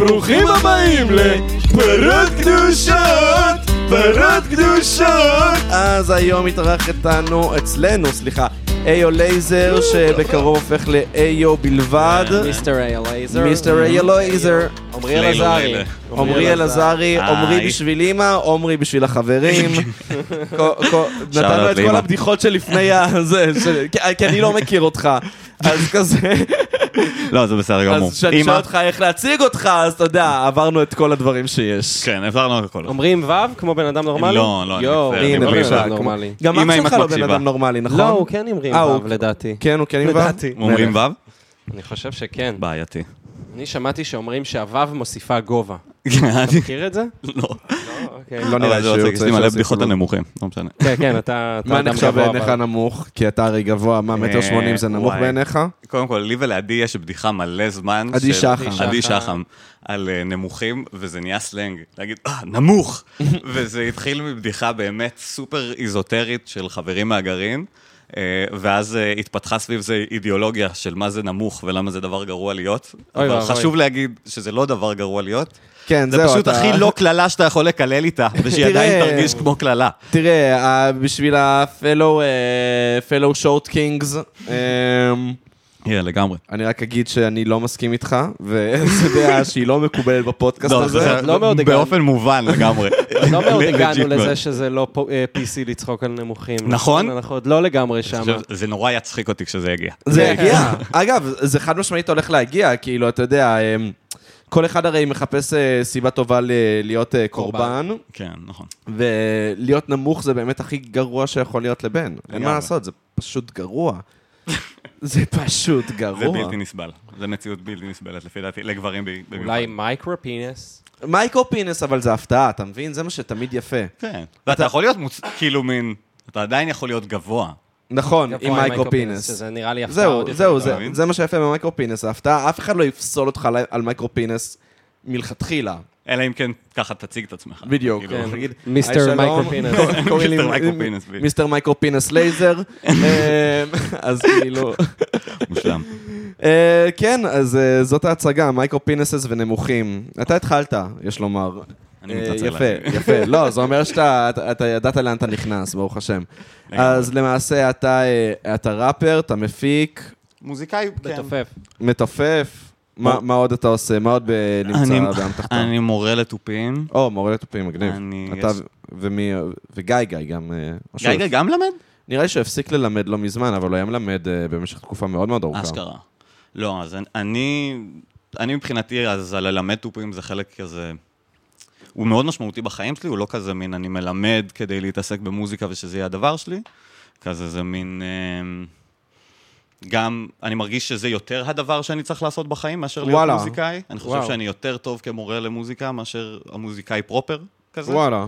וברוכים הבאים לפרות קדושות, פרות קדושות. אז היום מתארח איתנו, אצלנו, סליחה, איו לייזר, שבקרוב הופך לאיו בלבד. מיסטר איו לייזר. מיסטר איו לייזר. עמרי אצלנו אלעזרי. עמרי אלעזרי. עמרי בשביל אימא, עמרי בשביל החברים. נתנו את כל. הבדיחות שלפני הזה, כי אני לא מכיר אותך. אז כזה, לא, זה בסדר גמור. אז כשאני שואל אותך איך להציג אותך, אז אתה יודע, עברנו את כל הדברים שיש. כן, עברנו הכל. אומרים ו' כמו בן אדם נורמלי? לא, לא, אני יואו, הנה, בבקשה. אדם נורמלי. גם אמא, אח שלך את לא בן. אדם נורמלי, נכון? לא, הוא כן אומרים אה, ו' הוא- לדעתי. כן, הוא כן עם ו'? אומרים ו'? אני חושב שכן. בעייתי. אני שמעתי שאומרים שהו' מוסיפה גובה. אני- מכיר את זה? לא. לא, אוקיי. לא נראה שהוא מצחיק, יש לי מלא בדיחות לו. הנמוכים, לא משנה. כן, כן, אתה אתה מה אדם נחשב גבוה. בעיניך נמוך? כי אתה הרי גבוה, מה, מטר אה, שמונים זה נמוך. בעיניך? קודם כל, לי ולעדי יש בדיחה מלא זמן. עדי שחם. עדי שחם. שחם. על אה, נמוכים, וזה נהיה סלנג. להגיד, אה, נמוך! וזה התחיל מבדיחה באמת סופר איזוטרית של חברים מהגרעין. אה, ואז אה, התפתחה סביב זה אידיאולוגיה של מה זה נמוך ולמה זה דבר גרוע להיות. אוי אבל ואבוי. חשוב להגיד שזה לא דבר גרוע להיות. כן, זה זהו, פשוט אתה- הכי לא קללה שאתה יכול לקלל איתה, ושהיא עדיין תרגיש כמו קללה. תראה, אה, בשביל ה-fellow אה, short kings, אה, כן, לגמרי. אני רק אגיד שאני לא מסכים איתך, וזו דעה שהיא לא מקובלת בפודקאסט לא, הזה. זה לא מאוד הגענו. באופן מובן לגמרי. לא מאוד הגענו. לזה שזה לא אה, PC לצחוק על נמוכים. נכון. אנחנו עוד לא לגמרי שם. זה נורא יצחיק אותי כשזה יגיע. זה יגיע. אגב, זה חד משמעית הולך להגיע, כאילו, אתה יודע, אה, כל אחד הרי מחפש אה, סיבה טובה ל- להיות אה, קורבן, כן, נכון. ולהיות נמוך זה באמת הכי גרוע שיכול להיות לבן. אין מה. לעשות, זה פשוט גרוע. זה פשוט זה גרוע. בלתי נסבל. זה מציאות בלתי נסבלת, לפי דעתי, לגברים במיוחד. אולי micro penis. micro penis, אבל זה הפתעה, אתה מבין? זה מה שתמיד יפה. כן. ואתה יכול להיות מוצ... כאילו מין... אתה עדיין יכול להיות גבוה. נכון, עם micro penis. שזה נראה לי הפתעה זהו, עוד יותר זהו. זה-? זה מה שיפה ב micro penis, ההפתעה, אף אחד לא יפסול אותך על- על micro penis מלכתחילה. אלא אם כן ככה תציג את עצמך. בדיוק, כאילו, כן. נגיד, מיסטר "היי, שלום, micro penis." קוראים לי מיסטר micro penis, בדיוק. מיסטר לייזר. אה, אז כאילו... מושלם. אה, כן, אז אה, זאת ההצגה, micro penises ונמוכים. אתה התחלת, יש לומר. אני אה, מתנצל. יפה, יפה. לא, זה אומר שאתה אתה- אתה ידעת לאן אתה נכנס, ברוך השם. אז למעשה אתה אתה ראפר, אתה מפיק, מוזיקאי, כן. מתופף. מתופף. מה מה עוד אתה עושה? מה עוד נמצא אני- באמתחתו? אני מורה לתופים. או, מורה לתופים, מגניב. אני- אתה ומי... וגיא גיא גם... אה, גיא גיא גם למד? נראה לי שהוא הפסיק ללמד לא מזמן, אבל הוא היה מלמד אה, במשך תקופה מאוד מאוד ארוכה. אשכרה. לא, אז אני, אני מבחינתי, אז הללמד תופים זה חלק כזה... הוא מאוד משמעותי בחיים שלי, הוא לא כזה מין, אני מלמד כדי להתעסק במוזיקה ושזה יהיה הדבר שלי. כזה זה מין... אה, גם, אני מרגיש שזה יותר הדבר שאני צריך לעשות בחיים מאשר להיות וואלה. מוזיקאי. אני חושב וואו. שאני יותר טוב כמורה למוזיקה מאשר המוזיקאי פרופר כזה. וואלה.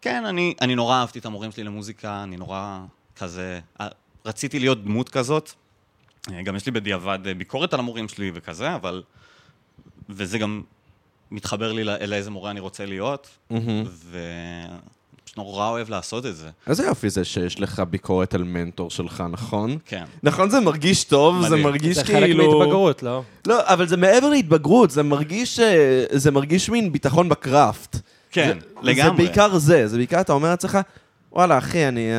כן, אני, אני נורא אהבתי את המורים שלי למוזיקה, אני נורא כזה, אה, רציתי להיות דמות כזאת. אה, גם יש לי בדיעבד אה, ביקורת על המורים שלי וכזה, אבל... וזה גם מתחבר לי לא- לאיזה מורה אני רוצה להיות, מהמם. פשוט נורא אוהב לעשות את זה. איזה יופי זה שיש לך ביקורת על מנטור שלך, נכון? כן. נכון, זה מרגיש טוב, זה מדהים. מרגיש זה כאילו... חלק מהתבגרות, לא? לא, אבל זה מעבר להתבגרות, זה מרגיש, אה, זה מרגיש מין ביטחון בקראפט. כן, זה, לגמרי. זה בעיקר זה, זה בעיקר אתה אומר לעצמך, וואלה, אחי, אני,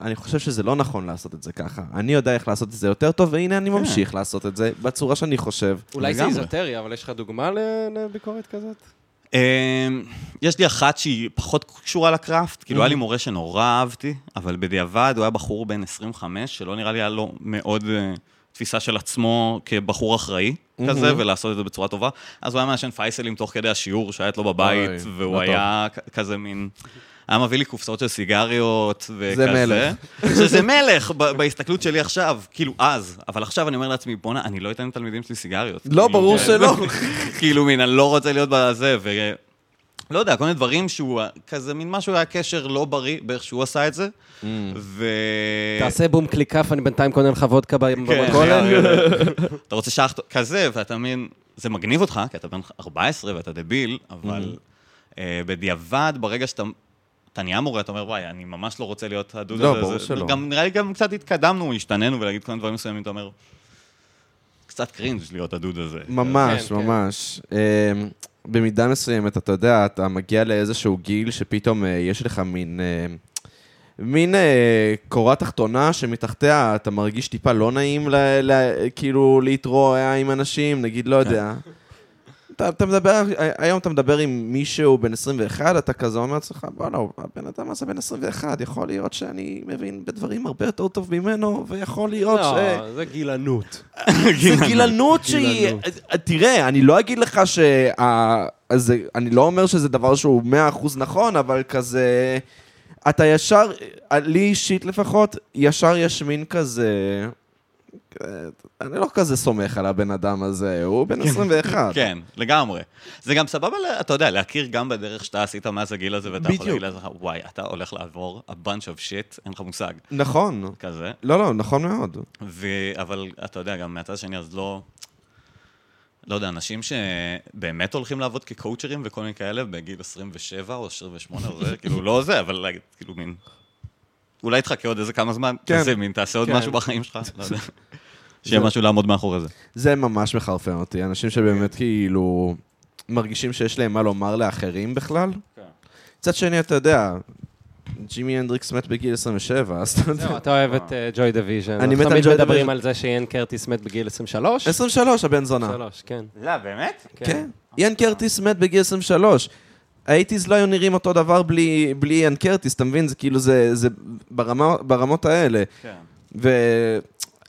אני חושב שזה לא נכון לעשות את זה ככה. אני יודע איך לעשות את זה יותר טוב, והנה אני ממשיך לעשות את זה בצורה שאני חושב. אולי זה לגמרי. איזוטרי, אבל יש לך דוגמה לביקורת כזאת? אמ, יש לי אחת שהיא פחות קשורה לקראפט, כאילו היה לי מורה שנורא אהבתי, אבל בדיעבד הוא היה בחור בן 25, שלא נראה לי היה לו מאוד אה, תפיסה של עצמו כבחור אחראי כזה, ולעשות את זה בצורה טובה. אז הוא היה מעשן פייסלים תוך כדי השיעור שהיה אצלו בבית, והוא לא היה כזה מין... היה מביא לי קופסאות של סיגריות וכזה. מלך. שזה מלך ב- בהסתכלות שלי עכשיו, כאילו אז, אבל עכשיו אני אומר לעצמי, בואנה, אני לא אתן לתלמידים שלי סיגריות. לא, כאילו, ברור כן. שלא. כאילו, מין, אני לא רוצה להיות בזה, ו... לא יודע, כל מיני דברים שהוא, כזה מין משהו היה קשר לא בריא באיך שהוא עשה את זה, ו... תעשה בום קליק כף, אני בינתיים קונה לך וודקה כן, במכולת. אתה רוצה שחט... כזה, ואתה מין, זה מגניב אותך, כי אתה בן 14 ואתה דביל, אבל אה, בדיעבד, ברגע שאתה... אתה נהיה מורה, אתה אומר, וואי, אני ממש לא רוצה להיות הדוד לא, הזה. ברור זה- שלא. גם נראה לי גם קצת התקדמנו, השתננו, ולהגיד כל מיני דברים מסוימים, אתה אומר, קצת קרינג' להיות הדוד הזה. ממש, כן, כן. ממש. אמ, במידה מסוימת, אתה יודע, אתה מגיע לאיזשהו גיל שפתאום אה, יש לך מין... אה, מין אה, קורה תחתונה שמתחתיה אתה מרגיש טיפה לא נעים, ל, ל, כאילו, להתרועע עם אנשים, נגיד, לא יודע. אתה, אתה מדבר, היום אתה מדבר עם מישהו בן 21, אתה כזה אומר לעצמך, בואנה, הבן אדם הזה בן 21, יכול להיות שאני מבין בדברים הרבה יותר טוב ממנו, ויכול להיות ש... לא, זה גילנות. זה גילנות שהיא... תראה, אני לא אגיד לך ש... אז אני לא אומר שזה דבר שהוא 100% נכון, אבל כזה... אתה ישר, לי אישית לפחות, ישר יש מין כזה... אני לא כזה סומך על הבן אדם הזה, הוא בן 21. כן, לגמרי. זה גם סבבה, אתה יודע, להכיר גם בדרך שאתה עשית מאז הגיל הזה, ואתה יכול. להגיד לעצמך, וואי, אתה הולך לעבור a bunch of shit, אין לך מושג, נכון. כזה. לא, לא, נכון מאוד. ו... אבל אתה יודע, גם מהצד השני, אז לא... לא יודע, אנשים שבאמת הולכים לעבוד כקואוצ'רים וכל מיני כאלה בגיל 27 או 28, או זה, כאילו, לא זה, אבל כאילו, מין... אולי תחכה עוד איזה כמה זמן, כן. כזה, מין, תעשה עוד כן. משהו בחיים שלך, לא יודע. שיהיה משהו לעמוד מאחורי זה. זה ממש מחרפן אותי. אנשים שבאמת כאילו מרגישים שיש להם מה לומר לאחרים בכלל. מצד שני, אתה יודע, ג'ימי הנדריקס מת בגיל 27, אז אתה יודע. אתה אוהב את ג'וי דיוויז'ן. אני מת על אנחנו תמיד Joy מדברים. על זה שאיאן קרטיס מת בגיל 23. 23, הבן זונה. 23, כן. לא, באמת? כן. איאן קרטיס מת בגיל 23. האייטיז לא היו נראים אותו דבר בלי, בלי איאן קרטיס, אתה מבין? זה כאילו, זה, זה ברמה, ברמות האלה. כן. ו...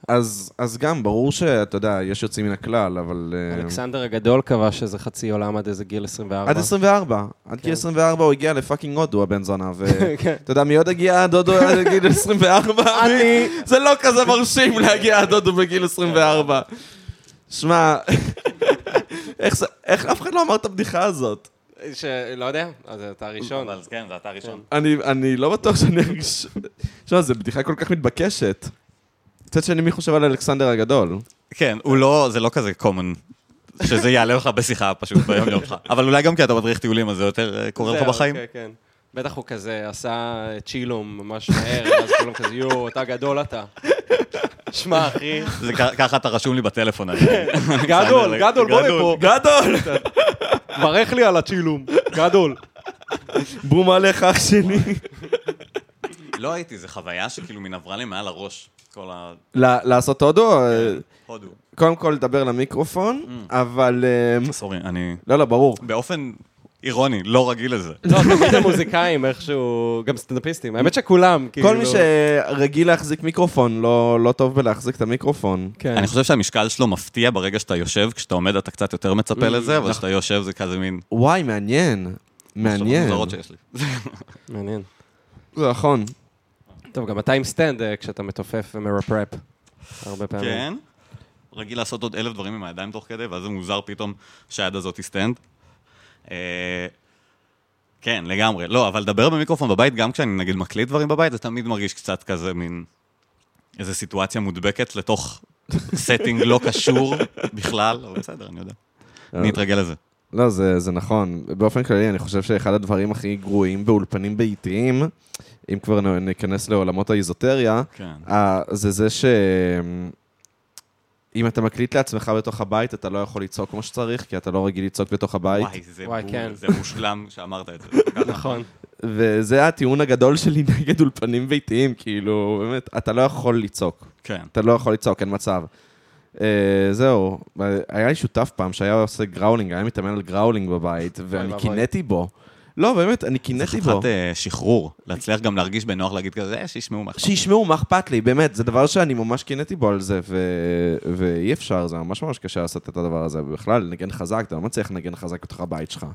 אז, אז גם, ברור שאתה יודע, יש יוצאים מן הכלל, אבל... אה, אלכסנדר הגדול קבע שזה חצי עולם עד איזה גיל 24. עד 24. עד כן. גיל 24 הוא הגיע לפאקינג הודו, הבן זונה. כן. ואתה יודע, מי עוד הגיע עד הודו עד גיל 24? אני. זה לא כזה מרשים להגיע עד הודו בגיל 24. שמע, איך איך אף אחד לא אמר את הבדיחה הזאת? שלא יודע, אז אתה הראשון. אבל כן, זה אתה הראשון. אני, אני לא בטוח שאני ארגיש... שמע, זו בדיחה כל כך מתבקשת. מצד שני, מי חושב על אלכסנדר הגדול? כן, הוא לא, זה לא כזה common, שזה יעלה לך בשיחה פשוט ביום יום שלך. אבל אולי גם כי אתה מדריך טיולים, אז זה יותר אה, קורה לך בחיים. כן, כן. בטח הוא כזה עשה צ'ילום ממש מהר, ואז כולם כזה, יואו, אתה גדול אתה. שמע, אחי, זה כ- ככה אתה רשום לי בטלפון. אני- גדול, גדול, בוא לפה. גדול! ברך לי על הצ'ילום, גדול. בום עליך, אח שלי. לא הייתי, זו חוויה שכאילו מן עברה לי מעל הראש. כל ה... ל- לעשות הודו? הודו. קודם כל לדבר למיקרופון, אבל... אה, סורי, אני לא, לא, ברור. באופן אירוני, לא רגיל לזה. לא, תמיד המוזיקאים איכשהו, גם סטנדאפיסטים, האמת שכולם, כאילו... כל מי שרגיל להחזיק מיקרופון, לא לא טוב בלהחזיק את המיקרופון. כן. אני חושב שהמשקל שלו מפתיע ברגע שאתה יושב, כשאתה עומד אתה קצת יותר מצפה לזה, אבל כשאתה יושב זה כזה מין... וואי, מעניין. מעניין. מעניין. זה נכון. טוב, גם אתה עם stand אה, כשאתה מתופף ומרפרפ. הרבה פעמים. כן. רגיל לעשות עוד אלף דברים עם הידיים תוך כדי, ואז זה מוזר פתאום שהיד הזאת היא stand. אה, כן, לגמרי. לא, אבל לדבר במיקרופון בבית, גם כשאני נגיד מקליט דברים בבית, זה תמיד מרגיש קצת כזה מין... איזו סיטואציה מודבקת לתוך setting לא קשור בכלל, אבל בסדר, אני יודע. אני אתרגל לזה. לא, זה, זה נכון. באופן כללי, אני חושב שאחד הדברים הכי גרועים באולפנים ביתיים, אם כבר ניכנס לעולמות האיזוטריה, כן. אה, זה זה ש... אם אתה מקליט לעצמך בתוך הבית, אתה לא יכול לצעוק כמו שצריך, כי אתה לא רגיל לצעוק בתוך הבית. וואי, זה וואי, כן. זה מושלם שאמרת את זה. נכון. וזה הטיעון הגדול שלי נגד אולפנים ביתיים, כאילו, באמת, אתה לא יכול לצעוק. כן. אתה לא יכול לצעוק, אין מצב. Uh, זהו, היה לי שותף פעם שהיה עושה growling, היה מתאמן על growling בבית, ואני. קינאתי בו. לא, באמת, אני זה קינאתי בו. חתיכת אה, שחרור, להצליח גם להרגיש בנוח להגיד כזה, "אה, שישמעו מה אכפת לי." שישמעו, מה אכפת לי, באמת, זה דבר שאני ממש קינאתי בו על זה, ו... ואי אפשר, זה ממש ממש קשה לעשות את הדבר הזה. בכלל, לנגן חזק, אתה לא מצליח לנגן חזק בתוך הבית שלך.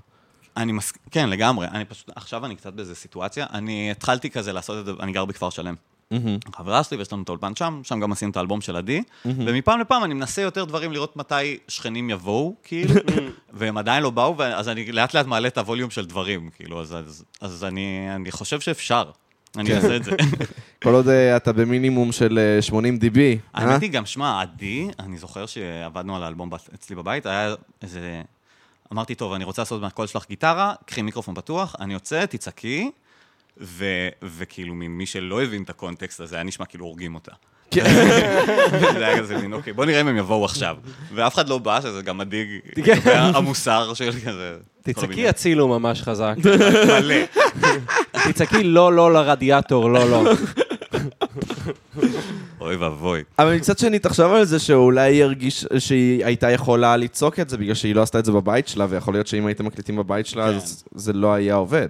אני מס... כן, לגמרי. אני פשוט, עכשיו אני קצת באיזה סיטואציה. אני התחלתי כזה לעשות את זה, אני גר בכפר שלם. חברה שלי, ויש לנו את האולפן שם, שם גם עשינו את האלבום של עדי, ומפעם לפעם אני מנסה יותר דברים לראות מתי שכנים יבואו, כאילו, והם עדיין לא באו, אז אני לאט לאט מעלה את הווליום של דברים, כאילו, אז, אז, אז אני, אני חושב שאפשר. אני כן. אעשה את זה. כל עוד אה, אתה במינימום של אה, 80 DB, אה? האמת היא גם, שמע, עדי, אני זוכר שעבדנו על האלבום אצלי בבית, היה איזה... אמרתי, טוב, אני רוצה לעשות מהקול שלך גיטרה, קחי מיקרופון פתוח, אני יוצא, תצעקי, ו- וכאילו, ממי שלא הבין את הקונטקסט הזה, היה נשמע כאילו הורגים אותה. זה היה כזה מין, אוקיי, בוא נראה אם הם יבואו עכשיו. ואף אחד לא בא, שזה גם מדאיג, כן. המוסר של כזה. תצעקי. הצילו ממש חזק. מלא. תצעקי לא, לא לרדיאטור, לא, לא. אוי ואבוי. אבל מצד שני, תחשוב על זה שאולי היא הרגיש שהיא הייתה יכולה לצעוק את זה בגלל שהיא לא עשתה את זה בבית שלה, ויכול להיות שאם הייתם מקליטים בבית שלה, כן. אז זה לא היה עובד.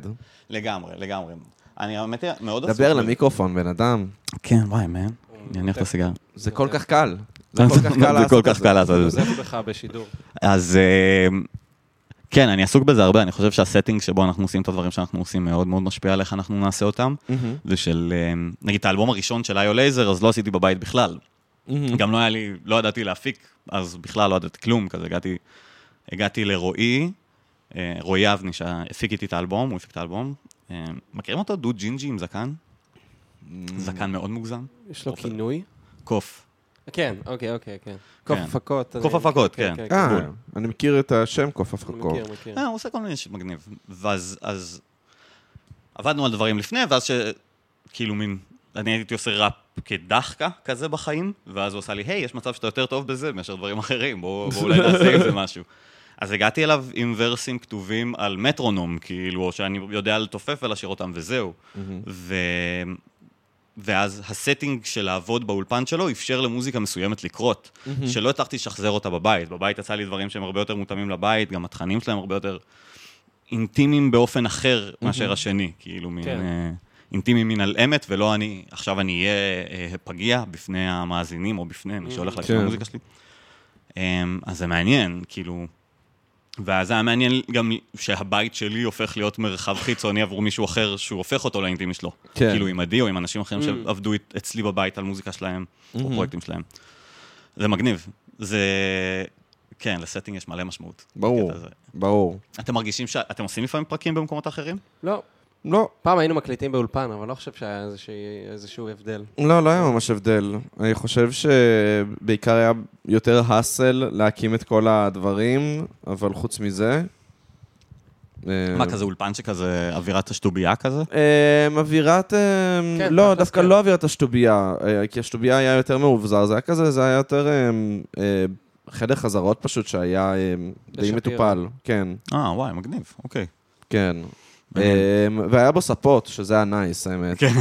לגמרי, לגמרי. אני האמת היא מאוד דבר למיקרופון, בן אדם. כן, וואי, מן. אני אניח את הסיגר. זה כל כך קל. זה כל כך קל זה כל לעשות כך את זה. קל לעשות את זה. בך בשידור. אז אה, כן, אני עסוק בזה הרבה, אני חושב שה setting שבו אנחנו עושים את הדברים שאנחנו עושים מאוד מאוד משפיע על איך אנחנו נעשה אותם. זה של, אה, נגיד, את האלבום הראשון של איו לייזר, אז לא עשיתי בבית בכלל. גם לא היה לי, לא ידעתי להפיק, אז בכלל לא ידעתי כלום, כזה הגעתי, הגעתי לרועי, אה, רועי אבני, שהפיק איתי את האלבום, הוא הפיק את האלבום. אה, מכירים אותו? דוד ג'ינג'י עם זקן? זקן מאוד מוגזם. יש לו אוקיי. כינוי? קוף. כן, אוקיי, אוקיי, כן. קוף הפקות. קוף הפקות, כן. אה, בול. אני מכיר את השם קוף הפקקו. מכיר, מכיר. אה, הוא עושה כל מיני מגניב. ואז אז עבדנו על דברים לפני, ואז ש... כאילו מין, אני הייתי עושה ראפ כדחקה כזה בחיים, ואז הוא עשה לי, היי, יש מצב שאתה יותר טוב בזה מאשר דברים אחרים, בואו בוא אולי נעשה עם זה משהו. אז הגעתי אליו עם ורסים כתובים על מטרונום, כאילו, או שאני יודע לתופף ולשיר אותם וזהו. ו... ואז ה setting של לעבוד באולפן שלו אפשר למוזיקה מסוימת לקרות, שלא הצלחתי לשחזר אותה בבית. בבית יצא לי דברים שהם הרבה יותר מותאמים לבית, גם התכנים שלהם הרבה יותר אינטימיים באופן אחר מאשר השני, כאילו מין... כן. אה, אינטימי מין על אמת, ולא אני, עכשיו אני אהיה אה, פגיע בפני המאזינים או בפני מי שהולך להקשיב כן. למוזיקה שלי. אמ, אז זה מעניין, כאילו... ואז היה מעניין גם שהבית שלי הופך להיות מרחב חיצוני עבור מישהו אחר, שהוא הופך אותו לאינטימי שלו. כן. כאילו עם עדי או עם אנשים אחרים Mm. שעבדו אצ- אצלי בבית על מוזיקה שלהם, או Mhm. פרויקטים שלהם. זה מגניב. זה... כן, לסטינג יש מלא משמעות. ברור. ברור. אתם מרגישים שאתם עושים לפעמים פרקים במקומות אחרים? לא, לא, פעם היינו מקליטים באולפן, אבל לא חושב שהיה איזושהי- איזשהו הבדל. לא, לא היה ממש הבדל. אני חושב שבעיקר היה יותר האסל להקים את כל הדברים, אבל חוץ מזה... אה, מה, כזה אולפן שכזה אווירת השטובייה כזה? אה, אווירת... אה, כן, לא, דווקא כן. לא אווירת השטובייה, כי השטובייה היה יותר מאובזר, זה היה כזה, זה היה יותר חדר חזרות פשוט שהיה די. מטופל. כן, אה, וואי, מגניב, אוקיי. כן. אה, והיה בו ספות, שזה היה נייס, האמת. כן.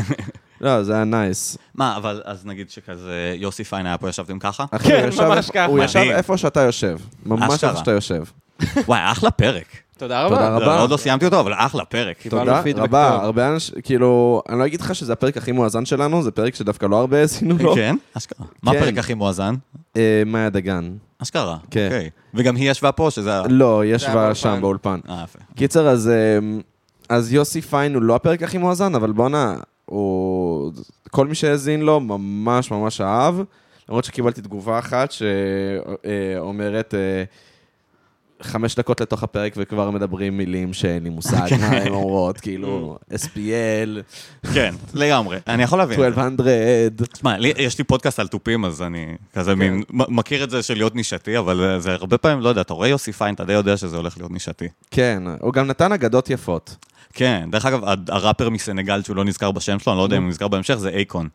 לא, זה היה nice. מה, אבל אז נגיד שכזה יוסי פיין היה פה, ישבתם ככה? כן, ממש ככה. הוא ישב. איפה שאתה יושב. ממש. איפה שאתה יושב. וואי, אחלה פרק. תודה רבה. תודה רבה. לא, עוד לא סיימתי אותו, אבל אחלה פרק. תודה רבה. הרבה אנשים, כאילו, אני לא אגיד לך שזה הפרק הכי מואזן שלנו, זה פרק שדווקא לא הרבה האזינו לו. כן? אשכרה. מה כן. הפרק הכי מואזן? אה, מאיה דגן. אשכרה. כן. אוקיי. וגם היא ישבה פה, שזה... לא, היא ישבה. שם באולפן. אה, יפה. קיצר, אז, אה, אז יוסי פיין הוא לא הפרק הכי מואזן, אבל בואנה, הוא... כל מי שהאזין לו ממש ממש אהב, למרות שקיבלתי תגובה אחת שאומרת... אה, חמש דקות לתוך הפרק וכבר מדברים מילים שאין לי מושג מה הן אומרות, כאילו, SPL, כן, לגמרי. אני יכול להבין. 1200. תשמע, יש לי פודקאסט על תופים, אז אני כזה מין, מ- מכיר את זה של להיות נישתי, אבל זה הרבה פעמים, לא יודע, אתה רואה יוסי פיין, אתה די יודע שזה הולך להיות נישתי. כן, הוא גם נתן אגדות יפות. כן, דרך אגב, הראפר מסנגל שהוא לא נזכר בשם שלו, אני לא יודע אם הוא נזכר בהמשך, זה אייקון.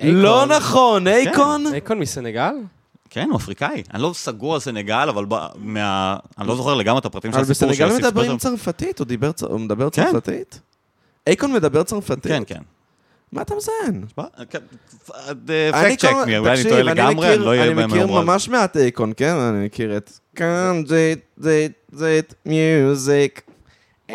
לא נכון, אייקון? אייקון מסנגל? כן, הוא אפריקאי. אני לא סגור על סנגל, אבל מה... אני לא זוכר לגמרי את הפרטים של אבל הסיפור בסנגל שיוסי מדברים סיפר שם. צרפתית, הוא דיבר צ- הוא מדבר כן. צרפתית? אייקון מדבר צרפתית? כן, כן. מה אתה מזיין? פקט צ'ק מי, אולי אני טועה לגמרי, אני לא אהיה אני מכיר. ממש מעט אייקון, כן? אני מכיר את כאן זית, זית, זית, מיוזיק.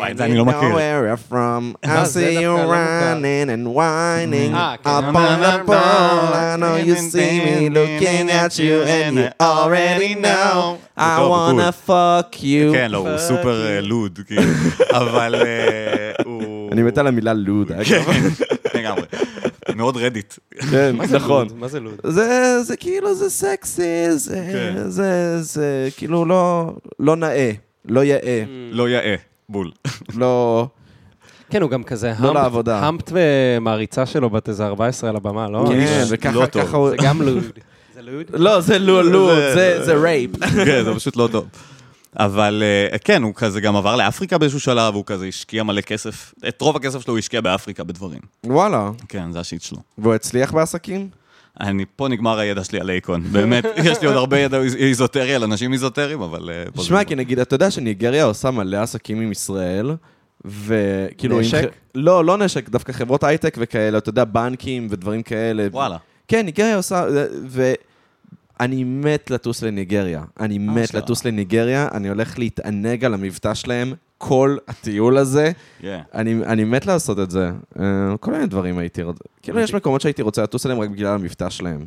וואי, את זה אני לא מכיר. where you're from, I see you running and whining אה, כן. up on the pole, I know you see me looking at you and you already know I wanna fuck you. כן, לא, הוא סופר לוד, כאילו. אבל הוא... אני מת על המילה לוד, אגב. לגמרי. מאוד Reddit. כן, נכון. מה זה lewd? זה, כאילו, זה סקסי, זה, כאילו לא נאה, לא יאה, לא יאה, בול. לא... כן, הוא גם כזה לא humped- לעבודה. humped מעריצה שלו בת איזה 14 על הבמה, לא? כן, זה וככה לא טוב. ככה הוא... זה גם lewd. זה lewd? לא, זה לא lewd, זה- זה- זה rape. כן, זה פשוט לא טוב. אבל אה, כן, הוא כזה גם עבר לאפריקה באיזשהו שלב, הוא כזה השקיע מלא כסף. את רוב הכסף שלו הוא השקיע באפריקה בדברים. וואלה, כן, זה ה shit שלו. והוא הצליח בעסקים? אני, פה נגמר הידע שלי על אייקון. באמת, יש לי עוד הרבה ידע איזוטרי על אנשים איזוטריים, אבל... אה, שמע. כי נגיד, אתה יודע שניגריה עושה מלא עסקים עם ישראל, וכאילו... עם נשק? ח- לא, לא נשק, דווקא חברות הייטק וכאלה, אתה יודע, בנקים ודברים כאלה. וואלה. כן, ניגריה עושה... ואני מת לטוס לניגריה. אני מת אשכרה. לטוס לניגריה, אני הולך להתענג על המבטא שלהם כל הטיול הזה. Yeah. אני, אני מת לעשות את זה. אה, כל מיני דברים הייתי רוצה... כאילו, יש מקומות שהייתי רוצה לטוס אליהם רק בגלל המבטא שלהם.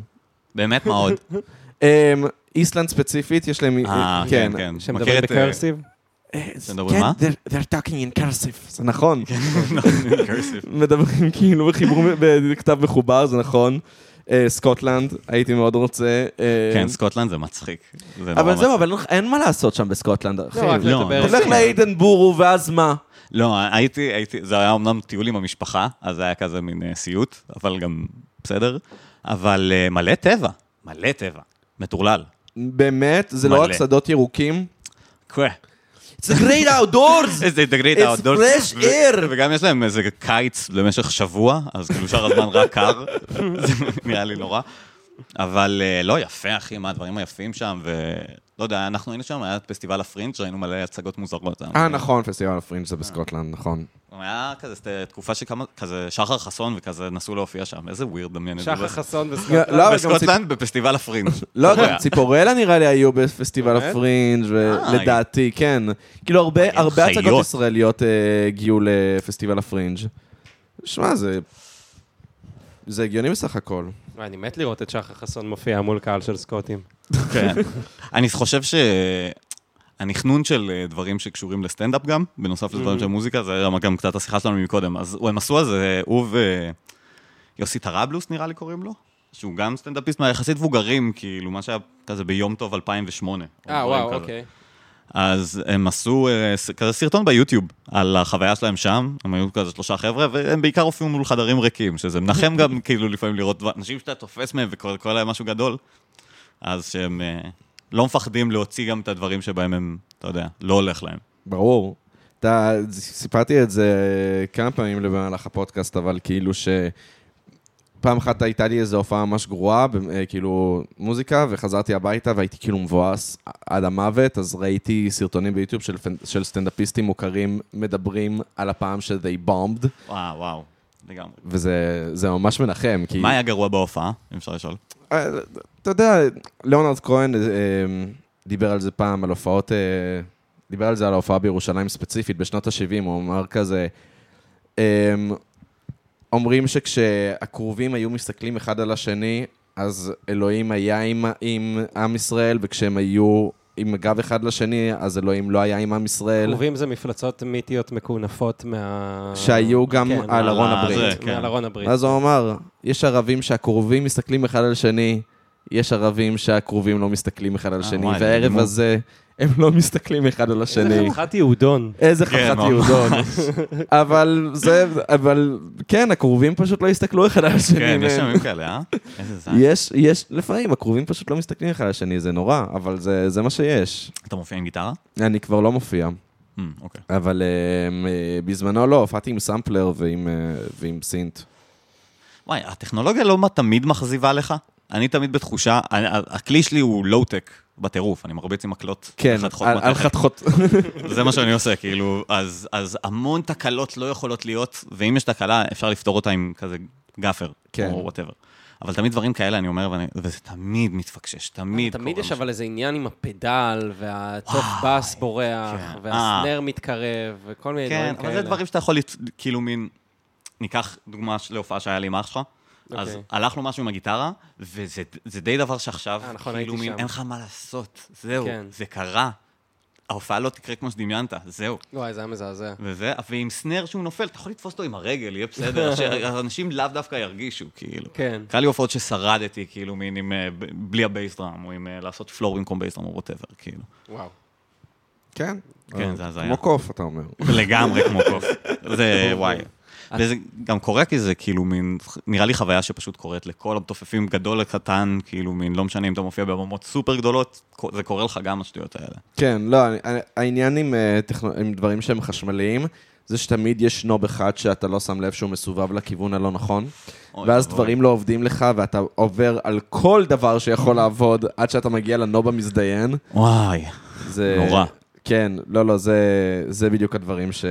באמת, מה עוד? אה, איסלנד ספציפית, יש להם... אה, כן, כן. שמדברים מכיר את, אה, ב cursive? שמדברים מה? כן, they're- talking in cursive, זה נכון. cursive. מדברים כאילו בחיבור, בכתב מחובר, זה נכון. אה, סקוטלנד, הייתי מאוד רוצה. אה, כן, סקוטלנד זה מצחיק. אבל זהו. אבל אין מה לעשות שם בסקוטלנד, אחי. לא, רק לא, לדבר. תלך לאיידנבורו, ואז מה? לא, הייתי, הייתי, זה היה אמנם טיול עם המשפחה, אז זה היה כזה מין אה, סיוט, אבל גם בסדר. אבל מלא טבע, מלא טבע, מטורלל. באמת, זה לא. רק שדות ירוקים. קווה. It's a great outdoors! איזה תגרית It's האוטדור. fresh air. וגם יש להם איזה קיץ במשך שבוע, אז כאילו שאר הזמן רק קר, זה נראה לי נורא. אבל אה, לא, יפה, אחי, מה הדברים היפים שם, ולא יודע, אנחנו היינו שם, היה את פסטיבל הפרינג', ראינו מלא הצגות מוזרות. אה, נכון, פסטיבל הפרינג' זה בסקוטלנד, נכון. היה כזה תקופה שכמה, כזה שחר חסון וכזה נסו להופיע שם, איזה weird דמיין את זה. שחר חסון לא, בסקוטלנד בפסטיבל הפרינג'. לא, גם. ציפורלה נראה לי היו בפסטיבל? הפרינג', אה, לדעתי, כן. כאילו, הרבה הצגות. ישראליות אה, הגיעו לפסטיבל הפרינג'. שמע, זה... זה הגיוני בסך הכל. אני מת לראות את שחר חסון מופיע מול קהל של סקוטים. כן. אני חושב שהנכנון של אה, דברים שקשורים לסטנדאפ גם, בנוסף לדברים של מוזיקה, זה היה גם קצת השיחה שלנו מקודם. אז הם עשו על זה, הוא ויוסי טראבלוס נראה לי קוראים לו, שהוא גם סטנדאפיסט מהיחסית מבוגרים, כאילו, מה שהיה כזה ביום טוב 2008. או אה, וואו, כזה. אוקיי. אז הם עשו אה, כזה סרטון ביוטיוב על החוויה שלהם שם, הם היו כזה שלושה חבר'ה, והם בעיקר הופיעו מול חדרים ריקים, שזה מנחם גם כאילו לפעמים לראות אנשים שאתה תופס מהם וקורה להם משהו גדול, אז שהם אה, לא מפחדים להוציא גם את הדברים שבהם הם, אתה יודע, לא הולך להם. ברור. אתה, סיפרתי את זה כמה פעמים במהלך הפודקאסט, אבל כאילו ש... פעם אחת הייתה לי איזו הופעה ממש גרועה, אה, כאילו מוזיקה, וחזרתי הביתה והייתי כאילו מבואס עד המוות, אז ראיתי סרטונים ביוטיוב של, של סטנדאפיסטים מוכרים מדברים על הפעם ש- they bombed, וואו, וואו, לגמרי. וזה זה ממש מנחם, כי... מה היה גרוע בהופעה, אם אפשר לשאול? אה, אתה יודע, ליאונרד כהן אה, דיבר על זה פעם, על הופעות, דיבר על זה על ההופעה בירושלים ספציפית בשנות ה-70, הוא אמר כזה, אה, אומרים שכשהכרובים היו מסתכלים אחד על השני, אז אלוהים היה עם, עם עם ישראל, וכשהם היו עם הגב אחד לשני, אז אלוהים לא היה עם עם ישראל. קרובים זה מפלצות מיתיות מקונפות מה... שהיו גם כן, על ארון הברית. זה, כן. מעל ארון הברית. אז הוא אמר, יש ערבים שהכרובים מסתכלים אחד על השני, יש ערבים שהכרובים לא מסתכלים אחד על השני, וואי, זה והערב. הזה הם לא מסתכלים אחד על השני. איזה חתיכת יהודון. איזה כן, חתיכת. יהודון. אבל זה, אבל כן, הכרובים פשוט לא הסתכלו אחד על השני. כן, יש. ימים כאלה, אה? איזה זין. יש, יש, לפעמים הכרובים פשוט לא מסתכלים אחד על השני, זה נורא, אבל זה, זה מה שיש. אתה מופיע עם גיטרה? אני כבר לא מופיע, Hmm, אוקיי. אבל אה, בזמנו לא, הופעתי עם סמפלר ועם, אה, ועם סינט. וואי, הטכנולוגיה לא תמיד מכזיבה לך? אני תמיד בתחושה, הכלי שלי הוא לואו-טק בטירוף, אני מרביץ עם מקלות. כן, על. מתכות. זה מה שאני עושה, כאילו, אז, אז המון תקלות לא יכולות להיות, ואם יש תקלה, אפשר לפתור אותה עם כזה gaffer, כן. או whatever. אבל תמיד דברים כאלה, אני אומר, ואני, וזה תמיד מתפקשש, תמיד תמיד יש משהו. אבל איזה עניין עם הפדל, והתוף בס בורח, כן. וה snare מתקרב, וכל מיני כן, דברים אבל כאלה. זה דברים שאתה יכול, כאילו, מין... ניקח דוגמה של- להופעה שהיה לי עם אח שלך. אז אוקיי. הלך לו משהו עם הגיטרה, וזה זה די דבר שעכשיו, אה, נכון, כאילו, מין. אין לך מה לעשות, זהו, כן. זה קרה. ההופעה לא תקרה כמו שדמיינת, זהו. וואי, זה היה מזעזע. וזה, ועם סנר שהוא נופל, אתה יכול לתפוס אותו עם הרגל, יהיה בסדר, שאנשים לאו דווקא ירגישו, כאילו. כן. קרה לי הופעות ששרדתי, כאילו, מין עם, אה, בלי הבייסדראם, או עם אה, לעשות פלור במקום בייסדראם, או ווטאבר, כאילו. וואו. כן. כן, זה הזיה. כמו קוף, אתה אומר. לגמרי כמו קוף. זה, וואי. וזה גם קורה כי זה כאילו מין, נראה לי חוויה שפשוט קורית לכל המתופפים, גדול לקטן, כאילו מין, לא משנה אם אתה מופיע בבמות סופר גדולות, זה קורה לך גם השטויות האלה. כן, לא, העניין עם, אה, טכנו- עם דברים שהם חשמליים, זה שתמיד יש נוב אחד שאתה לא שם לב שהוא מסובב לכיוון הלא נכון, ואז ואבוי. דברים לא עובדים לך, ואתה עובר על כל דבר שיכול לעבוד עד שאתה מגיע לנוב המזדיין. וואי. זה... נורא. כן, לא, לא, זה, זה בדיוק הדברים ש...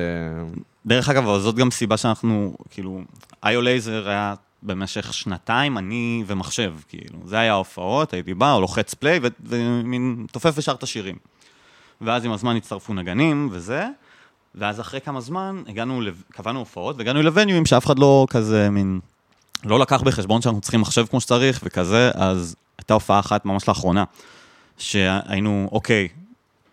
דרך אגב, זאת גם סיבה שאנחנו, כאילו, איו לייזר היה במשך שנתיים, אני ומחשב, כאילו. זה היה ההופעות, הייתי בא, לוחץ פליי, ומין תופף ושר את השירים. ואז עם הזמן הצטרפו נגנים וזה, ואז אחרי כמה זמן הגענו, קבענו הופעות, והגענו לווניואים שאף אחד לא כזה, מין, לא לקח בחשבון שאנחנו צריכים מחשב כמו שצריך וכזה, אז הייתה הופעה אחת ממש לאחרונה, שהיינו, אוקיי,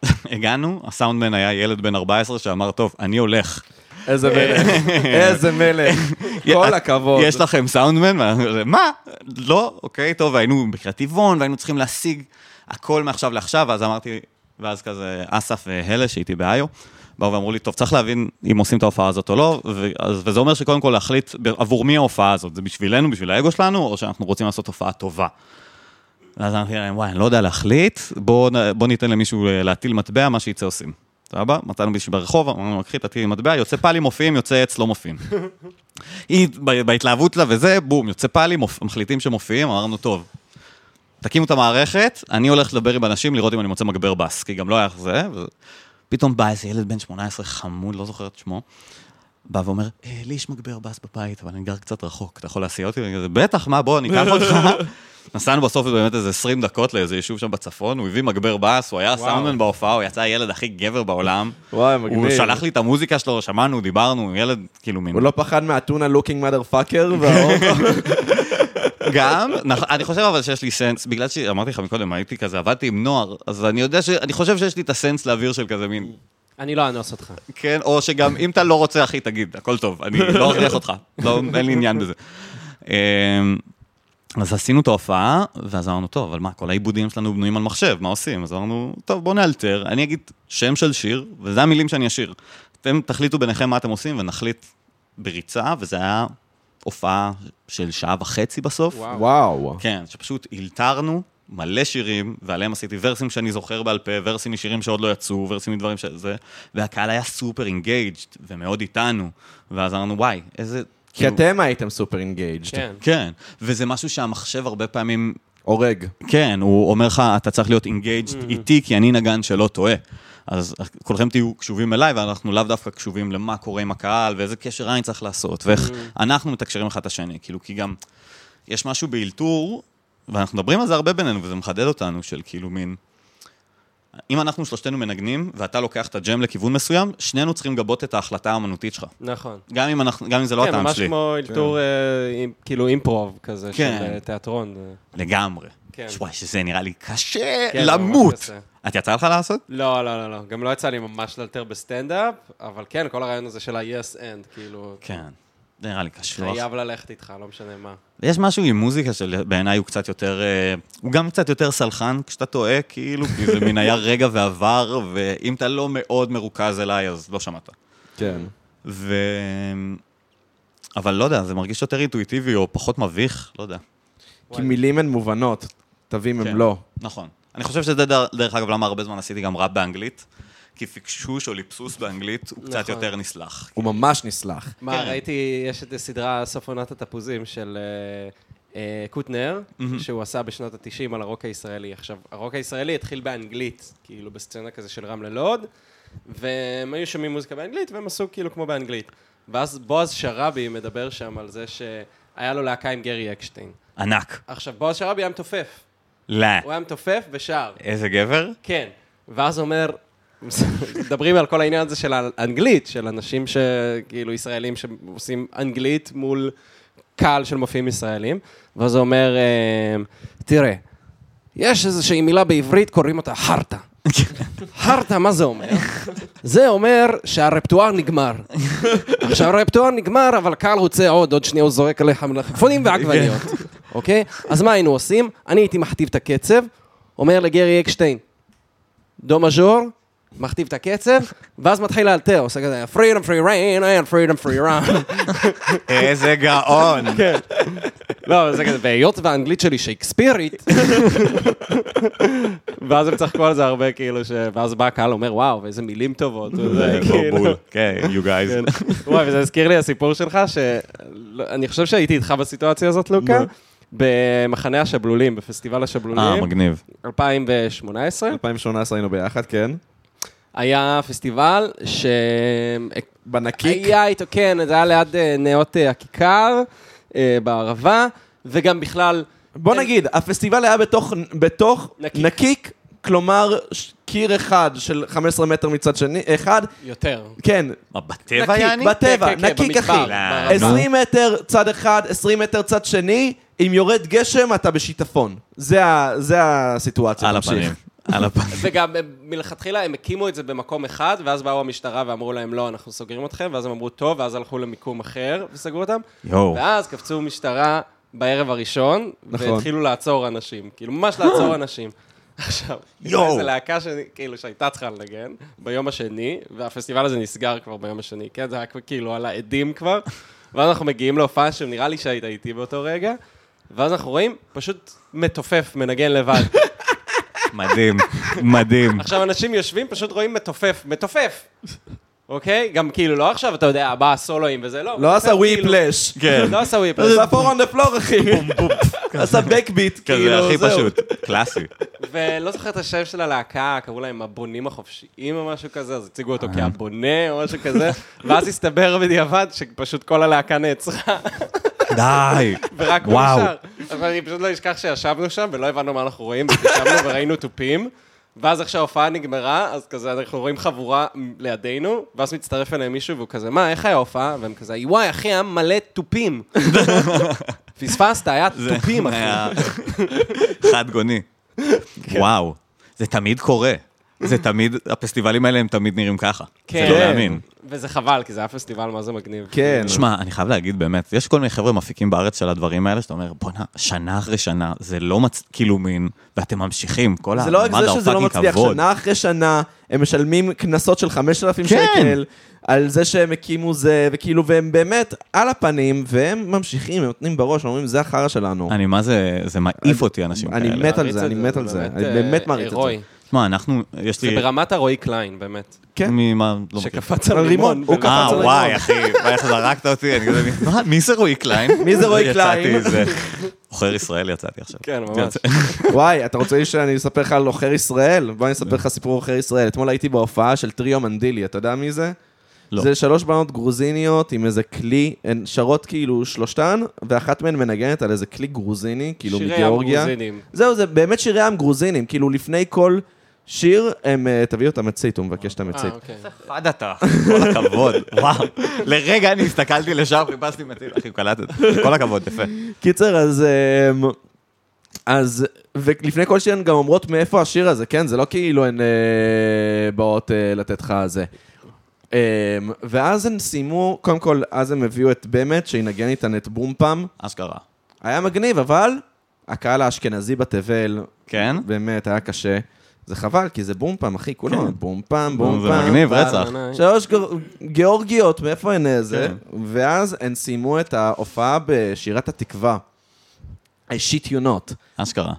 הגענו, הסאונדמן היה ילד בן 14 שאמר, טוב, אני הולך. איזה מלך, איזה מלך, כל הכבוד. יש לכם סאונדמן? מה? לא, אוקיי, טוב, והיינו בקריית טבעון, והיינו צריכים להשיג הכל מעכשיו לעכשיו, ואז אמרתי, ואז כזה, אסף והלה, שהייתי באיו, באו ואמרו לי, טוב, צריך להבין אם עושים את ההופעה הזאת או לא, וזה אומר שקודם כל להחליט עבור מי ההופעה הזאת, זה בשבילנו, בשביל האגו שלנו, או שאנחנו רוצים לעשות הופעה טובה. ואז אמרתי להם, וואי, אני לא יודע להחליט, בואו בוא ניתן למישהו אה, להטיל מטבע, מה שיצא עושים. סבבה? מצאנו מישהו ברחוב, אמרנו, קחי, תטיל מטבע, יוצא פאלי מופיעים, יוצא עץ לא מופיעים. היא, בהתלהבות לה וזה, בום, יוצא פאלי, מופ... מחליטים שמופיעים, אמרנו, טוב, תקימו את המערכת, אני הולך לדבר עם אנשים, לראות אם אני מוצא מגבר בס, כי גם לא היה זה, ופתאום בא איזה ילד בן 18 חמוד, לא זוכר את שמו, בא ואומר, אה, לי יש מגבר בס בבית, אבל אני גר קצת רחוק, אתה יכול להסיע אותי? בטח, מה, בוא, אני אקח אותך. נסענו בסוף באמת איזה 20 דקות לאיזה יישוב שם בצפון, הוא הביא מגבר בס, הוא היה הסאונדמן בהופעה, הוא יצא הילד הכי גבר בעולם. וואי, מגניב. הוא שלח לי את המוזיקה שלו, שמענו, דיברנו, ילד כאילו מין... הוא לא פחד מה tuna looking motherfucker. גם, נכ- אני חושב אבל שיש לי סנס, בגלל שאמרתי לך מקודם, הייתי כזה, עבדתי עם נוער, אז אני יודע ש... אני חושב שיש לי את הסנס לאוויר של כזה מין, אני לא אנוס אותך. כן, או שגם אם אתה לא רוצה, אחי, תגיד, הכל טוב, אני לא אכריח אותך, לא, אין לי עניין בזה. אז עשינו את ההופעה, ואז אמרנו, טוב, אבל מה, כל העיבודים שלנו בנויים על מחשב, מה עושים? אז אמרנו, טוב, בואו נאלתר, אני אגיד שם של שיר, וזה המילים שאני אשיר. אתם תחליטו ביניכם מה אתם עושים, ונחליט בריצה, וזה היה הופעה של שעה וחצי בסוף. וואו. וואו. כן, שפשוט הילתרנו מלא שירים, ועליהם עשיתי ורסים שאני זוכר בעל פה, ורסים משירים שעוד לא יצאו, ורסים מדברים שזה, והקהל היה super engaged, ומאוד איתנו, ואז אמרנו, וואי, איזה... כי כאילו- אתם הייתם super engaged. כן. כן, וזה משהו שהמחשב הרבה פעמים, הורג. כן, הוא אומר לך, אתה צריך להיות engaged איתי, כי אני נגן שלא טועה. אז כולכם תהיו קשובים אליי, ואנחנו לאו דווקא קשובים למה קורה עם הקהל, ואיזה קשר עין צריך לעשות, ואיך אנחנו מתקשרים אחד את השני. כאילו, כי גם יש משהו באלתור, ואנחנו מדברים על זה הרבה בינינו, וזה מחדד אותנו, של כאילו מין... אם אנחנו שלושתנו מנגנים, ואתה לוקח את הג'ם לכיוון מסוים, שנינו צריכים לגבות את ההחלטה האמנותית שלך. נכון. גם אם, אנחנו, גם אם זה לא כן, הטעם ממש שלי. כמו אלתור, אה, עם- כאילו אימפרוב כזה, של כן. אה, תיאטרון. אה. לגמרי. כן. וואי, שזה נראה לי קשה כן, ממש למות. את יצא לך לעשות? לא, לא, לא, לא. גם לא יצא לי ממש לאלתר בסטנדאפ, אבל כן, כל הרעיון הזה של ה-yes and, כאילו, כן. זה נראה לי קשוח. חייב ללכת איתך, לא משנה מה. יש משהו עם מוזיקה שבעיניי הוא קצת יותר, אה, הוא גם קצת יותר סלחן כשאתה טועה, כאילו, כי זה מין היה רגע ועבר, ואם אתה לא מאוד מרוכז אליי, אז לא שמעת. כן. ו... אבל לא יודע, זה מרגיש יותר אינטואיטיבי או פחות מביך, לא יודע. כי מילים הן מובנות, תווים כן. הם לא. נכון. אני חושב שזה דר- דרך אגב למה הרבה זמן עשיתי גם ראפ באנגלית, כי פיקשוש או ליפסוס באנגלית הוא קצת נכון. יותר נסלח. הוא ממש נסלח. מה, כן. ראיתי, יש את הסדרה סוף עונת התפוזים של אה, אה, קוטנר, שהוא עשה בשנות ה-90 על הרוק הישראלי. עכשיו, הרוק הישראלי התחיל באנגלית, כאילו בסצנה כזה של רמלה לוד, והם היו שומעים מוזיקה באנגלית, והם עשו כאילו כמו באנגלית. ואז בועז שראבי מדבר שם על זה שהיה לו להקה עם גרי אקשטיין. ענק. עכשיו, בועז שראבי היה מתופף. לא. הוא היה מתופף ושר. איזה גבר? כן. ואז אומר, מדברים על כל העניין הזה של האנגלית, של אנשים שכאילו ישראלים שעושים אנגלית מול קהל של מופיעים ישראלים, ואז הוא אומר, אה, תראה, יש איזושהי מילה בעברית, קוראים אותה חרטא. חרטא, מה זה אומר? זה אומר שהרפטואר נגמר. עכשיו, הרפטואר נגמר, אבל קהל רוצה עוד, עוד שנייה הוא זורק עליך מלפפונים ועגבניות, אוקיי? אז מה היינו עושים? אני הייתי מכתיב את הקצב, אומר לגרי אקשטיין, דו מז'ור, מכתיב את הקצב, ואז מתחיל לאלתר, עושה כזה, freedom free rain and freedom free run. איזה גאון. לא, זה כזה, והיות והאנגלית שלי שייקספירית, ואז הם צחקו על זה הרבה, כאילו, ש... ואז בא הקהל אומר, וואו, איזה מילים טובות. וזה, כאילו. בול, כן, you guys. כן. וואי, וזה הזכיר לי הסיפור שלך, שאני חושב שהייתי איתך בסיטואציה הזאת, לוקה. במחנה השבלולים, בפסטיבל אה, השבלולים, מגניב. 2018, 2018 היינו ביחד, כן. היה פסטיבל ש... בנקיק. היה איתו, כן, זה היה ליד אה, נאות אה, הכיכר, אה, בערבה, וגם בכלל... בוא נגיד, הפסטיבל היה בתוך, בתוך נקיק. נקיק. כלומר, קיר אחד של 15 מטר מצד שני, אחד, יותר. כן, מה, בטבע נקיק, יעני? בטבע, כן, כן, נקיק במדבר, אחי. ברמה. 20 מטר צד אחד, 20 מטר צד שני, אם יורד גשם אתה בשיטפון. זה ה- זה הסיטואציה, על. הפנים. על הפנים. וגם מלכתחילה הם הקימו את זה במקום אחד, ואז באו המשטרה ואמרו להם, לא, אנחנו סוגרים אתכם, ואז הם אמרו, טוב, ואז הלכו למיקום אחר וסגרו אותם, יואו. ואז קפצו משטרה בערב הראשון, נכון. והתחילו לעצור אנשים, כאילו, ממש לעצור אנשים. עכשיו, יואו. איזה להקה שאני, כאילו, שהייתה צריכה לנגן ביום השני, והפסטיבל הזה נסגר כבר ביום השני, כן? זה היה כאילו על העדים כבר, ואז אנחנו מגיעים להופעה שנראה לי שהיית איתי באותו רגע, ואז אנחנו רואים פשוט מתופף, מנגן לבד. מדהים, מדהים. עכשיו, אנשים יושבים, פשוט רואים מתופף, מתופף. אוקיי? גם כאילו, לא עכשיו, אתה יודע, בא הסולואים וזה, לא. לא עשה ווי כאילו- פלאש. כן. לא עשה ווי פלאש. עשה פור on the floor, אחי. עשה בקביט, כזה כאילו, הכי זהו. פשוט. קלאסי. ולא זוכר את השם של הלהקה, קראו להם הבונים החופשיים או משהו כזה, אז הציגו אותו כהבונה או משהו כזה, ואז הסתבר בדיעבד שפשוט כל הלהקה נעצרה, די. ורק הוא וואו. נשאר. אבל אני פשוט לא אשכח שישבנו שם ולא הבנו מה אנחנו רואים, וישבנו וראינו תופים. ואז איך שההופעה נגמרה, אז כזה אנחנו רואים חבורה לידינו, ואז מצטרף אליהם מישהו והוא כזה, מה, איך היה ההופעה? והם כזה, וואי, אחי, היה מלא תופים. פספסת, היה תופים, אחי. חד גוני. וואו. זה תמיד קורה. זה תמיד, הפסטיבלים האלה הם תמיד נראים ככה. כן. זה לא להאמין. וזה חבל, כי זה היה פסטיבל, מה זה מגניב. כן. שמע, אני חייב להגיד באמת, יש כל מיני חבר'ה מפיקים בארץ של הדברים האלה, שאתה אומר, בואנה, שנה אחרי שנה, זה לא מצ... כאילו מין, ואתם ממשיכים, כל זה לא רק המד"א זה שזה לא מצליח, כבוד. שנה אחרי שנה הם משלמים קנסות של 5,000 כן. שקל על זה שהם הקימו זה, וכאילו, והם באמת על הפנים, והם ממשיכים, הם נותנים בראש, אומרים, זה החרא שלנו. אני, מה זה, זה מעיף אותי, אנשים אני כאלה. מת על זה, אני מת על זה, אני אה, באמת מעריץ את. זה. תשמע, אנחנו, יש זה לי... ברמת הרועי קליין, באמת. כן. ממה, לא מכיר. שקפץ על על רימון, רימון. ולא- קפץ אה, על וואי, רימון. אחי, איך זרקת אותי, אני כזה, מה, מי זה רועי קליין? מי זה רועי יצאתי קליין? איזה- עוכר ישראל יצאתי עכשיו. כן, ממש. וואי, אתה רוצה שאני אספר לך על עוכר ישראל? בוא אני אספר לך סיפור עוכר ישראל. אתמול הייתי בהופעה של טריו מנדילי, אתה יודע מי זה? לא. זה שלוש בנות גרוזיניות עם איזה כלי, הן שרות כאילו שלושתן, ואחת מהן מנגנת על איזה כלי גרוזיני, כאילו שירי מגיאורגיה. הגרוזינים. זהו, זה באמת שירי עם גרוזינים, כאילו לפני כל שיר, הם, אה, תביאו את המצית, הוא מבקש את המצית. אה, אוקיי. פד אתה, כל הכבוד, וואו. לרגע אני הסתכלתי לשם, חיפשתי מציל, אחי, קלטת. כל הכבוד, יפה. קיצר, אז... אמ, אז, ולפני כל שיר הן גם אומרות מאיפה השיר הזה, כן? זה לא כאילו הן אה, באות אה, לתת לך זה. אמ, ואז הן סיימו, קודם כל, אז הם הביאו את באמת, שינגן איתן את בום פעם. אשכרה. היה מגניב, אבל הקהל האשכנזי בתבל, כן? באמת, היה קשה. זה חבל, כי זה בום פעם, אחי, כולו כן. בום פעם, בום זה פעם. מגניב, פעם. רצח. שלוש גאור- גיאורגיות, מאיפה הן זה? כן. ואז הן סיימו את ההופעה בשירת התקווה. I shit you not. אשכרה.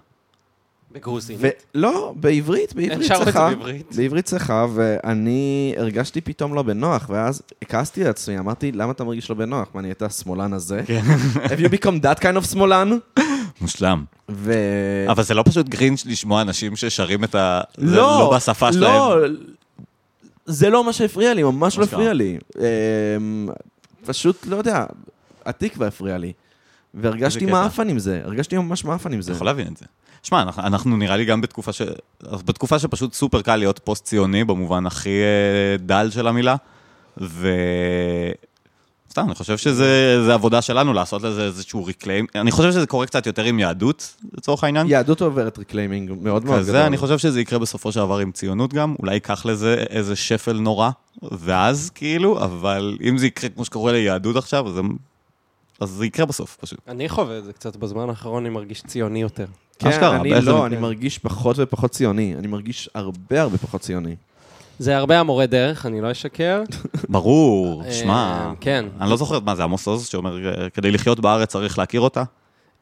בגרוזינית. ולא, בעברית, בעברית שרו את זה צחה. בעברית? בעברית צחה, ואני הרגשתי פתאום לא בנוח, ואז הכעסתי על עצמי, אמרתי, למה אתה מרגיש לא בנוח? מה, נהיית השמאלן הזה? כן. Have you become that kind of שמאלן? מושלם. ו... אבל זה לא פשוט גרינץ' לשמוע אנשים ששרים את ה... זה לא, לא בשפה שלהם. לא, זה לא מה שהפריע לי, ממש לא? הפריע לי. אמ, פשוט, לא יודע, התקווה הפריע לי. והרגשתי. מעפן עם זה, הרגשתי ממש מעפן עם אתה זה. יכול להבין את זה. שמע, אנחנו, אנחנו נראה לי גם בתקופה ש... בתקופה שפשוט סופר קל להיות פוסט-ציוני, במובן הכי אה, דל של המילה, ו... סתם, אני חושב שזה זה עבודה שלנו לעשות לזה איזשהו reclaim. אני חושב שזה קורה קצת יותר עם יהדות, לצורך העניין. יהדות עוברת reclaiming מאוד מאוד גדול. כזה, אני חושב שזה יקרה בסופו של דבר עם ציונות גם, אולי ייקח לזה איזה שפל נורא, ואז כאילו, אבל אם זה יקרה כמו שקורה ליהדות עכשיו, אז, זה- אז זה יקרה בסוף פשוט. אני חווה את זה קצת בזמן האחרון, אני מרגיש ציוני יותר. כן, אשכרה, אני לא? אני מרגיש פחות ופחות ציוני. אני מרגיש הרבה הרבה פחות ציוני. זה הרבה המורה דרך, אני לא אשקר. ברור, אה, שמע, כן. אני לא זוכר מה זה עמוס עוז, שאומר, כדי לחיות בארץ צריך להכיר אותה.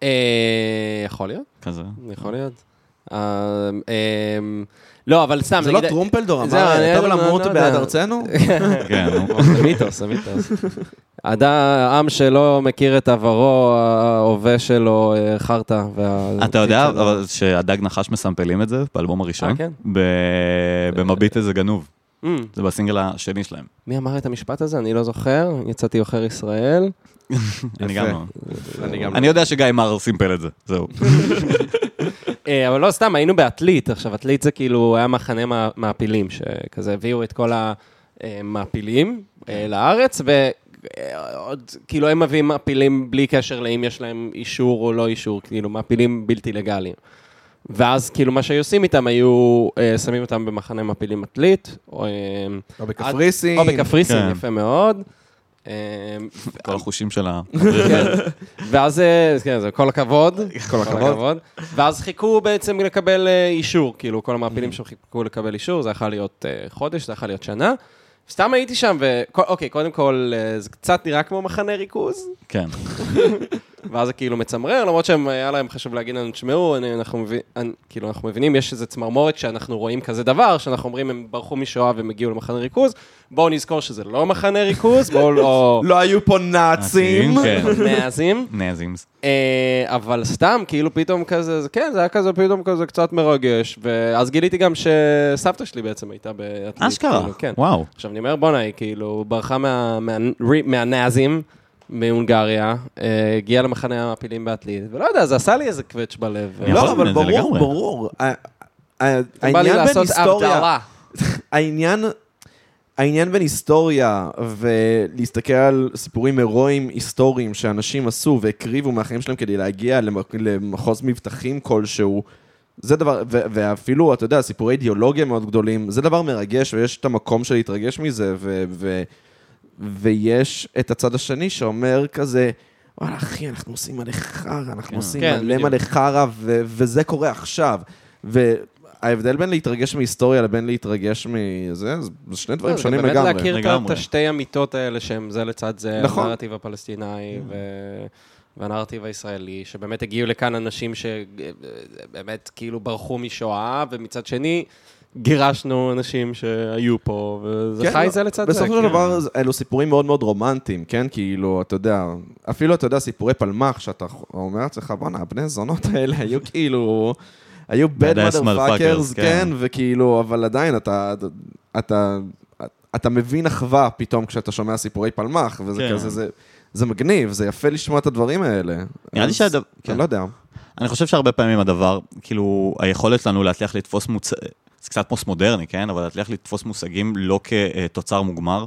אה, יכול להיות, כזה. יכול להיות. אה, אה, לא, אבל סתם, זה לא טרומפלדור אמר, אני טוב לא- למות לא. בעד ארצנו? כן. זה מיתוס, זה מיתוס. עם שלא מכיר את עברו, ההווה שלו אה, חרטא. אתה יודע שהדג נחש מסמפלים את זה באלבום הראשון? אה, כן? ב- במביט איזה גנוב. Mm, זה בסינגל השני שלהם. מי אמר את המשפט הזה? אני לא זוכר. יצאתי עוכר ישראל. אני. גם לא. אני גם אני יודע שגיא מר סימפל את זה, זהו. אה, אבל לא, סתם, היינו בעתלית. עכשיו, עתלית זה כאילו היה מחנה מע- מעפילים, שכזה הביאו את כל המעפילים אה, לארץ, ועוד, כאילו, הם מביאים מעפילים בלי קשר לאם יש להם אישור או לא אישור, כאילו, מעפילים בלתי לגליים. ואז, כאילו, מה שהיו עושים איתם, היו אה, שמים אותם במחנה מעפילים עתלית, או... אה, או בקפריסין. או בקפריסין, כן. יפה מאוד. אה, כל החושים של ה... כן. ואז, אה, כן, זה כל הכבוד. כל הכבוד. ואז חיכו בעצם לקבל אה, אישור, כאילו, כל המעפילים שם חיכו לקבל אישור, זה יכול להיות אה, חודש, זה יכול להיות שנה. סתם הייתי שם, ואוקיי, קודם כל, זה קצת נראה כמו מחנה ריכוז, כן. ואז זה כאילו מצמרר, למרות שהיה להם חשוב להגיד לנו, תשמעו, אנחנו מבין- כאילו, אנחנו מבינים, יש איזו צמרמורת שאנחנו רואים כזה דבר, שאנחנו אומרים, הם ברחו משואה והם הגיעו למחנה ריכוז, בואו נזכור שזה לא מחנה ריכוז, בואו לא... לא היו פה נאצים. כן. נאזים. נזימס. אה, אבל סתם, כאילו פתאום כזה, זה- כן, זה היה כזה פתאום כזה קצת מרגש, ואז גיליתי גם שסבתא שלי בעצם הייתה באתלית. אשכרה, כאילו, כן. וואו. עכשיו, אני אומר, בואנה, היא כאילו ברחה מה- מה- מהנאזים מהונגריה, אה, הגיעה למחנה המעפילים בעתלית, ולא יודע, זה עשה לי איזה קווץ' בלב. לא, אבל ברור. ברור. העניין בין היסטוריה. העניין, העניין בין היסטוריה ולהסתכל על סיפורים הירואיים היסטוריים שאנשים עשו והקריבו מהחיים שלהם כדי להגיע למח- למחוז מבטחים כלשהו, זה דבר, ו- ואפילו, אתה יודע, סיפורי אידיאולוגיה מאוד גדולים, זה דבר מרגש ויש את המקום של להתרגש מזה, ו- ו- ויש את הצד השני שאומר כזה, וואלה, אחי, אנחנו עושים מלא חרא, אנחנו כן. עושים כן, מלא. מלא חרא, ו- וזה קורה עכשיו. וההבדל בין להתרגש מהיסטוריה לבין להתרגש מזה, זה זה שני דברים לא, זה שונים באמת לגמרי. להכיר את לגמרי. השתי אמיתות האלה שהם זה לצד זה, נכון. הנרטיב הפלסטיני ו- והנרטיב הישראלי, שבאמת הגיעו לכאן אנשים שבאמת כאילו ברחו משואה, ומצד שני גירשנו אנשים שהיו פה, וזה כן, חי לא, זה לצד זה. בסופו של כן. דבר, זה- אלו סיפורים מאוד מאוד רומנטיים, כן? כאילו, אתה יודע, אפילו, אתה יודע, סיפורי פלמח, שאתה אומר לעצמך, בואנה, הבני זונות האלה היו כאילו, היו bad motherfuckers, כן, כן. וכאילו, אבל עדיין, אתה, אתה, אתה מבין אחווה פתאום כשאתה שומע סיפורי פלמח, וזה כן. כזה, זה... זה מגניב, זה יפה לשמוע את הדברים האלה. נראה לי שהדבר- אני כן. לא יודע. אני חושב שהרבה פעמים הדבר, כאילו, היכולת שלנו להצליח לתפוס מוצ... זה קצת פוסט-מודרני, כן? אבל להצליח לתפוס מושגים לא כתוצר מוגמר,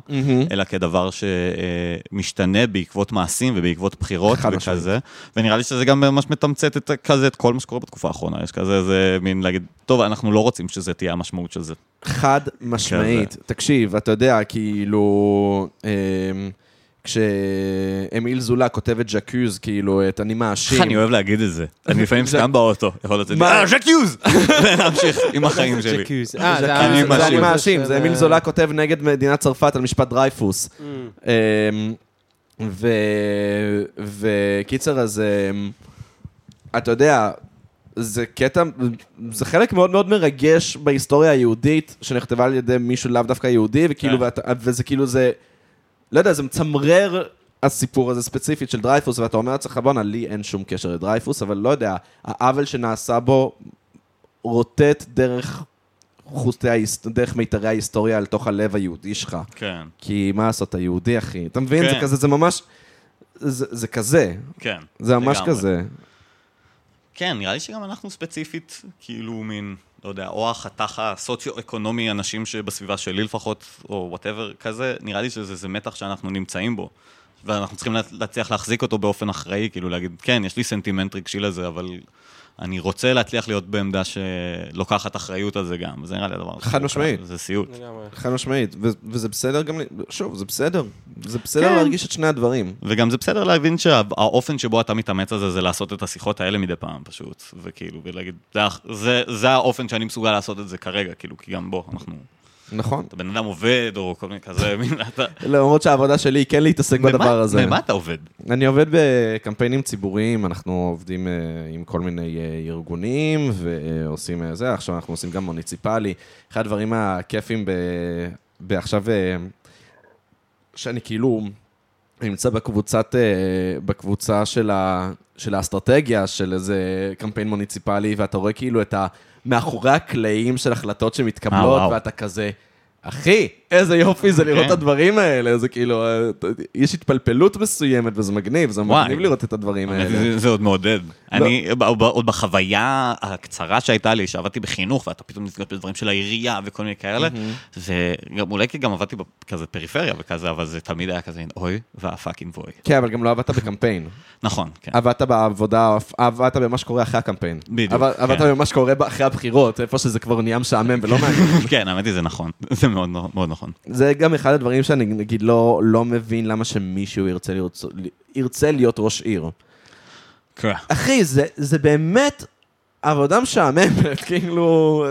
אלא כדבר שמשתנה בעקבות מעשים ובעקבות בחירות וכזה. ונראה לי שזה גם ממש מתמצת את, כזה את כל מה שקורה בתקופה האחרונה. יש כזה איזה מין להגיד, טוב, אנחנו לא רוצים שזה תהיה המשמעות של זה. חד משמעית. תקשיב, אתה יודע, כאילו, אמ, כשאמיל זולה כותב את J'accuse, כאילו, את אני מאשים. איך אני אוהב להגיד את זה. אני לפעמים סתם באוטו, יכול לצאת, מה? אה, J'accuse! ונמשיך עם החיים שלי. אה, זה אני היה- מאשים, זה אני מאשים, זה אמיל זולה כותב נגד מדינת צרפת על משפט דרייפוס. אמ, ו- וקיצר, אז אמ, אתה יודע, זה קטע, זה חלק מאוד מאוד מרגש בהיסטוריה היהודית, שנכתבה על ידי מישהו לאו דווקא יהודי, וכאילו, כן. וזה כאילו זה, לא יודע, זה מצמרר הסיפור הזה ספציפית של דרייפוס, ואתה אומר לעצמך, בואנה, לי אין שום קשר לדרייפוס, אבל לא יודע, העוול שנעשה בו רוטט דרך חוטי דרך מיתרי ההיסטוריה אל תוך הלב היהודי שלך. כן, כי מה לעשות, אתה יהודי, אחי. אתה מבין? זה כן. כזה, זה ממש... זה, זה כזה, כן. זה ממש לגמרי. כזה. כן, נראה לי שגם אנחנו ספציפית, כאילו מין, לא יודע, או החתך הסוציו-אקונומי, אנשים שבסביבה שלי לפחות, או whatever, כזה, נראה לי שזה זה מתח שאנחנו נמצאים בו. ואנחנו צריכים לה- להצליח להחזיק אותו באופן אחראי, כאילו להגיד, כן, יש לי סנטימנט רגשי לזה, אבל אני רוצה להצליח להיות בעמדה שלוקחת אחריות על זה גם, וזה נראה לי הדבר הכי חד משמעית. זה סיוט. חד משמעית. ו- וזה בסדר גם, שוב, זה בסדר. זה בסדר כן. להרגיש את שני הדברים. וגם זה בסדר להבין שהאופן שבו אתה מתאמץ על זה, זה לעשות את השיחות האלה מדי פעם, פשוט. וכאילו, ולהגיד, זה, זה, זה האופן שאני מסוגל לעשות את זה כרגע, כאילו, כי גם בוא, אנחנו נכון. אתה בן אדם עובד, או כל מיני כזה, מין, אתה... למרות שהעבודה שלי היא כן להתעסק בדבר הזה. ממה אתה עובד? אני עובד בקמפיינים ציבוריים, אנחנו עובדים אה, עם כל מיני אה, ארגונים ועושים אה, זה, עכשיו אנחנו עושים גם מוניציפלי. אחד הדברים הכיפים. בעכשיו, שאני כאילו נמצא בקבוצת, בקבוצה של, ה... של האסטרטגיה של איזה קמפיין מוניציפלי, ואתה רואה כאילו את ה... מאחורי הקלעים של החלטות שמתקבלות, אה, וואו. ואתה כזה... אחי, איזה יופי זה לראות כן. את הדברים האלה, זה כאילו, אה, יש התפלפלות מסוימת וזה מגניב, זה. מגניב לראות את הדברים האלה. זה, עוד מעודד. לא. אני, עוד בחוויה הקצרה שהייתה לי, שעבדתי בחינוך, ואתה פתאום נתגעת בדברים של העירייה וכל מיני כאלה, זה אולי כי גם עבדתי בכזה פריפריה וכזה, אבל זה תמיד היה כזה, אוי, והפאקינג בוי. כן, אבל גם לא עבדת בקמפיין. נכון, כן. עבדת בעבודה, עבדת במה שקורה אחרי הקמפיין. בדיוק, עבד- עבדת כן. במה שקורה אחרי הבחירות, איפה שזה כבר נהיה משעמם ולא מעניין. כן, האמת היא זה נכון, זה מאוד מאוד נכון. זה גם אחד הדברים שאני, נגיד, לא לא מבין למה שמישהו ירצה להיות- ירצה להיות ראש עיר. כן. אחי, זה, זה באמת עבודה משעממת, כאילו...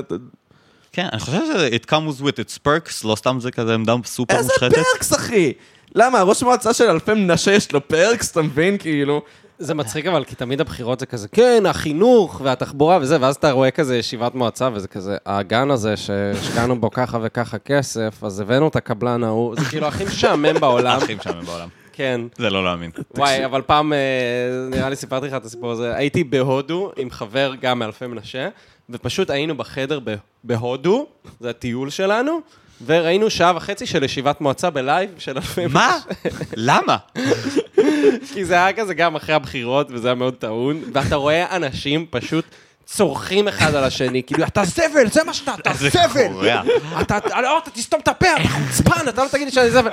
כן, אני חושב שזה it comes with its perks, לא סתם זה כזה עמדה סופר איזה מושחתת. פרקס, אחי? למה, ראש מועצה של אלפי מנשה יש לו פרקס, אתה מבין? כאילו... זה מצחיק אבל, כי תמיד הבחירות זה כזה, כן, החינוך והתחבורה וזה, ואז אתה רואה כזה ישיבת מועצה, וזה כזה, הגן הזה שהשקענו בו ככה וככה כסף, אז הבאנו את הקבלן ההוא, זה כאילו הכי משעמם בעולם. הכי משעמם בעולם. כן. זה לא להאמין. וואי, אבל פעם, אה, נראה לי סיפרתי לך את הסיפור הזה, הייתי בהודו עם חבר גם מאלפי מנשה, ופשוט היינו בחדר בהודו, זה הטיול שלנו, וראינו שעה וחצי של ישיבת מועצה בלייב של אלפי מנשה. מה? למה? כי זה היה כזה גם אחרי הבחירות, וזה היה מאוד טעון, ואתה רואה אנשים פשוט צורכים אחד על השני, כאילו, אתה זבל, זה מה שאתה, אתה זבל! אתה, לא, אתה תסתום את הפה, אתה חוצפן, אתה לא תגיד לי שאני זבל.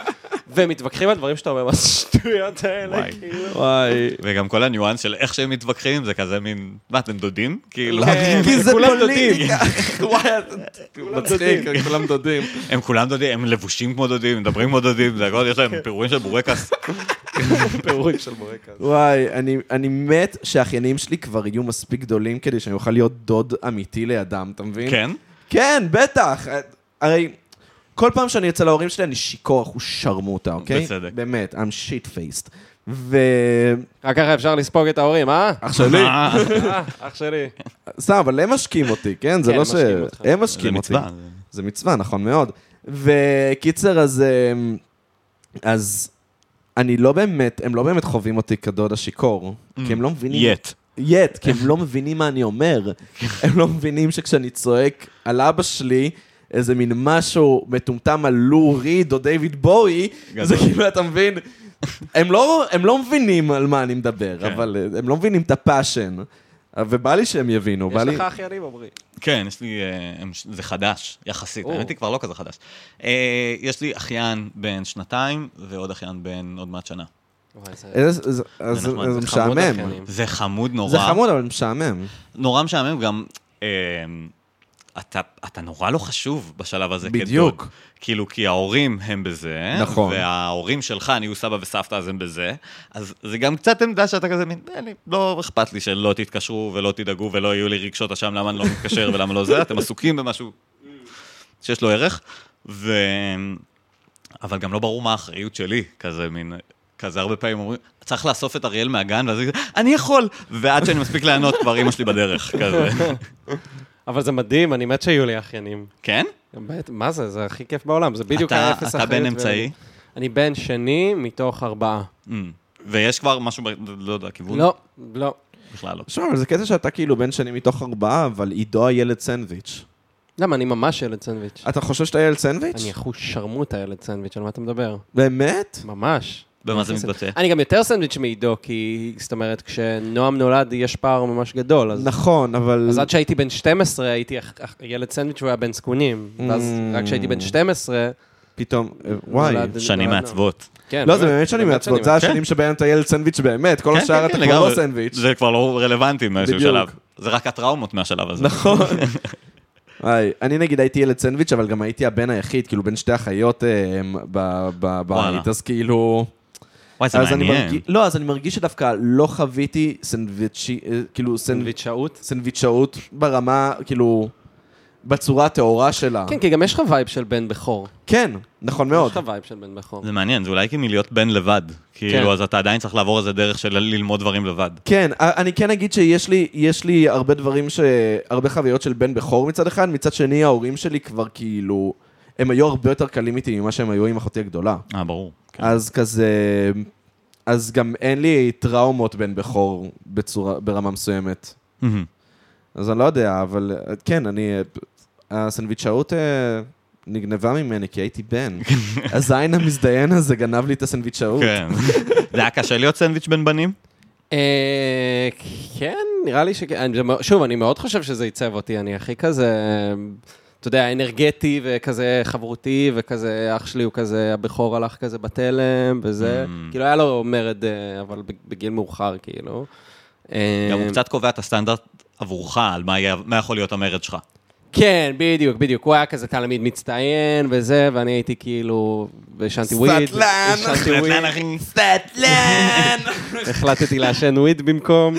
והם מתווכחים על דברים שאתה אומר, מה זה השטויות האלה, וואי. כאילו. וואי. וגם כל הניואנס של איך שהם מתווכחים, זה כזה מין, מה, אתם דודים? כאילו, כן. כי זה כולם פוליטיקה. וואי, מצחיק, כולם דודים. הם כולם דודים, הם לבושים כמו דודים, מדברים כמו דודים, זה הכל, יש להם פירורים של בורקס. פירורים של בורקס. וואי, אני, אני מת שהאחיינים שלי כבר יהיו מספיק גדולים כדי שאני אוכל להיות דוד אמיתי לידם, אתה מבין? כן? כן, בטח. הרי כל פעם שאני אצל ההורים שלי אני שיכור, אחוז שרמוטה, אוקיי? בצדק. באמת, I'm shit faced. ו... רק ככה אפשר לספוג את ההורים, אה? אח שלי, אה, אה, אח שלי. סתם, אבל הם משקים אותי, כן? זה כן, לא ש... משקים אותך. הם זה משקים אותי. מצווה. זה מצווה, נכון מאוד. וקיצר, אז... אמ, אז אני לא באמת, הם לא באמת חווים אותי כדוד השיכור, כי הם לא מבינים... yet. yet, כי הם לא מבינים מה אני אומר. הם לא מבינים שכשאני צועק על אבא שלי, איזה מין משהו מטומטם על לו ריד או דיוויד בואי. זה כאילו, אתה מבין? הם לא, הם לא מבינים על מה אני מדבר, כן. אבל אה, הם לא מבינים את ה passion. ובא לי שהם יבינו, בא יש לי... לך אחיינים, עמרי. כן, יש לי, אה, זה חדש, יחסית, או. האמת היא כבר לא כזה חדש. אה, יש לי אחיין בן שנתיים, ועוד אחיין בן עוד מעט שנה. זה- משעמם. זה חמוד נורא. זה חמוד, אבל משעמם. נורא משעמם, גם... אה, אתה, אתה נורא לא חשוב בשלב הזה בדיוק. כדוד. כאילו, כי ההורים הם בזה, נכון. וההורים שלך נהיו סבא וסבתא אז הם בזה, אז זה גם קצת עמדה שאתה כזה מין, "אין לי- לא אכפת לי שלא תתקשרו ולא תדאגו ולא יהיו לי רגשות אשם למה אני לא מתקשר ולמה לא זה, אתם עסוקים במשהו שיש לו ערך, ו... אבל גם לא ברור מה האחריות שלי, כזה מין... כזה הרבה פעמים אומרים, צריך לאסוף את אריאל מהגן, ואז אני אני יכול! ועד שאני מספיק לענות, כבר אימא שלי בדרך, כזה. אבל זה מדהים, אני מת שיהיו לי אחיינים. כן? באמת, מה זה? זה הכי כיף בעולם, זה בדיוק אתה- האפס אתה בן אחריות אמצעי? אני בן שני מתוך ארבעה. Mm. ויש כבר משהו, ב- לא יודע, כיוון? לא, לא. בכלל לא. שמע, אבל זה קטע שאתה כאילו בן שני מתוך ארבעה, אבל עידו הילד סנדוויץ'. למה, אני ממש ילד סנדוויץ'. אתה חושב שאתה ילד סנדוויץ'? אני אחוז שרמוטה ילד סנדוויץ', על מה אתה מדבר? באמת? ממש. במה זה מתבטא? אני גם יותר סנדוויץ' מעידו, כי, זאת אומרת, כשנועם נולד יש פער ממש גדול, אז... נכון, אבל... אז עד שהייתי בן 12, הייתי ילד סנדוויץ' והוא היה בן זקונים. ואז Mm. רק כשהייתי בן 12, פתאום, אה, וואי. שנים מעצבות. כן, לא, זה באמת שנים מעצבות, זה שנים. השנים שבהם אתה ילד סנדוויץ' באמת, כל כן, השאר כן, אתה כן, כבר לא. סנדוויץ'. זה כבר לא רלוונטי מאיזשהו. שלב. זה רק הטראומות מהשלב הזה. נכון. וואי, אני נגיד הייתי ילד סנדוויץ', אבל גם הייתי הבן היחיד, כאילו בין שתי אחיות אה, ב- ב- וואלה. בבית, אז כאילו... וואי, זה אז אני מעניין. מרגיש, לא, אז אני מרגיש שדווקא לא חוויתי סנדוויצ'י, אה, כאילו סנדוויצ'אות. סנדוויצ'אות ברמה, כאילו... בצורה הטהורה שלה. כן, כי גם יש לך vibe של בן בכור. כן, נכון מאוד. יש לך vibe של בן בכור. זה מעניין, זה אולי כאילו להיות בן לבד. כאילו, כן. אז אתה עדיין צריך לעבור איזה דרך של ללמוד דברים לבד. כן, אני כן אגיד שיש לי, יש לי הרבה דברים, ש... הרבה חוויות של בן בכור מצד אחד, מצד שני ההורים שלי כבר כאילו, הם היו הרבה יותר קלים איתי ממה שהם היו עם אחותי הגדולה. אה, ברור. כן. אז כזה, אז גם אין לי טראומות בן בכור בצורה, ברמה מסוימת. מהמם. אז אני לא יודע, אבל כן, אני... הסנדוויצ'אות אה, נגנבה ממני, כי הייתי בן. הזין המזדיין הזה גנב לי את הסנדוויצ'אות. כן. זה היה קשה להיות סנדוויץ' בין בנים? אה, כן, נראה לי שכן. שוב, אני מאוד חושב שזה עיצב אותי, אני הכי כזה, אתה יודע, אנרגטי וכזה חברותי, וכזה, אח שלי הוא כזה, הבכור הלך כזה בתלם, וזה, Mm. כאילו היה לו מרד, אה, אבל בגיל מאוחר, כאילו. אה, גם הוא קצת קובע את הסטנדרט עבורך, על מה יהיה- מה יכול להיות המרד שלך. כן, בדיוק, בדיוק. הוא היה כזה תלמיד מצטיין וזה, ואני הייתי כאילו, והשנתי וויד. אחי. סטטלן! החלטתי לעשן וויד במקום.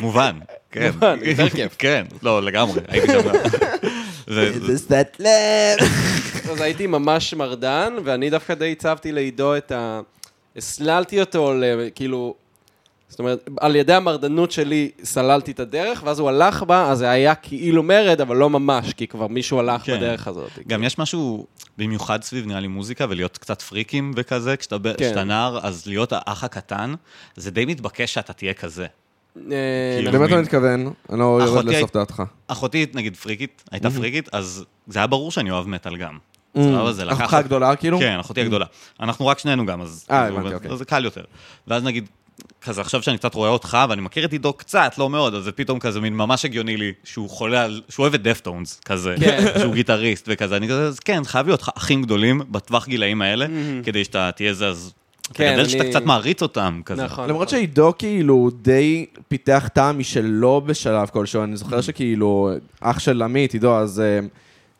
מובן. כן. מובן, יותר כיף. כן, לא, לגמרי, הייתי שם גם. זה- זה סטטלן! אז הייתי ממש מרדן, ואני דווקא די הצבתי לעידו את ה... הסללתי אותו, כאילו... זאת אומרת, על ידי המרדנות שלי סללתי את הדרך, ואז הוא הלך בה, אז זה היה כאילו מרד, אבל לא ממש, כי כבר מישהו הלך כן. בדרך הזאת. גם יש משהו במיוחד סביב נראה לי מוזיקה ולהיות קצת פריקים וכזה, כשאתה כן. נער, אז להיות האח הקטן, זה די מתבקש שאתה תהיה כזה. אה, כאילו. באמת לא מתכוון, אני לא יורד לסוף דעתך. אחותי, נגיד, פריקית, הייתה פריקית, אז זה היה ברור שאני אוהב מטאל גם. Mm. אחותך הגדולה כאילו? כן, אחותי הגדולה. אנחנו רק שנינו גם, אז אה, כאילו, הבנתי, אוקיי. אז זה קל יותר. ואז נגיד, כזה עכשיו שאני קצת רואה אותך, ואני מכיר את עידו קצת, לא מאוד, אז זה פתאום כזה מין ממש הגיוני לי, שהוא חולה על, שהוא אוהב את דפטונס, כזה, כן. שהוא גיטריסט וכזה, אני כזה, אז כן, חייב להיות אחים גדולים בטווח גילאים האלה, כדי שאתה תהיה זה, אז... כן, אתה יודע שאתה אני- קצת מעריץ אותם, כזה. נכון. למרות שעידו כאילו די פיתח טעם משלו בשלב כלשהו, אני זוכר שכאילו אח של עמית, עידו, אז אה,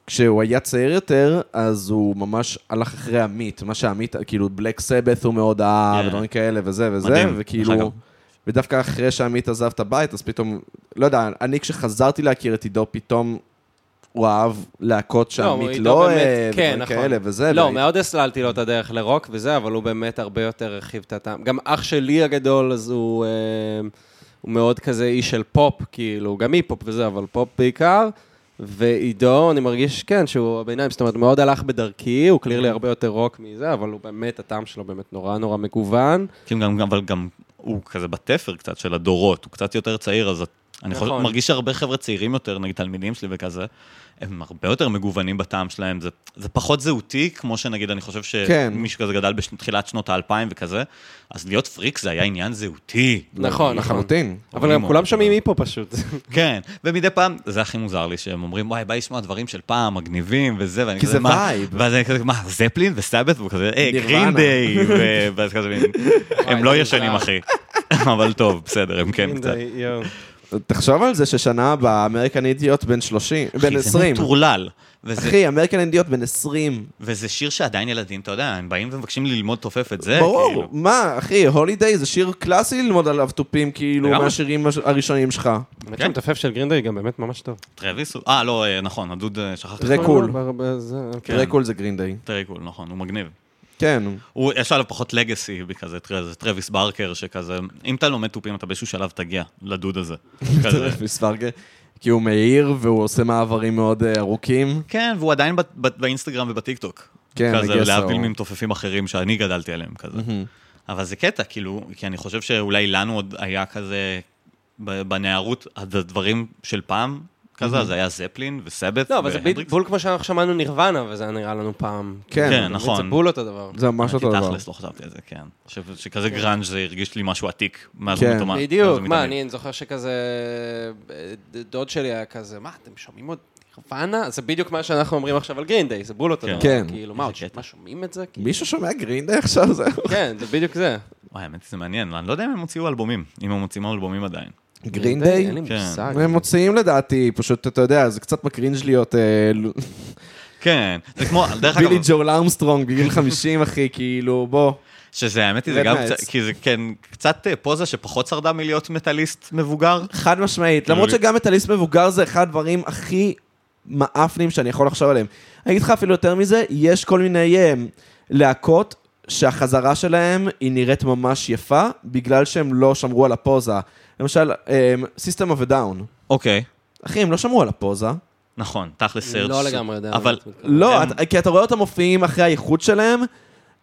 כשהוא היה צעיר יותר, אז הוא ממש הלך אחרי עמית, מה שעמית, כאילו בלק סבת הוא מאוד אהב, כן. ודברים כאלה וזה וזה, מדהים. וכאילו, ודווקא אחרי שעמית עזב את הבית, אז פתאום, לא יודע, אני כשחזרתי להכיר את עידו, פתאום הוא אהב להקות שעמית עידו לא באמת- אוהב, כן, נכון. כאלה וזה. לא, והי- מאוד הסללתי לו את הדרך לרוק וזה, אבל הוא באמת הרבה יותר הרחיב את הטעם. גם אח שלי הגדול, אז הוא, אה, הוא מאוד כזה איש של פופ, כאילו, גם היפ-הופ וזה, אבל פופ בעיקר. ועידו, אני מרגיש, כן, שהוא הביניים, זאת אומרת, מאוד הלך בדרכי, הוא clearly הרבה יותר רוק מזה, אבל הוא באמת, הטעם שלו באמת נורא נורא מגוון. כן, גם, גם, אבל גם הוא כזה בתפר קצת של הדורות, הוא קצת יותר צעיר, אז אני נכון. מרגיש שהרבה חבר'ה צעירים יותר, נגיד תלמידים שלי וכזה, הם הרבה יותר מגוונים בטעם שלהם, זה, זה פחות זהותי, כמו שנגיד, אני חושב כן. שמישהו כזה גדל בתחילת שנות האלפיים וכזה, אז להיות פריק זה היה עניין זהותי. נכון, נכון. לחלוטין. אבל גם כולם. שומעים היפ-הופ פשוט. כן, ומדי פעם, זה הכי מוזר לי, שהם אומרים, וואי, בא לשמוע דברים של פעם, מגניבים וזה, ואני כי כזה, זה מה? vibe. ואז אני כזה, מה, זפלין וסבאת'? והוא כזה, אה, נירוונה. גרין דיי, ואז כזה, הם לא זה ישנים. אחי. אבל טוב, בסדר, הם כן קצת. תחשוב על זה ששנה הבאה אמריקן אידיוט בן 30, בן אחי, זה 20. מטורלל. וזה, אחי, אמריקן אידיוט בן 20. וזה שיר שעדיין ילדים, אתה יודע, הם באים ומבקשים ללמוד תופף את זה, ברור, כאילו. מה, אחי, Holiday זה שיר קלאסי ללמוד עליו תופים, כאילו. מהשירים הש- הראשונים שלך. האמת כן. שהמתופף של גרינדיי גם באמת ממש טוב. טרוויס, הוא- אה, לא, אה, נכון, הדוד, אה, שכחתי. Tré איך Cool. בר- בר- זה- כן. Tré Cool זה גרינדיי. Tré Cool, נכון, הוא מגניב. כן. הוא, יש עליו פחות legacy זה טרוויס ברקר, שכזה, אם אתה לומד תופים, אתה באיזשהו שלב תגיע לדוד הזה. כזה. מספרגה. כי הוא מהיר והוא עושה מעברים מאוד אה, ארוכים. כן, והוא עדיין באינסטגרם ובטיקטוק. כן, כזה, להבדיל. ממתופפים אחרים שאני גדלתי עליהם כזה. אבל זה קטע, כאילו, כי אני חושב שאולי לנו עוד היה כזה, בנערות, הדברים של פעם, כזה, אז היה זפלין וסבאת' לא, אבל זה. בול כמו שאנחנו שמענו נירוונה, וזה היה נראה לנו פעם. כן, כן, זה נכון. בול אותו דבר. זה ממש אותו דבר. תכלס, לא חשבתי על זה, כן. שכזה גראנג' זה הרגיש לי משהו עתיק. מאז כן. הוא מתומה- מאז בדיוק, מה. אני זוכר שכזה, אה, דוד שלי היה כזה, מה, אתם שומעים עוד נירוונה? זה בדיוק מה שאנחנו אומרים עכשיו על גרינדיי, זה בול אותו כן. דבר. כן. כאילו, מה. מה, שומעים את זה? כאילו, מישהו שומע גרינדיי עכשיו? כן, זה בדיוק זה. וואי, האמת היא, זה מעניין, אני לא יודע אם הם הוציאו אלבומים, אם הם מוציאים אלבומים עדיין. גרינדיי? אין לי כן. מושג. הם מוציאים לדעתי, פשוט, אתה יודע, זה קצת מקרינג' להיות אה, כן, זה כמו, דרך אגב, בילי ג'ו ארמסטרונג בגיל 50, אחי, כאילו, בוא. שזה, האמת היא, זה גם. קצת, כי זה כן, קצת אה, פוזה שפחות שרדה מלהיות מטאליסט מבוגר. חד משמעית. כאילו- למרות שגם מטאליסט מבוגר זה אחד הדברים הכי מאפנים שאני יכול לחשוב עליהם. אני אגיד לך אפילו יותר מזה, יש כל מיני אה, להקות שהחזרה שלהם היא נראית ממש יפה, בגלל שהם לא שמרו על הפוזה. למשל, אה, System of a Down. אוקיי, אחי, הם לא שמרו על הפוזה. נכון, תכל'ס סרט. לא לגמרי יודע. אבל אתה. לא, כי אתה רואה אותם מופיעים אחרי האיחוד שלהם,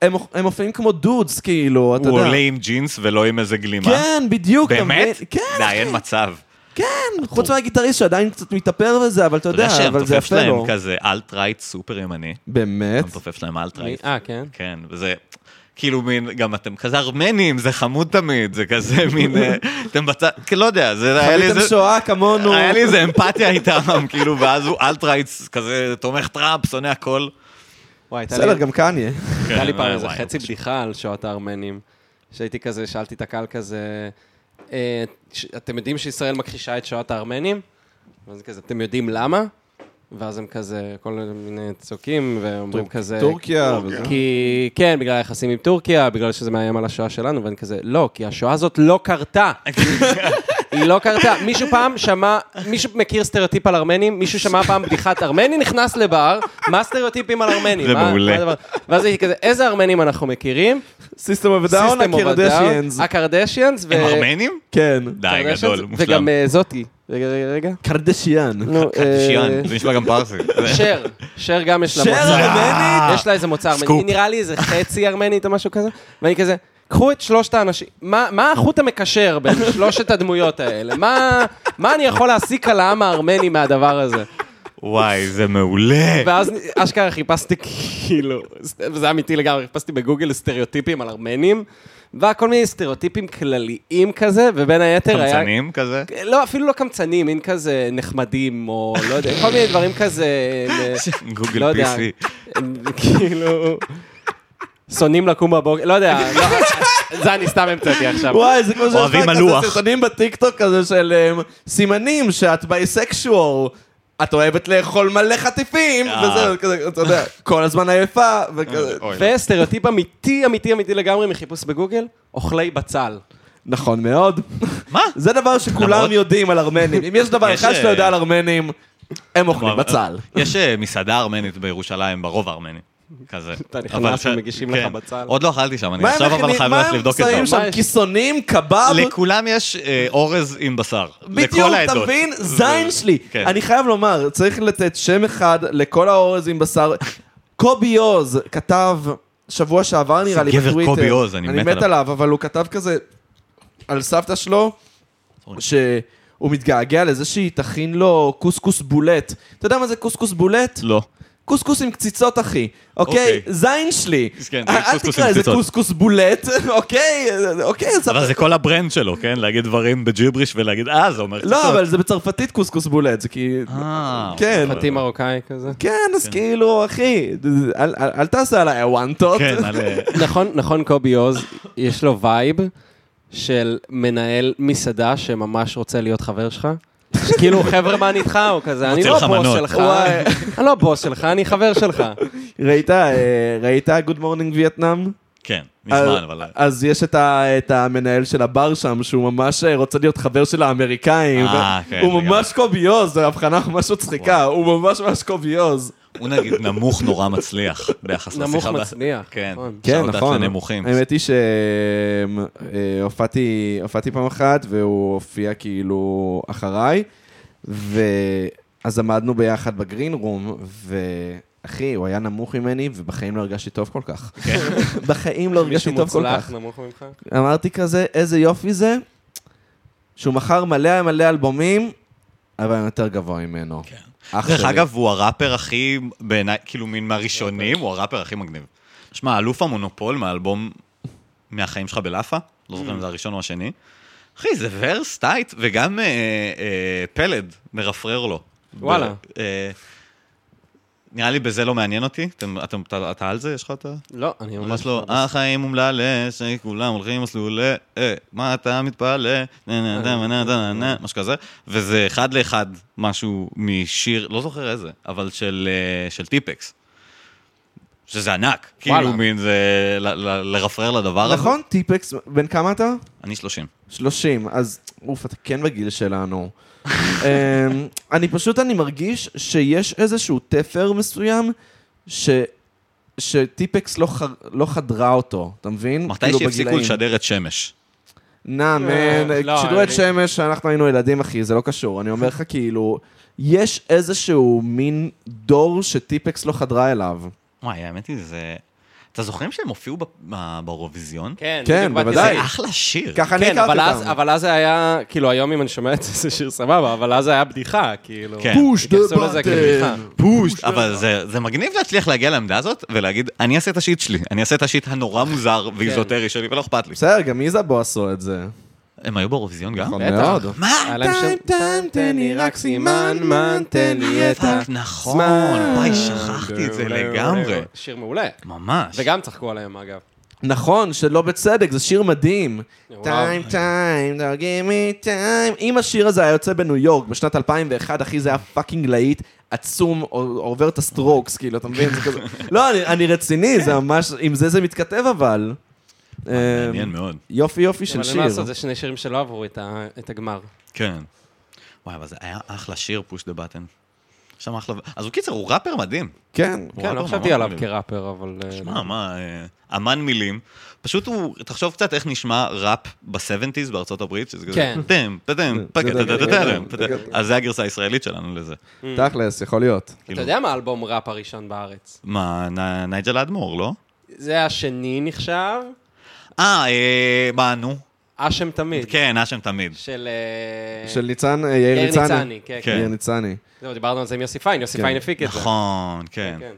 הם, הם מופיעים כמו dudes, כאילו, אתה הוא יודע. עולה עם ג'ינס ולא עם איזה גלימה. כן, בדיוק. אתה באמת? כן, די, אין מצב. כן, חוץ מהגיטריסט שעדיין קצת מתאפר וזה, אבל אתה אתה יודע יודע, אבל זה שהמתופף יפה לו. שלהם כזה alt-right סופר ימני. באמת? המתופף שלהם alt-right. אה, כן? כן, וזה... כאילו מין, גם אתם כזה ארמנים, זה חמוד תמיד, זה כזה מין, אה, אתם בצד, כאילו, לא יודע, זה היה לי איזה... שואה כמונו. היה לי איזה אמפתיה איתם, כאילו, ואז הוא alt-right, כזה תומך טראמפ, שונא הכל. וואי, בסדר, גם קניה. הייתה לי כן, פעם איזה חצי. בדיחה על שואת הארמנים. שהייתי כזה, שאלתי את הקהל כזה, אה, אתם יודעים שישראל מכחישה את שואת הארמנים? ואז כזה, אתם יודעים למה? ואז הם כזה, כל מיני צועקים, ואומרים כזה... טורקיה וזה. כי, כן, בגלל היחסים עם טורקיה, בגלל שזה מאיים על השואה שלנו, ואני כזה, לא, כי השואה הזאת לא קרתה. היא לא קרתה. מישהו פעם שמע, מישהו מכיר סטריאוטיפ על ארמנים? מישהו שמע פעם בדיחת ארמני נכנס לבר, מה הסטריאוטיפים על ארמנים? זה מה- מעולה. מה הדבר? ואז הייתי כזה, איזה ארמנים אנחנו מכירים? System of a Down, System of a הקרדשיאנס. Down, הקרדשיאנס, ו- הם ארמנים? כן. די, גדול, מושלם. וגם אה, זאתי. רגע, רגע, רגע. קרדשיאן. נו, אה, קרדשיאן, זה נשמע גם פרסי. שר, שר גם יש לה שר מוצא. ארמנית? יש לה איזה מוצא ארמני. סקופ. היא נראה לי איזה חצי ארמנית או משהו כזה, ואני כזה, קחו את שלושת האנשים, מה מה החוט המקשר בין שלושת הדמויות האלה? מה מה אני יכול להסיק על העם הארמני מהדבר הזה? וואי, זה מעולה. ואז אשכרה חיפשתי כאילו, וזה אמיתי לגמרי, חיפשתי בגוגל סטריאוטיפים על ארמנים, וכל מיני סטריאוטיפים כלליים כזה, ובין היתר היה... קמצנים כזה. לא, אפילו לא קמצנים, מין כזה נחמדים, או לא יודע, כל מיני דברים כזה... גוגל לא יודע, PC. כאילו... שונאים לקום בבוקר, לא יודע, לא, זה אני סתם המצאתי עכשיו. וואי, זה כמו שיש לך כזה. סרטונים בטיקטוק כזה של אמ, סימנים שאת ביסקשואל. את אוהבת לאכול מלא חטיפים, אה. וזה כזה, אתה יודע, כל הזמן עייפה, וכזה. אוי, לא. וסטריאוטיפ אמיתי, אמיתי, אמיתי לגמרי מחיפוש בגוגל, אוכלי בצל. נכון מאוד. מה? זה דבר שכולם יודעים על ארמנים. אם יש דבר אחד שאתה אה, יודע על ארמנים, הם אוכלים בצל. יש אה, מסעדה ארמנית בירושלים, ברובע הארמני. כזה. אתה נכנס ש- ומגישים לך כן. בצל. עוד לא אכלתי שם, אני הם עכשיו אבל חייב ללכת הם לבדוק את שמים זה. מה שם? יש? כיסונים, קבב? לכולם יש אה, אורז עם בשר. בדיוק, אתה. מבין? זין שלי. כן. אני חייב לומר, צריך לתת שם אחד לכל האורז עם בשר. קובי יוז כתב שבוע שעבר נראה לי גבר בטוויטר. קובי יוז, אני מת אני מת עליו. עליו, אבל הוא כתב כזה על סבתא שלו, שהוא מתגעגע לזה שהיא תכין לו קוסקוס בולט. אתה יודע מה זה קוסקוס boulettes? לא. קוסקוס עם קציצות, אחי. אוקיי? אוקיי. זין שלי. כן, אל קוסקוס תקרא לזה. קוסקוס boulettes, אוקיי? אוקיי, אבל זה כל ה brand שלו, כן? להגיד דברים בג'יבריש ולהגיד, אה, זה אומר לא, קציצות. אבל זה בצרפתית קוסקוס boulettes, זה כי... אה, כן. פתי מרוקאי כזה. כן, אז כאילו, אחי, אל- אל אל תעשה עליי אוונטות. כן, על... אה, נכון, נכון, קובי עוז, יש לו vibe של מנהל מסעדה שממש רוצה להיות חבר שלך. שכאילו, חבר'ה, מה אני איתך? הוא כזה, אני לא הבוס מנות." שלך. וואי. אני לא הבוס שלך, אני חבר שלך. ראית, אה, ראית Good Morning Vietnam? כן, מזמן, אבל... אז יש את ה- את המנהל של הבר שם, שהוא ממש אה, רוצה להיות חבר של האמריקאים. אה, כן, הוא. ממש קובי עוז, זו הבחנה ממש מצחיקה, הוא ממש ממש קובי עוז. הוא נגיד נמוך נורא מצליח ביחס לשיחה. נמוך מצליח, כן. נכון. כן, נכון. לנמוכים. האמת היא שהופעתי הופעתי פעם אחת, והוא הופיע כאילו אחריי, ואז עמדנו ביחד בגרין רום, ואחי, הוא היה נמוך ממני, ובחיים לא הרגשתי טוב כל כך. כן. בחיים לא הרגשתי מישהו טוב כל מוצלח כך. נמוך ממך? אמרתי כזה, איזה יופי זה, שהוא מכר מלא מלא אלבומים, אבל אני יותר גבוה ממנו. אח דרך. אגב, הוא הראפר הכי, בעיניי, כאילו מן מהראשונים, הוא הראפר הכי מגניב. שמע, אלוף המונופול מהאלבום מהחיים שלך בלאפה, לא זוכר אם זה הראשון או השני. אחי, זה ורס טייט, וגם אה, אה, פלד מרפרר לו. וואלה. ב- אה, נראה לי בזה לא מעניין אותי. אתם, אתם, אתה, אתה על זה? יש לך את ה... לא, אני ממש לא, החיים אומללה, שכולם הולכים מסלולי, אה, מה אתה מתפלא, נה נה נה נה נה נה, משהו כזה, וזה אחד לאחד משהו משיר, לא זוכר איזה, אבל של, אה, של טיפקס. שזה ענק. כאילו, מין זה לרפרר לדבר הזה. נכון? טיפקס, בן כמה אתה? אני 30. 30, אז אוף, אתה כן בגיל שלנו. אמ, אני פשוט, אני מרגיש שיש איזשהו תפר מסוים ש... שטיפקס לא, ח... לא חדרה אותו, אתה מבין? מתי כאילו שהפסיקו בגילאים. לשדר את שמש. נא, מן, לא, שידרו את שמש, אנחנו היינו ילדים, אחי, זה לא קשור. אני אומר לך, כאילו, יש איזשהו מין דור שטיפקס לא חדרה אליו. וואי, האמת היא, זה... אתה זוכרים שהם הופיעו ב- ב- באירוויזיון? כן, כן, בוודאי. זה אחלה שיר. ככה אני כן, הכרתי אבל אז, אותם. אבל אז זה היה, כאילו היום אם אני שומע את זה, זה שיר סבבה, אבל אז זה היה בדיחה, כאילו. כן. פוש דה כבדיחה. פוש, אבל זה, זה מגניב להצליח להגיע לעמדה הזאת ולהגיד, אני אעשה את השיט שלי, אני אעשה את השיט הנורא מוזר ואיזוטרי שלי ולא אכפת לי. בסדר, גם איזבו עשו את זה. הם היו באירוויזיון גם? נכון. מאוד. מה? שם, Time, תן לי רק סימן, man, תן לי את ה... נכון. וואי, שכחתי את זה לגמרי. שיר מעולה. ממש. וגם צחקו עליהם, אגב. נכון, שלא בצדק, זה שיר מדהים. Time, time, don't give me time. אם השיר הזה היה יוצא בניו יורק בשנת 2001, אחי, זה היה fucking להיט עצום, עובר את ה Strokes, כאילו, אתה מבין? לא, אני- אני רציני, זה ממש, עם זה זה מתכתב אבל. מעניין אה, מאוד. יופי יופי של אבל אין מה שיר. לעשות, זה שני שירים שלא עברו את הגמר. כן. וואי, אבל זה היה אחלה שיר, פוש דה בטן. שם אחלה... אז הוא קיצר, הוא ראפר מדהים. כן. כן, לא חשבתי עליו. כראפר, אבל... אה, מה, מה, אה, אמן מילים. פשוט הוא, תחשוב קצת איך נשמע ראפ ב-70's בארצות הברית, שזה כזה, כן. פדם. אז זה הגרסה הישראלית שלנו לזה. תכלס, יכול להיות. אתה יודע מה האלבום ראפ הראשון בארץ? מה, נייג'ל האדמו"ר, לא? זה השני נחשב, אה, אה, מה, נו? אשם תמיד. כן, אשם תמיד. של... אה, של ניצן, אה, יאיר יאיר ניצני. ניצני, כן, כן. יאיר ניצני. זהו, דיברנו על זה עם יוסי פיין, יוסי כן. פיין הפיק את זה. נכון, כן. כן.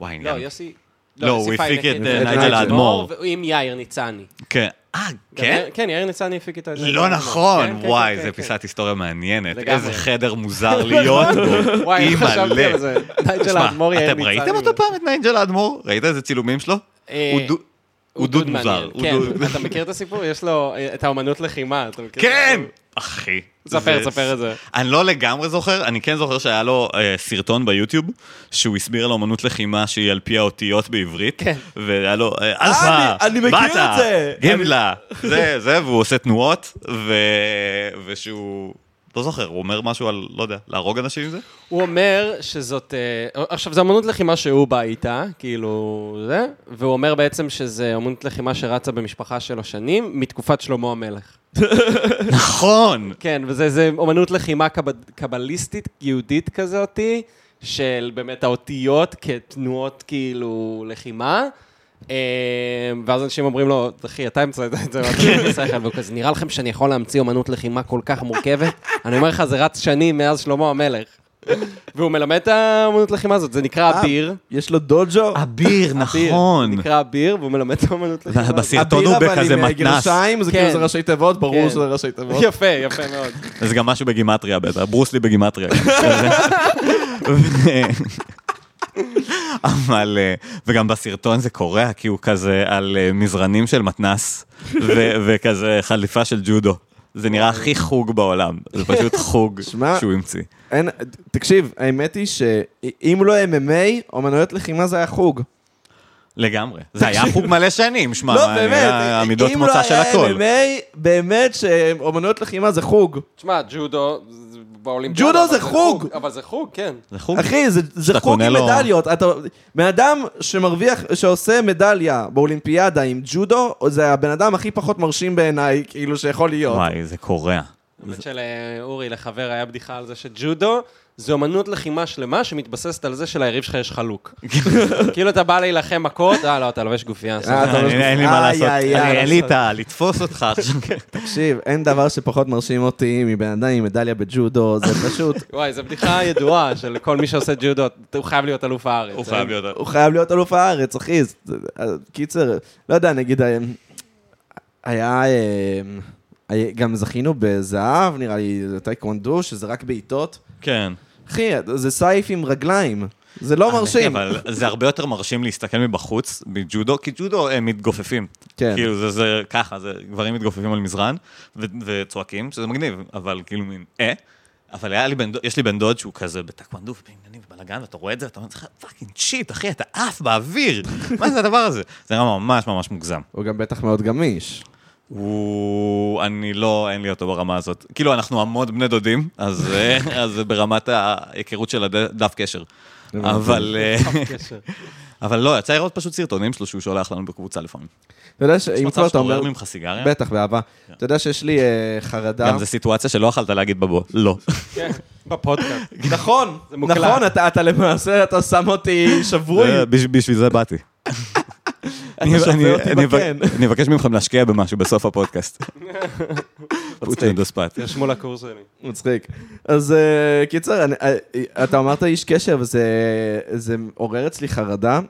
וואי, לא. יוסי... לא, יוסי הוא פיין הפיק את, נייג'ל האדמו"ר. עם יאיר ניצני. כן. אה, כן? כן, יאיר ניצני הפיק את זה. לא נכון, כן, כן, וואי, כן, זה כן. פיסת היסטוריה מעניינת. איזה חדר מוזר להיות בו. וואי, איך חשבתי. על זה. נייג'ל האדמו"ר, יאיר אתם ניצני. ראיתם אותו פעם, את נייג'ל האדמו"ר? ראית איזה צילומים שלו? אה, הוא דו- הוא דוד. מוזר. כן, אתה מכיר את הסיפור? יש לו אה, את האומנות לחימה. אתה מכיר? כן! אחי. ספר, ספר את זה. אני לא לגמרי זוכר, אני כן זוכר שהיה לו אה, סרטון ביוטיוב, שהוא הסביר על אומנות לחימה שהיא על פי האותיות בעברית. כן. והיה לו, אה, אלפא, אני- מכיר את זה. גימלה, זה, זה, והוא עושה תנועות, ו... ושהוא... לא זוכר, הוא אומר משהו על, לא יודע, להרוג אנשים עם זה? הוא אומר שזאת... אה, עכשיו, זו אמנות לחימה שהוא בא איתה, כאילו זה, והוא אומר בעצם שזה אמנות לחימה שרצה במשפחה שלו שנים, מתקופת שלמה המלך. נכון! כן, וזה זה אמנות לחימה קב, קבליסטית, יהודית כזאתי, של באמת האותיות כתנועות כאילו לחימה. אה, ואז אנשים אומרים לו, אחי, אתה המצאת את זה, ואתה לא אחד, והוא כזה, נראה לכם שאני יכול להמציא אמנות לחימה כל כך מורכבת? אני אומר לך, זה רץ שנים מאז שלמה המלך. והוא מלמד את האמנות לחימה הזאת, זה נקרא אה, אביר. יש לו דוג'ו. אביר, אביר, נכון. זה נקרא אביר, והוא מלמד את האמנות לחימה. הזאת. בסרטון הוא אביר, אבל בכזה עם, אה, מתנ"ס. גרשיים, זה כן. כאילו זה ראשי תיבות, ברור כן. שזה ראשי תיבות. יפה, יפה מאוד. זה גם משהו בגימטריה בטח, ברוסלי בגימטריה. אבל, אה, וגם בסרטון זה קורע, כי הוא כזה על אה, מזרנים של מתנס, ו- וכזה חליפה של ג'ודו. זה נראה הכי חוג בעולם, זה פשוט חוג שמע, שהוא המציא. אין, תקשיב, האמת היא שאם לא MMA, אומנויות לחימה זה היה חוג. לגמרי. זה היה חוג מלא שנים, שמע, לא, באמת, היה עמידות אם מוצא לא של היה הכל. MMA, באמת שאומנויות לחימה זה חוג. תשמע, ג'ודו, באולימפיאדה. ג'ודו זה חוג. אבל זה חוג, כן. זה חוג. אחי, זה, חוג עם לו- מדליות. אתה, בן אדם שמרוויח, שעושה מדליה באולימפיאדה עם ג'ודו, זה הבן אדם הכי פחות מרשים בעיניי, כאילו, שיכול להיות. וואי, זה קורע. האמת שלאורי, לחבר, היה בדיחה על זה שג'ודו זה אומנות לחימה שלמה שמתבססת על זה שליריב שלך יש חלוק. כאילו אתה בא להילחם מכות, אה, לא, אתה לובש גופייה. אה, אין לי מה לעשות, איי, אני- איי, אין לי את ה... לתפוס אותך עכשיו. תקשיב, אין דבר שפחות מרשים אותי מבן אדם עם מדליה בג'ודו, זה פשוט, וואי, זו בדיחה ידועה של כל מי שעושה ג'ודו, הוא חייב להיות אלוף הארץ. הוא חייב להיות... הוא חייב להיות אלוף הארץ, אחי. זה- קיצר, לא יודע, נגיד, אה, היה, אה, היה- גם זכינו בזהב, נראה לי, זה טייקוונדו, שזה רק בעיטות. כן. אחי, זה סייף עם רגליים, זה לא מרשים. אבל זה הרבה יותר מרשים להסתכל מבחוץ, בג'ודו, כי ג'ודו הם מתגופפים. כן. כאילו זה, זה ככה, זה גברים מתגופפים על מזרן ו- וצועקים, שזה מגניב, אבל כאילו מין, אה? אבל היה לי בן דוד, יש לי בן דוד שהוא כזה בטקוונדו ובעניינים ובלאגן, ואתה רואה את זה, ואתה אומר לך, fucking shit, אחי, אתה עף באוויר. מה זה הדבר הזה? זה היה ממש ממש מוגזם. הוא גם בטח מאוד גמיש. הוא... אני לא, אין לי אותו ברמה הזאת. כאילו, אנחנו המון בני דודים, אז אה, אז זה ברמת ההיכרות של הדף קשר. אבל... אה. אבל לא, יצא לראות פשוט סרטונים שלו שהוא שולח לנו בקבוצה לפעמים. אתה יודע יש שאם מצב כבר אתה שאתה ממך סיגריה? בטח, באהבה. אתה יודע שיש לי אה, חרדה. גם זו סיטואציה שלא יכלת להגיד בבוא. לא. כן, בפודקאסט. נכון, זה מוקלט. נכון, אתה אתה למעשה, אתה שם אותי שבוי. בשביל זה באתי. אני- אבקש מכם להשקיע במשהו בסוף הפודקאסט. spot. תרשמו לקורס שלי. מצחיק. אז אה, קיצר, אני- אה, אתה אמרת איש קשר, וזה זה עורר אצלי חרדה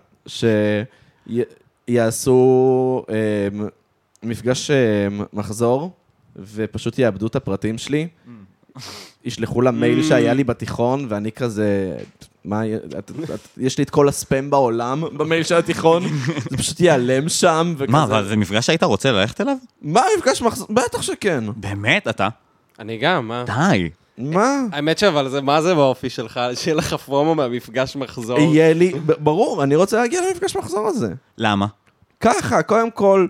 שיעשו מפגש אה, מחזור, ופשוט יאבדו את הפרטים שלי. ישלחו לה מייל שהיה לי בתיכון, ואני כזה, מה, את- את- יש לי את כל הספאם בעולם במייל של התיכון, זה פשוט ייעלם שם, וכזה. מה, אבל זה מפגש שהיית רוצה ללכת אליו? מה מפגש מחזור? בטח שכן. באמת, אתה? אני גם, מה? די. מה? האמת שאבל זה, מה זה באופי שלך? שיהיה לך פרומו מהמפגש מחזור. יהיה לי, ברור, אני רוצה להגיע למפגש מחזור הזה. למה? ככה, קודם כל,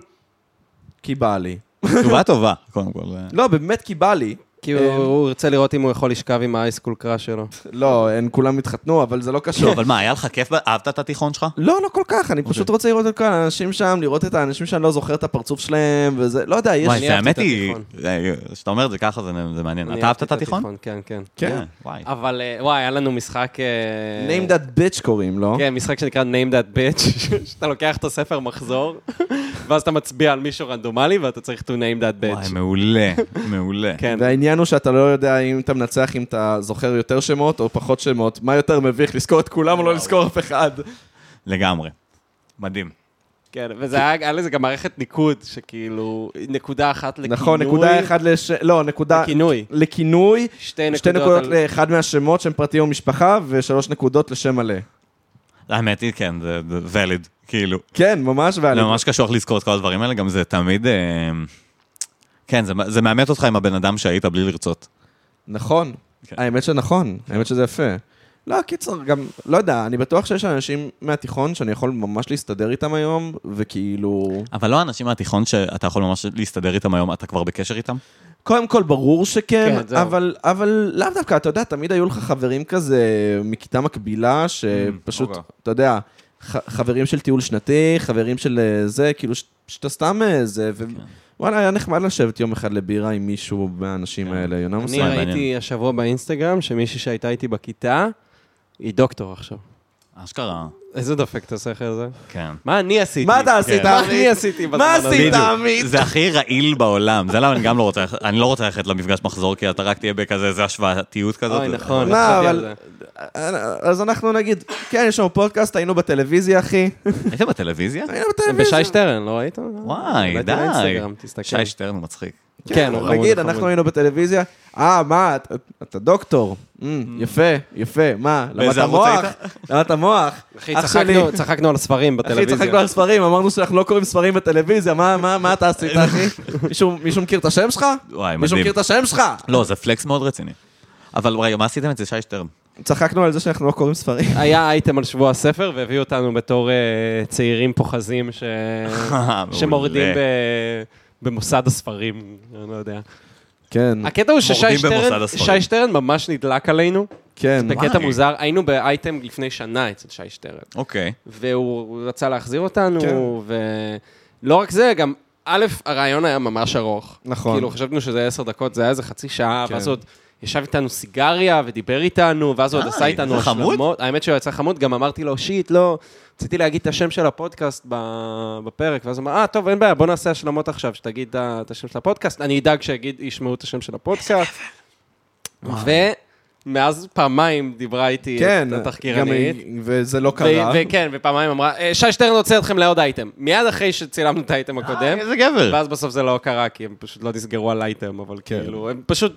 כי בא לי. תשובה טובה, קודם כל. לא, באמת כי בא לי. כי הוא- הוא ירצה לראות אם הוא יכול לשכב עם האייסקול קראש שלו. לא, הם כולם התחתנו, אבל זה לא קשור. לא, אבל מה, היה לך כיף? אהבת את התיכון שלך? לא, לא כל כך, אני פשוט רוצה לראות את כל האנשים שם, לראות את האנשים שאני לא זוכר את הפרצוף שלהם, וזה, לא יודע, יש... וואי, האמת היא... אה, כשאתה אומר את זה ככה, זה מעניין. אתה אהבת את התיכון? כן, כן. כן. וואי. אבל אה, וואי, היה לנו משחק... אה, name that bitch קוראים לו. כן, משחק שנקרא name that bitch, שאתה לוקח את הספר מחזור, ואז אתה מצביע על מישהו רנדומלי, ואתה צריך to name that וואי, bitch. מעולה, מעולה. כן. והעניין הוא שאתה לא יודע אם אתה מנצח, אם אתה זוכר יותר שמות או פחות שמות. מה יותר מביך, לזכור את כולם או לא לזכור אף אחד? לגמרי. מדהים. כן, וזה היה, היה לזה גם מערכת ניקוד, שכאילו, נקודה אחת לכינוי. נכון, נקודה אחת לש... לא, נקודה... לכינוי. לכינוי, שתי נקודות. שתי נקודות על- לאחד מהשמות שהם פרטי ומשפחה, ושלוש נקודות לשם מלא. האמת היא, כן, זה זה valid, כאילו. כן, ממש, זה ואני... ממש קשוח לזכור את כל הדברים האלה, גם זה תמיד... כן, זה- זה מאמת אותך עם הבן אדם שהיית בלי לרצות. נכון, כן. האמת שנכון, האמת שזה יפה. לא, קיצר, גם, לא יודע, אני בטוח שיש אנשים מהתיכון שאני יכול ממש להסתדר איתם היום, וכאילו... אבל לא האנשים מהתיכון שאתה יכול ממש להסתדר איתם היום, אתה כבר בקשר איתם? קודם כל, ברור שכן, כן, זהו. אבל, אבל לאו דווקא, אתה יודע, תמיד היו לך חברים כזה מכיתה מקבילה, שפשוט, אוקיי. אתה יודע, ח- חברים של טיול שנתי, חברים של אה, זה, כאילו, ש- שאתה סתם אה, זה, כן. ווואלה, היה נחמד לשבת יום אחד לבירה עם מישהו מהאנשים כן. האלה, יונה אני מסוים. מעניין. ראיתי השבוע באינסטגרם שמישהי שהייתה איתי בכיתה, היא דוקטור עכשיו. אשכרה. איזה דופק אתה עושה אחרי זה? כן. מה אני עשיתי? מה אתה עשית, מה עמית? אני עשיתי בזמן מה הזה? עשית? בדיוק. עמית. זה הכי רעיל בעולם, זה למה אני גם לא רוצה, אני לא רוצה ללכת למפגש מחזור, כי אתה רק תהיה בכזה, איזה השוואתיות כזאת. אוי, נכון. לא, חשבתי על אבל... זה. אז אנחנו נגיד, כן, יש לנו פודקאסט, היינו בטלוויזיה, אחי. היית בטלוויזיה? היינו בטלוויזיה. בשי שטרן, לא ראית? וואי, די. שי שטרן מצחיק. כן, הוא חמוד. נגיד, הוא אנחנו חמוד. היינו בטלוויזיה, אה, מה, אתה- דוקטור. אמ, יפה, יפה, מה, למדת מוח? למדת מוח? אחי. צחקנו- צחקנו על ספרים אחי, בטלוויזיה. צחקנו על ספרים, אמרנו שאנחנו לא קוראים ספרים בטלוויזיה, מה- מה מה אתה עשית, אחי? מישהו- מישהו מכיר את השם שלך? וואי, מישהו מדהים. מכיר את השם שלך? לא, זה פלקס מאוד רציני. אבל רגע, מה עשיתם אצל שי שטרן? צחקנו על זה שאנחנו לא קוראים ספרים. היה אייטם על שבוע הספר, והביאו אותנו בתור אה, צעירים פוחזים ש- שמורדים ב- במוסד הספרים, אני לא יודע. כן, הקטע הוא ששי שטרן, הספרים. שי שטרן ממש נדלק עלינו, כן. בקטע וואי. מוזר. היינו באייטם לפני שנה אצל שי שטרן, אוקיי. והוא רצה להחזיר אותנו, כן. ולא רק זה, גם, א', הרעיון היה ממש ארוך. נכון. כאילו, חשבנו שזה עשר דקות, זה היה איזה חצי שעה, כן. ואז עוד ישב איתנו סיגריה ודיבר איתנו, ואז הוא עוד עשה איתנו זה חמוד. השלמות. האמת שהוא יצא חמוד, גם אמרתי לו, שיט, לא, רציתי להגיד את השם של הפודקאסט ב- בפרק, ואז הוא אמר, אה, טוב, אין בעיה, בוא נעשה השלמות עכשיו, שתגיד את השם של הפודקאסט, אני אדאג שישמעו את השם של הפודקאסט. ומאז פעמיים דיברה איתי כן, את גם- התחקירנית. וזה לא ו- קרה. וכן, ופעמיים אמרה, "אה, שי שטרן רוצה אתכם לעוד אייטם. מיד אחרי שצילמנו את האייטם הקודם, איזה גבר. ואז בסוף זה לא קרה, כי הם פשוט לא נסגרו על אייטם, אבל כן. כאילו, הם פשוט...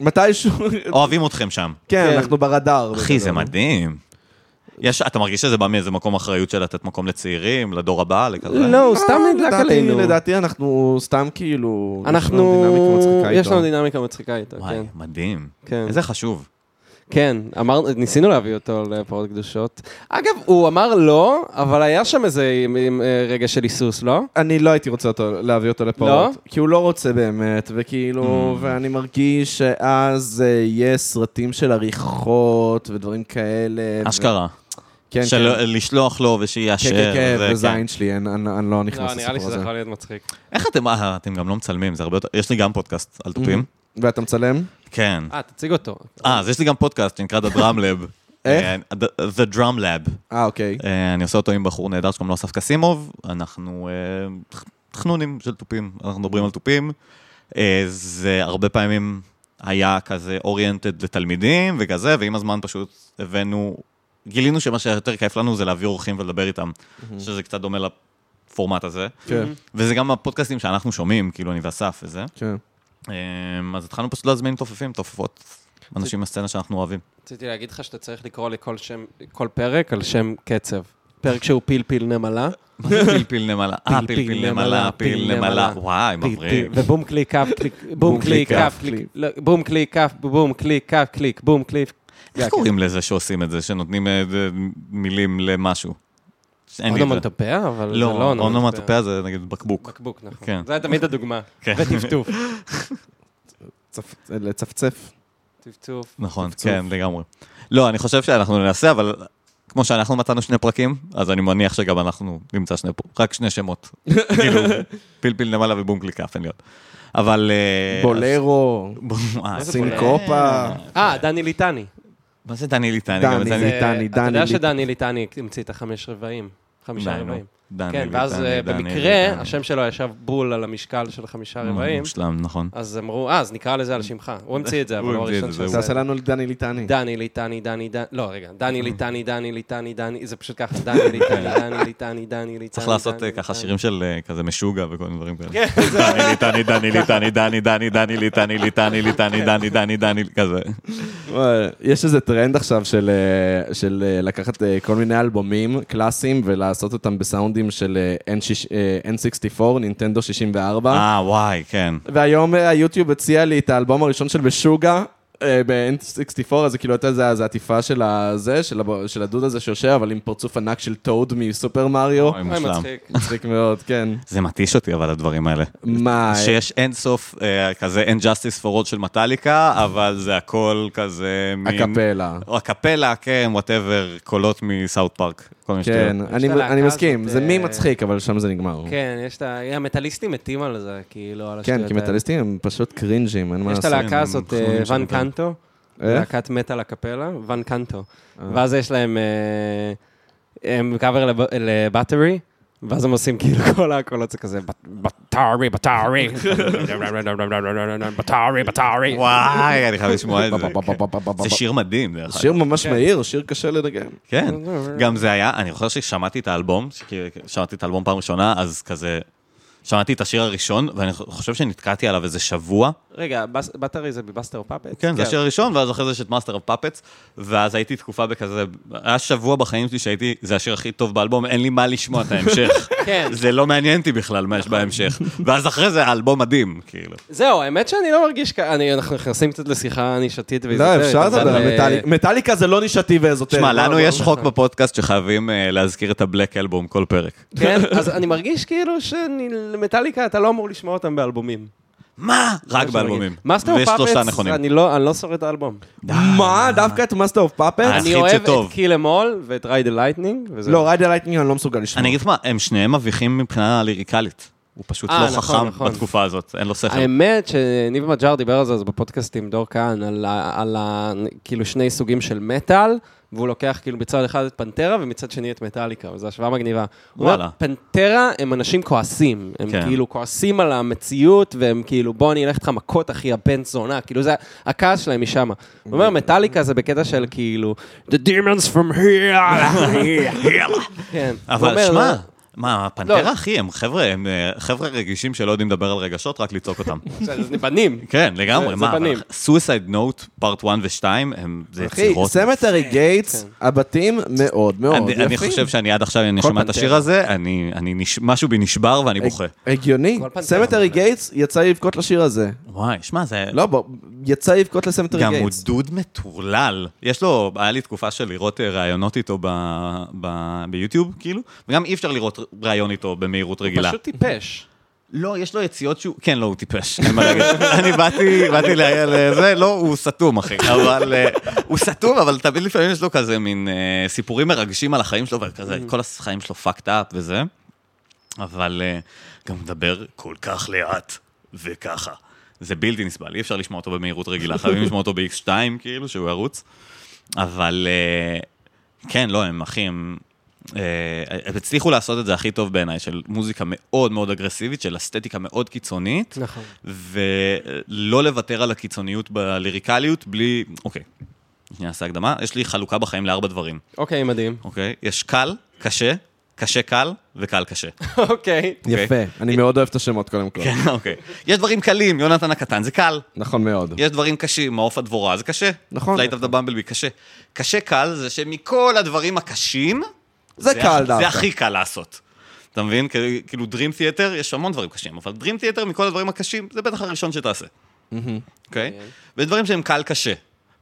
מתישהו, אוהבים אתכם שם. כן, כן. אנחנו ברדאר. אחי, זה. מדהים. יש, אתה מרגיש שזה בא מאיזה מקום אחריות של לתת מקום לצעירים, לדור הבא, לכזה? לא, הוא סתם אה, נדלק עלינו. לדעתי אנחנו סתם כאילו... יש אנחנו, יש לנו. דינמיקה מצחיקה איתו, וואי, כן. מדהים. כן. איזה חשוב. כן, אמר, ניסינו להביא אותו לפרות קדושות. אגב, הוא אמר לא, אבל היה שם איזה עם- אה, רגע של היסוס, לא? אני לא הייתי רוצה אותו, להביא אותו לפרות. לא? כי הוא לא רוצה באמת, וכאילו, Mm. ואני מרגיש שאז אה, יהיה סרטים של עריכות ודברים כאלה. ו- אשכרה. כן, של כן. לשלוח לו ושיאשר. כן, כן, כן, זה, וזין שלי, אני- אני אני לא נכנס לא, נראה לי לסיפור שזה הזה. יכול להיות מצחיק. איך אתם, אה, אתם גם לא מצלמים, זה הרבה יותר, יש לי גם פודקאסט על תופים. ואתה מצלם? כן. אה, תציג אותו. אה, אז יש לי גם פודקאסט שנקרא The Drum Lab. איך? אה, The- The Drum Lab. אה, אוקיי. אה, אני עושה אותו עם בחור נהדר שקוראים לו אסף קסימוב, אנחנו אה, תכנונים של תופים, אנחנו מדברים על תופים. זה הרבה פעמים היה כזה אוריינטד לתלמידים וכזה, ועם הזמן פשוט הבאנו, גילינו שמה שיותר כיף לנו זה להביא אורחים ולדבר איתם, שזה קצת דומה לפורמט הזה. כן, וזה גם הפודקאסטים שאנחנו שומעים, כאילו אני ואסף וזה. כן. אה, אז התחלנו פשוט להזמין תופפים, תופפות, אנשים מהסצנה שאנחנו אוהבים. רציתי להגיד לך שאתה צריך לקרוא לכל שם, כל פרק על שם קצב. פרק שהוא פיל פיל נמלה. מה זה פלפיל נמלה? אה, פיל, פלפיל פיל, נמלה, פיל נמלה. וואי, מבריק. ובום קליק כף קליק, בום קליק כף קליק, בום קליק כף, בום קליק כף קליק, בום קליק. איך קוראים לזה שעושים את זה, שנותנים אה, מילים למשהו? אונומטופיה, אבל זה לא, לא אונומטופיה זה נגיד בקבוק. בקבוק, נכון. כן. זה תמיד הדוגמה. כן. וטפטוף. צפ- לצפצף. טפטוף. נכון, צפצוף. כן, לגמרי. לא, אני חושב שאנחנו ננסה, אבל כמו שאנחנו מצאנו שני פרקים, אז אני מניח שגם אנחנו נמצא שני פרקים, רק שני שמות. כאילו, פלפיל קליקף, אין לי עוד. אבל... אה, בולרו, אה, סינקופה. אה, דני ליטני. מה זה דני ליטני? דני, אני- זה- ליטני, אתה יודע דני שדני ליטני המציא את החמש רבעים. חמישה. רבעים. דני כן, ואז אה, דני במקרה. השם שלו ישב בול על המשקל של חמישה רבעים, מושלם, נכון. אז אמרו, אה, אז נקרא לזה על שמך. הוא המציא את זה, אבל הוא את הראשון זה, שעשה תעשה את זה. לנו לדני ליטני. דני ליטני, דני, דני, לא, רגע, דני ליטני, דני ליטני, דני, זה פשוט ככה, דני ליטני, דני ליטני, דני ליטני. צריך לעשות דני אה, ככה. שירים של אה, כזה משוגע וכל מיני דברים כאלה. כן, דני ליטני, דני ליטני, דני, דני, דני ליטני, ליטני, ליטני, דני, דני, דני, כזה. יש איזה טרנד עכשיו של, לקחת כל מיני אלבומים קלאסיים ולעשות אותם בסאונדים של אה, N6 אה, N64, נינטנדו 64. אה, וואי, כן. והיום אה, היוטיוב הציע לי את האלבום הראשון של משוגע. אה, ב-N64, אז זה כאילו הייתה איזה עטיפה של הזה, של הדוד הזה שיושב, אבל עם פרצוף ענק של Toad מ Super Mario. אוי. מצחיק. מצחיק מאוד, כן. זה מתיש אותי, אבל הדברים האלה. מה? שיש אין סוף, אה, כזה And Justice for All של מטאליקה, אבל זה הכל כזה מין... אקפלה. או אקפלה, כן, whatever, קולות מ South Park. כן. אני- מסכים, זה מי אה, מצחיק, אבל שם זה נגמר. כן, יש את ה... המטאליסטים מתים על זה, כאילו, על כן, השטויות כי האלה. מטאליסטים הם פשוט קרינג'ים, אין מה יש את לעשות. הלהקה הם הזאת, של ואן מטאל. קנטו, איך? להקת מטאל הקפלה, ואן קנטו. אה. ואז יש להם אה, הם קאבר לבטרי, ואז הם עושים כאילו כל הקולות זה כזה, בטרי, בטרי, בטרי, בטרי. וואי, אני חייב לשמוע את זה. זה שיר מדהים, דרך אגב. שיר ממש כן. מהיר, שיר קשה לנגן. כן, גם זה היה, אני זוכר ששמעתי את האלבום, שמעתי את האלבום פעם ראשונה, אז כזה, שמעתי את השיר הראשון, ואני חושב שנתקעתי עליו איזה שבוע. רגע, Battery זה ב Master of Puppets? כן, זה השיר הראשון, ואז אחרי זה יש את Master of Puppets, ואז הייתי תקופה בכזה, היה שבוע בחיים שלי שהייתי, זה השיר הכי טוב באלבום, אין לי מה לשמוע את ההמשך. כן. זה לא מעניין אותי בכלל מה יש בהמשך. ואז אחרי זה האלבום מדהים, כאילו. זהו, האמת שאני לא מרגיש כ... אני- אנחנו נכנסים קצת לשיחה נישתית וואזוטרית. לא, אפשר לדבר על אה, מטאליקה. מטאליקה זה לא נישתי ואזוטרי. תשמע, בוא, לנו בוא, יש בוא. חוק בפודקאסט שחייבים אה, להזכיר את ה Black Album כל פרק. כן, אז אני מרגיש כאילו שמטאליקה, אתה לא אמור לשמוע אותם באלבומים. מה? רק באלבומים. Master שלושה Puppets. אני לא אני לא שורד את האלבום. מה? דווקא את Master of Puppets? אה, אני אוהב. את Kill 'Em All ואת Ride the Lightning. לא, Ride the Lightning אני לא מסוגל לשמוע. אני אגיד לך מה, הם שניהם מביכים מבחינה ליריקלית. הוא פשוט אה, לא נכון, חכם נכון. בתקופה הזאת, אין לו שכל. האמת שניב מג'אר דיבר על זה אז בפודקאסט עם דור כהן, על, על ה, כאילו שני סוגים של מטאל, והוא לוקח כאילו מצד אחד את פנטרה ומצד שני את מטאליקה, וזו השוואה מגניבה. וואלה. פנטרה הם אנשים כועסים, הם כן. כאילו כועסים על המציאות, והם כאילו, בוא אני אלך איתך מכות, אחי, הבן זונה, כאילו זה, הכעס שלהם משם. הוא אומר, מטאליקה זה בקטע של כאילו, The demons from here, here. כן. אבל שמע, "לא, מה, הפנטרה, לא. אחי, הם חבר'ה, הם אה, חבר'ה רגישים שלא יודעים לדבר על רגשות, רק לצעוק אותם. זה בנים. כן, לגמרי, זה מה. Suicide Note, Part 1 ו-2, הם, זה אחי, יצירות. Cemetery Gates, כן. הבתים מאוד מאוד אני, יפים. אני חושב שאני עד עכשיו, אני שומע את. השיר הזה, אני, אני נש... משהו בי נשבר ואני בוכה. הגיוני. Cemetery Gates יצא לבכות לשיר הזה. וואי, שמע, זה... לא, יצא לבכות ל Cemetery גם הוא Gates. דוד מטורלל. יש לו, היה לי תקופה של לראות אה, ראיונות איתו ב, ב, ביוטיוב, כאילו, וגם אי אפשר לראות ראיון איתו במהירות רגילה. פשוט טיפש. לא, יש לו יציאות שהוא... כן, לא, הוא טיפש, אין מה להגיד. אני באתי, באתי לזה, לא, הוא סתום, אחי. אבל... אה, הוא סתום, אבל תמיד לפעמים יש לו כזה מין אה, סיפורים מרגשים על החיים שלו, וכזה, כל החיים שלו fucked up וזה. אבל גם מדבר כל כך לאט, וככה. זה בלתי נסבל, אי אפשר לשמוע אותו במהירות רגילה, חייבים לשמוע אותו ב-X2, כאילו, שהוא ירוץ. אבל אה, כן, לא, הם אחי, הם... אה, הם הצליחו לעשות את זה הכי טוב בעיניי, של מוזיקה מאוד מאוד אגרסיבית, של אסתטיקה מאוד קיצונית, נכון. ולא לוותר על הקיצוניות בליריקליות בלי... אוקיי, שנייה, נעשה הקדמה. יש לי חלוקה בחיים לארבע דברים, אוקיי, מדהים. אוקיי? יש קל, קשה, קשה קל וקל קשה. אוקיי. יפה. אני מאוד אוהב את השמות קודם כל. כן, אוקיי. יש דברים קלים, יונתן הקטן, זה קל. נכון מאוד. יש דברים קשים, מעוף הדבורה, זה קשה. נכון. Flight of the Bumblebee, קשה. קשה קל זה שמכל הדברים הקשים, זה קל זה דווקא. הכי קל לעשות. אתה מבין? כאילו- Dream Theater, יש המון דברים קשים, אבל Dream Theater מכל הדברים הקשים, זה בטח הראשון שתעשה. אוקיי? ודברים שהם קל קשה.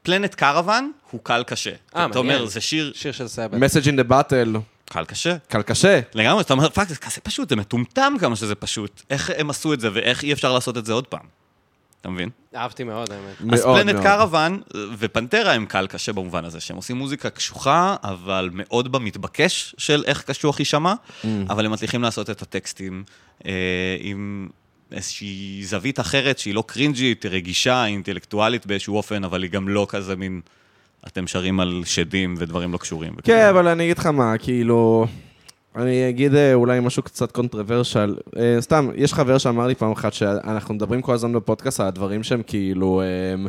Planet Caravan הוא קל קשה. אתה אומר, מעניין. זה שיר שיר של Sabbath. Message in the Bottle, קל קשה. קל קשה. לגמרי, אתה אומר, fuck, זה כזה פשוט, זה מטומטם כמה שזה פשוט. איך הם עשו את זה ואיך אי אפשר לעשות את זה עוד פעם. אתה מבין? אהבתי מאוד, האמת. אז מאוד פלנט. קרוון ופנטרה הם קל קשה במובן הזה, שהם עושים מוזיקה קשוחה, אבל מאוד במתבקש של איך קשוח יישמע, Mm. אבל הם מצליחים לעשות את הטקסטים אה, עם איזושהי זווית אחרת שהיא לא קרינג'ית, היא רגישה, אינטלקטואלית באיזשהו אופן, אבל היא גם לא כזה מין... אתם שרים על שדים ודברים לא קשורים. וכאלה. כן, אבל אני אגיד לך מה, כאילו... אני אגיד אה, אולי משהו קצת קונטרוורשל. אה, סתם, יש חבר שאמר לי פעם אחת שאנחנו מדברים כל הזמן בפודקאסט על הדברים שהם כאילו... אה,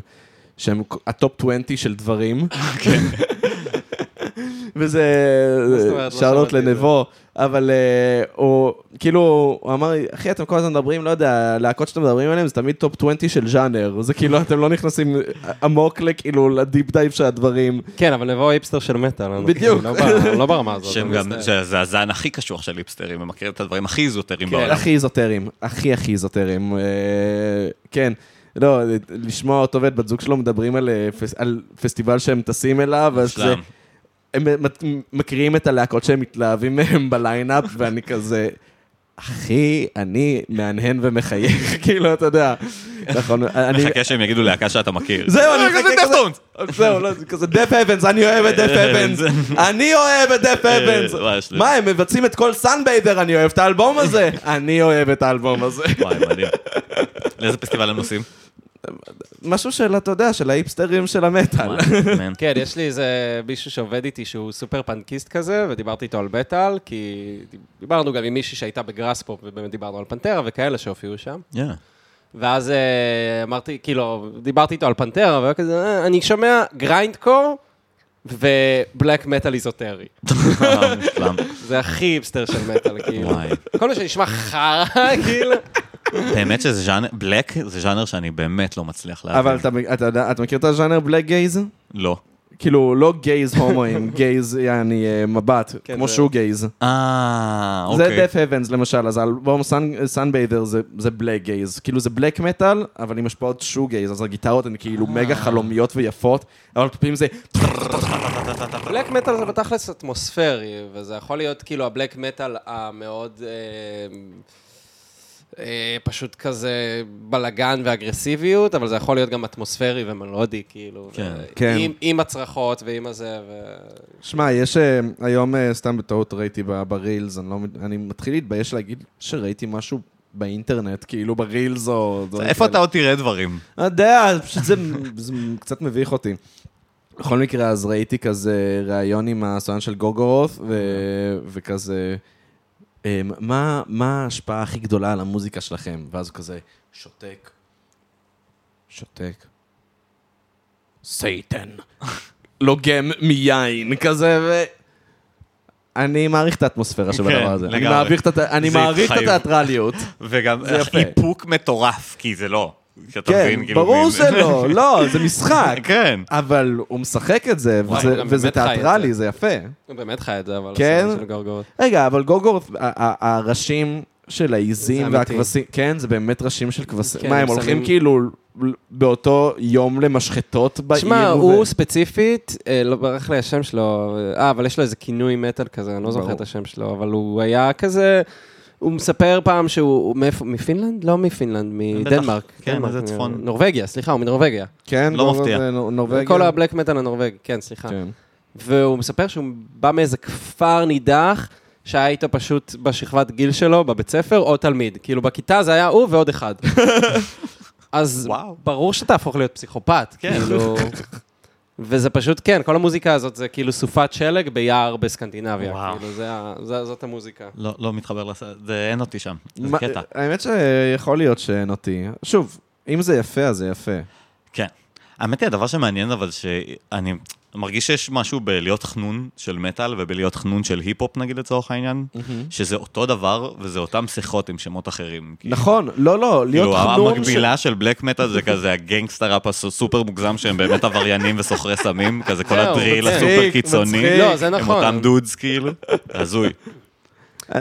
שהם ה top 20 של דברים. וזה? לא שאלות. לנבוא, אבל אה, הוא כאילו, הוא אמר לי, אחי, אתם כל הזמן מדברים, לא יודע, הלהקות שאתם מדברים עליהן זה תמיד top 20 של ז'אנר, זה כאילו, אתם לא נכנסים עמוק לכאילו, ל deep dive של הדברים. כן, אבל נבוא היפסטר של מטאל. אנחנו בדיוק. לא ב- לא ברמה הזאת. שהם זה הזן הכי קשוח של היפסטרים, הם מכירים את הדברים הכי איזוטריים בעולם. הכי איזוטריים, הכי הכי איזוטריים. אה, כן, לא, לשמוע אותו ואת בת זוג שלו מדברים על, אה, פס- על פסטיבל שהם טסים אליו, אז זה. הם מקריאים את הלהקות שהם מתלהבים מהם ב line-up, ואני כזה, אחי, אני מהנהן ומחייך, כאילו, אתה יודע. נכון, אני... מחכה שהם יגידו להקה שאתה מכיר. זהו, אני אה, מחכה כזה. דפטונס. זהו, לא, זה כזה Deafheaven, אני אוהב את Deafheaven. אני אוהב את Deafheaven. אה, מה, הם מבצעים את כל סאנביידר, אני אוהב את האלבום הזה. אני אוהב את האלבום הזה. וואי, מדהים. לאיזה פסטיבל הם נוסעים? משהו של, אתה יודע, של ההיפסטרים של המטאל. כן, יש לי איזה מישהו שעובד איתי שהוא סופר פנקיסט כזה, ודיברתי איתו על מטאל, כי דיברנו גם עם מישהי שהייתה בגראספופ, ובאמת דיברנו על פנטרה וכאלה שהופיעו שם. Yeah. ואז אה, אמרתי, כאילו, דיברתי איתו על פנטרה, והוא כזה, "אה, אני שומע grindcore ו black metal איזוטרי. זה הכי היפסטר של מטאל, כאילו. כל מה שנשמע חרא, כאילו. באמת שזה ז'אנר, black זה ז'אנר שאני באמת לא מצליח להבין. אבל אתה, אתה יודע, אתה מכיר את הז'אנר blackgaze? לא. כאילו, לא gays הומואים, gaze, יעני, אה, מבט, כן, כמו זה- shoegaze. אה, זה אוקיי. Deafheaven למשל, אז האלבום Sunbather זה blackgaze. כאילו זה black metal, אבל עם השפעות shoegaze, אז הגיטרות הן כאילו מגה חלומיות ויפות, אבל פעמים זה... בלק מטאל זה בתכלס אטמוספרי, וזה יכול להיות כאילו הבלק מטאל המאוד... אה, אה, פשוט כזה בלגן ואגרסיביות, אבל זה יכול להיות גם אטמוספרי ומלודי, כאילו. כן. ו- כן. עם, עם הצרחות ועם הזה, ו... שמע, יש אה, היום, אה, סתם בטעות ראיתי ברילס, אני לא אני מתחיל להתבייש להגיד שראיתי משהו באינטרנט, כאילו ברילס או... איפה. אתה עוד תראה דברים? אני יודע, פשוט זה, זה קצת מביך אותי. בכל מקרה, אז ראיתי כזה ראיון עם הסולן של גוגורות, ו- וכזה, מה, מה ההשפעה הכי גדולה על המוזיקה שלכם? ואז הוא כזה, שותק, שותק, סייטן, לוגם מיין, כזה, ו... אני מעריך את האטמוספירה כן, שבדבר הזה. אני. מעריך את. התיאטרליות. וגם. איפוק מטורף, כי זה לא. שאתה כן, מבין, כאילו, ברור שלא, לא, זה משחק. כן. אבל הוא משחק את זה, וואי, וזה- הוא גם וזה באמת חי את תיאטרלי, זה. יפה. הוא באמת חי את זה, אבל... כן? הסרט של גורגורות. רגע, אבל ה- הראשים של העיזים זה אמיתי. והכבשים, כן, זה באמת ראשים של כבשים. כן, מה, הם הם הולכים שמים- כאילו באותו יום למשחטות בעיר? תשמע, ו- הוא ספציפית, אה, לא ברח לי השם שלו, אה, אבל יש לו איזה כינוי מטאל כזה, אני לא זוכר ברור. את השם שלו, אבל הוא היה כזה, הוא מספר פעם שהוא, מאיפה, מפינלנד? לא מפינלנד, מדנמרק. כן, דנמרק, איזה צפון. נורבגיה, סליחה, הוא מנורבגיה. כן, לא גורגורט מפתיע. זה נור- נורבגיה. כל הבלק מטאל הנורבגי, כן, סליחה. כן. והוא מספר שהוא בא מאיזה כפר נידח, שהיה איתו פשוט בשכבת גיל שלו, בבית ספר, עוד תלמיד. כאילו, בכיתה זה היה הוא ועוד אחד. אז. ברור שאתה תהפוך להיות פסיכופת, כן. כאילו... וזה פשוט, כן, כל המוזיקה הזאת זה כאילו סופת שלג ביער בסקנדינביה. וואו. כאילו, זה ה- זה- זאת המוזיקה. לא, לא מתחבר לסרט, זה אין אותי שם. זה מה- קטע. האמת שיכול להיות שאין אותי. שוב, אם זה יפה, אז זה יפה. כן. האמת היא, הדבר שמעניין, אבל שאני מרגיש שיש משהו בלהיות חנון של מטאל ובלהיות חנון של היפ-הופ, נגיד לצורך העניין, שזה אותו דבר וזה אותם שיחות עם שמות אחרים. כאילו, נכון, לא, לא, להיות כאילו, חנון... המקבילה של בלק מטאל זה כזה הגנגסטר ראפ הסופר מוגזם שהם באמת עבריינים וסוחרי סמים, כזה כל הדריל הסופר קיצוני. לא, זה הם נכון. אותם דודס כאילו, הזוי.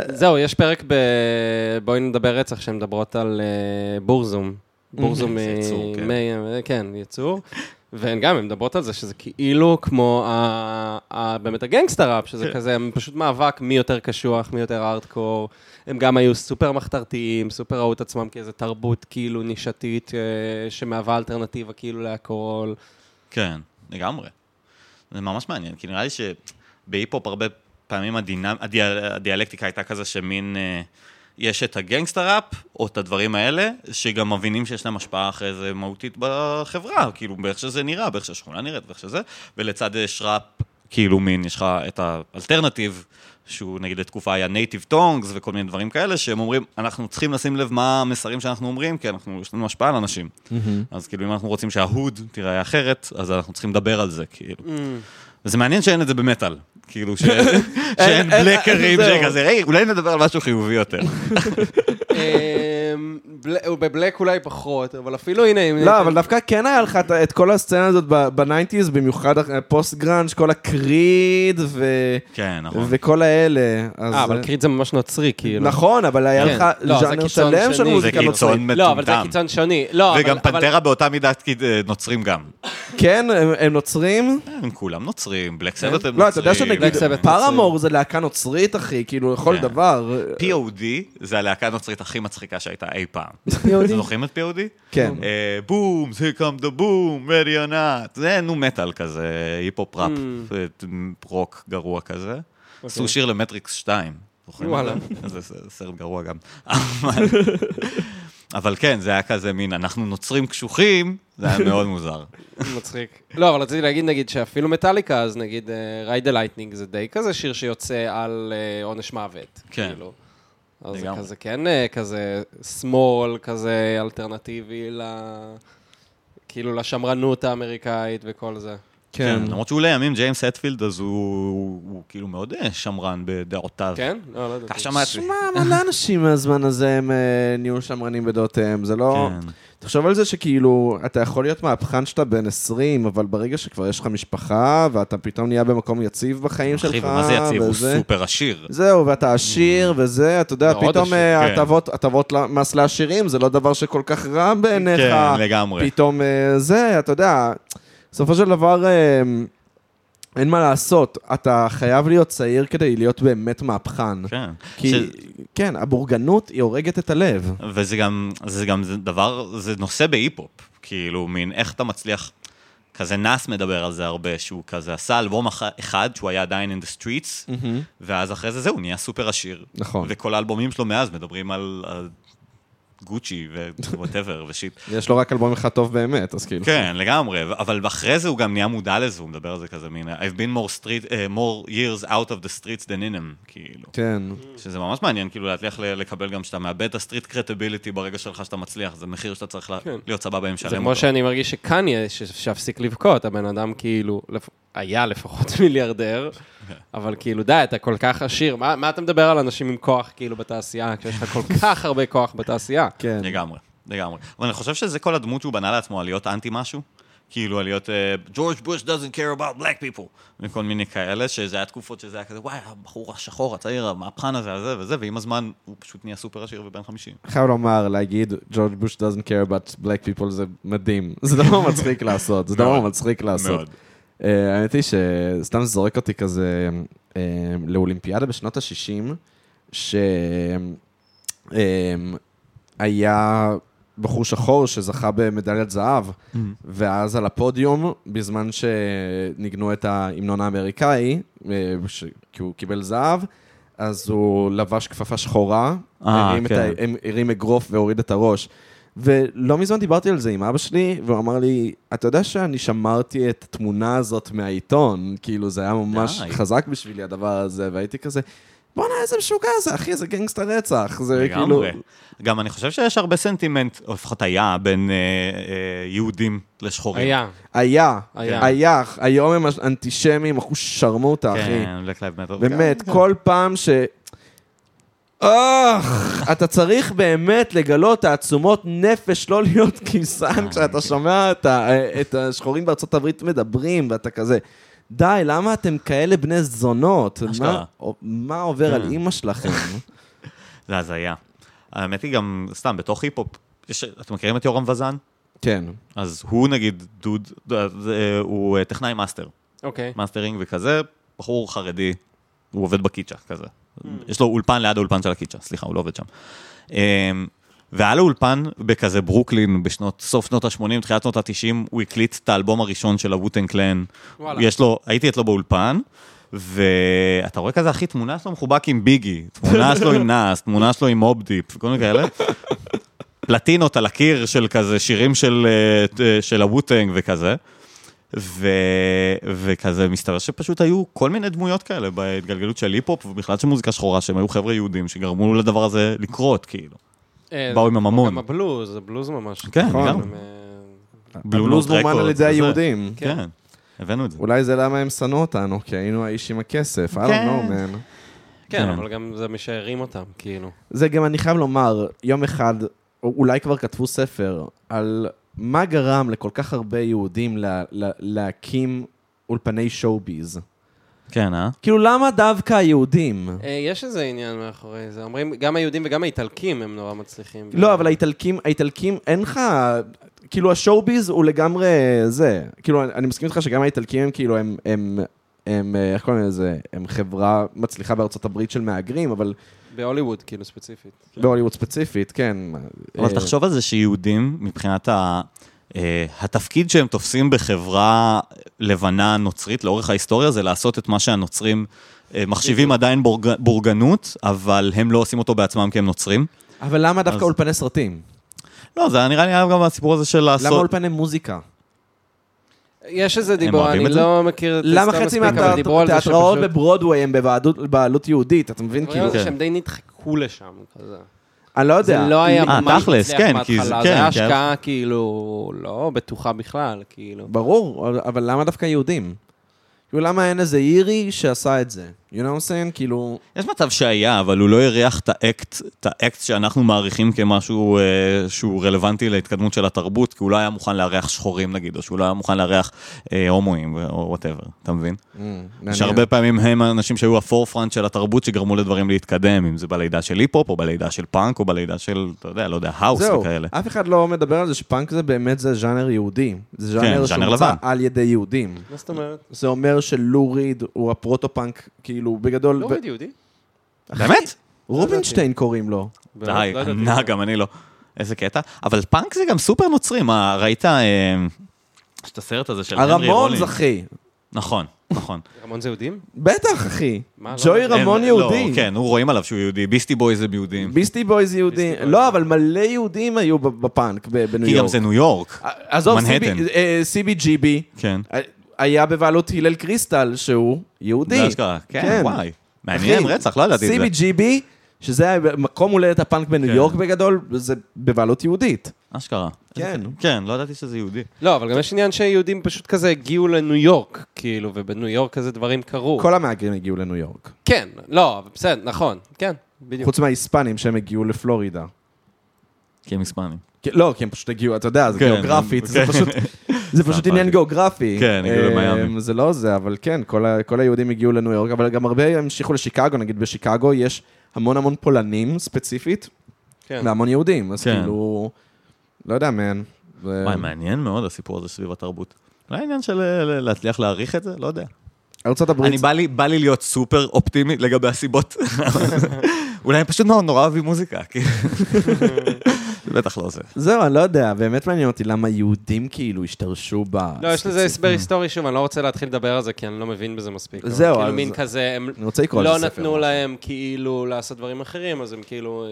זהו, יש פרק ב... בואי נדבר רצח, שהן מדברות על אה, בורזום. בורזום, אה, יצור, כן. מי- כן, יצור. והן גם, הן מדברות על זה שזה כאילו כמו ה... ה... באמת הגנגסטר ראפ, שזה כן. כזה הם פשוט מאבק מי יותר קשוח, מי יותר ארטקור. הם גם היו סופר מחתרתיים, סופר ראו את עצמם כאיזה תרבות כאילו נישתית אה, שמהווה אלטרנטיבה כאילו לאלכוהול. כן, לגמרי. זה ממש מעניין, כי נראה לי שבהיפ-הופ הרבה פעמים הדינמ... הדיאל... הדיאלקטיקה הייתה כזה שמין... אה, יש את ה gangster rap, או את הדברים האלה, שגם מבינים שיש להם השפעה אחרי זה מהותית בחברה, כאילו, באיך שזה נראה, באיך שהשכונה נראית, באיך שזה, ולצד זה יש ראפ, כאילו מין, יש לך את ה alternative, שהוא נגיד לתקופה היה Native Tongues וכל מיני דברים כאלה, שהם אומרים, אנחנו צריכים לשים לב מה המסרים שאנחנו אומרים, כי אנחנו, יש לנו השפעה על אנשים. אז כאילו, אם אנחנו רוצים שה hood תיראה אחרת, אז אנחנו צריכים לדבר על זה, כאילו. וזה מעניין שאין את זה במטאל. כאילו, ש- שאין אין- בלקרים. שכזה, היי, אולי נדבר על משהו חיובי יותר. אמ, ב black אולי פחות, אבל אפילו הנה... לא, אבל דווקא כן היה לך את- כל הסצנה הזאת ב nineties, במיוחד post grunge, כל ה Creed ו- כן, נכון. וכל האלה. אז- אה, אבל Creed זה ממש נוצרי, כאילו. נכון, אבל היה כן. לך לא, זה ז'אנר שלם של. מוזיקה זה נוצרית. קיצון לא, אבל זה מטומטם. קיצון שני. לא. וגם פנטרה באותה מידה כאילו, נוצרים גם. כן, הם נוצרים. הם כולם נוצרים, Black Sabbath הם לא, אתה יודע נוצרים. שנגיד, Paramore זה להקה נוצרית, אחי, כאילו, לכל כן. דבר. POD זה הלהקה הנוצרית הכי מצחיקה שהייתה אי פעם. POD? אתם זוכרים את POD? כן. אה, boom, here come the boom, ready or not. זה nu metal כזה, היפ-הופ ראפ, Mm. רוק גרוע כזה. עשו שיר למטריקס 2. זוכרים אוקיי. וואלה. זה? זה סרט גרוע גם. אבל- כן, זה היה כזה מין, אנחנו נוצרים קשוחים, זה היה מאוד מוזר. מצחיק. לא, אבל רציתי להגיד, נגיד, שאפילו מטאליקה, אז נגיד, Ride the Lightning זה די כזה שיר שיוצא על אה, עונש מוות. כן. כאילו. אז זה. כזה כן אה, כזה שמאל, כזה אלטרנטיבי ל... כאילו לשמרנות האמריקאית וכל זה. כן. למרות שהוא לימים ג'יימס הטפילד, אז הוא הוא- הוא כאילו מאוד אה, שמרן בדעותיו. כן? לא, לא יודעת. כך שמעתי. שמע, מלא אנשים מהזמן הזה הם אה, נהיו שמרנים בדעותיהם, זה לא... כן. תחשוב על זה שכאילו, אתה יכול להיות מהפכן שאתה בן 20, אבל ברגע שכבר יש לך משפחה, ואתה פתאום נהיה במקום יציב בחיים שלך, אחי, ומה זה יציב? הוא סופר עשיר. זהו, ואתה עשיר וזה, אתה יודע, פתאום אה, כן. הטבות- מס לעשירים, זה לא דבר שכל כך רע בעיניך. כן, לגמרי. פתאום זה, אתה יודע, בסופו של דבר, אה, אין מה לעשות, אתה חייב להיות צעיר כדי להיות באמת מהפכן. כן. כי, ש- כן, הבורגנות היא הורגת את הלב. וזה גם, זה גם זה דבר, זה נושא בהיפ-הופ. כאילו, מין איך אתה מצליח, כזה נאס מדבר על זה הרבה, שהוא כזה עשה אלבום אח- אחד, שהוא היה עדיין in the streets, ואז אחרי זה זהו, נהיה סופר עשיר. נכון. וכל האלבומים שלו מאז מדברים על, על גוצ'י ו whatever ו shit. יש לו רק אלבום אחד טוב באמת, אז כאילו. כן, לגמרי, אבל אחרי זה הוא גם נהיה מודע לזה, הוא מדבר על זה כזה מין, I've been more, street, uh, more years out of the streets than in them, כאילו. כן. שזה ממש מעניין, כאילו, להצליח לקבל גם שאתה מאבד את ה street credibility ברגע שלך שאתה מצליח, זה מחיר שאתה צריך כן. להיות סבבה עם זה שלם כמו אותו. שאני מרגיש שקניה, ש- שהפסיק לבכות, הבן אדם כאילו, לפ- היה לפחות מיליארדר, אבל כאילו, די, אתה כל כך עשיר. מה מה אתה מדבר על אנשים עם כוח כאילו בתעשייה, כשיש לך כל כך הרבה כוח בתעשייה? כן. לגמרי, לגמרי. אבל אני חושב שזה כל הדמות שהוא בנה לעצמו, על להיות אנטי משהו. כאילו, על להיות ג'ורג' בוש doesn't care about black people, וכל מיני כאלה, שזה היה תקופות שזה היה כזה, וואי, הבחור השחור, הצעיר, המהפכן הזה, הזה וזה, ועם הזמן הוא פשוט נהיה סופר עשיר ובן 50. חייב לומר, להגיד, ג'ורג' בוש doesn't care about black people זה מדהים. זה דבר מצחיק לעשות, זה דבר מצחיק לעשות. מאוד. אה, האמת היא שסתם זורק אותי כזה אה, לאולימפיאדה בשנות ה-60, שהיה בחור שחור שזכה במדליית זהב, ואז על הפודיום, בזמן שניגנו את ההמנון האמריקאי, אה, ש- כי הוא קיבל זהב, אז הוא לבש כפפה שחורה, אה, הרים, כן. ה- הרים אגרוף והוריד את הראש. ולא מזמן דיברתי על זה עם אבא שלי, והוא אמר לי, אתה יודע שאני שמרתי את התמונה הזאת מהעיתון, כאילו זה היה ממש די. חזק בשבילי הדבר הזה, והייתי כזה, בואנה איזה משוגע זה, אחי, זה גנגסטר רצח, זה כאילו... לגמרי. גם אני חושב שיש הרבה סנטימנט, או לפחות היה, בין אה, אה, יהודים לשחורים. היה. היה, היה. היה, היום הם אנטישמים, אחוז שרמוטה, אחי. כן, Lives Matter. באמת, כן, כל פעם ש... אוח, אתה צריך באמת לגלות תעצומות נפש, לא להיות קיסן כשאתה שומע את ה- את השחורים בארצות הברית מדברים, ואתה כזה, די, למה אתם כאלה בני זונות? מה- מה עובר על כן. אימא שלכם? זה הזיה. האמת היא גם, סתם, בתוך היפ-הופ, יש- אתם מכירים את יורם וזן? כן. אז הוא נגיד דוד, זה- הוא אה, טכנאי מאסטר, אוקיי. מאסטרינג וכזה, בחור חרדי, הוא עובד בקיצ'ה כזה. יש לו אולפן ליד האולפן של הקיצ'ה, סליחה, הוא לא עובד שם. אמ, והיה לו אולפן בכזה ברוקלין, בשנות, סוף שנות ה-80, תחילת שנות ה-90, הוא הקליט את האלבום הראשון של הווטן קלן. וואלה. יש לו, הייתי אצלו באולפן, ואתה רואה כזה, אחי, תמונה שלו מחובק עם ביגי, תמונה שלו עם נאס, תמונה שלו עם Mobb Deep, וכל מיני כאלה. פלטינות על הקיר של כזה שירים של, אה, של ה Wu-Tang וכזה. ו... וכזה, מסתבר שפשוט היו כל מיני דמויות כאלה בהתגלגלות של היפ-הופ, ובכלל של מוזיקה שחורה, שהם היו חבר'ה יהודים שגרמו לדבר הזה לקרות, כאילו. אה, באו עם הממון. גם הבלוז, הבלוז ממש. כן, נכון. הם, אה, הבלוז מומן על ידי. היהודים. כן, הבאנו את זה. אולי זה למה הם שנאו אותנו, כי היינו האיש עם הכסף, I don't כן. know, man. כן, כן. אבל גם זה מי שהרים אותם, כאילו. זה גם, אני חייב לומר, יום אחד, או אולי כבר כתבו ספר, על מה גרם לכל כך הרבה יהודים לה, לה, להקים אולפני שואו-ביז. כן, אה? כאילו, למה דווקא היהודים? אה, יש איזה עניין מאחורי זה. אומרים, גם היהודים וגם האיטלקים הם נורא מצליחים. לא, אבל האיטלקים, האיטלקים, אין לך... כאילו, השואו-ביז הוא לגמרי זה. כאילו, אני אני מסכים איתך שגם האיטלקים הם כאילו, הם... הם הם, אה, איך קוראים לזה? הם חברה מצליחה בארצות הברית של מהגרים, אבל בהוליווד, כאילו, ספציפית. בהוליווד ספציפית, כן. אבל אה, תחשוב על זה שיהודים, מבחינת ה... אה, התפקיד שהם תופסים בחברה לבנה נוצרית לאורך ההיסטוריה זה לעשות את מה שהנוצרים אה, מחשיבים עדיין בורג, בורגנות, אבל הם לא עושים אותו בעצמם כי הם נוצרים. אבל למה דווקא אז- אולפני סרטים? לא, זה נראה לי גם הסיפור הזה של לעשות... למה אולפני מוזיקה? יש איזה דיבור, אני את זה? לא מכיר את למה ההיסטוריה חצי זה מהתיאטראות שפשוט... בברודוויי הם בבעלות- בעלות יהודית, אתה מבין? כאילו, זה כן. שהם די נדחקו לשם, כזה. אני לא זה יודע. לא היה אה, ממש מצליח כן, כי זה- בהתחלה, כן, זה כי היה- השקעה כאילו לא בטוחה בכלל, כאילו. ברור, אבל למה דווקא יהודים? כאילו, למה אין איזה אירי שעשה את זה? You know what I'm saying? כאילו... יש מצב שהיה, אבל הוא לא אירח את האקט, את האקט שאנחנו מעריכים כמשהו אה, שהוא רלוונטי להתקדמות של התרבות, כי הוא לא היה מוכן לארח שחורים נגיד, או שהוא לא היה מוכן לארח אה, הומואים, או whatever, אתה מבין? Mm, מעניין. שהרבה פעמים הם האנשים שהיו ה forefront של התרבות שגרמו לדברים להתקדם, אם זה בלידה של היפ-הופ, או בלידה של פאנק, או בלידה של, אתה יודע, לא יודע, האוס זהו, וכאלה. אף אחד לא מדבר על זה שפאנק זה באמת זה ז'אנר יהודי. זה ז'אנר כן, שהומצא לבן. על ידי יהודים. מה זאת אומרת? זה אומר שלו ריד הוא הפרוטו-פאנק, כאילו, בגדול... לא ריד יהודי? באמת? רובינשטיין קוראים לו. לא די, ידעתי. ענה גם אני לא. איזה קטע. אבל פאנק זה גם סופר נוצרי, מה, ראית אה, יש את הסרט הזה של הנרי רולינג? הרמונס, אחי. נכון, נכון. רמון זה יהודים? בטח, אחי. לא ג'וי. רמון יהודי. לא, כן, הוא רואים עליו שהוא יהודי, ביסטי בויז הם יהודים. ביסטי בויז יהודי. ביסטי בויז. לא, אבל מלא יהודים היו בפאנק בניו כי גם יורק. זה ניו יורק. עזוב. CBGB כן. היה בבעלות הלל קריסטל, שהוא יהודי. זה אשכרה. כן, וואי. מעניין רצח, לא ידעתי את זה. CBGB, שזה היה מקום הולדת הפאנק בניו כן. יורק בגדול, זה בבעלות יהודית. אשכרה. כן. כן, לא ידעתי שזה יהודי. לא, אבל גם יש עניין שיהודים פשוט כזה הגיעו לניו יורק, כאילו, ובניו יורק כזה דברים קרו. כל המהגרים הגיעו לניו יורק. כן, לא, בסדר, נכון, כן, בדיוק. חוץ מההיספנים שהם הגיעו לפלורידה. כי הם היספנים. לא, כי הם פשוט הגיעו, אתה יודע, זה כן, גיאוגרפית, זה כן. פשוט, זה פשוט סתם עניין. גיאוגרפי. כן, הגיעו למיאמי. זה לא זה, אבל כן, כל ה- כל היהודים הגיעו לניו יורק, אבל גם הרבה המשיכו לשיקגו, נגיד בשיקגו יש המון המון פולנים ספציפית, כן. והמון יהודים, אז כן. כאילו, לא יודע, מן. זה- וואי, מעניין מאוד הסיפור הזה סביב התרבות. אולי עניין של אה, להצליח להעריך את זה? לא יודע. ארצות הברית, אני בא לי, בא לי להיות סופר אופטימי לגבי הסיבות. אולי הם פשוט מאוד נורא אוהבים מוזיקה, כי... זה בטח לא זה. זהו, אני לא יודע, באמת מעניין אותי למה יהודים כאילו השתרשו ב... לא, יש לזה הסבר היסטורי, שוב, אני לא רוצה להתחיל לדבר על זה, כי אני לא מבין בזה מספיק. זהו, כאילו אז- מין כזה, הם לא. נתנו להם כאילו לעשות דברים אחרים, אז הם כאילו אה,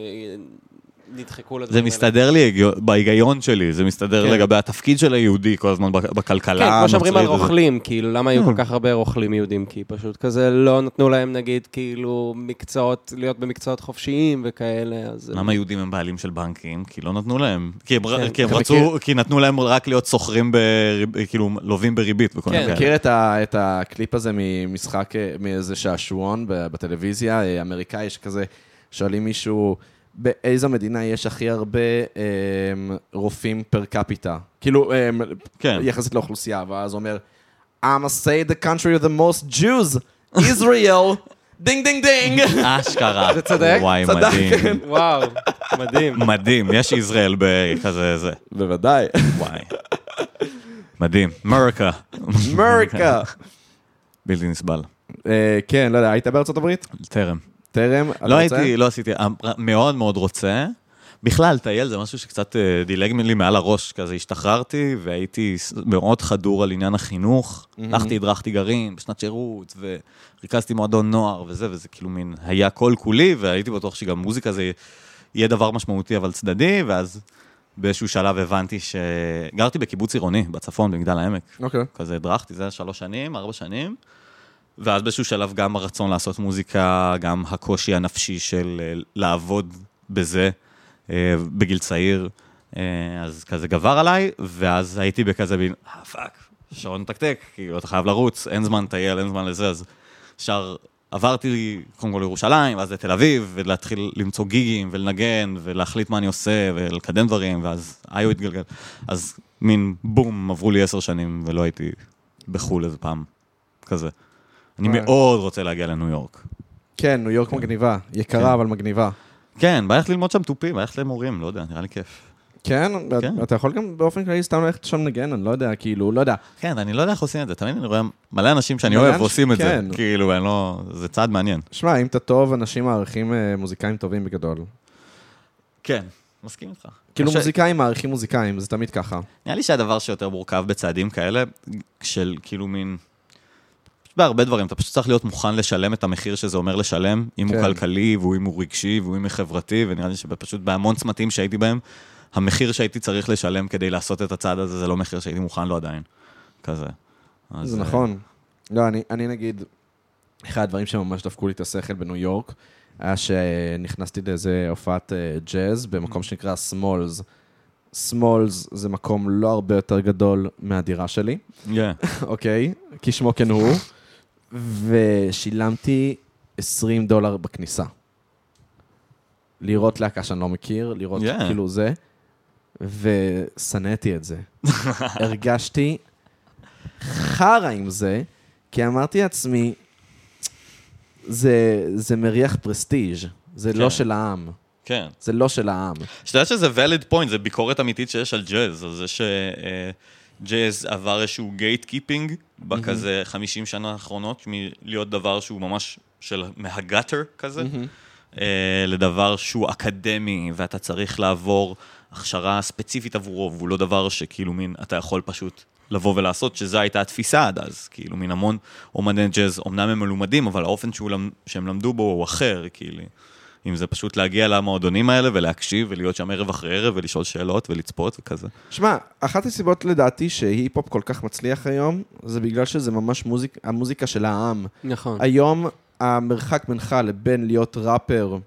נדחקו לדברים זה האלה. מסתדר לי בהיגיון שלי, זה מסתדר כן. לגבי התפקיד של היהודי כל הזמן בכ- בכלכלה כן, כמו שאומרים על. רוכלים, כאילו, למה היו Hmm. כל כך הרבה רוכלים יהודים? כי פשוט כזה לא נתנו להם, נגיד, כאילו, מקצועות, להיות במקצועות חופשיים וכאלה, אז... למה יהודים הם בעלים של בנקים? כי לא נתנו להם. כי הם, כן. כי הם רצו, מכיר- כי נתנו להם רק להיות בריב, כאילו, לווים בריבית וכל כן, מיני כאלה. מכיר את, ה, את הקליפ הזה ממשחק, אה, מאיזה שעשועון ב- בטלוויזיה, אה, אמריקאי, שכזה, שואלים מישהו, באיזו מדינה יש הכי הרבה אה, רופאים per capita? כאילו, אה, כן. יחסית לאוכלוסייה, ואז הוא אומר, I'm a say the country with the most Jews, Israel, דינג דינג דינג. אשכרה. זה צודק? וואי, צדק. מדהים. וואו, מדהים. מדהים, יש ישראל בכזה זה. בוודאי. וואי. מדהים. אמריקה. אמריקה. בלתי נסבל. אה, כן, לא יודע, היית בארצות הברית? טרם. טרם? אתה לא רוצה? הייתי, לא עשיתי, מאוד מאוד רוצה. בכלל, טייל זה משהו שקצת אה, דילג לי מעל הראש, כזה השתחררתי והייתי מאוד חדור על עניין החינוך. הלכתי, הדרכתי גרעין בשנת שירות, וריכזתי מועדון נוער וזה, וזה כאילו מין היה כל כולי, והייתי בטוח שגם מוזיקה זה יהיה דבר משמעותי אבל צדדי, ואז באיזשהו שלב הבנתי שגרתי בקיבוץ עירוני בצפון, במגדל העמק. אוקיי. כזה הדרכתי, זה היה שלוש שנים, ארבע שנים. ואז באיזשהו שלב גם הרצון לעשות מוזיקה, גם הקושי הנפשי של אה, לעבוד בזה אה, בגיל צעיר, אה, אז כזה גבר עליי, ואז הייתי בכזה בין, אה, fuck, שעון מתקתק, כאילו, אתה חייב לרוץ, אין זמן לטייל, אין זמן לזה, אז ישר עברתי קודם כל לירושלים, ואז לתל אביב, ולהתחיל למצוא גיגים, ולנגן, ולהחליט מה אני עושה, ולקדם דברים, ואז איו התגלגל. אז מין בום, עברו לי עשר שנים, ולא הייתי בחו"ל איזה פעם, כזה. אני וואי. מאוד רוצה להגיע לניו יורק. כן, ניו יורק מגניבה. כן. יקרה, אבל מגניבה. כן, בא לך ללמוד שם תופים, בא לך למורים, לא יודע, נראה לי כיף. כן? כן. אתה יכול גם באופן כללי סתם ללכת שם לנגן, אני לא יודע, כאילו, לא יודע. כן, אני לא יודע איך עושים את זה, תמיד אני רואה מלא אנשים שאני אוהב ועושים את זה. כן. כאילו, אני לא... זה צעד מעניין. שמע, אם אתה טוב, אנשים מעריכים אה, מוזיקאים טובים בגדול. כן, מסכים איתך. כאילו מוזיקאים מעריכים מוזיקאים, זה תמיד ככה. נראה לי שהדבר שיותר מורכב בצעדים כאלה, של כאילו מין... בהרבה דברים, אתה פשוט צריך להיות מוכן לשלם את המחיר שזה אומר לשלם, אם הוא כן. כלכלי, ואם הוא רגשי, ואם הוא חברתי, ונראה לי שפשוט בהמון צמתים שהייתי בהם, המחיר שהייתי צריך לשלם כדי לעשות את הצעד הזה, זה לא מחיר שהייתי מוכן לו עדיין. כזה. אז, זה אה, נכון. לא, אני, אני נגיד, אחד הדברים שממש דפקו לי את השכל בניו יורק, היה שנכנסתי לאיזה הופעת אה, ג'אז במקום שנקרא סמולס. סמולס זה מקום לא הרבה יותר גדול מהדירה שלי, כן. אוקיי? כשמו כן הוא, ושילמתי 20 דולר בכניסה. לראות להקה שאני לא מכיר, לראות Yeah. כאילו זה, ושנאתי את זה. הרגשתי חרא עם זה, כי אמרתי לעצמי, זה, זה מריח prestige, זה כן. לא של העם. כן. זה לא של העם. שאתה יודע שזה valid point, זה ביקורת אמיתית שיש על ג'אז, על זה שג'אז עבר איזשהו gatekeeping בכזה 50 שנה האחרונות, מלהיות דבר שהוא ממש של מה gutter כזה, אה, לדבר שהוא אקדמי, ואתה צריך לעבור הכשרה ספציפית עבורו, והוא לא דבר שכאילו מין, אתה יכול פשוט לבוא ולעשות, שזו הייתה התפיסה עד אז, כאילו מין המון אומני ג'אז, אמנם הם מלומדים, אבל האופן שהוא, שהם למדו בו הוא אחר, כאילו. אם זה פשוט להגיע למועדונים האלה ולהקשיב ולהיות שם ערב אחרי ערב ולשאול שאלות ולצפות וכזה. שמע, אחת הסיבות לדעתי שהיפ-הופ כל כך מצליח היום, זה בגלל שזה ממש מוזיק, המוזיקה של העם. נכון. היום המרחק בינך לבין להיות ראפר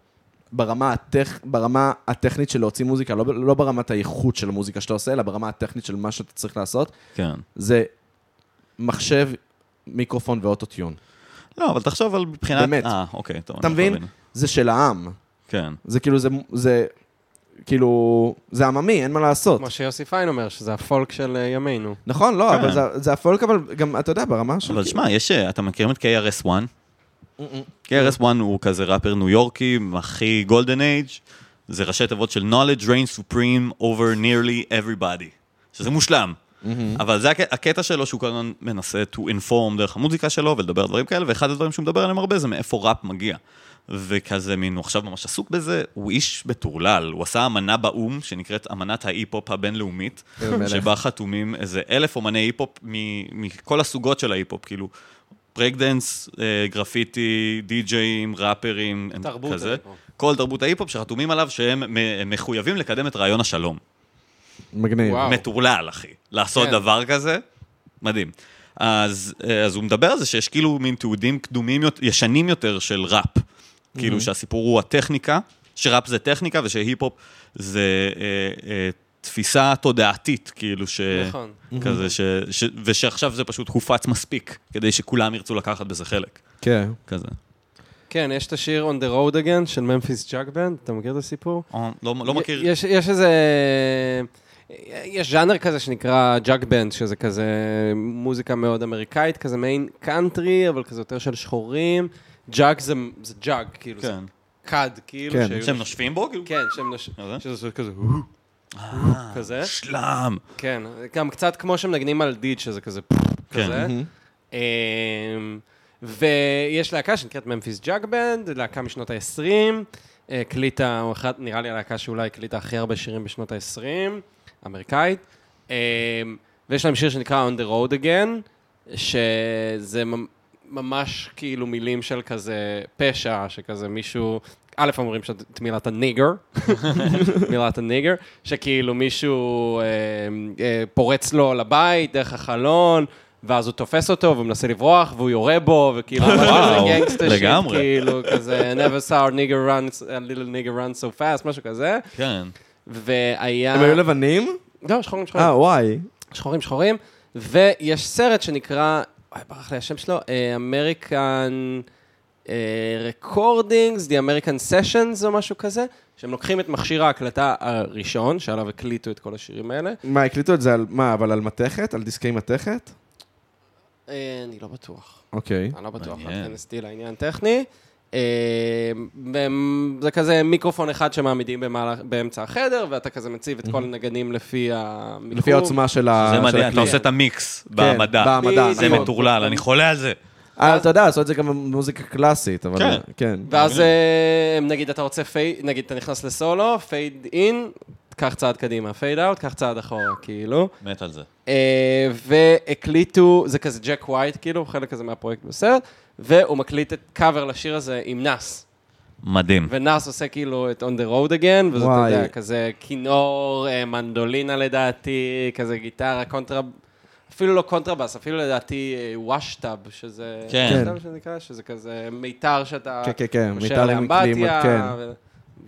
ברמה, הטכ... ברמה הטכנית של להוציא מוזיקה, לא, לא ברמת האיכות של המוזיקה שאתה עושה, אלא ברמה הטכנית של מה שאתה צריך לעשות, כן. זה מחשב, מיקרופון ואוטוטיון. לא, אבל תחשוב על מבחינת... באמת. אה, אוקיי, טוב. אתה מבין? זה של העם. כן. זה כאילו, זה, זה כאילו, זה עממי, אין מה לעשות. כמו שיוסי פיין אומר, שזה הפולק של אה, ימינו. נכון, לא, כן. אבל זה, זה הפולק, אבל גם, אתה יודע, ברמה של... אבל שמע, יש... אה, אתם מכירים את KRS-One? KRS-One הוא כזה ראפר ניו יורקי, הכי golden age, זה ראשי תיבות של knowledge reigns supreme over nearly everybody, שזה מושלם. אבל זה הק- הקטע שלו שהוא כל הזמן מנסה to inform דרך המוזיקה שלו ולדבר על דברים כאלה, ואחד הדברים שהוא מדבר עליהם הרבה זה מאיפה ראפ מגיע. וכזה מין, הוא עכשיו ממש עסוק בזה, הוא איש מטורלל, הוא עשה אמנה באו"ם, שנקראת אמנת ההיפ-הופ הבינלאומית. שבה חתומים איזה אלף אומני היפ-הופ מ- מכל הסוגות של ההיפ-הופ, כאילו, ברקדנס, אה, גרפיטי, די-ג'אים, ראפרים, תרבות כזה. ההיפ-הופ. כל תרבות ההיפ-הופ שחתומים עליו שהם מחויבים לקדם את רעיון השלום. מגניב. מטורלל, אחי. לעשות כן. דבר כזה, מדהים. אז, אה, אז הוא מדבר על זה שיש כאילו מין תיעודים קדומים, יותר- ישנים יותר של ראפ. כאילו שהסיפור הוא הטכניקה, שראפ זה טכניקה ושהיפ-הופ זה אה, אה, תפיסה תודעתית, כאילו ש... נכון. כזה ש... ש... ושעכשיו זה פשוט הופץ מספיק, כדי שכולם ירצו לקחת בזה חלק. כן. כזה. כן, יש את השיר On the Road Again של Memphis Jug Band, אתה מכיר את הסיפור? או, לא, לא מכיר. יש, יש איזה... יש ז'אנר כזה שנקרא jug band, שזה כזה מוזיקה מאוד אמריקאית, כזה מעין קאנטרי, אבל כזה יותר של שחורים. ג'אק זה, זה ג'אג, כאילו, זה כן. כד, כאילו. כן. שהיו שהם נוש- נושפים בו? כאילו? כן, שהם נוש... כזה? שזה כזה... כזה. שלם. כן, גם קצת כמו שמנגנים על דידג', שזה כזה... כן. כזה. אמ, ויש להקה שנקראת Memphis Jug Band, להקה משנות ה-20, הקליטה, או אחת, נראה לי הלהקה שאולי הקליטה הכי הרבה שירים בשנות ה-20, אמריקאית. אמ, ויש להם שיר שנקרא On the Road Again, שזה ממש כאילו מילים של כזה פשע, שכזה מישהו... א', אומרים שאת את מילת הניגר, מילת הניגר, שכאילו מישהו אה, אה, פורץ לו לבית דרך החלון, ואז הוא תופס אותו ומנסה לברוח, והוא יורה בו, וכאילו, וואו, כזה גנגסטר שיט, לגמרי. כאילו, כזה, never saw a nigger run, a little nigger run so fast, משהו כזה, כן. והיה... הם היו לבנים? לא, שחורים שחורים. אה, וואי. שחורים שחורים, ויש סרט שנקרא, וואי, ברח לי השם שלו, אה, American אה, Recordings, The American Sessions או משהו כזה, שהם לוקחים את מכשיר ההקלטה הראשון, שעליו הקליטו את כל השירים האלה. מה, הקליטו את זה על, מה, אבל על מתכת? על דיסקי מתכת? אה, אני לא בטוח, אוקיי. אני לא בטוח. לא תיכנסתי לעניין טכני. אה, זה כזה מיקרופון אחד שמעמידים במהלך- באמצע החדר, ואתה כזה מציב את כל הנגנים לפי המיקום. לפי העוצמה של ה... זה מדהים, אתה. עושה את המיקס בהעמדה. בהעמדה, זה. מטורלל, אני חולה על זה. אה, אתה יודע, לעשות את זה גם במוזיקה קלאסית, אבל... כן. כן. ואז אה, נגיד אתה רוצה fade, נגיד אתה נכנס לסולו, fade in, קח צעד קדימה, fade out, קח צעד אחורה, כאילו. מת על זה. והקליטו, זה כזה ג'ק ווייט, כאילו, חלק כזה מהפרויקט בסרט, והוא מקליט את קאבר לשיר הזה עם נאס. מדהים. ונאס עושה כאילו את On the Road Again, וזה, אתה. יודע, כזה כינור, אה, מנדולינה לדעתי, כזה גיטרה, קונטרה... אפילו לא קונטרבאס, אפילו לדעתי אה, washtub, שזה... כן. washtub שזה נקרא, שזה כזה מיתר שאתה... כן, כן, כן, מיתר לאמבטיה, כן. ו-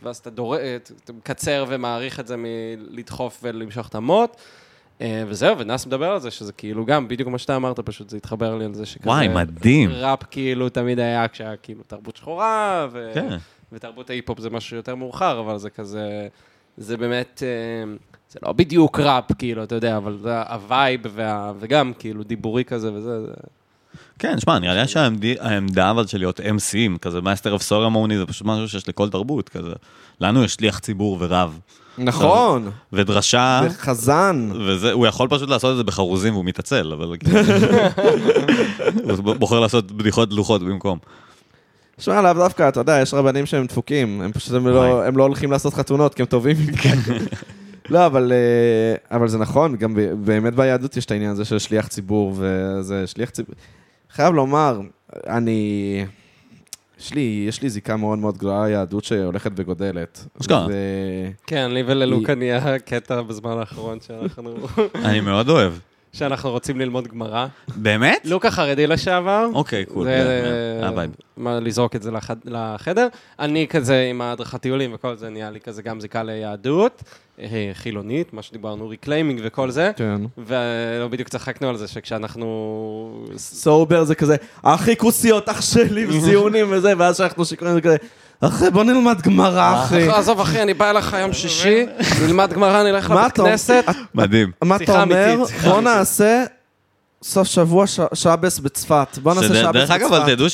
ואז אתה דור... אתה מקצר ומאריך את זה מלדחוף ולמשוך את המוט. אה, וזהו, ונאס מדבר על זה, שזה כאילו גם, בדיוק מה שאתה אמרת, פשוט זה התחבר לי על זה שכזה... וואי, מדהים. ראפ כאילו תמיד היה כשהיה כאילו תרבות שחורה, ו... כן. ותרבות ההיפ-הופ זה משהו יותר מאוחר, אבל זה כזה... זה באמת... אה, זה לא בדיוק ראפ, כאילו, אתה יודע, אבל זה ה vibe וה... וגם, כאילו, דיבורי כזה וזה... זה... כן, שמע, נראה לי שהעמדה אבל של להיות MC ים, כזה master of ceremony, זה פשוט משהו שיש לכל תרבות, כזה. לנו יש שליח ציבור ורב, נכון, ודרשה, וחזן. וזה, הוא יכול פשוט לעשות את זה בחרוזים והוא מתעצל, אבל כאילו... הוא בוחר לעשות בדיחות דלוחות במקום. שמע, לאו דווקא, אתה יודע, יש רבנים שהם דפוקים, הם פשוט הם לא. הם לא הולכים לעשות חתונות, כי הם טובים. לא, אבל, אה, אבל זה נכון, גם באמת ביהדות יש את העניין הזה של שליח ציבור, וזה שליח ציבור. חייב לומר, אני... יש לי, יש לי זיקה מאוד מאוד גדולה ליהדות שהולכת וגודלת. אשכרה. ו- כן, לי וללוקה נהיה קטע בזמן האחרון שאנחנו... אני מאוד אוהב. שאנחנו רוצים ללמוד גמרא. באמת? לוקה חרדי לשעבר. אוקיי, cool. זה. מה, לזרוק את זה לחד- לחדר. אני כזה עם ההדרכת טיולים וכל זה, נהיה לי כזה גם זיקה ליהדות, חילונית, מה שדיברנו, reclaiming וכל זה. כן. ולא בדיוק צחקנו על זה שכשאנחנו... sober זה כזה, אחי כוסיות, אח שלי, וזיונים וזה, ואז שאנחנו שיכורים זה כזה, אחי, בוא נלמד גמרא, אחי. עזוב אחי, אני בא אליך יום שישי, נלמד גמרא, נלך מה לבית? כנסת. מדהים. מה אתה אומר? בוא. נעשה סוף שבוע ש- שבס בצפת. בוא נעשה שזה- שבס דרך אגב, אבל בצפת. תדעו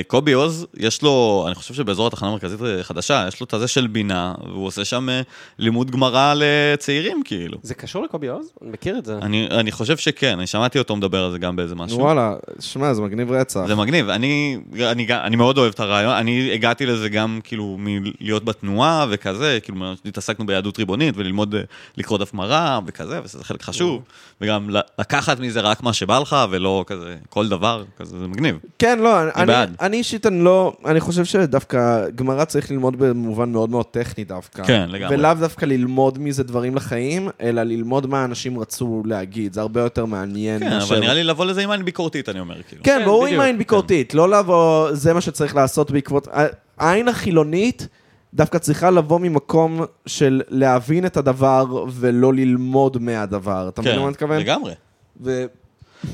שקובי עוז, יש לו, אני חושב שבאזור התחנה המרכזית החדשה, יש לו את הזה של בינה, והוא עושה שם אה, לימוד גמרא לצעירים, כאילו. זה קשור לקובי עוז? אני מכיר את זה. אני, אני חושב שכן, אני שמעתי אותו מדבר על זה גם באיזה משהו. וואלה, שמע, זה מגניב רצח. זה מגניב, אני, אני, אני מאוד אוהב את הרעיון, אני הגעתי לזה גם כאילו מלהיות בתנועה וכזה, כאילו התעסקנו ביהדות ריבונית וללמוד אה, לקרוא דף גמרא וכזה, וזה חלק חשוב, וגם לקחת מזה רק מה שבא לך ולא כזה כל דבר, כזה, זה מגניב. כן, לא, אני, בעד. אני אישית, אני לא, אני חושב שדווקא גמרא צריך ללמוד במובן מאוד מאוד טכני דווקא. כן, לגמרי. ולאו דווקא ללמוד מזה דברים לחיים, אלא ללמוד מה אנשים רצו להגיד, זה הרבה יותר מעניין. כן, אבל נראה לי לבוא לזה עם עין ביקורתית, אני אומר, כאילו. כן, כן, ברור עם. עין ביקורתית, לא לבוא, זה מה שצריך לעשות בעקבות... העין החילונית דווקא צריכה לבוא ממקום של להבין את הדבר ולא ללמוד מהדבר. אתה מבין כן, מה אני מתכוון? לגמרי. ו-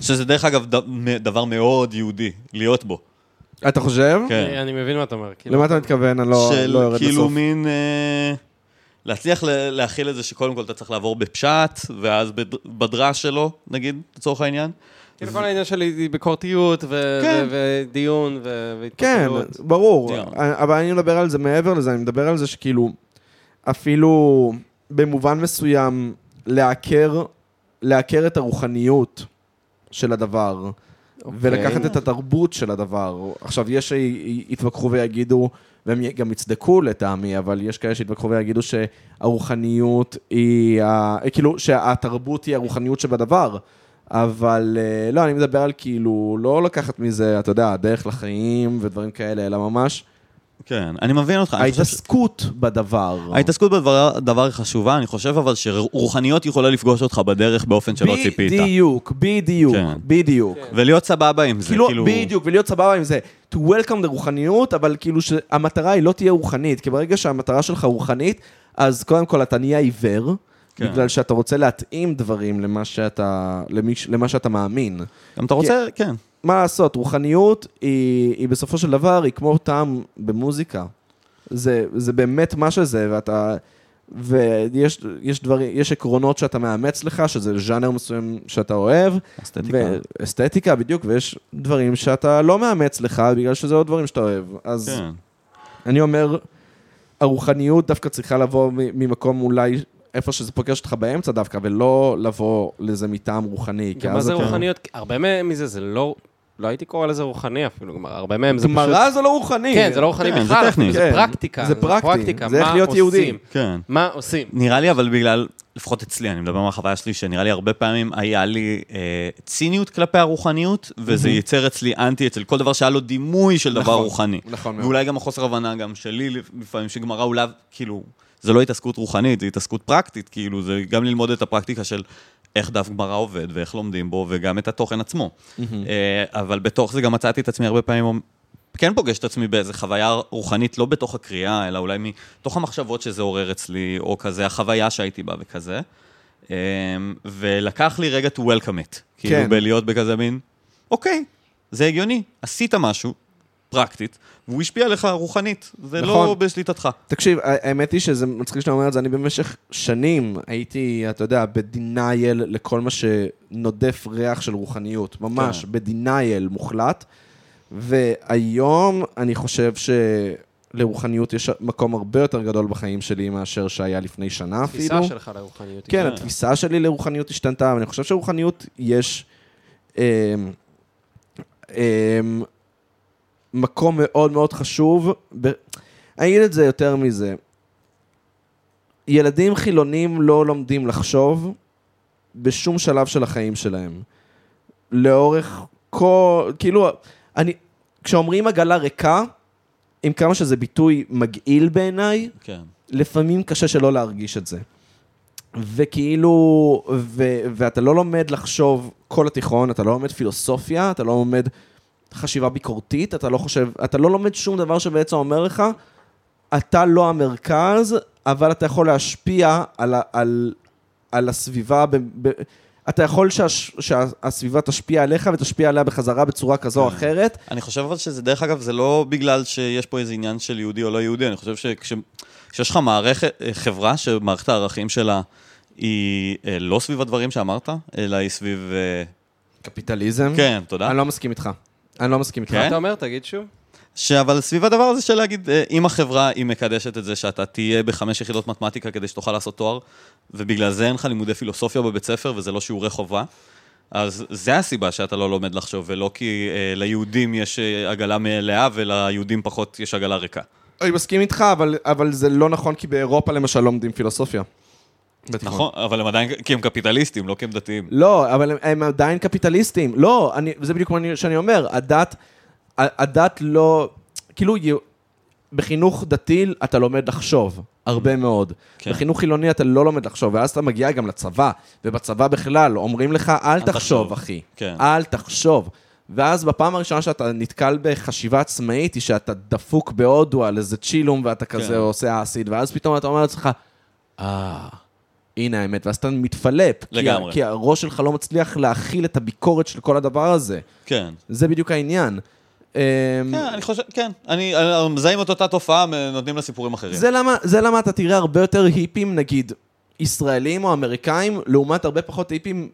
שזה דרך אגב ד- דבר מאוד יהודי, להיות בו. אתה חושב? כן. אני- מבין מה אתה אומר. כאילו, למה אתה מתכוון? אני לא של לא יורד כאילו לסוף. מין... אה, להצליח ל- להכיל את זה שקודם כל אתה צריך לעבור בפשט, ואז בד- בדרש שלו, נגיד, לצורך העניין. כאילו כל העניין שלי ביקורתיות כן. ודיון ו- כן, והתפתחות. ברור. לגמרי. אבל אני מדבר על זה מעבר לזה, אני מדבר על זה שכאילו, אפילו במובן מסוים, לעקר, לעקר את הרוחניות של הדבר, ולקחת את התרבות של הדבר. עכשיו, יש שיתווכחו ויגידו, והם גם יצדקו לטעמי, אבל יש כאלה שיתווכחו ויגידו שהרוחניות היא, ה... כאילו, שהתרבות היא הרוחניות שבדבר. אבל אה, לא, אני מדבר על כאילו, לא לקחת מזה, אתה יודע, דרך לחיים ודברים כאלה, אלא ממש כן, אני מבין אותך. חושב ש- ההתעסקות בדבר. ההתעסקות בדבר דבר היא חשובה, אני חושב אבל שרוחניות יכולה לפגוש אותך בדרך באופן שלא ציפית. בדיוק, בדיוק, כן. בדיוק. ולהיות סבבה עם זה, כאילו, כאילו... בדיוק, ולהיות סבבה עם זה. To welcome לרוחניות, אבל כאילו שהמטרה היא לא תהיה רוחנית, כי ברגע שהמטרה שלך רוחנית, אז קודם כל אתה נהיה עיוור, כן. בגלל שאתה רוצה להתאים דברים למה שאתה, למי, למה שאתה מאמין. גם אתה רוצה, כן. מה לעשות, רוחניות היא, היא בסופו של דבר, היא כמו טעם במוזיקה. זה, זה באמת מה שזה, ואתה... ויש יש דברים, יש עקרונות שאתה מאמץ לך, שזה ז'אנר מסוים שאתה אוהב. אסתטיקה. ואסתטיקה, בדיוק, ויש דברים שאתה לא מאמץ לך, בגלל שזה עוד דברים שאתה אוהב. אז כן. אני אומר, הרוחניות דווקא צריכה לבוא מ- ממקום אולי... איפה שזה פוגש אותך באמצע דווקא, ולא לבוא לזה מטעם רוחני. גם מה זה אתה- רוחניות? הרבה מזה זה לא... לא הייתי קורא לזה רוחני אפילו, גמרא. הרבה מהם זה פשוט... גמרא זה לא רוחני. כן, זה לא רוחני כן, זה בכלל, טכני. אפילו, כן, זה פרקטיקה. זה פרקטי, פרקטיקה, זה איך להיות יהודי. כן. מה עושים? נראה לי אבל בגלל, לפחות אצלי, אני מדבר מהחוויה שלי, שנראה לי הרבה פעמים היה לי אה, ציניות כלפי הרוחניות, וזה ייצר אצלי אנטי אצל כל דבר שהיה לו דימוי של דבר נכון, רוחני. נכון מאוד. ואולי גם החוסר הבנה גם שלי לפעמים, שגמרא אולי, כאילו, זה לא התעסקות רוחנית, זה התעסקות פרקטית, כאילו, זה גם ללמוד את הפרקטיקה של איך דף גמרא עובד ואיך לומדים בו, וגם את התוכן עצמו. אה, אבל בתוך זה גם מצאתי את עצמי הרבה פעמים כן פוגש את עצמי באיזה חוויה רוחנית, לא בתוך הקריאה, אלא אולי מתוך המחשבות שזה עורר אצלי, או כזה החוויה שהייתי בה וכזה. אמ, ולקח לי רגע to welcome it. כאילו כן. בלהיות בכזה מין, אוקיי, זה הגיוני, עשית משהו, פרקטית, והוא השפיע עליך רוחנית, זה לא נכון. בשליטתך. תקשיב, האמת היא שזה מצחיק שאתה אומר את זה, אני במשך שנים הייתי, אתה יודע, בדינייל לכל מה שנודף ריח של רוחניות, ממש, כן. בדינייל מוחלט, והיום אני חושב שלרוחניות יש מקום הרבה יותר גדול בחיים שלי מאשר שהיה לפני שנה אפילו. התפיסה שלך לרוחניות. כן, כן. התפיסה שלי לרוחניות השתנתה, ואני חושב שרוחניות יש אמ, אמ, מקום מאוד מאוד חשוב. ב... אני אגיד את זה יותר מזה. ילדים חילונים לא לומדים לחשוב בשום שלב של החיים שלהם. לאורך כל... כאילו, אני... כשאומרים עגלה ריקה, עם כמה שזה ביטוי מגעיל בעיניי, כן. לפעמים קשה שלא להרגיש את זה. וכאילו, ו, ואתה לא לומד לחשוב כל התיכון, אתה לא לומד פילוסופיה, אתה לא לומד חשיבה ביקורתית, אתה לא חושב, אתה לא לומד שום דבר שבעצם אומר לך, אתה לא המרכז, אבל אתה יכול להשפיע על, על, על הסביבה, ב, ב, אתה יכול שהש, שהסביבה תשפיע עליך ותשפיע עליה בחזרה בצורה כזו או כן. אחרת. אני חושב אבל שזה, דרך אגב, זה לא בגלל שיש פה איזה עניין של יהודי או לא יהודי, אני חושב שכשיש לך מערכת, אה, חברה שמערכת הערכים שלה היא אה, לא סביב הדברים שאמרת, אלא היא סביב... אה, קפיטליזם. כן, תודה. אני לא מסכים איתך. אני לא מסכים איתך. מה כן? אתה אומר? תגיד שוב. אבל סביב הדבר הזה של להגיד, אה, אם החברה היא מקדשת את זה שאתה תהיה בחמש יחידות מתמטיקה כדי שתוכל לעשות תואר, ובגלל זה אין לך לימודי פילוסופיה בבית ספר וזה לא שיעורי חובה, אז זה הסיבה שאתה לא לומד לחשוב, ולא כי אה, ליהודים יש אה, עגלה מלאה וליהודים פחות יש עגלה ריקה. אני מסכים איתך, אבל, אבל זה לא נכון, כי באירופה למשל לומדים פילוסופיה. בתיכון. נכון, אבל הם עדיין, כי הם קפיטליסטים, לא כי הם דתיים. לא, אבל הם, הם עדיין קפיטליסטים. לא, אני, זה בדיוק מה אני- שאני אומר, הדת, הדת לא, כאילו, בחינוך דתי אתה לומד לחשוב, הרבה מאוד. כן. בחינוך חילוני אתה לא לומד לחשוב, ואז אתה מגיע גם לצבא, ובצבא בכלל אומרים לך, אל תחשוב, תחשוב." אחי. כן. אל תחשוב. ואז בפעם הראשונה שאתה נתקל בחשיבה עצמאית, היא שאתה דפוק בהודו על איזה צ'ילום, ואתה כזה כן. עושה אסיד, ואז פתאום אתה אומר לעצמך, אה, הנה האמת, ואז אתה מתפלפ. כי לגמרי. כי הראש שלך לא מצליח להכיל את הביקורת של כל הדבר הזה. כן. זה בדיוק העניין. אמ, כן, אני חושב, כן. אני, אני- מזהים את אותה תופעה, נותנים לה סיפורים אחרים. זה למה, זה למה אתה תראה הרבה יותר היפים, נגיד, ישראלים או אמריקאים, לעומת הרבה פחות היפים,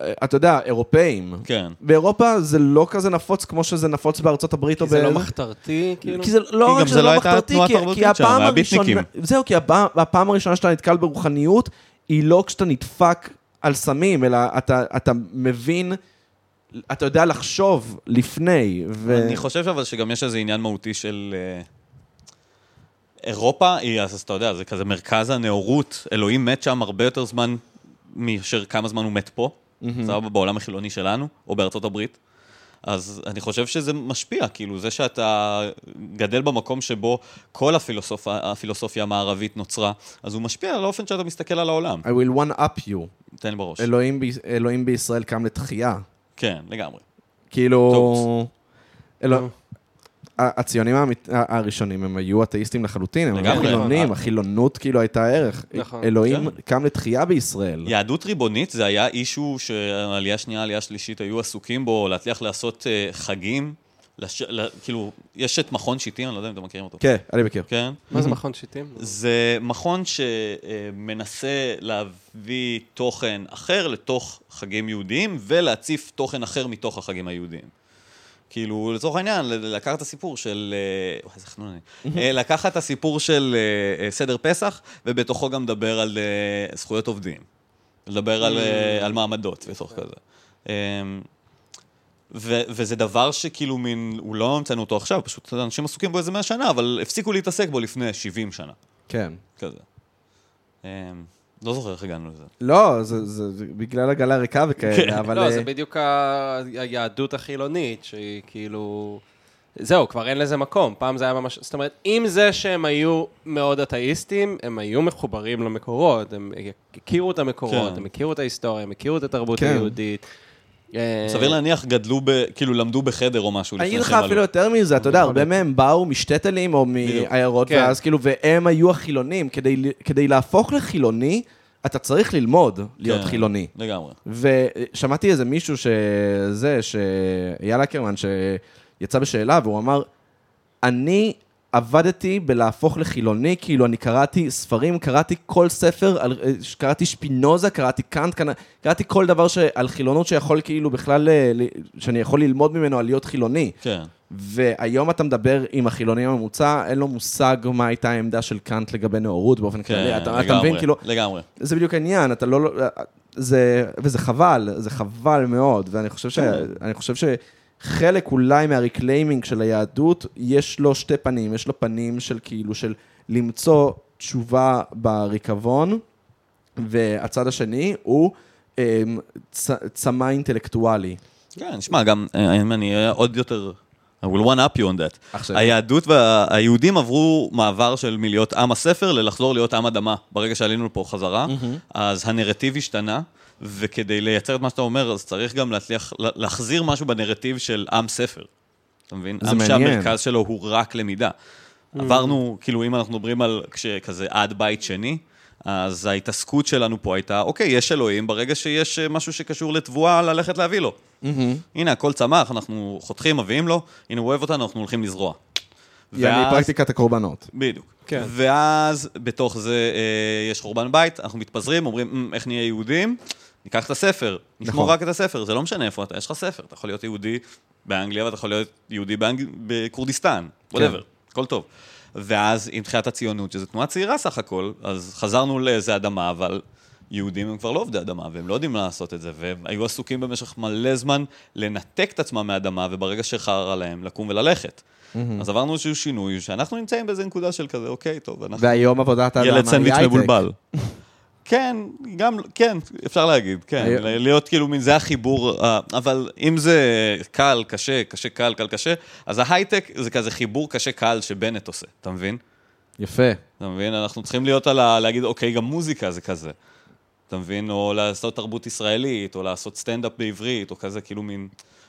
אה, אתה יודע, אירופאים. כן. באירופה זה לא כזה נפוץ כמו שזה נפוץ בארצות הברית או כי זה לא ב- מחתרתי, כאילו? כי זה לא כי רק שזה זה לא לא מחתרתי, כי, כי הפעם. הראשונה... זהו, כי הפעם הראשונה שאתה נתקל ברוחניות, היא לא כשאתה נדפק על סמים, אלא אתה, אתה מבין, אתה יודע לחשוב לפני. ו... אני חושב אבל שגם יש איזה עניין מהותי של... אה, אירופה היא, אז אתה יודע, זה כזה מרכז הנאורות, אלוהים מת שם הרבה יותר זמן מאשר כמה זמן הוא מת פה, סבבה, בעולם החילוני שלנו, או בארצות הברית. אז אני חושב שזה משפיע, כאילו, זה שאתה גדל במקום שבו כל הפילוסופיה, הפילוסופיה המערבית נוצרה, אז הוא משפיע על האופן שאתה מסתכל על העולם. I will one up you. תן לי בראש. אלוהים, ב... אלוהים בישראל קם לתחייה. כן, לגמרי. כאילו... טעות. הציונים הראשונים, הם היו אתאיסטים לחלוטין, הם היו. חילונים, נכון. החילונות כאילו הייתה ערך. נכון. אלוהים כן. קם לתחייה בישראל. יהדות ריבונית זה היה אישו שעלייה שנייה, עלייה שלישית היו עסוקים בו, להצליח לעשות אה, חגים. לש... ל... כאילו, יש את מכון שיטים, אני לא יודע אם אתם מכירים אותו. כן, אני מכיר. כן? מה זה מכון שיטים? זה מכון שמנסה להביא תוכן אחר לתוך חגים יהודיים ולהציף תוכן אחר מתוך החגים היהודיים. כאילו, לצורך העניין, לקחת את הסיפור של... אה, וואי, איזה חנון אני. אה, לקחת את הסיפור של אה, סדר פסח, ובתוכו גם לדבר על זכויות עובדים. לדבר על, על מעמדות ותוך כזה. אה, ו- וזה דבר שכאילו מין, הוא לא המצאנו אותו עכשיו, פשוט אנשים עסוקים בו איזה 100 שנה, אבל הפסיקו להתעסק בו לפני 70 שנה. כן. כזה. לא זוכר איך הגענו לזה. לא, זה, זה, זה בגלל עגלה ריקה כן. וכאלה, אבל... לא, אה, זה בדיוק ה- היהדות החילונית, שהיא כאילו... זהו, כבר אין לזה מקום. פעם זה היה ממש... זאת אומרת, עם זה שהם היו מאוד אתאיסטים, הם היו מחוברים למקורות, הם הכירו את המקורות, כן. הם הכירו את ההיסטוריה, הם הכירו את התרבות כן. היהודית. אה, סביר להניח גדלו, ב, כאילו למדו בחדר או משהו אני לפני אגיד לך שהם עלו. אפילו יותר מזה, אתה יודע, הרבה. מהם באו משטטלים או מעיירות, כן. ואז כאילו, והם היו החילונים. כדי, כדי להפוך לחילוני, אתה צריך ללמוד להיות כן, חילוני. לגמרי. ושמעתי איזה מישהו שזה, שאייל אקרמן, שיצא בשאלה, והוא אמר, אני עבדתי בלהפוך לחילוני, כאילו אני קראתי ספרים, קראתי כל ספר, על- קראתי שפינוזה, קראתי קאנט, קראתי כל דבר ש- על חילונות שיכול כאילו בכלל, ל- שאני יכול ללמוד ממנו על להיות חילוני. כן. והיום אתה מדבר עם החילוני הממוצע, אין לו מושג מה הייתה העמדה של קאנט לגבי נאורות באופן כן, כללי. אתה, לגמרי. אתה מבין, כאילו, לגמרי. זה בדיוק העניין, אתה לא... זה, וזה חבל, זה חבל מאוד, ואני חושב, ש, כן. אני חושב שחלק אולי מהריקליימינג של היהדות, יש לו שתי פנים, יש לו פנים של כאילו, של למצוא תשובה בריקבון, והצד השני הוא אמ, צ, צמא אינטלקטואלי. כן, נשמע, גם אה, אם אני אהיה עוד יותר I will one up you on that. שלי. היהדות והיהודים עברו מעבר של מלהיות עם הספר ללחזור להיות עם אדמה. ברגע שעלינו לפה חזרה, אז הנרטיב השתנה, וכדי לייצר את מה שאתה אומר, אז צריך גם להצליח לה- להחזיר משהו בנרטיב של עם ספר. אתה מבין? זה עם מעניין. שהמרכז שלו הוא רק למידה. עברנו, כאילו, אם אנחנו מדברים על כשכזה עד בית שני, אז ההתעסקות שלנו פה הייתה, אוקיי, יש אלוהים, ברגע שיש אה, משהו שקשור לתבואה, ללכת להביא לו. הנה, הכל צמח, אנחנו חותכים, מביאים לו, הנה, הוא אוהב אותנו, אנחנו הולכים לזרוע. יעני ואז- פרקטיקת הקורבנות. בדיוק. כן. ואז בתוך זה אה, יש חורבן בית, אנחנו מתפזרים, אומרים, "מ, איך נהיה יהודים? ניקח את הספר, נשמור נכון. רק את הספר, זה לא משנה איפה אתה, יש לך ספר, אתה יכול להיות יהודי באנגליה ואתה יכול להיות יהודי באנג... בכורדיסטן, כן. whatever, הכל טוב. ואז עם תחילת הציונות, שזו תנועה צעירה סך הכל, אז חזרנו לאיזה אדמה, אבל יהודים הם כבר לא עובדי אדמה, והם לא יודעים לעשות את זה, והם היו עסוקים במשך מלא זמן לנתק את עצמם מהאדמה, וברגע שחרא להם, לקום וללכת. אז עברנו איזשהו שינוי, שאנחנו נמצאים באיזו נקודה של כזה, אוקיי, טוב, אנחנו... והיום עבודת האדמה ילד היא סנדוויץ' הייטק. מבולבל. כן, גם, כן, אפשר להגיד, כן, היום- להיות כאילו מין, זה החיבור, אה, אבל אם זה קל, קשה, קשה, קל, קל, קשה, אז ההייטק זה כזה חיבור קשה, קל שבנט עושה, אתה מבין? יפה. אתה מבין? אנחנו צריכים להיות על ה... להגיד, אוקיי, גם מוזיקה זה כזה. אתה מבין? או לעשות תרבות ישראלית, או לעשות סטנדאפ בעברית, או כזה, כאילו מין...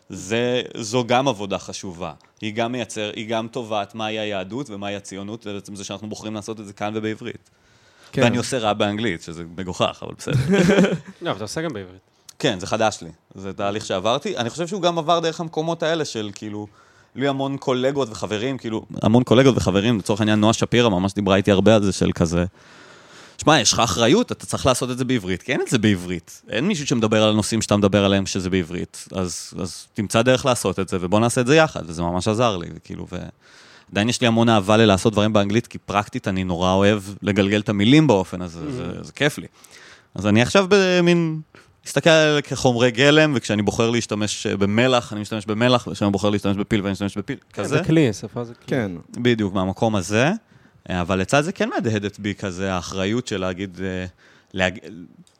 זה, זו גם עבודה חשובה. היא גם מייצר, היא גם תובעת מהי היהדות ומהי הציונות, ובעצם זה שאנחנו בוחרים לעשות את זה כאן ובעברית. כן. ואני עושה רע באנגלית, שזה מגוחך, אבל בסדר. לא, אבל אתה עושה גם בעברית. כן, זה חדש לי. זה תהליך שעברתי. אני חושב שהוא גם עבר דרך המקומות האלה של כאילו... לי המון קולגות וחברים, כאילו, המון קולגות וחברים, לצורך העניין נועה שפירא ממש דיברה איתי הרבה על זה של כזה. שמע, יש לך אחריות, אתה צריך לעשות את זה בעברית, כי אין את זה בעברית. אין מישהו שמדבר על הנושאים שאתה מדבר עליהם שזה בעברית. אז, אז תמצא דרך לעשות את זה, ובוא נעשה את זה יחד, וזה ממש עזר לי, כאילו, ו... עדיין יש לי המון אהבה ללעשות דברים באנגלית, כי פרקטית אני נורא אוהב לגלגל את המילים באופן הזה, Mm-hmm. זה, זה כיף לי. אז אני עכשיו במין... מסתכל על כחומרי גלם, וכשאני בוחר להשתמש במלח, אני משתמש במלח, וכשאני בוחר להשתמש בפיל, ואני משתמש בפיל, כזה. זה כלי, שפה זה כלי. כן. בדיוק, מהמקום הזה. אבל לצד זה כן מהדהדת בי כזה האחריות של להגיד, אה, להג...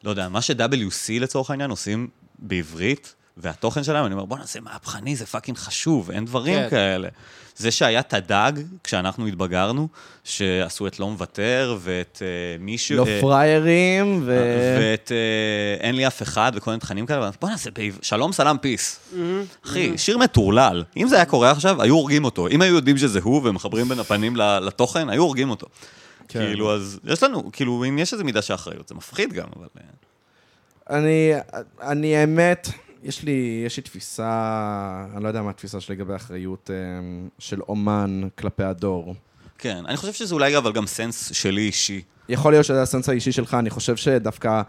לא יודע, מה ש-WC לצורך העניין עושים בעברית, והתוכן שלהם, אני אומר, בואנה זה מהפכני, זה fucking חשוב, אין דברים כן. כאלה. זה שהיה את הדג, כשאנחנו התבגרנו, שעשו את לא מוותר, ואת אה, מישהו... לא אה, פריירים, ו... ואת אה, אין לי אף אחד, וכל מיני תכנים כאלה, ואמרתי, בוא נעשה בעברית, שלום סלאם פיס. אחי, שיר מטורלל. אם זה היה קורה עכשיו, היו הורגים אותו. אם היו יודעים שזה הוא ומחברים בין הפנים ל- לתוכן, היו הורגים אותו. כן. כאילו, אז יש לנו, כאילו, אם יש איזו מידה של אחריות, זה מפחיד גם, אבל... אה, אני, אני האמת, יש לי, יש לי תפיסה, אני לא יודע מה התפיסה שלי לגבי אחריות אה, של אומן כלפי הדור. כן, אני חושב שזה אולי אבל גם סנס שלי אישי. יכול להיות שזה הסנס האישי שלך, אני חושב שדווקא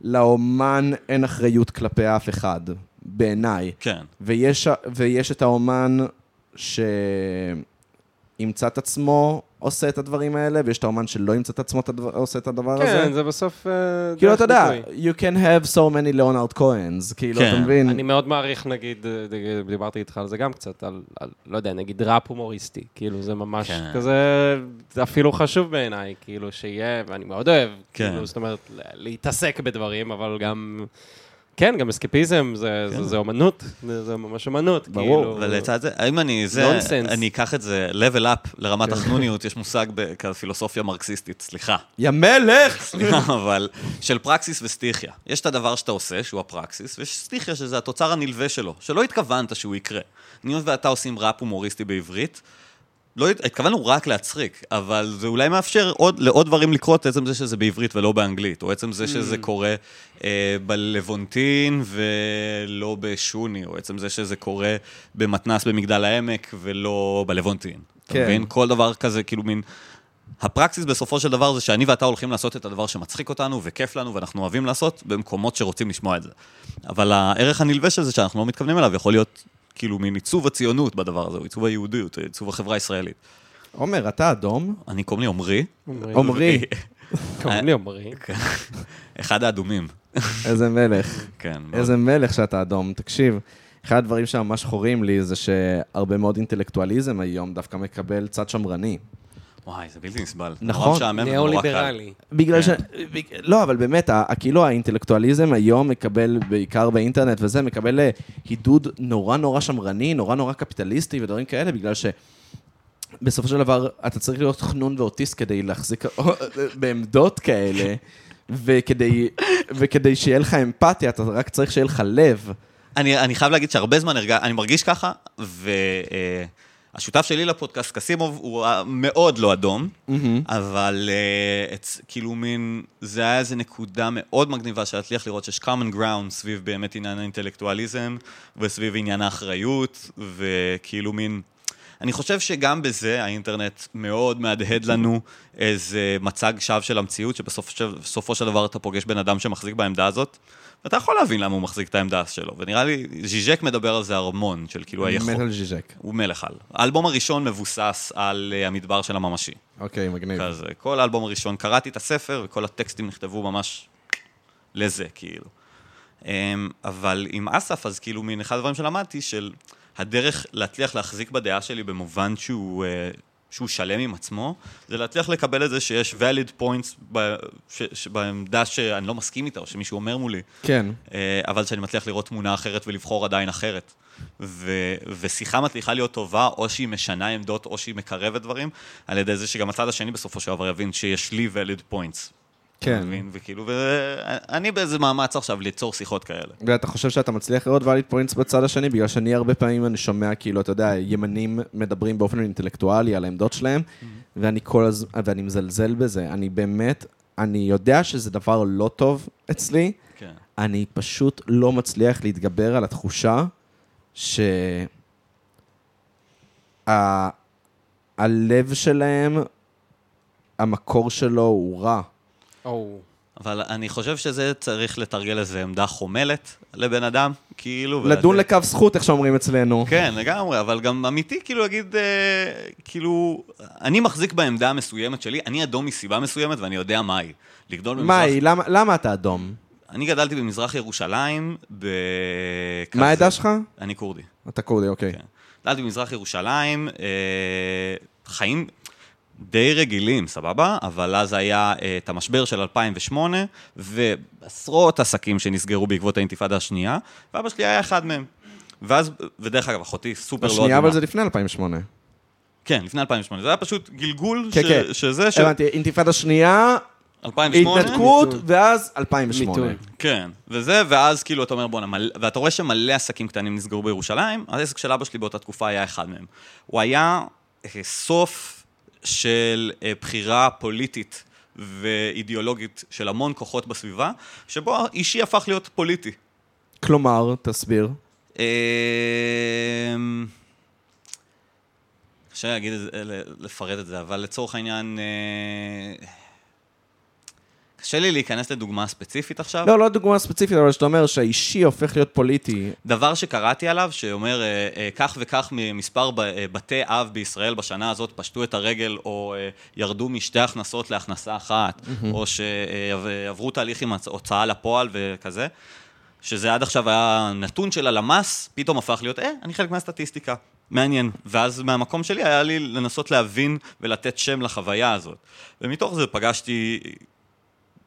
לאומן אין אחריות כלפי אף אחד, בעיניי. כן. ויש, ויש את האומן שימצא את עצמו עושה את הדברים האלה, ויש את האומן שלא ימצא את עצמו את הדבר, עושה את הדבר הזה. כן, זה בסוף... אה, כאילו, אתה יודע, you can have so many ליאונרד כהנס, כאילו, כן. אתה מבין? אני מאוד מעריך, נגיד, אה, דיברתי איתך על זה גם קצת, על, על לא יודע, נגיד ראפ הומוריסטי, כאילו, זה ממש כן. כזה, זה אפילו חשוב בעיניי, כאילו, שיהיה, ואני מאוד אוהב, כן. כאילו, זאת אומרת, להתעסק בדברים, אבל גם, כן, גם אסקפיזם, זה, כן. זה, זה אומנות, זה, זה ממש אומנות, ברור, כאילו. ולצד זה, האם אני זה, Nonsense. אני אקח את זה level up לרמת כן. החנוניות, יש מושג בפילוסופיה מרקסיסטית, סליחה. יא מלך! סליחה, אבל של פרקסיס וסטיכיה. יש את הדבר שאתה עושה, שהוא הפרקסיס, ויש סטיכיה, שזה התוצר הנלווה שלו, שלא התכוונת שהוא יקרה. אני ואתה עושים ראפ הומוריסטי בעברית, לא הת- התכוונו רק להצחיק, אבל זה אולי מאפשר עוד, לעוד דברים לקרות, עצם זה שזה בעברית ולא באנגלית, או עצם זה שזה קורה אה, בלוונטין ולא בשוני, או עצם זה שזה קורה במתנס במגדל העמק ולא בלוונטין. אתה כן. מבין? כל דבר כזה, כאילו מין... הפרקסיס בסופו של דבר זה שאני ואתה הולכים לעשות את הדבר שמצחיק אותנו וכיף לנו ואנחנו אוהבים לעשות במקומות שרוצים לשמוע את זה. אבל הערך הנלווה של זה שאנחנו לא מתכוונים אליו יכול להיות כאילו מין עיצוב הציונות בדבר הזה, או עיצוב היהודיות, עיצוב החברה הישראלית. עומר, אתה אדום? אני קוראים לי עמרי, אומרים- עמרי, קוראים לי עמרי. אחד האדומים. איזה מלך. כן. איזה מלך שאתה אדום. תקשיב, אחד הדברים שממש חורים לי זה שהרבה מאוד אינטלקטואליזם היום דווקא מקבל צד שמרני. וואי, זה בלתי נסבל. נכון. ניאו-ליברלי. בגלל ש... כן. בג- לא, אבל באמת, כאילו האינטלקטואליזם היום מקבל, בעיקר באינטרנט וזה, מקבל אה, הידוד נורא נורא שמרני, נורא נורא קפיטליסטי ודברים כאלה, בגלל ש... בסופו של דבר, אתה צריך להיות חנון ואוטיסט כדי להחזיק בעמדות כאלה, וכדי, וכדי שיהיה לך אמפתיה, אתה רק צריך שיהיה לך לב. אני, אני חייב להגיד שהרבה זמן הרגע, אני מרגיש ככה, והשותף שלי לפודקאסט, קסימוב, הוא מאוד לא אדום, אבל אה, את, כאילו מין, זה היה איזו נקודה מאוד מגניבה של להצליח לראות שיש common ground סביב באמת עניין האינטלקטואליזם, וסביב עניין האחריות, וכאילו מין... אני חושב שגם בזה האינטרנט מאוד מהדהד לנו איזה מצג שווא של המציאות, שבסופו של, בסופו של דבר אתה פוגש בן אדם שמחזיק בעמדה הזאת, ואתה יכול להבין למה הוא מחזיק את העמדה שלו. ונראה לי, ז'יז'ק מדבר על זה המון, של כאילו היכול. מת על ז'יז'ק. הוא מלך על. האלבום הראשון מבוסס על uh, המדבר של הממשי. אוקיי, מגניב. כזה, כל האלבום הראשון, קראתי את הספר וכל הטקסטים נכתבו ממש לזה, כאילו. Um, אבל עם אסף, אז כאילו, מן אחד הדברים שלמדתי, של הדרך להצליח להחזיק בדעה שלי במובן שהוא, uh, שהוא שלם עם עצמו, זה להצליח לקבל את זה שיש valid points ב, ש, ש, בעמדה שאני לא מסכים איתה, או שמישהו אומר מולי, כן. אה, אבל שאני מצליח לראות תמונה אחרת ולבחור עדיין אחרת. ו- ושיחה מצליחה להיות טובה, או שהיא משנה עמדות, או שהיא מקרבת דברים, על ידי זה שגם הצד השני בסופו של דבר יבין שיש לי valid points. כן. אתה מבין? וכאילו, ואני באיזה מאמץ עכשיו ליצור שיחות כאלה. ואתה חושב שאתה מצליח לראות ואליד פוינטס בצד השני? בגלל שאני הרבה פעמים אני שומע, כאילו, אתה יודע, ימנים מדברים באופן אינטלקטואלי על העמדות שלהם, ואני כל הזמן, ואני מזלזל בזה. אני באמת, אני יודע שזה דבר לא טוב אצלי, כן. אני פשוט לא מצליח להתגבר על התחושה ש... ה- הלב שלהם, המקור שלו הוא רע. או, אבל אני חושב שזה צריך לתרגל איזה עמדה חומלת לבן אדם, כאילו... לדון ולתת- לקו זכות, איך שאומרים אצלנו. כן, לגמרי, אבל גם אמיתי, כאילו להגיד, אה, כאילו, אני מחזיק בעמדה המסוימת שלי, אני אדום מסיבה מסוימת ואני יודע מהי. לגדול במזרח... מאי, למה, למה אתה אדום? אני גדלתי במזרח ירושלים, ב... מה העדה שלך? אני כורדי. אתה כורדי, אוקיי. כן. גדלתי במזרח ירושלים, אה, חיים די רגילים, סבבה? אבל אז היה אה, את המשבר של 2008, ועשרות עסקים שנסגרו בעקבות האינתיפאדה השנייה, ואבא שלי היה אחד מהם. ואז, ודרך אגב, אחותי סופר לא השנייה, אבל. זה לפני 2008. כן, לפני 2008. זה היה פשוט גלגול כן, ש... כן. שזה ש... הבנתי, אינתיפאדה שנייה, 2008. התנתקות. ואז 2008. מיתון. כן, וזה, ואז כאילו אתה אומר בואנה, מל... ואתה רואה שמלא עסקים קטנים נסגרו בירושלים, העסק של אבא שלי באותה תקופה היה אחד מהם. הוא היה אה, סוף של אה, בחירה פוליטית ואידיאולוגית של המון כוחות בסביבה, שבו האישי הפך להיות פוליטי. כלומר, תסביר. אמ, קשה להגיד את זה, ל- לפרט את זה, אבל לצורך העניין, אה, קשה לי להיכנס לדוגמה ספציפית עכשיו. לא, לא דוגמה ספציפית, אבל שאתה אומר שהאישי הופך להיות פוליטי. דבר שקראתי עליו, שאומר, אה, אה, כך וכך ממספר ב- אה, בתי אב בישראל בשנה הזאת פשטו את הרגל, או אה, ירדו משתי הכנסות להכנסה אחת, או שעברו תהליך עם הוצאה לפועל וכזה, שזה עד עכשיו היה נתון של הלמ"ס, פתאום הפך להיות, אה, אני חלק מהסטטיסטיקה. מעניין. ואז מהמקום שלי היה לי לנסות להבין ולתת שם לחוויה הזאת. ומתוך זה פגשתי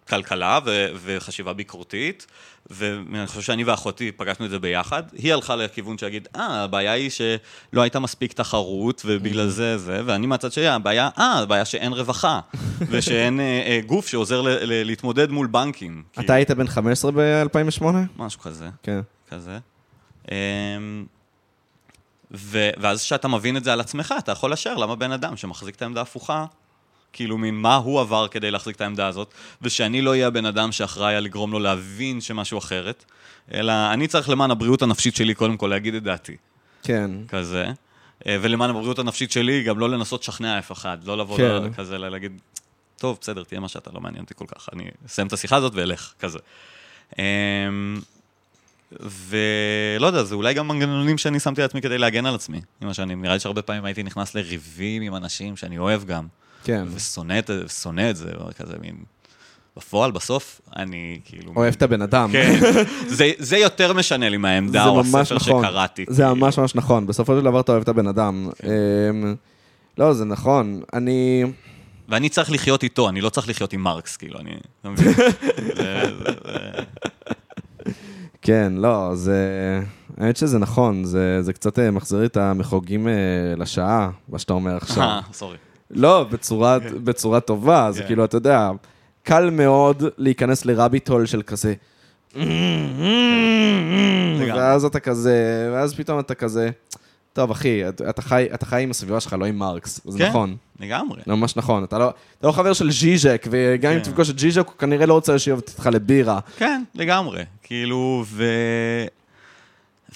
כלכלה ו- וחשיבה ביקורתית, ואני חושב שאני ואחותי פגשנו את זה ביחד. היא הלכה לכיוון שיגיד, אה, הבעיה היא שלא הייתה מספיק תחרות, ובגלל זה זה, ואני מהצד שלי, הבעיה, אה, הבעיה שאין רווחה, ושאין אה, אה, גוף שעוזר ל- ל- להתמודד מול בנקים. אתה היית בן 15 ב-2008? משהו כזה. כן. כזה. אמ, ו- ואז כשאתה מבין את זה על עצמך, אתה יכול לשער למה בן אדם שמחזיק את העמדה ההפוכה, כאילו מין מה הוא עבר כדי להחזיק את העמדה הזאת, ושאני לא אהיה הבן אדם שאחראי על לגרום לו להבין שמשהו אחרת, אלא אני צריך למען הבריאות הנפשית שלי קודם כל להגיד את דעתי, כן. כזה. אה, ולמען הבריאות הנפשית שלי, גם לא לנסות לשכנע אף אחד, לא לבוא כן. כזה, ל- להגיד, טוב, בסדר, תהיה מה שאתה, לא מעניין אותי כל כך, אני אסיים את השיחה הזאת ואלך, כזה. אמ, ולא יודע, זה אולי גם מנגנונים שאני שמתי לעצמי כדי להגן על עצמי. עם השנים, נראה לי שהרבה פעמים הייתי נכנס לריבים עם אנשים שאני אוהב גם, כן. ושונא את, את זה, כזה מין... בפועל, בסוף, אני כאילו... אוהב את הבן אדם. כן, זה, זה יותר משנה לי מהעמדה או הספר נכון. שקראתי. זה כאילו. ממש ממש נכון. בסופו של דבר אתה אוהב את הבן אדם. אמ, לא, זה נכון. אני... ואני צריך לחיות איתו, אני לא צריך לחיות עם מרקס, כאילו, אני... כן, לא, זה... האמת שזה נכון, זה, זה קצת אה, מחזיר את המחוגים אה, לשעה, מה שאתה אומר עכשיו. אה, סורי. לא, בצורה, בצורה טובה, זה כן. כאילו, אתה יודע, קל מאוד להיכנס לרביט הול של כזה. ואז אתה כזה, ואז פתאום אתה כזה, טוב, אחי, אתה, חי, אתה חי עם הסביבה שלך, לא עם מרקס. זה כן. נכון, לגמרי. זה ממש נכון. אתה לא, אתה לא חבר של ז'יז'ק, וגם אם כן. תפגוש את ז'יז'ק, הוא כנראה לא רוצה לשבת איתך לבירה. כן, לגמרי. כאילו, ו...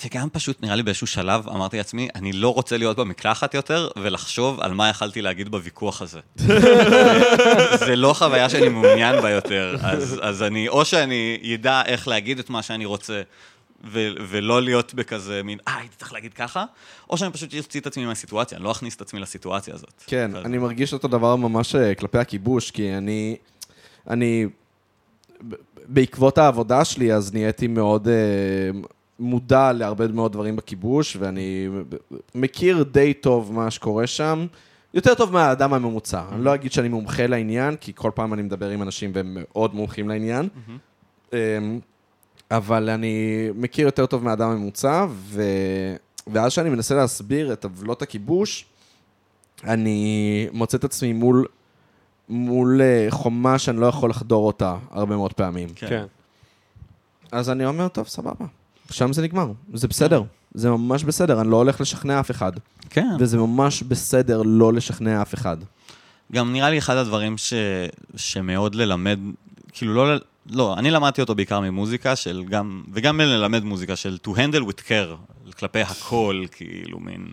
וגם פשוט, נראה לי באיזשהו שלב, אמרתי לעצמי, אני לא רוצה להיות במקלחת יותר, ולחשוב על מה יכלתי להגיד בוויכוח הזה. זה לא חוויה שאני מעוניין בה יותר, אז, אז אני, או שאני ידע איך להגיד את מה שאני רוצה, ו- ולא להיות בכזה מין, אה, הייתי צריך להגיד ככה, או שאני פשוט אוציא את עצמי מהסיטואציה, אני לא אכניס את עצמי לסיטואציה הזאת. כן, אז- אני מרגיש אותו דבר ממש אה, כלפי הכיבוש, כי אני... אני... בעקבות העבודה שלי, אז נהייתי מאוד אה, מודע להרבה מאוד דברים בכיבוש, ואני מכיר די טוב מה שקורה שם. יותר טוב מהאדם הממוצע. אני לא אגיד שאני מומחה לעניין, כי כל פעם אני מדבר עם אנשים והם מאוד מומחים לעניין. אמ, אבל אני מכיר יותר טוב מהאדם הממוצע, ו... ואז שאני מנסה להסביר את עוולות הכיבוש, אני מוצא את עצמי מול, מול אה, חומה שאני לא יכול לחדור אותה הרבה מאוד פעמים. כן. אז אני אומר, טוב, סבבה, שם זה נגמר, זה בסדר, זה ממש בסדר, אני לא הולך לשכנע אף אחד. כן. וזה ממש בסדר לא לשכנע אף אחד. גם נראה לי אחד הדברים ש... שמאוד ללמד, כאילו לא, לא, אני למדתי אותו בעיקר ממוזיקה של גם, וגם ללמד מוזיקה של to handle with care, כלפי הכל, כאילו מין,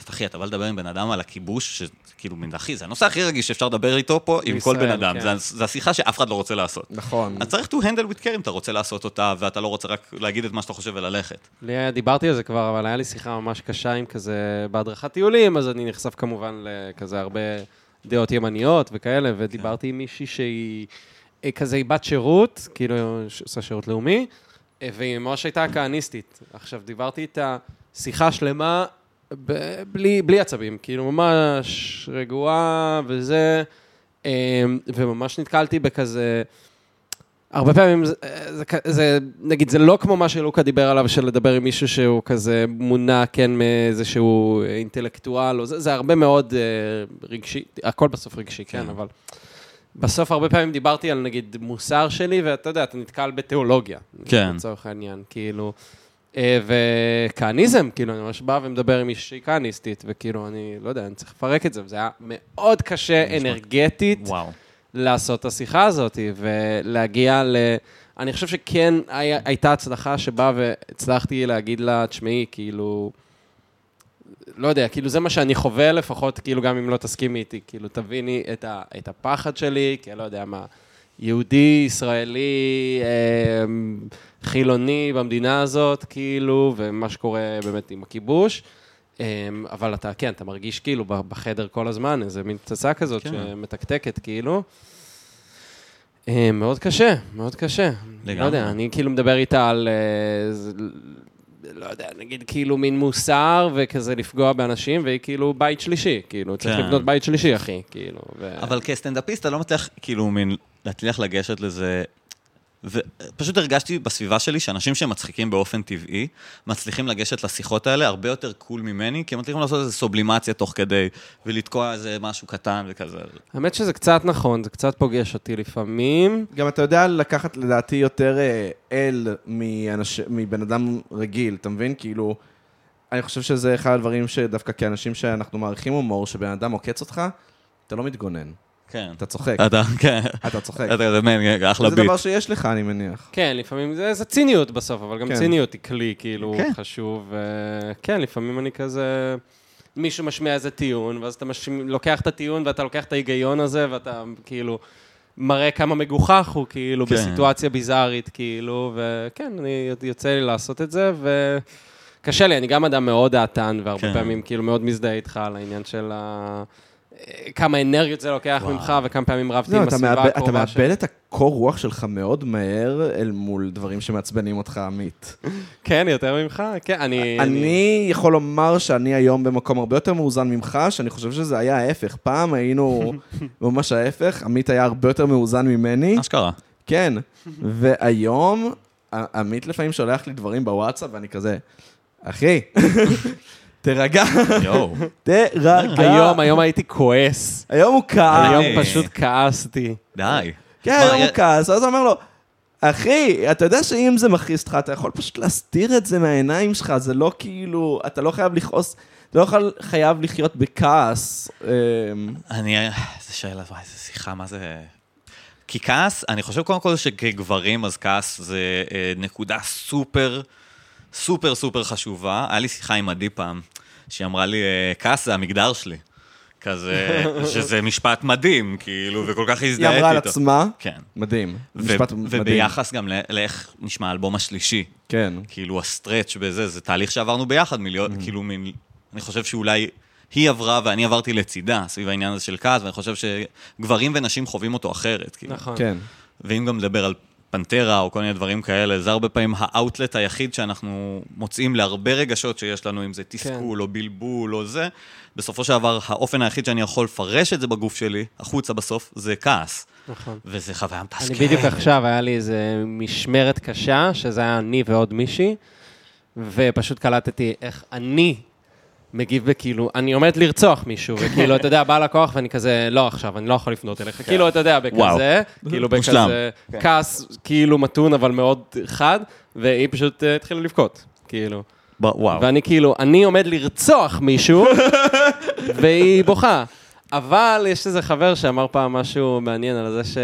אז אחי, אתה בא לדבר עם בן אדם על הכיבוש, שכאילו מין, אחי, זה הנושא הכי רגיש שאפשר לדבר איתו פה עם כל בישראל, בן אדם, כן. זה, זה השיחה שאף אחד לא רוצה לעשות. נכון. אז צריך to handle with care אם אתה רוצה לעשות אותה, ואתה לא רוצה רק להגיד את מה שאתה חושב וללכת. לי היה, דיברתי על זה כבר, אבל היה לי שיחה ממש קשה עם כזה, בהדרכת טיולים, אז אני נחשף כמובן לכזה הרבה דעות ימניות וכאלה, ודיברתי עם מישהי שהיא אה, כזה, היא בת שירות, כאילו, שעושה שירות לאומי, אה, והיא ממש הייתה כהניסטית. עכשיו, דיברתי איתה שיחה שלמה, ב- בלי, בלי עצבים, כאילו, ממש רגועה וזה, אה, וממש נתקלתי בכזה... הרבה פעמים זה, זה, כ- זה, נגיד, זה לא כמו מה שלוקה דיבר עליו, של לדבר עם מישהו שהוא כזה מונע, כן, מאיזשהו אינטלקטואל, או זה, זה הרבה מאוד אה, רגשי, הכל בסוף רגשי, כן, כן. אבל בסוף הרבה פעמים דיברתי על, נגיד, מוסר שלי, ואתה יודע, אתה נתקל בתיאולוגיה. כן. לצורך העניין, כאילו. אה, וכהניזם, כאילו, אני ממש בא ומדבר עם מישהי כהניסטית, וכאילו, אני לא יודע, אני צריך לפרק את זה, וזה היה מאוד קשה אנרגטית. וואו. לעשות את השיחה הזאת ולהגיע ל... אני חושב שכן היה, הייתה הצלחה שבה והצלחתי להגיד לה, תשמעי, כאילו, לא יודע, כאילו זה מה שאני חווה לפחות, כאילו גם אם לא תסכימי איתי, כאילו תביני את, ה, את הפחד שלי, כי אני לא יודע מה, יהודי, ישראלי, אה, חילוני במדינה הזאת, כאילו, ומה שקורה באמת עם הכיבוש. אה, אבל אתה, כן, אתה מרגיש כאילו בחדר כל הזמן, איזה מין פצצה כזאת כן. שמתקתקת, כאילו. אה, מאוד קשה, מאוד קשה. לגמרי. לא יודע, אני כאילו מדבר איתה על, לא יודע, נגיד כאילו מין מוסר וכזה לפגוע באנשים, והיא כאילו בית שלישי, כאילו, צריך כן. לבנות בית שלישי, אחי, כאילו. ו... אבל כסטנדאפיסט אתה לא מצליח, כאילו, מין, להצליח לגשת לזה. ופשוט הרגשתי בסביבה שלי שאנשים שמצחיקים באופן טבעי, מצליחים לגשת לשיחות האלה הרבה יותר קול ממני, כי הם מצליחים לעשות איזו סובלימציה תוך כדי, ולתקוע איזה משהו קטן וכזה. האמת שזה קצת נכון, זה קצת פוגש אותי לפעמים. גם אתה יודע לקחת לדעתי יותר אה, אל מאנש... מבן אדם רגיל, אתה מבין? כאילו, אני חושב שזה אחד הדברים שדווקא כאנשים שאנחנו מעריכים הומור, שבן אדם עוקץ אותך, אתה לא מתגונן, כן. אתה צוחק, אתה, כן. אתה צוחק. אתה, זה מן, אחלה זה ביט. דבר שיש לך, אני מניח. כן, לפעמים זה, זה ציניות בסוף, אבל גם כן. ציניות היא כלי, כאילו, כן. חשוב. ו- כן, לפעמים אני כזה... מישהו משמיע איזה טיעון, ואז אתה מש... לוקח את הטיעון ואתה לוקח את ההיגיון הזה, ואתה כאילו מראה כמה מגוחך הוא, כאילו, כן. בסיטואציה ביזארית, כאילו, וכן, אני, יוצא לי לעשות את זה, וקשה לי, אני גם אדם מאוד דעתן, והרבה כן. פעמים כאילו מאוד מזדהה איתך על העניין של ה... כמה אנרגיות זה לוקח ממך, וכמה פעמים רבתי לא, עם אתה הסביבה אתה הקרובה שלי. מאבד את הקור רוח שלך מאוד מהר אל מול דברים שמעצבנים אותך, עמית. כן, יותר ממך? כן, אני... אני יכול לומר שאני היום במקום הרבה יותר מאוזן ממך, שאני חושב שזה היה ההפך. פעם היינו ממש ההפך, עמית היה הרבה יותר מאוזן ממני. אשכרה. כן, והיום, עמית לפעמים שולח לי דברים בוואטסאפ, ואני כזה, אחי, תירגע, יואו. תירגע. היום, היום הייתי כועס. היום הוא כעס. היום אה. פשוט כעסתי. די. כן, היום הוא כעס, אז הוא אומר לו, אחי, אתה יודע שאם זה מכעיס אותך, אתה יכול פשוט להסתיר את זה מהעיניים שלך, זה לא כאילו, אתה לא חייב לכעוס, אתה לא חייב לחיות בכעס. אמ, אני, איזה שאלה, וואי, איזה שיחה, מה זה... כי כעס, אני חושב קודם כל שכגברים, אז כעס זה אה, נקודה סופר, סופר סופר חשובה. היה לי שיחה עם עדי פעם, שהיא אמרה לי, אה, כעס זה המגדר שלי. כזה, שזה משפט מדהים, כאילו, וכל כך היא הזדהיתי אמרה על איתו. עצמה, כן. מדהים, ו- משפט מדהים. וביחס גם ל- לאיך נשמע האלבום השלישי. כן. כאילו ה stretch בזה, זה תהליך שעברנו ביחד, מלהיות, כאילו, מין, אני חושב שאולי היא עברה ואני עברתי לצידה, סביב העניין הזה של כעס, ואני חושב שגברים ונשים חווים אותו אחרת, כאילו. נכון. כן. ואם גם לדבר על פנטרה או כל מיני דברים כאלה, זה הרבה פעמים האאוטלט היחיד שאנחנו מוצאים להרבה רגשות שיש לנו, אם זה תסכול או בלבול או זה. בסופו של דבר, האופן היחיד שאני יכול לפרש את זה בגוף שלי, החוצה בסוף, זה כעס. נכון. וזה חוויה מתסכלת. אני בדיוק עכשיו, היה לי איזה משמרת קשה, שזה היה אני ועוד מישהי, ופשוט קלטתי איך אני מגיב בכאילו, אני עומד לרצוח מישהו, וכאילו, אתה יודע, בא לקוח ואני כזה, לא עכשיו, אני לא יכול לפנות אליך. כאילו, אתה יודע. בכזה, כאילו. בכזה, כעס כאילו מתון, אבל מאוד חד, והיא פשוט אה, התחילה לבכות, כאילו. וואו. ואני כאילו, אני עומד לרצוח מישהו, והיא בוכה. אבל יש איזה חבר שאמר פעם משהו מעניין על זה ש...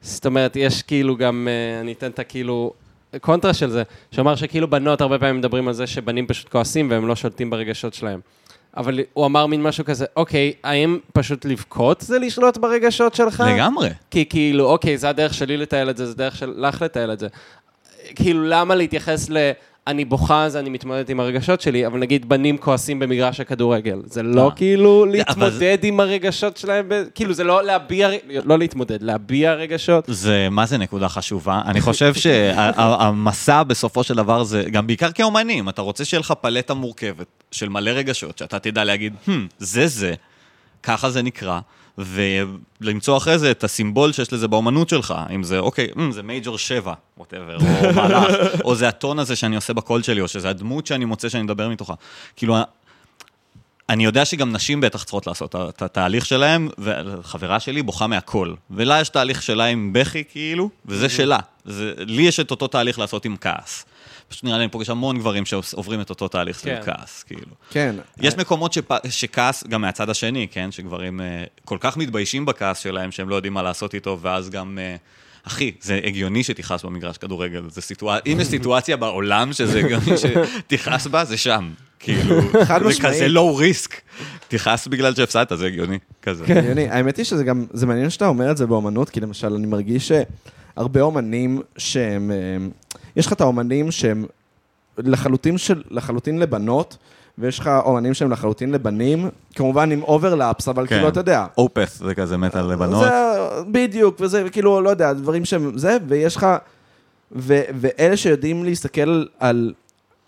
זאת אומרת, יש כאילו גם, אה, אני אתן את הכאילו קונטרה של זה, שאמר שכאילו בנות הרבה פעמים מדברים על זה שבנים פשוט כועסים והם לא שולטים ברגשות שלהם. אבל הוא אמר מין משהו כזה, אוקיי, האם פשוט לבכות זה לשלוט ברגשות שלך? לגמרי. כי כאילו, אוקיי, זה הדרך שלי לתעל את זה, זה דרך שלך לתעל את זה. כאילו, למה להתייחס ל... אני בוכה, אז אני מתמודדת עם הרגשות שלי, אבל נגיד בנים כועסים במגרש הכדורגל. זה לא. כאילו אבל להתמודד עם הרגשות שלהם, ב... כאילו, זה לא להביע, לא להתמודד, להביע רגשות. זה, מה זה נקודה חשובה? אני חושב שהמסע בסופו של דבר זה, גם בעיקר כאומנים, אתה רוצה שיהיה לך פלטה מורכבת של מלא רגשות, שאתה תדע להגיד, hmm, זה זה, ככה זה נקרא, ולמצוא אחרי זה את הסימבול שיש לזה באומנות שלך, אם זה, אוקיי, hmm, זה מייג'ור 7, ווטאבר, או מהלך, או זה הטון הזה שאני עושה בקול שלי, או שזה הדמות שאני מוצא שאני מדבר מתוכה. כאילו, אני יודע שגם נשים בטח צריכות לעשות את התהליך שלהם, וחברה שלי בוכה מהכל. ולה יש תהליך שלה עם בכי, כאילו, וזה שלה. זה, לי יש את אותו תהליך לעשות עם כעס. פשוט נראה לי, אני פוגש המון גברים שעוברים את אותו תהליך של כן. כעס, כאילו. כן. יש מקומות שפ... שכעס, גם מהצד השני, כן? שגברים אה, כל כך מתביישים בכעס שלהם, שהם לא יודעים מה לעשות איתו, ואז גם... אה, אחי, זה הגיוני שתכעס במגרש כדורגל. זה סיטואציה, אם יש סיטואציה בעולם שזה הגיוני שתכעס בה, זה שם. כאילו, חד זה משמעית. כזה low risk. תכעס בגלל שהפסדת, זה הגיוני. כזה. הגיוני. האמת היא שזה גם, זה מעניין שאתה אומר את זה באומנות, כי למשל, אני מרגיש שהרבה אומנים שהם, אה, יש לך את האומנים שהם לחלוטין, של, לחלוטין לבנות, ויש לך אומנים שהם לחלוטין לבנים, כמובן עם overlaps, אבל כן. כאילו, אתה יודע. אופס, זה כזה מת על לבנות. זה, בדיוק, וזה כאילו, לא יודע, דברים שהם, זה, ויש לך, ו, ואלה שיודעים להסתכל על,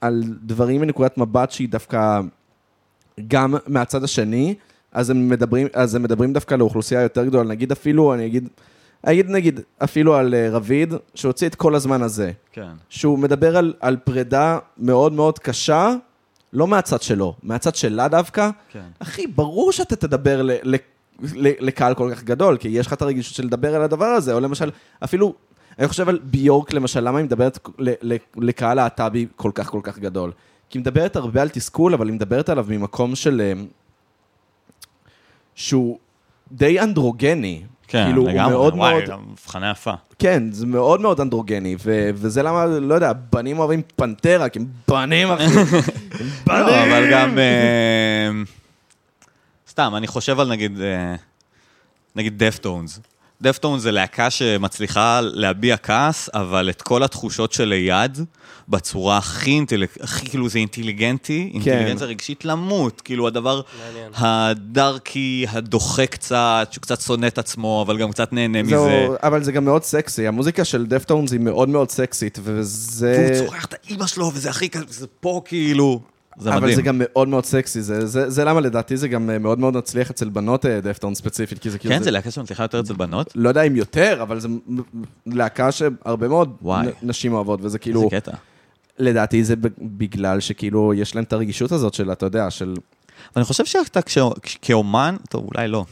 על דברים מנקודת מבט שהיא דווקא גם מהצד השני, אז הם מדברים, אז הם מדברים דווקא לאוכלוסייה יותר גדולה, נגיד אפילו, אני אגיד, אגיד נגיד אפילו על אה, רביד, שהוציא את כל הזמן הזה, כן. שהוא מדבר על, על פרידה מאוד מאוד קשה, לא מהצד שלו, מהצד שלה דווקא, כן. אחי, ברור שאתה תדבר ל, ל, ל, לקהל כל כך גדול, כי יש לך את הרגישות של לדבר על הדבר הזה, או למשל, אפילו, אני חושב על ביורק, למשל, למה היא מדברת ל, ל, לקהל להט"בי כל כך כל כך גדול? כי היא מדברת הרבה על תסכול, אבל היא מדברת עליו ממקום של... אה, שהוא די אנדרוגני. כן, כאילו, לגמרי. הוא מאוד וואי, מאוד... גם הבחנה יפה. כן, זה מאוד מאוד אנדרוגני, ו- וזה למה, לא יודע, בנים אוהבים פנטרה, כי הם בנים, אחי. הם לא, בנים. אבל גם... אה, סתם, אני חושב על נגיד... אה, נגיד דפטונס. דפטון זה להקה שמצליחה להביע כעס, אבל את כל התחושות שליד, בצורה הכי אינטליג... הכי כאילו זה אינטליגנטי, אינטליגנציה רגשית למות, כאילו הדבר מעניין. הדארקי, הדוחה קצת, שהוא קצת שונא את עצמו, אבל גם קצת נהנה מזה. זהו, אבל זה גם מאוד סקסי, המוזיקה של דפטונס היא מאוד מאוד סקסית, וזה... והוא צורח את האימא שלו, וזה הכי כזה, זה פה כאילו, זה מדהים. אבל זה גם מאוד מאוד סקסי, זה, זה, זה למה לדעתי זה גם אה, מאוד מאוד מצליח אצל בנות אה, דפטון ספציפית, כי זה כאילו... כן, זה להקה שמצליחה יותר אצל בנות? לא יודע אם יותר, אבל זה להקה שהרבה מאוד וואי. נשים אוהבות, וזה איזה כאילו, קטע. לדעתי זה בגלל שכאילו יש להם את הרגישות הזאת של, אתה יודע, של... ואני חושב שאתה כש- כאומן, טוב, אולי לא.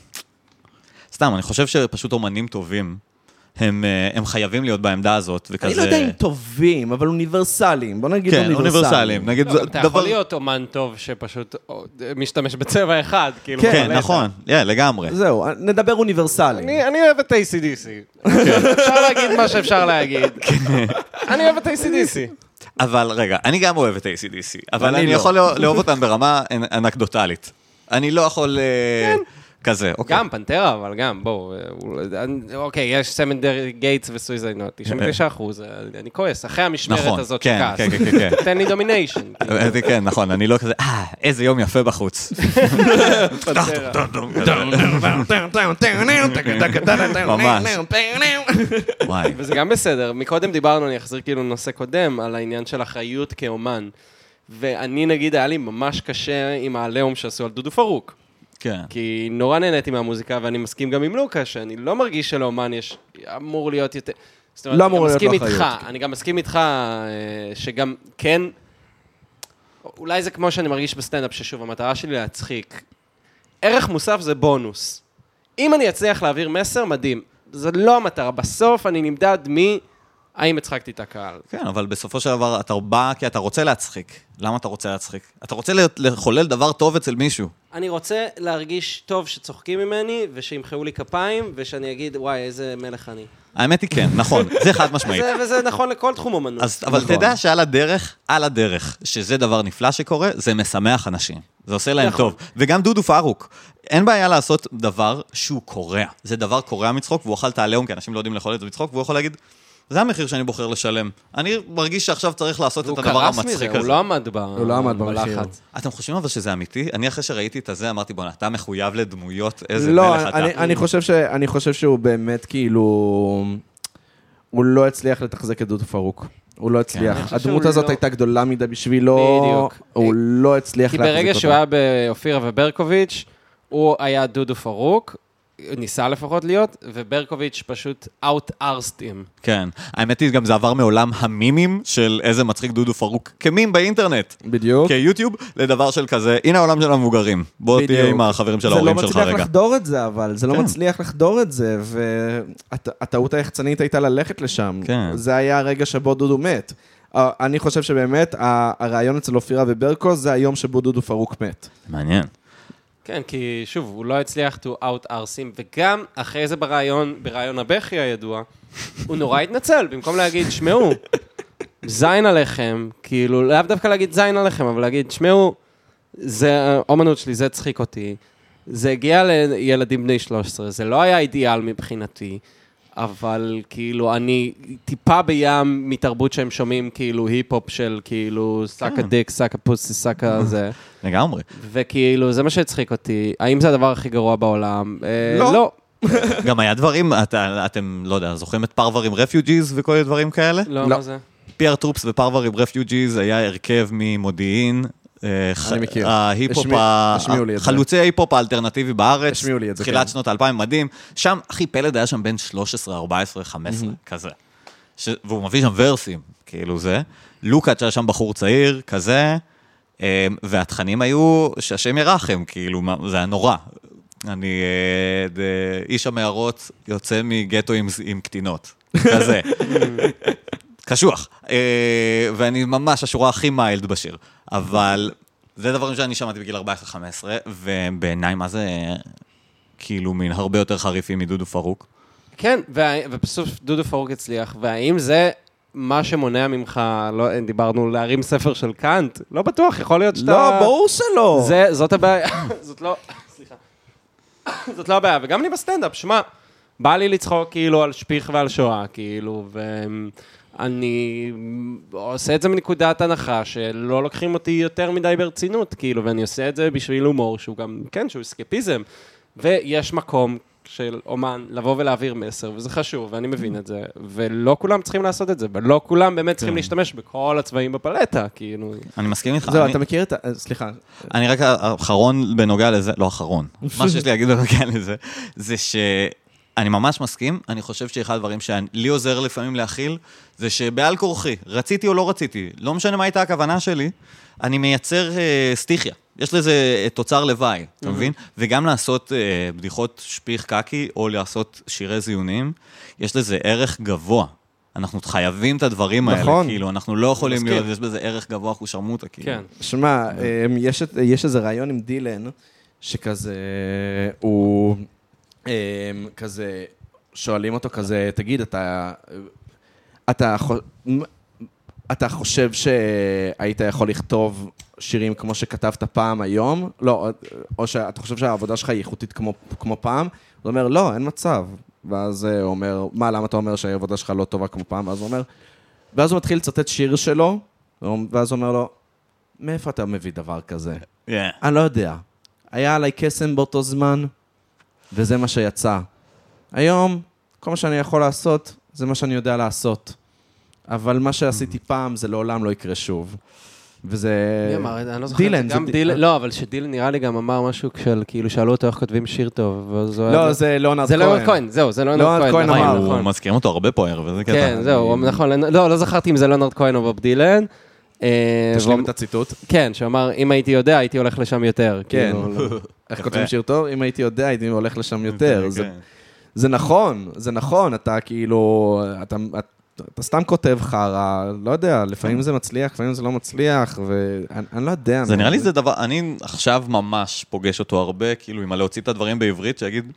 סתם, אני חושב שפשוט אומנים טובים, הם, אה, הם חייבים להיות בעמדה הזאת, וכזה... אני לא יודע אם טובים, אבל אוניברסליים, בוא נגיד כן, אוניברסליים. אוניברסליים. נגיד, לא, זה אתה דבר... יכול להיות אומן טוב שפשוט או, משתמש בצבע אחד, כאילו. כן, כן. נכון, yeah, לגמרי. זהו, נדבר אוניברסליים. אני, אני אוהב את ACDC. אפשר להגיד מה שאפשר להגיד. אני אוהב את ACDC. אבל רגע, אני גם אוהב את ACDC, אבל אני אני לא. יכול לא- לאהוב אותם ברמה אנ- אנקדוטלית. אני לא יכול... אה, כזה, אוקיי. גם פנטרה, אבל גם, בואו, אוקיי, יש סמנדר גייטס וסויזיין נוט, 99 אחוז, אני כועס, אחרי המשמרת נכון, הזאת כן, שכעס. כן, כן, כן, כן. תן לי דומיניישן. אה, כן, נכון, אני לא כזה, אה, איזה יום יפה בחוץ. ממש. וזה גם בסדר. מקודם דיברנו, אני אחזיר כאילו נושא קודם, על העניין של אחריות כאומן. ואני, נגיד, היה לי ממש קשה עם העליהום שעשו על דודו פרוק. כן. כי נורא נהניתי מהמוזיקה, ואני מסכים גם עם לוקה, שאני לא מרגיש שלאומן יש, אמור להיות יותר... זאת אומרת, לא אני גם אמור להיות לו איתך. אני גם מסכים איתך אה, שגם כן, אולי זה כמו שאני מרגיש בסטנדאפ, ששוב, המטרה שלי להצחיק. ערך מוסף זה בונוס. אם אני אצליח להעביר מסר, מדהים. זה לא המטרה. בסוף אני נמדד מי, האם הצחקתי את הקהל. כן, אבל בסופו של דבר אתה בא כי אתה רוצה להצחיק. למה אתה רוצה להצחיק? אתה רוצה לחולל דבר טוב אצל מישהו. אני רוצה להרגיש טוב שצוחקים ממני, ושימחאו לי כפיים, ושאני אגיד, וואי, איזה מלך אני. האמת היא כן, נכון, זה חד משמעית. וזה, וזה נכון לכל תחום אומנות. אז, אבל נכון. תדע שעל הדרך, על הדרך, שזה דבר נפלא שקורה, זה משמח אנשים. זה עושה להם נכון. טוב. וגם דודו פרוק, אין בעיה לעשות דבר שהוא קורע. זה דבר קורע מצחוק, והוא אכל את העליהום, כי אנשים לא יודעים לאכול את זה מצחוק, והוא יכול להגיד, זה המחיר שאני בוחר לשלם. אני מרגיש שעכשיו צריך לעשות את הדבר קרס מזה, המצחיק הוא הזה. לא עמד ב... הוא לא עמד במחיר. בלחץ. אתם חושבים אבל שזה אמיתי? אני אחרי שראיתי את הזה, אמרתי, בוא'נה, אתה מחויב לדמויות, איזה לא, מלך אתה. אני, אני, חושב ש, אני חושב שהוא באמת כאילו... הוא לא הצליח לתחזק את דודו פרוק. הוא לא הצליח. אני חושב הדמות הזאת לא- הייתה גדולה מדי בשבילו. בדיוק. הוא לא הצליח כי להחזיק אותה. ברגע שהוא היה באופירה וברקוביץ', הוא היה דודו פרוק, ניסה לפחות להיות, וברקוביץ' פשוט out-arsed him. כן. האמת היא, גם זה עבר מעולם המימים של איזה מצחיק דודו פרוק כמים באינטרנט. בדיוק. כיוטיוב, לדבר של כזה, הנה העולם של המבוגרים. בוא תהיה בדיוק. עם החברים של זה ההורים לא שלך מצליח רגע. לחדור את זה, אבל זה לא כן. מצליח לחדור את זה, והטעות היחצנית הייתה ללכת לשם. כן. זה היה הרגע שבו דודו מת. אני חושב שבאמת, ה- הרעיון אצל אופירה וברקו זה היום שבו דודו פרוק מת. מעניין. כן, כי שוב, הוא לא הצליח to out-arse him, וגם אחרי זה ברעיון, ברעיון הבכי הידוע, הוא נורא התנצל, במקום להגיד, שמעו, זין עליכם, כאילו, לאו דווקא להגיד זין עליכם, אבל להגיד, שמעו, זה, האומנות שלי, זה הצחיק אותי. זה הגיע לילדים בני 13, זה לא היה אידיאל מבחינתי, אבל כאילו, אני טיפה בים מתרבות שהם שומעים, כאילו, היפ-הופ של כאילו, סאקה דיק, סאקה פוסי, סאקה זה. לגמרי. וכאילו, זה מה שהצחיק אותי. האם זה הדבר הכי גרוע בעולם? אה, לא. לא. גם היה דברים, אתם, לא יודע, זוכרים את פרברים Refugees וכל מיני דברים כאלה? לא, לא. מה זה? Fire Troops ופרברים Refugees היה הרכב ממודיעין. אה, אני מכיר. ההיפ-הופ. חלוצי ההיפ-הופ האלטרנטיבי בארץ. השמיעו לי את זה, תחילת כן. שנות האלפיים, מדהים. שם, אחי, פלד היה שם בן 13, 14, 15, כזה. והוא מביא שם ורסים, כאילו זה. לוקאץ' היה שם בחור צעיר, כזה. אה, והתכנים היו, שהשם ירחם, כאילו, זה היה נורא. אני אה, איש המערות יוצא מגטו עם, עם קטינות, כזה. קשוח. אה, ואני ממש השורה הכי מיילד בשיר. אבל זה דברים שאני שמעתי בגיל 14-15, ובעיניי מה זה, כאילו, מין הרבה יותר חריפים מדודו פרוק. כן, ובסוף דודו פרוק הצליח, והאם זה מה שמונע ממך, לא, דיברנו להרים ספר של קאנט? לא בטוח, יכול להיות שאתה... לא, ברור שלא. זה, זאת הבעיה, זאת לא, סליחה. זאת לא הבעיה, וגם אני בסטנדאפ, שמע, בא לי לצחוק כאילו על שפיך ועל שואה, כאילו, ואני עושה את זה מנקודת הנחה שלא לוקחים אותי יותר מדי ברצינות, כאילו, ואני עושה את זה בשביל הומור שהוא גם, כן, שהוא אסקפיזם. ויש מקום של אומן לבוא ולהעביר מסר, וזה חשוב, ואני מבין את זה, ולא כולם צריכים לעשות את זה, ולא כולם באמת צריכים כן. להשתמש בכל הצבעים בפלטה, כאילו... אני מסכים איתך. זהו, אני- אתה מכיר את ה... אה, סליחה. אני רק האחרון בנוגע לזה, לא אחרון, מה שיש לי להגיד בנוגע לזה, זה שאני ממש מסכים, אני חושב שאחד הדברים שלי עוזר לפעמים להכיל, זה שבעל כורחי, רציתי או לא רציתי, לא משנה מה הייתה הכוונה שלי, אני מייצר אה, סטיכיה. יש לזה אה, תוצר לוואי, אתה מבין? וגם לעשות אה, בדיחות שפיך קקי, או לעשות שירי זיונים, יש לזה ערך גבוה. אנחנו חייבים את הדברים האלה, נכון. כאילו, אנחנו לא יכולים. להיות, יש בזה ערך גבוה, אנחנו שרמוטה, כאילו. כן. שמע, אמ, יש, את- יש איזה רעיון עם דילן, שכזה, הוא כזה, שואלים אותו כזה, תגיד, אתה, אתה, אתה חושב שהיית יכול לכתוב שירים כמו שכתבת פעם היום? לא, או שאתה חושב שהעבודה שלך היא איכותית כמו, כמו פעם? הוא אומר, לא, אין מצב. ואז אה, הוא אומר, מה, למה אתה אומר שהעבודה שלך לא טובה כמו פעם? ואז הוא אומר, ואז הוא מתחיל לצטט שיר שלו, ואז הוא אומר לו, מאיפה אתה מביא דבר כזה? Yeah. אני לא יודע. היה עליי קסם באותו זמן, וזה מה שיצא. היום, כל מה שאני יכול לעשות, זה מה שאני יודע לעשות. אבל מה שעשיתי פעם, זה לעולם לא יקרה שוב. וזה... מי אמר את זה? אני לא זוכר. דילן, זה גם זה- דילן, לא, אבל שדילן נראה לי גם אמר משהו של, כאילו, שאלו אותו איך כותבים שיר טוב, ואז הוא... לא, זה ליאונרד זה כהן. ליאונרד כהן, זהו, זה ליאונרד כהן. כהן נכון, אמר. הוא נכון. מזכירים אותו הרבה פה הערב, איזה קטע. כן, זהו, נכון, לא, לא זכרתי אם זה ליאונרד כהן או בוב דילן. אה, תשלים את הציטוט. כן, שאמר, אם הייתי יודע, הייתי הולך לשם יותר. כן. איך. כותבים שיר טוב? אם הייתי יודע, הייתי הולך לשם יותר. כן, זה- כן. זה נכון, זה נכון, אתה כאילו, אתה, אתה, אתה סתם כותב חרא, לא יודע, לפעמים זה מצליח, לפעמים זה לא מצליח, ואני אני לא יודע. זה נראה לי זה דבר, אני עכשיו ממש פוגש אותו הרבה, כאילו, עם הלהוציא את הדברים בעברית, שיגיד,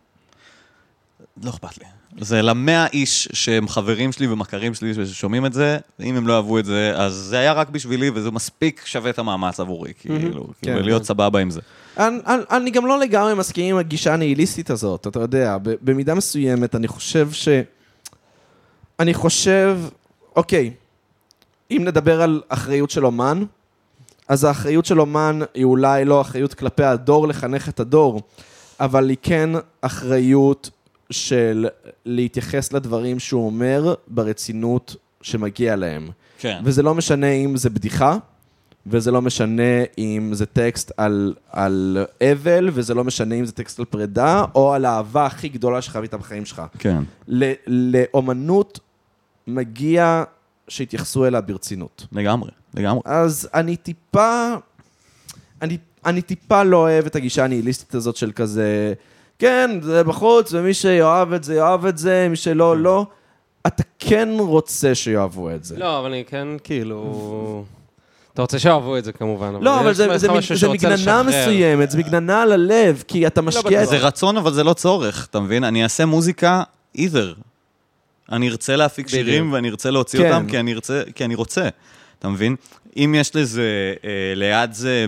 לא אכפת לי. זה למאה איש שהם חברים שלי ומכרים שלי ששומעים את זה, אם הם לא אהבו את זה, אז זה היה רק בשבילי, וזה מספיק שווה את המאמץ עבורי, כאילו, כאילו, להיות סבבה עם זה. אני, אני, אני גם לא לגמרי מסכים עם הגישה הניהיליסטית הזאת, אתה יודע, במידה מסוימת אני חושב ש... אני חושב, אוקיי, אם נדבר על אחריות של אומן, אז האחריות של אומן היא אולי לא אחריות כלפי הדור לחנך את הדור, אבל היא כן אחריות של להתייחס לדברים שהוא אומר ברצינות שמגיע להם. כן. וזה לא משנה אם זה בדיחה, וזה לא משנה אם זה טקסט על, על אבל, וזה לא משנה אם זה טקסט על פרידה, או על האהבה הכי גדולה שחווית בחיים שלך. כן. ל- לאומנות מגיע שיתייחסו אליה ברצינות. לגמרי, לגמרי. אז אני טיפה, אני, אני טיפה לא אוהב את הגישה הניהיליסטית הזאת של כזה, כן, זה בחוץ, ומי שיאהב את זה, יאהב את זה, מי שלא, לא. אתה כן רוצה שיאהבו את זה. לא, אבל אני כן, כאילו... אתה רוצה שאוהבו את זה כמובן, לא, אבל זה, זה, זה שרוצה מגננה לשחרר. מסוימת, זה מגננה על הלב, כי אתה משקיע... בטוח. זה רצון, אבל זה לא צורך, אתה מבין? אני אעשה מוזיקה either. אני ארצה להפיק בדיוק. שירים ואני ארצה להוציא כן. אותם כי אני, ארצה, כי אני רוצה, אתה מבין? אם יש לזה, אה, ליד זה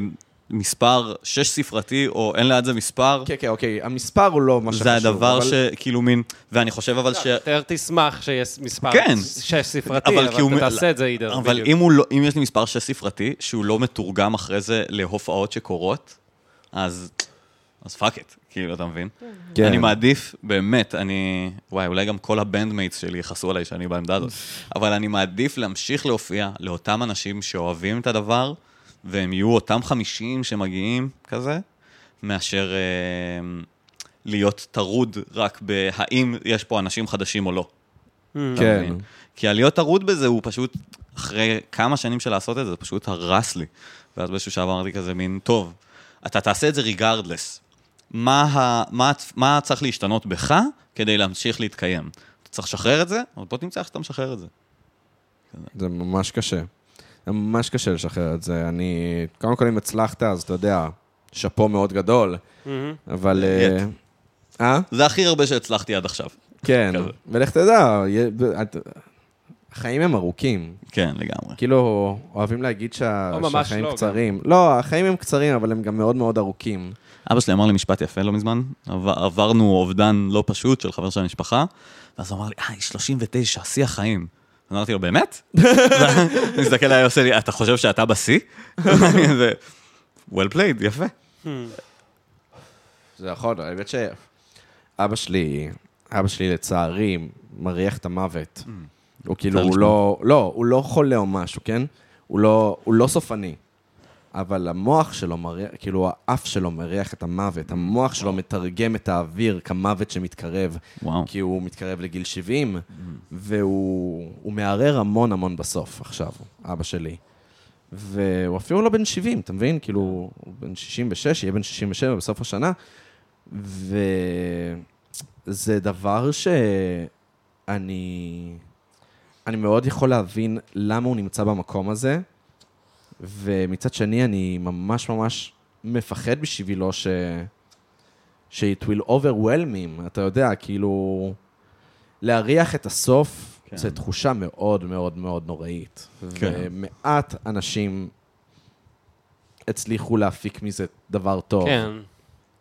מספר שש ספרתי, או אין ליד זה מספר, כן, כן, אוקיי, המספר הוא לא מה שחשוב. זה הדבר אבל- שכאילו מין, ואני חושב אבל ש... יותר תשמח שיש מספר כן. שש ספרתי, אבל אבל הוא- אתה תעשה את זה either. אבל אם, לא, אם יש לי מספר שש ספרתי, שהוא לא מתורגם אחרי זה להופעות שקורות, אז, אז fuck it, כאילו, אתה מבין? כן. אני מעדיף, באמת, אני... וואי, אולי גם כל ה bandmates שלי יכעסו עליי שאני בעמדה הזאת, אבל אני מעדיף להמשיך להופיע לאותם אנשים שאוהבים את הדבר, והם יהיו אותם 50 שמגיעים כזה, מאשר אה, להיות טרוד רק בהאם יש פה אנשים חדשים או לא. אתה כן. כי הלהיות טרוד בזה הוא פשוט, אחרי כמה שנים של לעשות את זה, זה פשוט הרס לי. ואז באיזשהו שלב אמרתי כזה מין, טוב, אתה תעשה את זה regardless. מה, ה, מה, מה צריך להשתנות בך כדי להמשיך להתקיים? אתה צריך לשחרר את זה, אבל בוא תמצא איך שאתה משחרר את זה. זה ממש קשה. ממש קשה לשחרר את זה. אני... קודם כל, אם הצלחת, אז אתה יודע, שאפו מאוד גדול, אבל... אה, אה? זה הכי הרבה שהצלחתי עד עכשיו. כן. ולך תדע, החיים הם ארוכים. כן, לגמרי. כאילו, אוהבים להגיד שה... שהחיים לא, קצרים. לא, החיים הם קצרים, אבל הם גם מאוד מאוד ארוכים. אבא שלי אמר לי משפט יפה לא מזמן, עבר, עברנו אובדן לא פשוט של חבר של המשפחה, ואז הוא אמר לי, אה, היא 39, שיא החיים. אמרתי לו, באמת? הוא מסתכל עליי, עושה לי, אתה חושב שאתה בשיא? זה, well played, יפה. זה נכון, האמת שאבא שלי, אבא שלי לצערי, מריח את המוות. הוא כאילו, הוא. לא, לא, הוא לא חולה או משהו, כן? הוא לא, הוא לא סופני. אבל המוח שלו מריח, כאילו האף שלו מריח את המוות, המוח שלו מתרגם את האוויר כמוות שמתקרב. וואו. כי הוא מתקרב לגיל 70, והוא הוא מערער המון המון בסוף עכשיו, אבא שלי. והוא אפילו לא בן 70, אתה מבין? כאילו, הוא בן 66, יהיה בן 67 בסוף השנה. וזה דבר שאני... אני מאוד יכול להבין למה הוא נמצא במקום הזה, ומצד שני, אני ממש ממש מפחד בשבילו ש... ש-it will overwhelm him, אתה יודע, כאילו... להריח את הסוף, כן. כן. זו תחושה מאוד מאוד מאוד נוראית. כן. ומעט אנשים הצליחו להפיק מזה דבר טוב. כן.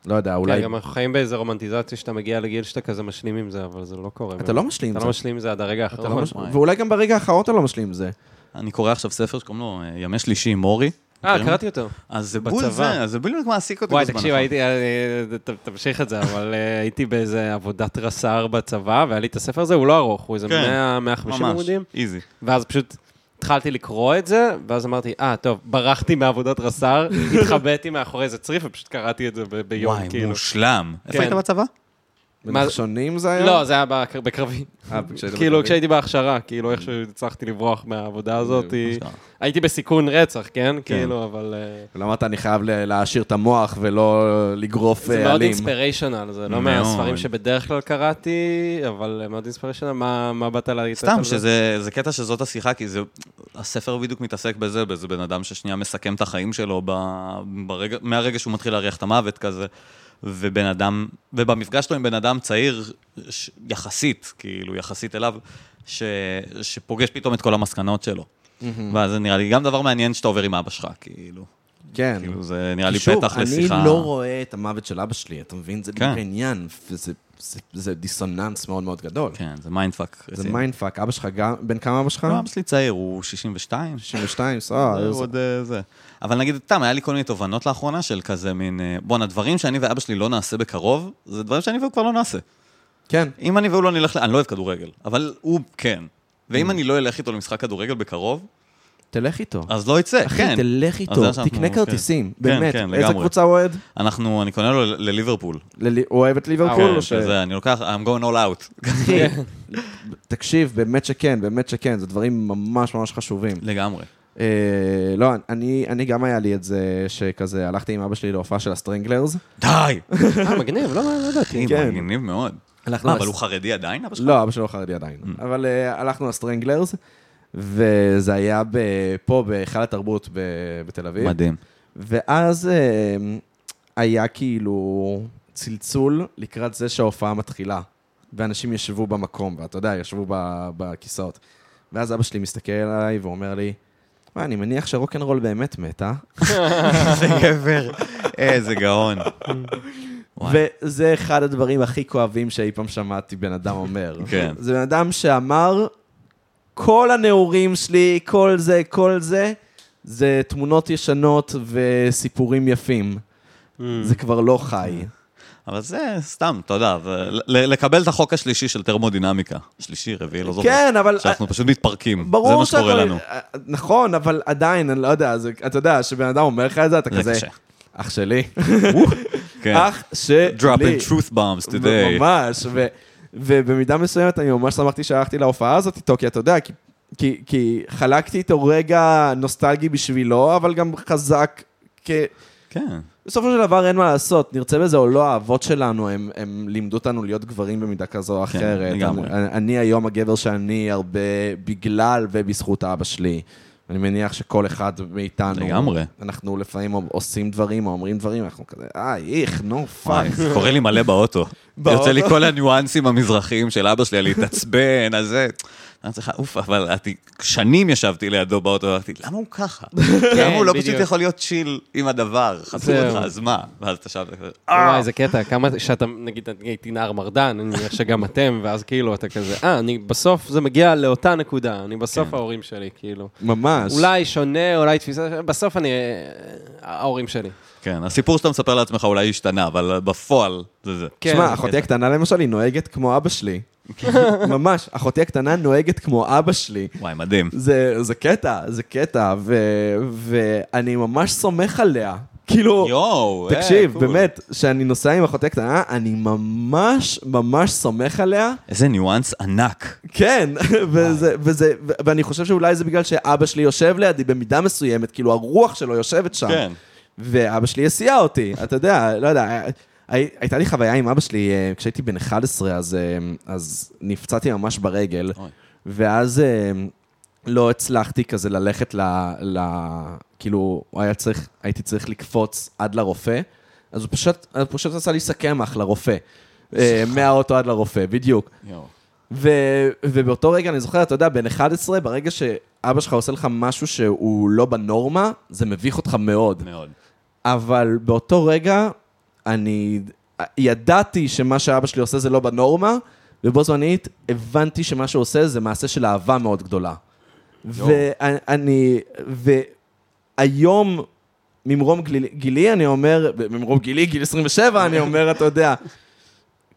לא יודע, אולי... אולי... כן, גם אנחנו חיים באיזה רומנטיזציה שאתה מגיע לגיל שאתה כזה משלים עם זה, אבל זה לא קורה. אתה לא משלים עם אתה זה. לא משלים עם זה עד הרגע אתה לא האחרון. מש- וואי. ואולי גם ברגע האחרון אתה לא משלים עם זה. אני קורא עכשיו ספר שקוראים לו אה, ימי שלישי עם מורי. אה? קראתי אותו. אז זה בול. זה, אז זה בדיוק מעסיק אותי וואי, בזמן תקשיב, האחרון. הייתי, אה, ת- תמשיך את זה, אבל אה, הייתי באיזה עבודת רס"ר בצבא, והיה לי את הספר הזה, הוא לא ארוך, הוא איזה כן, 100, 150 ממש, עמודים, איזי. ואז פשוט התחלתי לקרוא את זה, ואז אמרתי, אה, טוב, ברחתי מעבודת רס"ר, התחבאתי מאחורי איזה צריף, ופשוט קראתי את זה ביום, וואי, כאילו. מושלם. איפה כן. היית בצבא? מה- בנחשונים זה היה? לא, זה היה בק- בקרבי. אה, כאילו? כשהייתי בהכשרה, כאילו, איכשהו הצלחתי לברוח מהעבודה הזאת. הייתי בסיכון רצח, כן? כאילו, אבל... אה, אמרת, אני חייב להעשיר את המוח ולא לגרוף זה אה, מאוד עלים. אינספיריישנל, זה לא מאוד. מהספרים שבדרך כלל קראתי, אבל מאוד אינספיריישנל, מה באת להגיד? סתם, שזה זה קטע שזאת השיחה, כי זה, הספר בדיוק מתעסק בזה, באיזה בן אדם ששנייה מסכם את החיים שלו מהרגע שהוא מתחיל להריח את המוות כזה, ובן אדם, ובמפגש שלו עם בן אדם צעיר, ש, יחסית, כאילו, יחסית אליו, ש, שפוגש פתאום את כל המסקנות שלו. ואז זה נראה לי גם דבר מעניין שאתה עובר עם אבא שלך, כאילו. כן. כאילו, זה נראה לי שוב, פתח לשיחה. אני לא רואה את המוות של אבא שלי, אתה מבין? זה כן. בדיוק העניין, וזה זה- זה דיסוננס מאוד מאוד גדול. כן, זה mindfuck. זה mindfuck. אבא שלך גם, בן כמה אבא שלך? לא, אבא שלי צעיר, הוא 62. 62, סבבה. זה אז- עוד אה, זה. אבל נגיד, סתם, היה לי כל מיני תובנות לאחרונה של כזה מין, אה, בואנה, דברים שאני ואבא שלי לא נעשה בקרוב, זה דברים שאני והוא כבר לא נעשה. כן. אם אני והוא לא נלך, אני לא אוהב כדורגל, אבל הוא כן. ואם אני לא אלך איתו למשחק כדורגל בקרוב, תלך איתו. אז לא יצא, אחי, כן. תלך אז איתו, זה שאנחנו- תקנה כן. כרטיסים, כן, באמת. כן, איזה לגמרי. קבוצה הוא אוהד? אנחנו, אני קונה לו לליברפול. ללי- הוא אוהב את ליברפול אה, או ש... שזה, אני לוקח, I'm going all out. אחי, תקשיב, באמת שכן, באמת שכן, זה דברים ממש ממש חשובים. לגמרי. אה, לא, אני, אני גם היה לי את זה שכזה, הלכתי עם אבא שלי להופעה של הסטרנגלרס. די! אה, מגניב, לא לא ידעתי. כן. מגניב מאוד. אבל הוא חרדי עדיין, אבא שלך? לא, אבא שלו לא חרדי עדיין. אבל אה, הלכנו לסטרנגלרס, וזה היה פה בהיכל התרבות בתל אביב. מדהים. ואז אה, היה כאילו צלצול לקראת זה שההופעה מתחילה. ואנשים ישבו במקום, ואתה יודע, ישבו בכיסאות. ואז אבא שלי מסתכל עליי ואומר לי, וואי, אני מניח שרוקנרול באמת מת, אה? איזה גבר. איזה גאון. וזה אחד הדברים הכי כואבים שאי פעם שמעתי בן אדם אומר. כן. זה בן אדם שאמר, כל הנעורים שלי, כל זה, כל זה, זה תמונות ישנות וסיפורים יפים. Mm. זה כבר לא חי. אבל זה סתם, אתה יודע, זה- לקבל את החוק השלישי של תרמודינמיקה. שלישי, רביעי, לא זוכר. כן, אבל... שאנחנו פשוט מתפרקים. זה מה שקורה לנו. נכון, אבל עדיין, אני לא יודע, זה- אתה יודע, כשבן אדם אומר לך את זה, אתה זה כזה, קשה. אח שלי, כן. אח שלי. dropping truth bombs today. ממש, ו- ובמידה מסוימת אני ממש שמחתי שהלכתי להופעה הזאת איתו, כי אתה יודע, כי- כי- כי חלקתי איתו רגע נוסטלגי בשבילו, אבל גם חזק, כ... כן. בסופו של דבר אין מה לעשות, נרצה בזה או לא, האבות שלנו, הם, הם לימדו אותנו להיות גברים במידה כזו או כן, אחרת. לגמרי. אני, אני היום הגבר שאני הרבה בגלל ובזכות אבא שלי. אני מניח שכל אחד מאיתנו, לגמרי. אנחנו לפעמים עושים דברים או אומרים דברים, אנחנו כזה, אה, איך, נו, fuck. זה קורה לי מלא באוטו. באוטו? יוצא לי כל הניואנסים המזרחיים של אבא שלי, להתעצבן, על זה. אני צריכה, אוף, אבל שנים ישבתי לידו באוטו, אמרתי, למה הוא ככה? למה הוא לא פשוט. יכול להיות chill עם הדבר? חסר זהו. אותך, אז מה? ואז אתה שם, וואי, איזה קטע, כמה שאתה, נגיד, הייתי נער מרדן, אני מניח שגם אתם, ואז כאילו אתה כזה, אה, אני בסוף, זה מגיע לאותה נקודה, אני בסוף כן. ההורים שלי, כאילו. ממש. אולי שונה, אולי תפיסה, בסוף אני, אה, ההורים שלי. כן, הסיפור שאתה מספר לעצמך אולי השתנה, אבל בפועל זה זה. כן. שמע, אחותי הקטנה למשל, היא נוהגת כמו אבא שלי. ממש, אחותי הקטנה נוהגת כמו אבא שלי. וואי, מדהים. זה, זה קטע, זה קטע, ו, ואני ממש סומך עליה. כאילו, יואו, אה, תקשיב, קול. באמת, כשאני נוסע עם אחותי הקטנה, אני ממש ממש סומך עליה. איזה ניואנס ענק. כן, וזה, וזה, ו- ואני חושב שאולי זה בגלל שאבא שלי יושב לידי במידה מסוימת, כאילו הרוח שלו יושבת שם. כן. ואבא שלי הסיע אותי, אתה יודע, לא יודע, הי- הייתה לי חוויה עם אבא שלי, אה, כשהייתי בן 11, אז, אה, אז נפצעתי ממש ברגל, אוי. ואז אה, לא הצלחתי כזה ללכת ל... ל כאילו, היה צריך, הייתי צריך לקפוץ עד לרופא, אז הוא פשוט, הוא פשוט עשה לי סכמח לרופא. מהאוטו עד לרופא, בדיוק. ו, ובאותו רגע, אני זוכר, אתה יודע, בן 11, ברגע שאבא שלך עושה לך משהו שהוא לא בנורמה, זה מביך אותך מאוד. מאוד. אבל באותו רגע, אני ידעתי שמה שאבא שלי עושה זה לא בנורמה, ובו זמנית הבנתי שמה שהוא עושה זה מעשה של אהבה מאוד גדולה. ואני, והיום, ממרום גילי, אני אומר, ממרום גילי, גיל 27, אני אומר, אתה יודע,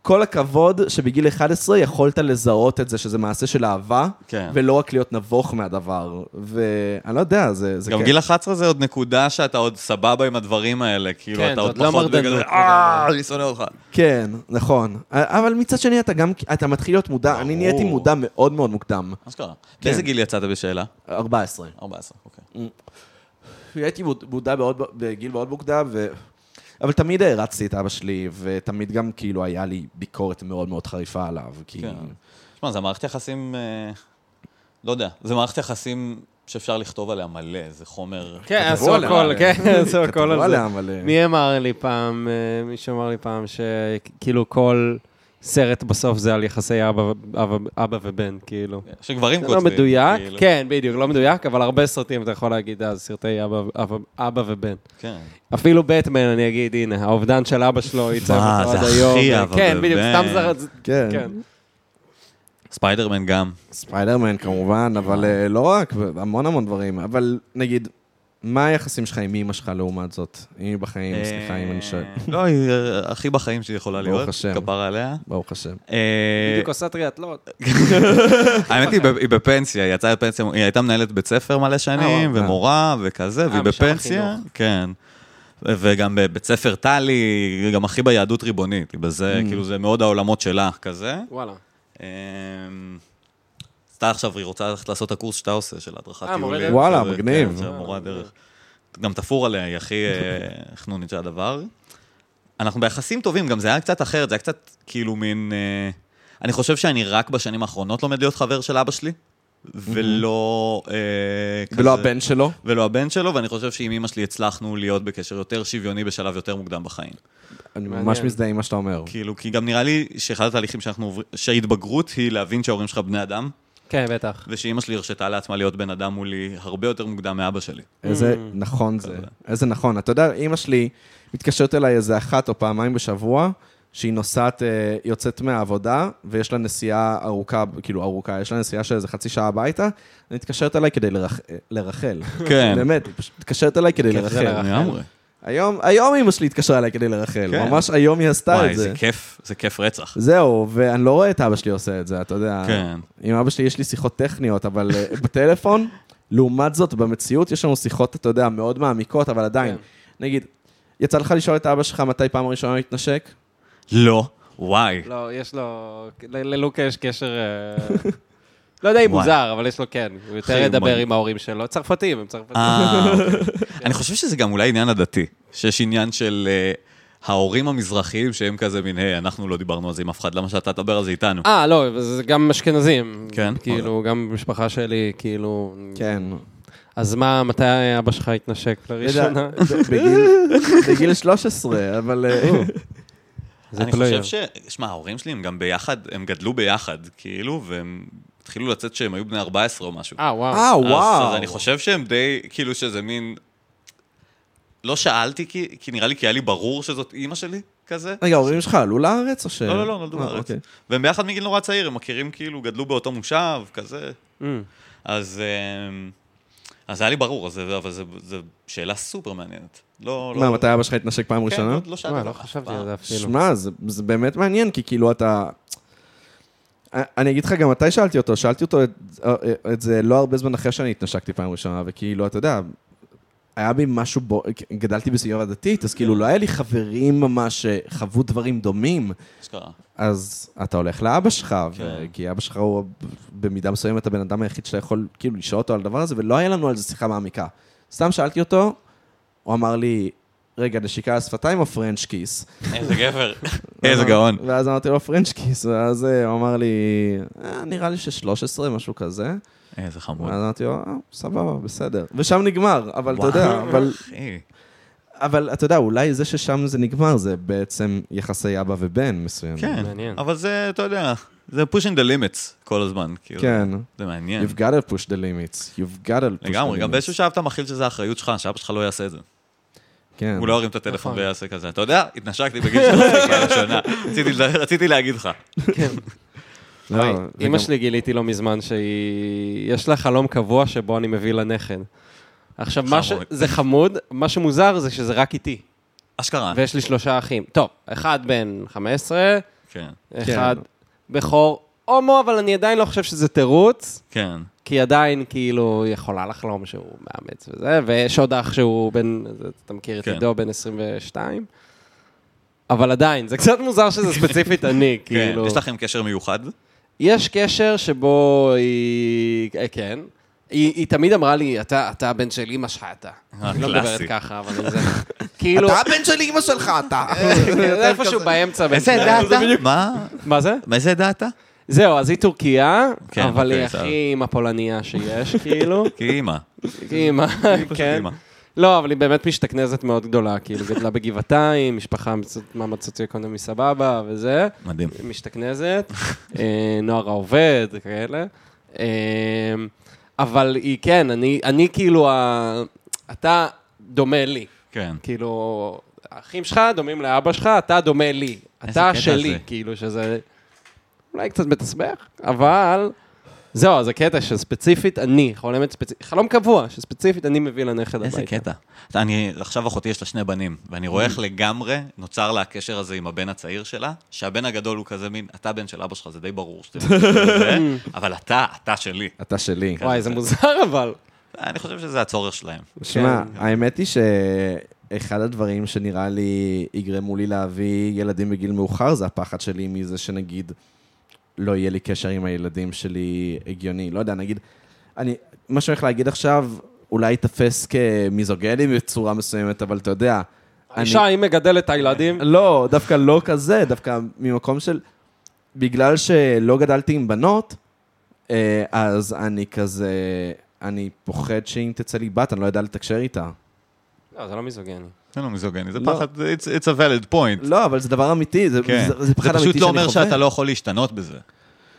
כל הכבוד שבגיל 11 יכולת לזהות את זה שזה מעשה של אהבה, כן. ולא רק להיות נבוך מהדבר. ואני לא יודע, זה, זה גם כיף. גיל 11 זה עוד נקודה שאתה עוד סבבה עם הדברים האלה, כאילו, כן, אתה זה עוד עוד לא פחות בגלל, לגמרי. אה, אני שונא אותך. כן, נכון. אבל מצד שני, אתה גם, אתה מתחיל להיות מודע, אני. נהייתי מודע מאוד מאוד מוקדם. מה שקרה? באיזה גיל יצאת בשאלה? 14. 14, אוקיי. הייתי מוד- מודע מאוד, בגיל מאוד מוקדם, ו... אבל תמיד הערצתי את אבא שלי, ותמיד גם כאילו היה לי ביקורת מאוד מאוד חריפה עליו, כי... כן. תשמע, זה מערכת יחסים, אה, לא יודע, זה מערכת יחסים שאפשר לכתוב עליה מלא, זה חומר... כן, כתבו עשו עליה, הכל, כן, עשו הכל כתבו על זה. עליה, אבל... אה, מי אמר לי פעם, אה, מישהו אמר לי פעם, שכאילו כל סרט בסוף זה על יחסי אבא, אבא, אבא ובן, כאילו. שגברים זה כותבים. לא מדויק, כאילו. כן, בדיוק, לא מדויק, אבל הרבה סרטים אתה יכול להגיד, אז סרטי אבא, אבא, אבא ובן. כן. אפילו בטמן, אני אגיד, הנה, האובדן של אבא שלו ייצב מה, אותו עד זה היום. הכי אבא כן, בדיוק, ובן. סתם זר... כן. כן. ספיידרמן גם. ספיידרמן כמובן, אבל אה, לא רק, המון המון דברים. אבל נגיד, מה היחסים שלך עם אמא שלך לעומת זאת? אמי בחיים, סליחה אם אני שואל. אה, לא, היא אה, הכי בחיים שהיא יכולה ברוך להיות. השם. כפרה עליה. ברוך השם. אה, בדיוק עושה טריאטלון. האמת היא, היא בפנסיה, היא יצאה לפנסיה, היא הייתה מנהלת בית ספר מלא שנים, וואו. ומורה וכזה, והיא בפנסיה. כן. וגם בבית ספר טלי, היא גם הכי ביהדות ריבונית, היא בזה, Mm. כאילו זה מאוד העולמות שלה, כזה. וואלה. סתם עכשיו, היא רוצה ללכת לעשות את הקורס שאתה עושה, של הדרכת אה, טיולים. דרך. וואלה, כזה, מגניב. כן, מורה דרך. גם תפור עליה, היא הכי אה, חנונית של הדבר. אנחנו ביחסים טובים, גם זה היה קצת אחרת, זה היה קצת כאילו מין... אה, אני חושב שאני רק בשנים האחרונות לומד להיות חבר של אבא שלי, ולא... אה, ולא הבן שלו? ולא הבן שלו, ואני חושב שעם אמא שלי הצלחנו להיות בקשר יותר שוויוני בשלב יותר מוקדם בחיים. אני. ממש מזדהה עם מה שאתה אומר. כאילו, כי גם נראה לי שאחד התהליכים שאנחנו עוברים, שההתבגרות היא להבין שההורים שלך בני אדם, כן, בטח. ושאימא שלי הרשתה לעצמה להיות בן אדם מולי הרבה יותר מוקדם מאבא שלי. איזה Mm. נכון זה. איזה נכון. אתה יודע, אימא שלי מתקשרת אליי איזה אחת או פעמיים בשבוע, שהיא נוסעת, אה, יוצאת מהעבודה, ויש לה נסיעה ארוכה, כאילו ארוכה, יש לה נסיעה של איזה חצי שעה הביתה, היא מתקשרת אליי כדי לרח- לרחל. כן. באמת, היא פשוט מתקשרת אליי כדי. לרחל. לגמרי. היום, היום אימא שלי התקשרה אליי כדי לרחל, כן. ממש היום היא עשתה וואי, את זה זה. כיף, זה כיף רצח. זהו, ואני לא רואה את אבא שלי עושה את זה, אתה יודע. כן. עם אבא שלי יש לי שיחות טכניות, אבל אה, בטלפון, לעומת זאת, במציאות יש לנו שיחות, אתה יודע, מאוד מעמיקות, אבל עדיין. כן. נגיד, יצא לך לשאול את אבא שלך מתי פעם ראשונה הוא התנשק? לא, וואי. לא, יש לו... ללוקה יש קשר... לא יודע אם. מוזר, אבל יש לו כן. הוא יותר ידבר. עם ההורים שלו. צרפתים, הם צרפתים. אה, אוקיי. אני חושב שזה גם אולי עניין עדתי, שיש עניין של אה, ההורים המזרחיים שהם כזה מין, היי, אנחנו לא דיברנו על זה עם אף אחד, למה שאתה תדבר על זה איתנו? אה, לא, זה גם אשכנזים. כן? כאילו, גם במשפחה שלי, כאילו... כן. אז מה, מתי אבא שלך התנשק לראשונה? בגיל- בגיל 13, אבל... אה, זה אני. חושב ש... שמע, ההורים שלי הם גם ביחד, הם גדלו ביחד, כאילו, והם התחילו לצאת שהם היו בני 14 או משהו. אה, וואו. אה, וואו. אז אני חושב שהם די, כאילו שזה מין... לא שאלתי, כי, כי נראה לי כי היה לי ברור שזאת אימא שלי, כזה. רגע, ההורים שלך עלו לארץ או ש... לא, לא, לא, נולדו אה, בארץ. אוקיי. והם ביחד מגיל נורא צעיר, הם מכירים כאילו, גדלו באותו מושב, כזה. Mm. אז... אמ, אז היה לי ברור, אז זה- אבל זו שאלה סופר מעניינת. לא, לא... מה, מתי אבא שלך התנשק פעם כן, ראשונה? לא, לא שאלתי לא חשבתי. על זה אפילו. שמע, זה, זה באמת מעניין, כי כאילו אתה... אני אגיד לך גם מתי שאלתי אותו, שאלתי אותו את, את זה לא הרבה זמן אחרי שאני התנשקתי פעם ראשונה, וכאילו, אתה יודע, היה בי משהו בו, גדלתי בסביבה דתית, אז כאילו לא היה לי חברים ממש שחוו דברים דומים, אשכרה. אז אתה הולך לאבא שלך, כן. כי אבא שלך הוא במידה מסוימת הבן אדם היחיד שאתה יכול כאילו לשאול אותו על הדבר הזה, ולא היה לנו על זה שיחה מעמיקה. סתם שאלתי אותו, הוא אמר לי, רגע, נשיקה על השפתיים או פרנץ' כיס? איזה גבר. איזה גאון. ואז אמרתי לו פרנץ' כיס, ואז אה, הוא אמר לי, "אה, נראה לי ש-13, משהו כזה. איזה חמוד. ואז אמרתי לו, אה, סבבה, בסדר. ושם נגמר, אבל אתה יודע, אבל. אבל אתה יודע, אולי זה ששם זה נגמר, זה בעצם יחסי אבא ובן מסוים. כן. אבל זה, אתה יודע, זה pushing the limits כל הזמן. כאילו, כן. זה מעניין. You've got to push the limits. You've got to push the לגמרי, גם limits. באיזשהו שלב אתה מכיל שזה האחריות שלך, שאבא שלך לא יעשה את זה. כן. הוא לא ירים את הטלפון נכון. ויעשה כזה. אתה יודע, התנשקתי בגיל שלוש, פעם ראשונה. רציתי- להגיד לך. לא, וואי, וגם- אימא שלי גיליתי לא מזמן שהיא... יש לה חלום קבוע שבו אני מביא לה נכד. עכשיו, מה ש... זה חמוד, מה שמוזר זה שזה רק איתי, אשכרה. ויש לי שלושה אחים. טוב, אחד בן 15, כן, אחד בכור הומו, אבל אני עדיין לא חושב שזה תירוץ, כן. כי עדיין כאילו היא יכולה לחלום שהוא מאמץ וזה, ויש עוד אח שהוא בן, אתה מכיר את כן. עידו, בן 22, אבל עדיין, זה קצת מוזר שזה ספציפית אני, כן. כאילו. יש לכם קשר מיוחד? יש קשר שבו היא... אה, כן. היא, היא תמיד אמרה לי, אתה, אתה הבן של אמא שלך, אתה. היא לא מדברת. ככה, אבל זה... כאילו... אתה הבן של אימא שלך, אתה. זה איפשהו באמצע. איזה. עדה אתה? מה? מה זה? מאיזה עדה אתה? זהו, אז היא טורקיה, כן, אבל היא אוקיי, הכי אימא פולניה שיש, כאילו. כי אימא. אימא, פשוט כן. אימא. לא, אבל היא באמת משתכנזת מאוד גדולה, כאילו, גדלה בגבעתיים, משפחה מעמד סוציו-אקונומי סבבה וזה. מדהים. משתכנזת, אה, נוער העובד, כאלה. אה, אבל היא, כן, אני, אני כאילו, ה... אתה דומה לי. כן. כאילו, האחים שלך דומים לאבא שלך, אתה דומה לי. אתה שלי. כאילו, שזה אולי קצת מתסבך, אבל... זהו, אז הקטע שספציפית אני, חולמת ספציפית, חלום קבוע, שספציפית אני מביא לנכד הביתה. איזה קטע. אתה, אני, עכשיו אחותי יש לה שני בנים, ואני רואה איך לגמרי נוצר לה הקשר הזה עם הבן הצעיר שלה, שהבן הגדול הוא כזה מין, אתה בן של אבא שלך, זה די ברור שאתה זה, אבל אתה, אתה שלי. אתה שלי. וואי, זה מוזר אבל. אני חושב שזה הצורך שלהם. שמע, כן. האמת היא שאחד הדברים שנראה לי יגרמו לי להביא ילדים בגיל מאוחר, זה הפחד שלי מזה שנגיד לא יהיה לי קשר עם הילדים שלי הגיוני. לא יודע, נגיד, אני, מה שאני הולך להגיד עכשיו, אולי ייתפס כמיזוגני בצורה מסוימת, אבל אתה יודע, אני... אישה, היא מגדלת את הילדים. לא, דווקא לא כזה, דווקא ממקום של... בגלל שלא גדלתי עם בנות, אה, אז אני כזה... אני פוחד שאם תצא לי בת, אני לא יודע לתקשר איתה. לא, זה לא מיזוגני. זה לא מיזוגני, זה לא. פחד, it's, it's a valid point. לא, אבל זה דבר אמיתי, זה, כן. זה, זה פחד זה אמיתי פשוט שאני לא חווה. אומר שאתה לא יכול להשתנות בזה.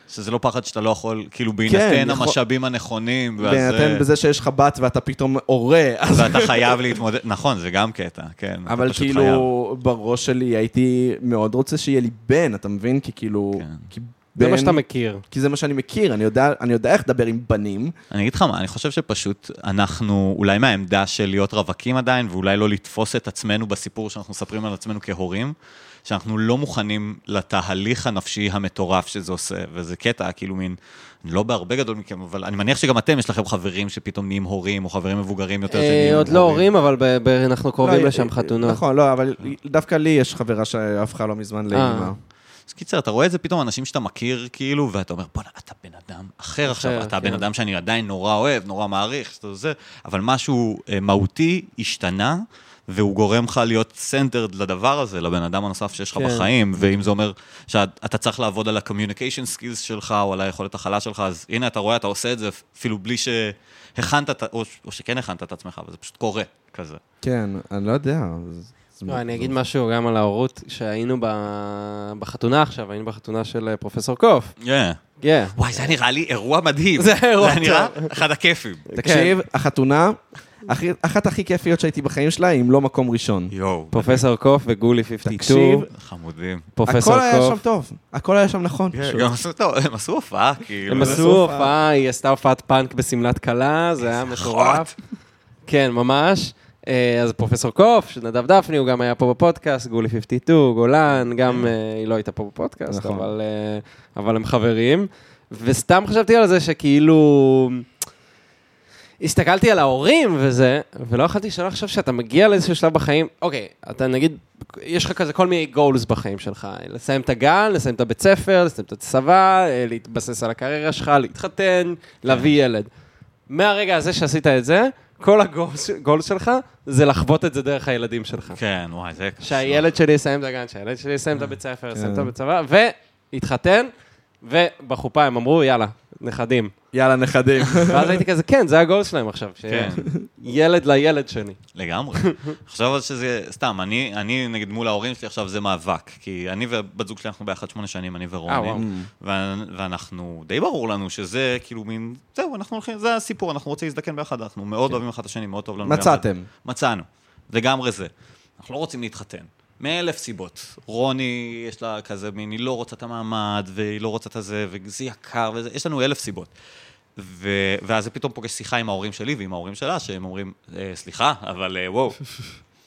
שזה לא פחד שאתה לא יכול, כאילו, בהינתן כן, יכול- המשאבים הנכונים, ואז... בהינתן בזה שיש לך בת ואתה פתאום הורה, אז... ואתה חייב להתמודד, נכון, זה גם קטע, כן. אתה אבל כאילו, בראש שלי הייתי מאוד רוצה שיהיה לי בן, אתה מבין? כי כאילו... כן. כי זה מה שאתה מכיר. כי זה מה שאני מכיר, אני יודע, אני יודע איך לדבר עם בנים. אני אגיד לך מה, אני חושב שפשוט אנחנו, אולי מהעמדה של להיות רווקים עדיין, ואולי לא לתפוס את עצמנו בסיפור שאנחנו מספרים על עצמנו כהורים, שאנחנו לא מוכנים לתהליך הנפשי המטורף שזה עושה, וזה קטע, כאילו מין, לא בהרבה גדול מכם, אבל אני מניח שגם אתם, יש לכם חברים שפתאום נהיים הורים, או חברים מבוגרים יותר אה, שנהיים עוד לא הורים, אבל ב- ב- אנחנו קרובים לא, לשם אה, חתונות. נכון, לא, אבל דווקא לי יש חברה שהפכה לא מזמן אה. לאימא. אז קיצר, אתה רואה את זה פתאום, אנשים שאתה מכיר, כאילו, ואתה אומר, בוא'נה, אתה בן אדם אחר עכשיו, אתה כן. בן אדם שאני עדיין נורא אוהב, נורא מעריך, שאתה זה, אבל משהו אה, מהותי השתנה, והוא גורם לך להיות centered לדבר הזה, לבן אדם הנוסף שיש לך כן. בחיים, ואם זה אומר שאתה צריך לעבוד על ה-communication skills שלך, או על היכולת הכלה שלך, אז הנה, אתה רואה, אתה עושה את זה אפילו בלי שהכנת, או, או שכן הכנת את עצמך, וזה פשוט קורה, כזה. כן, אני לא יודע. לא, אני אגיד משהו גם על ההורות, שהיינו בחתונה עכשיו, היינו בחתונה של אה, פרופסור קוף. כן. כן. וואי, זה נראה לי אירוע מדהים. זה אירוע זה היה נראה טוב. אחד הכיפים. תקשיב, החתונה, אחת הכי כיפיות שהייתי בחיים שלה, אם לא מקום ראשון. יואו. פרופסור קוף וגולי 52. תקשיב, חמודים. פרופסור הכל היה שם קוף. טוב, הכל היה שם נכון. כן. גם עשו טוב, הם עשו הופעה, כאילו. הם זה- עשו הופעה, היא עשתה הופעת פאנק בשמלת כלה, זה היה מטורף. כן, ממש. אה, אז פרופסור קוף, נדב דפני, הוא גם היה פה בפודקאסט, גולי 52, גולן, גם אה, היא לא הייתה פה בפודקאסט, נכון. אבל, אה, אבל הם חברים. וסתם חשבתי על זה שכאילו... הסתכלתי על ההורים וזה, ולא יכולתי שלא לחשוב שאתה מגיע לאיזשהו שלב בחיים, אוקיי, אתה נגיד, יש לך כזה כל מיני גולס בחיים שלך, לסיים את הגן, לסיים את הבית ספר, לסיים את הצבא, להתבסס על הקריירה שלך, להתחתן, להביא ילד. מהרגע הזה שעשית את זה, כל הגולס שלך זה לחוות את זה דרך הילדים שלך. כן, וואי, זה... שהילד שלי יסיים את הגן, שהילד שלי יסיים את הבית ספר, יסיים את כן. הבית צבא, ויתחתן, ובחופה הם אמרו, יאללה, נכדים. יאללה, נכדים. ואז הייתי כזה, כן, זה הגול שלהם עכשיו, כן. שילד לילד שלי. לגמרי. עכשיו שזה, סתם, אני, אני נגיד מול ההורים שלי עכשיו זה מאבק, כי אני ובת זוג שלי אנחנו ביחד שמונה שנים, אני אה. ורוני, ו- ואנחנו, די ברור לנו שזה כאילו מין, זהו, אנחנו הולכים, זה הסיפור, אנחנו רוצים להזדקן ביחד, אנחנו מאוד אוהבים אחד את השני, מאוד טוב לנו. מצאתם. מצאנו, לגמרי זה. אנחנו לא רוצים להתחתן. מאלף סיבות. רוני, יש לה כזה מין, היא לא רוצה את המעמד, והיא לא רוצה את הזה, וזה יקר, וזה, יש לנו אלף סיבות. ו... ואז זה פתאום פוגש שיחה עם ההורים שלי ועם ההורים שלה, שהם אומרים, אה, סליחה, אבל אה, וואו,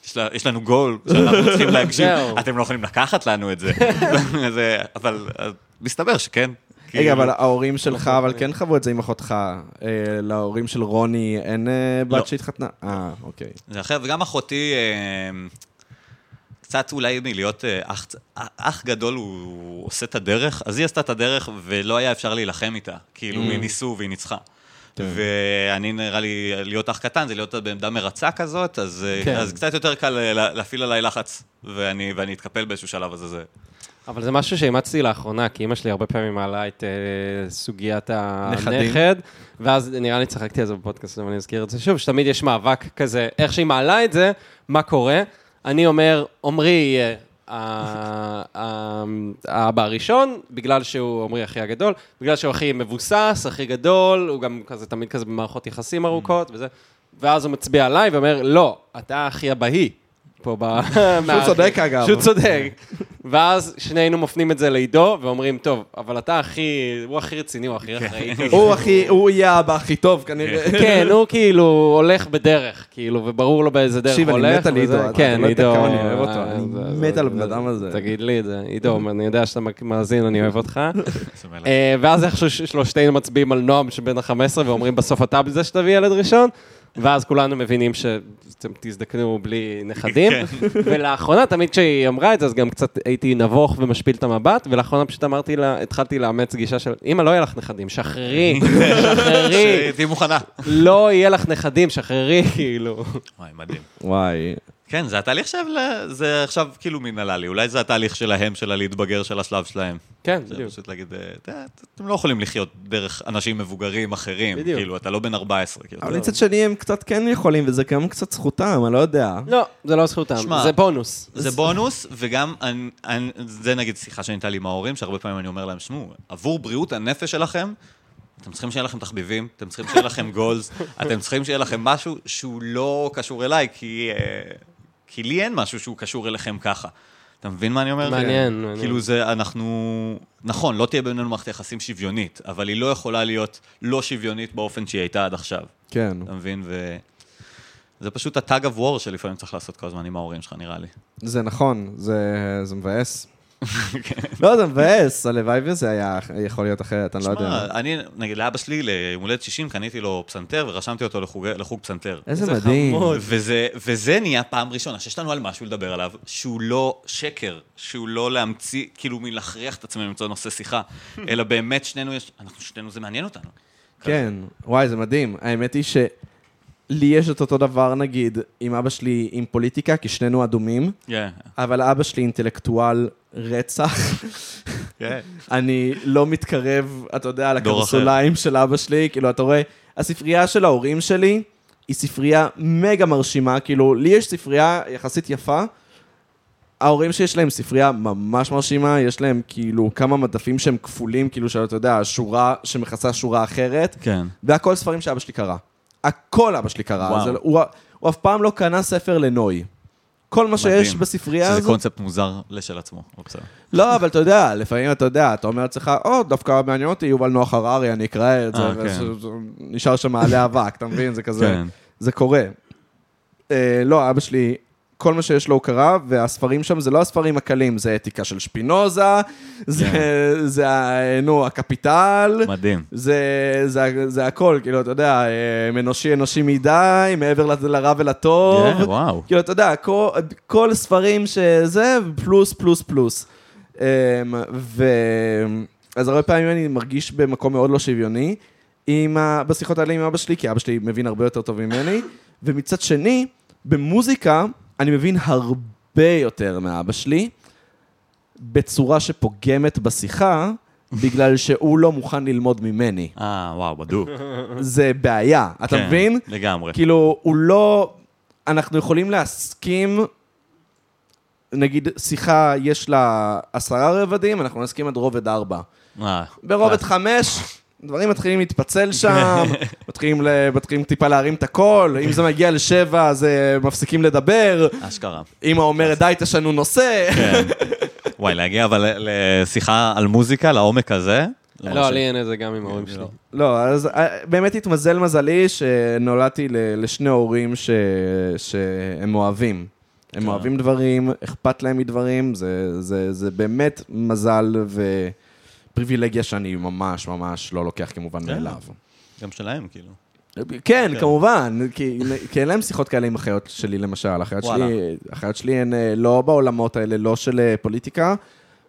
יש, לה, יש לנו גול שאנחנו צריכים להגשים. אתם לא יכולים לקחת לנו את זה. זה אבל אה, מסתבר שכן. רגע, כאילו- אבל ההורים שלך, אבל כן חוו את זה עם אחותך. אה, להורים של רוני אין אה, לא. בת שהתחתנה? אה, אוקיי. זה אחר, וגם אחותי, אה, קצת אולי מלהיות אה, אח, אח גדול, הוא עושה את הדרך, אז היא עשתה את הדרך ולא היה אפשר להילחם איתה. כאילו, Mm. ניסו והיא ניצחה. כן. ואני נראה לי, להיות אח קטן זה להיות בעמדה מרצה כזאת, אז, אה, כן. אז קצת יותר קל אה, לה- להפעיל עליי לחץ, ואני, ואני אתקפל באיזשהו שלב, אז זה... אבל זה משהו שאימצתי לאחרונה, כי אימא שלי הרבה פעמים מעלה את אה, סוגיית. הנכד, ואז נראה לי צחקתי על זה בפודקאסט, אבל אני אזכיר את זה שוב, שתמיד יש מאבק כזה, איך שהיא מעלה את זה, מה קורה? אני אומר, עמרי יהיה ה- ה- האבא הראשון, בגלל שהוא עמרי הכי הגדול, בגלל שהוא הכי מבוסס, הכי גדול, הוא גם כזה תמיד כזה במערכות יחסים ארוכות וזה, ואז הוא מצביע עליי ואומר, לא, אתה הכי אבהי. פה ב... שהוא צודק אגב. שהוא צודק. ואז שנינו מפנים את זה לעידו, ואומרים, טוב, אבל אתה הכי, הוא הכי רציני, הוא הכי אחראי. כזה." הוא הכי, הוא יהיה האבא הכי טוב כנראה. כן, הוא כאילו הולך בדרך, כאילו, וברור לו באיזה דרך תקשיב, הוא אני הולך. מת על עידו, כן, לא עידו. אני אוהב אותו, אה, אני מת על הבן אדם הזה. תגיד לי את זה, עידו, אני יודע שאתה מאזין, אני אוהב אותך. אה, ואז איכשהו שלושתנו מצביעים על נועם שבן ה-15 ואומרים בסוף אתה בזה שתביא ילד ראשון, ואז כולנו מבינים שאתם תזדקנו בלי נכדים. כן. ולאחרונה, תמיד כשהיא אמרה את זה, אז גם קצת הייתי נבוך ומשפיל את המבט, ולאחרונה פשוט אמרתי לה, התחלתי לאמץ גישה של, אמא, לא יהיה לך נכדים, שחררי, שחררי, שתהיי מוכנה. לא יהיה לך נכדים, שחררי, כאילו. וואי, מדהים. וואי. כן, זה התהליך עכשיו, ל- זה עכשיו כאילו מין עלה לי, אולי זה התהליך שלהם, של הלהתבגר של השלב שלהם. כן, זה בדיוק. פשוט להגיד, אתם לא יכולים לחיות דרך אנשים מבוגרים אחרים, בדיוק. כאילו, אתה לא בן 14, כאילו. אבל אתה- מצד שני הם קצת כן יכולים, וזה גם קצת זכותם, אני לא יודע. לא, זה לא זכותם, שמע, זה בונוס. זה בונוס, וגם, אני, אני, זה נגיד שיחה שהייתה לי עם ההורים, שהרבה פעמים אני אומר להם, שמעו, עבור בריאות הנפש שלכם, אתם צריכים שיהיה לכם תחביבים, אתם צריכים שיהיה לכם גולס, אתם צריכים שיהיה לכם משהו שהוא לא קשור אליי, כי, אה, כי לי אין משהו שהוא קשור אליכם ככה. אתה מבין מה אני אומר? מעניין, כן. מעניין. כאילו זה, אנחנו... נכון, לא תהיה בינינו מערכת יחסים שוויונית, אבל היא לא יכולה להיות לא שוויונית באופן שהיא הייתה עד עכשיו. כן. אתה מבין? ו... זה פשוט הטאג אב וור שלפעמים צריך לעשות כל הזמן עם ההורים שלך, נראה לי. זה נכון, זה זה מבאס. לא, זה מבאס, הלוואי וזה היה יכול להיות אחרת, אני לא יודע. שמע, אני, נגיד לאבא שלי, ליום הולדת 60, קניתי לו פסנתר ורשמתי אותו לחוג, פסנתר. איזה מדהים. וזה, וזה נהיה פעם ראשונה שיש לנו על משהו לדבר עליו, שהוא לא שקר, שהוא לא להמציא, כאילו מלהכריח את עצמנו למצוא נושא שיחה, אלא באמת שנינו יש, אנחנו שנינו, זה מעניין אותנו. כן, וואי, זה מדהים. האמת היא שלי יש את אותו דבר, נגיד, עם אבא שלי עם פוליטיקה, כי שנינו אדומים, כן, אבל אבא שלי אינטלקטואל רצח. כן. אני לא מתקרב, אתה יודע, לקרסוליים של אבא שלי, כאילו, אתה רואה, הספרייה של ההורים שלי היא ספרייה מגה מרשימה, כאילו, לי יש ספרייה יחסית יפה, ההורים שיש להם ספרייה ממש מרשימה, יש להם כאילו כמה מדפים שהם כפולים, כאילו שאתה יודע, שורה שמכסה שורה אחרת, כן. והכל ספרים שאבא שלי קרא. הכל אבא שלי קרא. זה, הוא, הוא אף פעם לא קנה ספר לנוי. כל מה שיש מדהים. בספרייה שזה הזאת... קונספט מוזר לשל עצמו, בסדר. לא, אבל אתה יודע, לפעמים אתה יודע, אתה אומר לעצמך, או, דווקא מעניין אותי יובל נוח הררי, אני אקרא את זה, אה, כן. ונשאר שם מעלה אבק, אתה מבין? זה כזה, כן. זה קורה. אה, לא, אבא שלי, כל מה שיש לו הוא קרא, והספרים שם זה לא הספרים הקלים, זה אתיקה של שפינוזה, זה, זה, ה- נו, הקפיטל. מדהים. זה, זה, זה הכל, כאילו, אתה יודע, אה, אנושי אנושי מדי, מעבר לרע ולטוב. כן, וואו. כאילו, אתה יודע, כל, כל ספרים שזה, פלוס, פלוס, פלוס. אמ, ו... אז הרבה פעמים אני מרגיש במקום מאוד לא שוויוני עם ה... בשיחות האלה עם אבא שלי, כי אבא שלי מבין הרבה יותר טוב ממני, ומצד שני, במוזיקה אני מבין הרבה יותר מאבא שלי, בצורה שפוגמת בשיחה, בגלל שהוא לא מוכן ללמוד ממני. אה, וואו, בדוק. זה בעיה, אתה כן, מבין? לגמרי. כאילו, הוא לא... אנחנו יכולים להסכים, נגיד, שיחה, יש לה עשרה רבדים, אנחנו נסכים עד רובד ארבע. אה, ברובד. חמש, דברים מתחילים להתפצל שם, מתחילים, ל... מתחילים טיפה להרים את הקול, אם זה מגיע לשבע, אז אה, מפסיקים לדבר, אשכרה. אמא אומרת, די, תשנו נושא. כן. וואי, להגיע אבל לשיחה על מוזיקה, לעומק הזה. לא, לי אין את זה גם עם ההורים שלי. לא, אז אה, באמת התמזל מזלי שנולדתי ל- לשני הורים ש... שהם אוהבים. הם כן. אוהבים דברים, אכפת להם מדברים, זה, זה, זה באמת מזל ופריבילגיה שאני ממש ממש לא לוקח כמובן כן. מאליו. גם שלהם, כאילו. כן, כן. כמובן, כי, כי אין להם שיחות כאלה עם אחיות שלי למשל. אחיות. שלי, אחיות שלי הן אה, לא בעולמות האלה, לא של אה, פוליטיקה,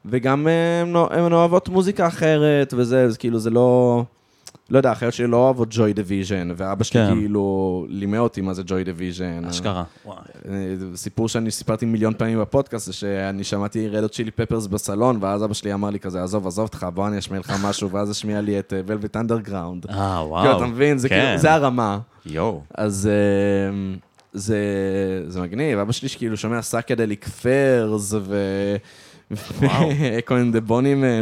וגם אה, לא- הן אוהבות מוזיקה אחרת, וזה, אז כאילו זה לא... לא יודע, אחיות שלי לא אוהבות ג'וי דיוויז'ן, ואבא שלי כן. כאילו לימד אותי מה זה ג'וי דיוויז'ן. אשכרה. וואי. אה, סיפור שאני סיפרתי מיליון פעמים בפודקאסט, זה שאני שמעתי רד הוט צ'ילי פפרס בסלון, ואז אבא שלי אמר לי כזה, עזוב, עזוב אותך, בוא אני אשמיע לך משהו, ואז השמיע לי את ולווט אנדרגראונד. אה, וואו. כאילו, אתה מבין? זה כן. כאילו, זה הרמה. יואו. אז אה, זה, זה מגניב, אבא שלי שכאילו שומע Psychedelic Furs ו... וואו.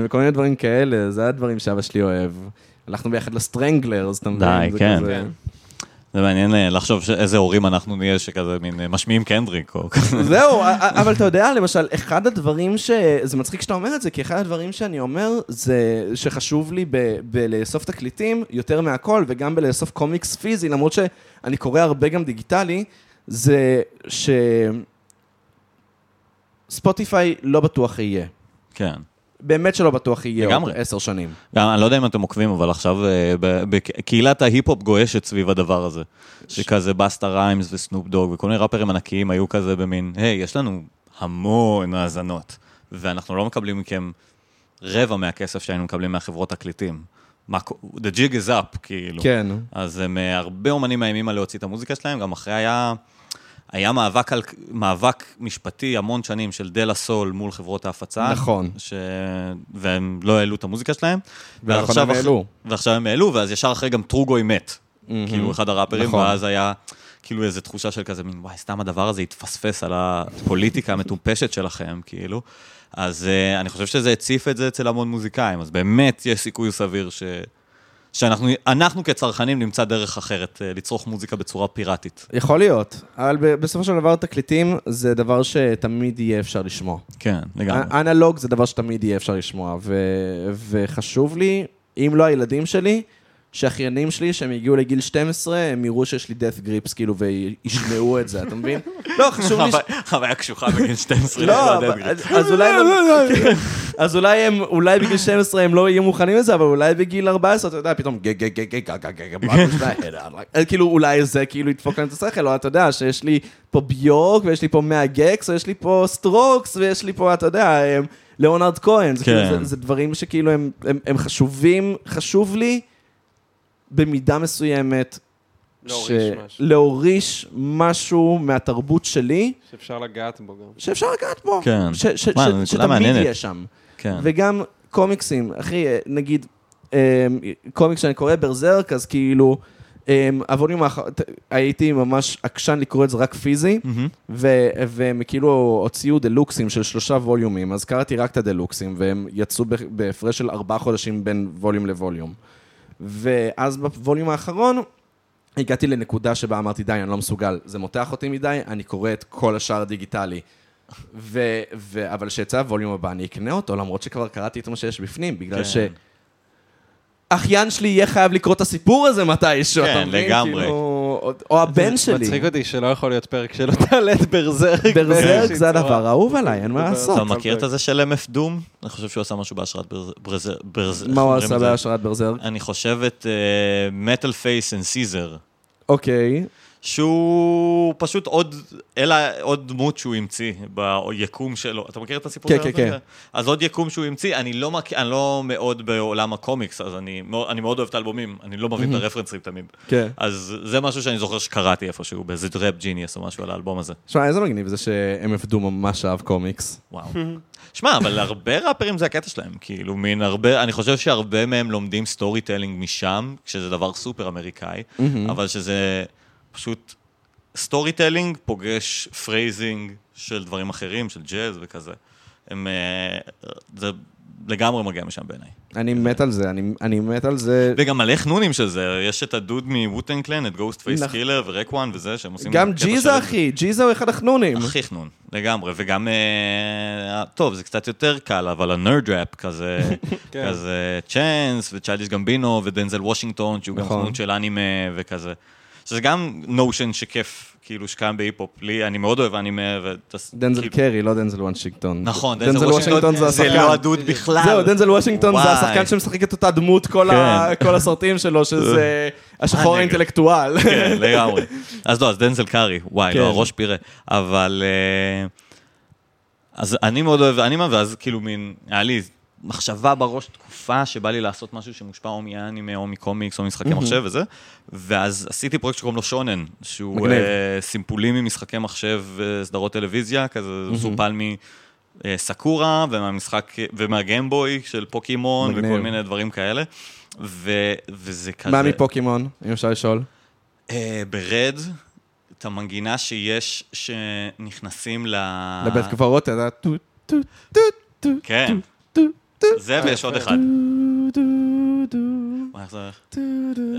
וכל מיני דברים כאלה, זה הדברים שאבא שלי אוהב. הלכנו ביחד לסטרנגלרס, אתה מבין? די, זה כן. כזה- כן. זה מעניין אה, לחשוב איזה הורים אנחנו נהיה שכזה מין אה, משמיעים קנדריק או כזה. זהו, אבל אתה יודע, למשל, אחד הדברים ש... זה מצחיק שאתה אומר את זה, כי אחד הדברים שאני אומר, זה שחשוב לי ב- בלאסוף תקליטים יותר מהכל, וגם בלאסוף קומיקס פיזי, למרות שאני קורא הרבה גם דיגיטלי, זה ש... ספוטיפיי לא בטוח יהיה. כן. באמת שלא בטוח יהיה עוד לגמרי. עשר שנים. גם, אני לא יודע אם אתם עוקבים, אבל עכשיו אה, בקהילת ההיפ-הופ גועשת סביב הדבר הזה. שכזה באסטה ריימס וסנופ דוג וכל מיני ראפרים ענקיים היו כזה במין, היי, יש לנו המון האזנות, ואנחנו לא מקבלים מכם רבע מהכסף שהיינו מקבלים מהחברות תקליטים. the jig is up, כאילו. כן. אז הם, אה, הרבה אומנים מאיימים על להוציא את המוזיקה שלהם, גם אחרי היה, היה מאבק, על, מאבק משפטי המון שנים של דלה סול מול חברות ההפצה. נכון. ש... והם לא העלו את המוזיקה שלהם. ועכשיו עכשיו הם העלו. ועכשיו הם העלו, ואז ישר אחרי גם טרוגוי מת. מהמם. כאילו, אחד הראפרים, נכון. ואז היה כאילו איזו תחושה של כזה, מין, וואי, סתם הדבר הזה התפספס על הפוליטיקה המטופשת שלכם, כאילו. אז uh, אני חושב שזה הציף את זה אצל המון מוזיקאים, אז באמת יש סיכוי סביר ש... שאנחנו אנחנו כצרכנים נמצא דרך אחרת uh, לצרוך מוזיקה בצורה פיראטית. יכול להיות, אבל בסופו של דבר תקליטים זה דבר שתמיד יהיה אפשר לשמוע. כן, לגמרי. אנלוג זה דבר שתמיד יהיה אפשר לשמוע, ו- וחשוב לי, אם לא הילדים שלי, שאחיינים שלי, שהם הגיעו לגיל 12, הם יראו שיש לי Death Grips, כאילו, וישמעו את זה, אתה מבין? לא, חשוב לי... חוויה- קשוחה בגיל 12. לא, Grip. אז אולי... אז אולי הם, אולי בגיל 12 הם לא יהיו מוכנים לזה, אבל אולי בגיל 14, אתה יודע, פתאום גג גג גג גג גג גג כאילו אולי זה כאילו ידפוק להם את השכל, או אתה יודע, שיש לי פה ביורק, ויש לי פה 100 gecs, ויש לי פה סטרוקס, ויש לי פה, אתה יודע, ליאונרד כהן, זה כאילו, כן. זה- דברים שכאילו הם חשובים, חשוב לי במידה מסוימת, להוריש ש- משהו. להוריש משהו מהתרבות שלי, שאפשר לגעת בו גם. שאפשר לגעת בו. כן. ש- ש- מה, ש- נקודה שתמיד מעניינת. יהיה שם. כן. וגם קומיקסים, אחי, אה, נגיד, אה, קומיקס שאני קורא, ברזרק, אז כאילו, אמ, הווליום האחרון, הייתי ממש עקשן לקרוא את זה רק פיזי, והם כאילו הוציאו דלוקסים של שלושה ווליומים, אז קראתי רק את הדלוקסים, והם יצאו ב- בהפרש של ארבעה חודשים בין ווליום לווליום. ואז בווליום האחרון, הגעתי לנקודה שבה אמרתי, די, אני לא מסוגל, זה מותח אותי מדי, אני קורא את כל השאר הדיגיטלי. ו- ו- אבל כשיצא הווליום הבא, אני אקנה אותו, למרות שכבר קראתי את מה שיש בפנים, בגלל כן. אחיין שלי יהיה חייב לקרוא את הסיפור הזה מתישהו, כן, אתה מבין? לגמרי. כאילו, או- הבן שלי. מצחיק אותי שלא יכול להיות פרק שלא תעלה את ברזרק. ברזרק זה. הדבר האהוב עליי, אין מה לעשות. אתה מכיר את הזה של MF דום? אני חושב שהוא עשה משהו בהשראת ברזר... ברזר... מה הוא עשה בהשראת ברזרק? אני חושב את Metal Face and Caesar, אוקיי. שהוא פשוט עוד, אלא עוד דמות שהוא המציא ביקום שלו. אתה מכיר את הסיפור כן, הזה? כן, כן. אז עוד יקום שהוא המציא, אני לא, מכ... אני לא מאוד בעולם הקומיקס, אז אני, אני מאוד אוהב את האלבומים, אני לא מבין את הרפרנסים תמיד. כן. אז זה משהו שאני זוכר שקראתי איפשהו, באיזה דראפ ג'יניוס או משהו על האלבום הזה. שמע, איזה מגניב זה שהם עבדו ממש אהב קומיקס. וואו. שמע, אבל הרבה ראפרים זה הקטע שלהם, כאילו, מין הרבה, אני חושב שהרבה מהם לומדים storytelling משם, שזה דבר סופר אמריקאי, אבל שזה פשוט storytelling פוגש phrasing של דברים אחרים, של ג'אז וכזה. הם, אה, זה לגמרי מגיע משם בעיניי. אני מת על זה, אני- אני מת על זה. וגם מלא חנונים של זה, יש את הדוד מוו-טאנג קלאן, את גוסטפייס קילה ורייקוואן וזה, שהם עושים... גם ג'יזה. אחי, ג'יזה הוא אחד החנונים. הכי חנון, לגמרי, וגם, אה, טוב, זה קצת יותר קל, אבל ה nerd rap כזה, כן. כזה צ'אנס, וצ'יילדיש גמבינו, ודנזל וושינגטון, שהוא גם נכון. חנון של אנימה וכזה. שזה גם notion שכיף, כאילו, שקיים בהיפ-הופ. לי, אני מאוד אוהב אנימה, ותס... דנזל כאילו- קרי, לא דנזל וושינגטון. נכון, דנזל וושינגטון זה זה השחקן. לא הדוד בכלל. זהו, דנזל וושינגטון זה. השחקן שמשחק את אותה דמות כל ה- כן. כל הסרטים שלו, שזה השחור הנגד. האינטלקטואל. כן, לגמרי. אז לא, אז דנזל קארי, וואי, כן. לא, הראש פירה. אבל... אה, אז אני מאוד אוהב אנימה, ואז כאילו מין, היה לי מחשבה בראש תקופה שבא לי לעשות משהו שמושפע או מאנימה, או מקומיקס, או משחקי מחשב וזה, ואז עשיתי פרויקט שקוראים לו שונן, שהוא. אה, סימפולים ממשחקי מחשב וסדרות טלוויזיה, כזה מסופל מסקורה, ומהמשחק, ומהגיימבוי של פוקימון, מגניב. וכל מיני דברים כאלה. ו, וזה כזה... מה מפוקימון, אם אפשר לשאול? אה, ברד, את המנגינה שיש, שנכנסים ל... לבית קברות, אתה יודע, טו טו טו טו כן, טו טו זה ויש עוד אחד.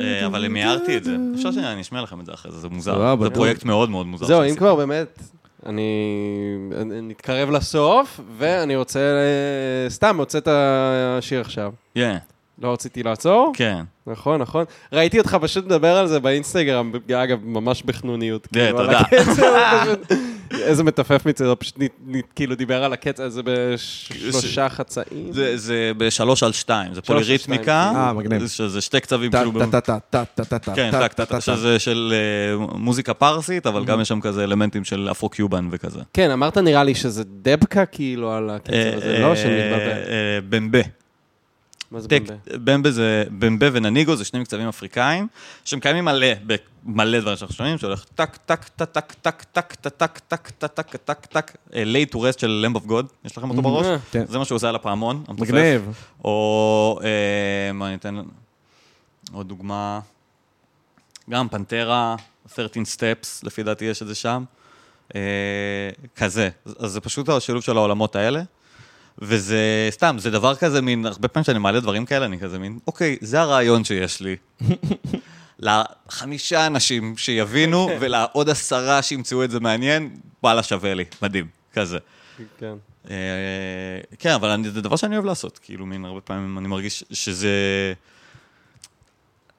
אה, אבל טו מיהרתי את זה. אפשר שאני אשמיע לכם את זה אחרי זה, זה מוזר. זה. פרויקט מאוד מאוד מוזר. זהו, אם. כבר באמת, אני נתקרב לסוף, ואני רוצה, אה, סתם, רוצה את השיר עכשיו. כן, לא רציתי לעצור? כן. נכון, נכון. ראיתי אותך פשוט מדבר על זה באינסטגרם, אגב, ממש בחנוניות. כן, כאילו, תודה. איזה מתופף מצדו, פשוט כאילו דיבר על הקצב הזה בשלושה חצאים. זה- זה בשלוש על שתיים, זה פוליריתמיקה. שתיים. אה, מגניב. שזה שתי קצבים כאילו... טה טה טה טה טה טה טה כן, טה טק, טה טק, טה שזה של אה, מוזיקה פרסית, אבל גם יש שם כזה אלמנטים של אפרו-קיובן וכזה. כן, אמרת נראה לי שזה דבקה כאילו על הקצב הזה, לא? מתבלבל. אה, אה, במבה. מה זה טק, במבה? במבה זה, במבה ונניגו זה שני מקצבים אפריקאים, שהם קיימים מלא, במלא דברים שאנחנו שומעים, שהולך טק, טק, טק, טק, טק, טק, טק, טק, טק, טק, טק, טק, טק, Laid to Rest של Lamb of God, יש לכם אותו בראש? אה, כן. זה מה שהוא עושה על הפעמון, המתופף. מגניב. או, אה, מה אני אתן, עוד דוגמה, גם Pantera, 13 Steps, לפי דעתי יש את זה שם. אה, כזה. אז זה פשוט השילוב של העולמות האלה. וזה סתם, זה דבר כזה מין, הרבה פעמים כשאני מעלה דברים כאלה, אני כזה מין, אוקיי, זה הרעיון שיש לי. לחמישה אנשים שיבינו, ולעוד עשרה שימצאו את זה מעניין, וואלה, שווה לי, מדהים, כזה. כן. אה, כן, אבל אני- זה דבר שאני אוהב לעשות, כאילו, מין הרבה פעמים אני מרגיש שזה...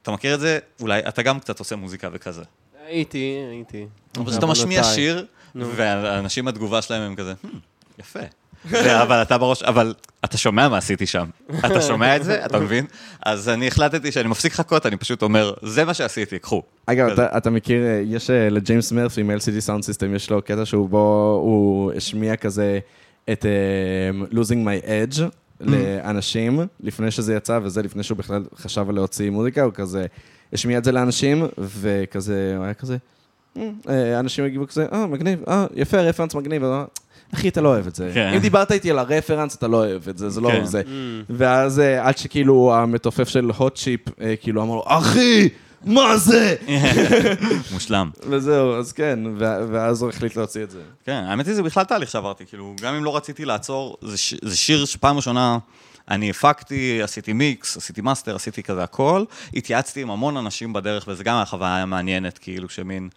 אתה מכיר את זה? אולי אתה גם קצת עושה מוזיקה וכזה. הייתי, הייתי. אבל כשאתה משמיע. שיר. והאנשים, התגובה שלהם הם כזה, "Hmm, יפה. אבל אתה בראש, אבל אתה שומע מה עשיתי שם. אתה שומע את זה, אתה מבין? אז אני החלטתי שאני מפסיק לחכות, אני פשוט אומר, זה מה שעשיתי, קחו. אגב. אתה, אתה מכיר, אה, יש אה, לג'יימס מרפי מ-LCD Sound System, יש לו קטע שהוא בו, הוא השמיע כזה את uh, Losing My Edge לאנשים, לפני שזה יצא, וזה לפני שהוא בכלל חשב על להוציא מוזיקה, הוא כזה השמיע את זה לאנשים, וכזה, הוא היה כזה, "אה, אה, אנשים הגיבו כזה, אה, מגניב, אה, יפה, רפרנס מגניב, אחי, אתה לא אוהב את זה. כן. אם דיברת איתי על הרפרנס, אתה לא אוהב את זה, זה לא כן. זה. ואז אה, עד שכאילו המתופף של הוט צ'יפ, אה, כאילו אמר לו, אחי, מה זה? מושלם. וזהו, אז כן, ואז הוא החליט להוציא את זה. כן, האמת היא זה בכלל תהליך שעברתי, כאילו, גם אם לא רציתי לעצור, זה, ש... זה שיר שפעם ראשונה אני הפקתי, עשיתי מיקס, עשיתי master, עשיתי כזה הכל, התייעצתי עם המון אנשים בדרך, וזה גם היה חוויה מעניינת, כאילו, שמין...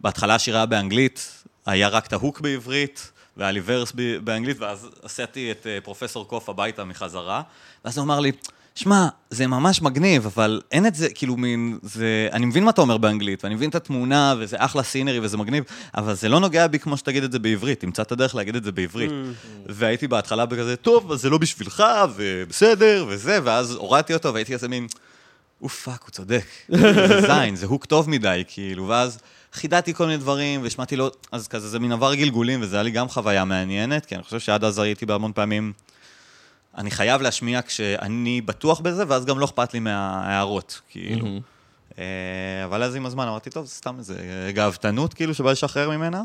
בהתחלה השיר היה באנגלית, היה רק את ה hook בעברית, והיה לי verse באנגלית, ואז עשיתי את אה, פרופסור קוף הביתה מחזרה, ואז הוא אמר לי, שמע, זה ממש מגניב, אבל אין את זה, כאילו מין, זה... אני מבין מה אתה אומר באנגלית, ואני מבין את התמונה, וזה אחלה scenery, וזה מגניב, אבל זה לא נוגע בי כמו שתגיד את זה בעברית, תמצא את הדרך להגיד את זה בעברית. והייתי בהתחלה בכזה, טוב, אז זה לא בשבילך, ובסדר, וזה, ואז הורדתי אותו, והייתי כזה מין, אוף, fuck, הוא צודק. זה זין, זה hook טוב מדי, כאילו, ואז חידדתי כל מיני דברים, והשמעתי לו, אז כזה, זה מין עבר גלגולים, וזה היה לי גם חוויה מעניינת, כי אני חושב שעד אז הייתי בהמון פעמים, אני חייב להשמיע כשאני בטוח בזה, ואז גם לא אכפת לי מההערות, כאילו. אה, אבל אז עם הזמן אמרתי, טוב, זה סתם איזה גאוותנות, כאילו, שבא לשחרר ממנה.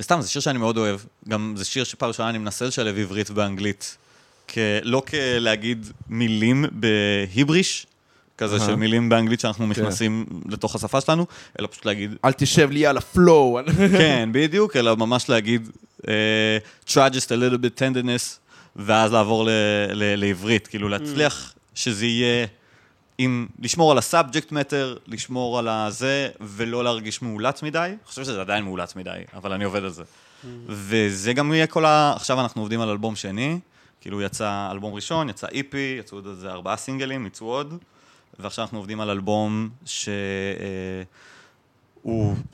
וסתם, זה שיר שאני מאוד אוהב. גם זה שיר שפעם ראשונה אני מנסה לשלב עברית ואנגלית. כ... לא כלהגיד מילים בהיבריש, כזה. של מילים באנגלית שאנחנו נכנסים לתוך השפה שלנו, אלא פשוט להגיד, אל תשב לי על ה flow. כן, בדיוק, אלא ממש להגיד, אה, try just a little bit tenderness, ואז לעבור לעברית, כאילו להצליח שזה יהיה, עם לשמור על ה subject matter, לשמור על הזה, ולא להרגיש מאולץ מדי. אני חושב שזה עדיין מאולץ מדי, אבל אני עובד על זה. וזה גם יהיה כל ה... עכשיו אנחנו עובדים על אלבום שני, כאילו יצא אלבום ראשון, יצא איפי, יצאו עוד איזה ארבעה סינגלים, יצאו עוד, ועכשיו אנחנו עובדים על אלבום ש... אה,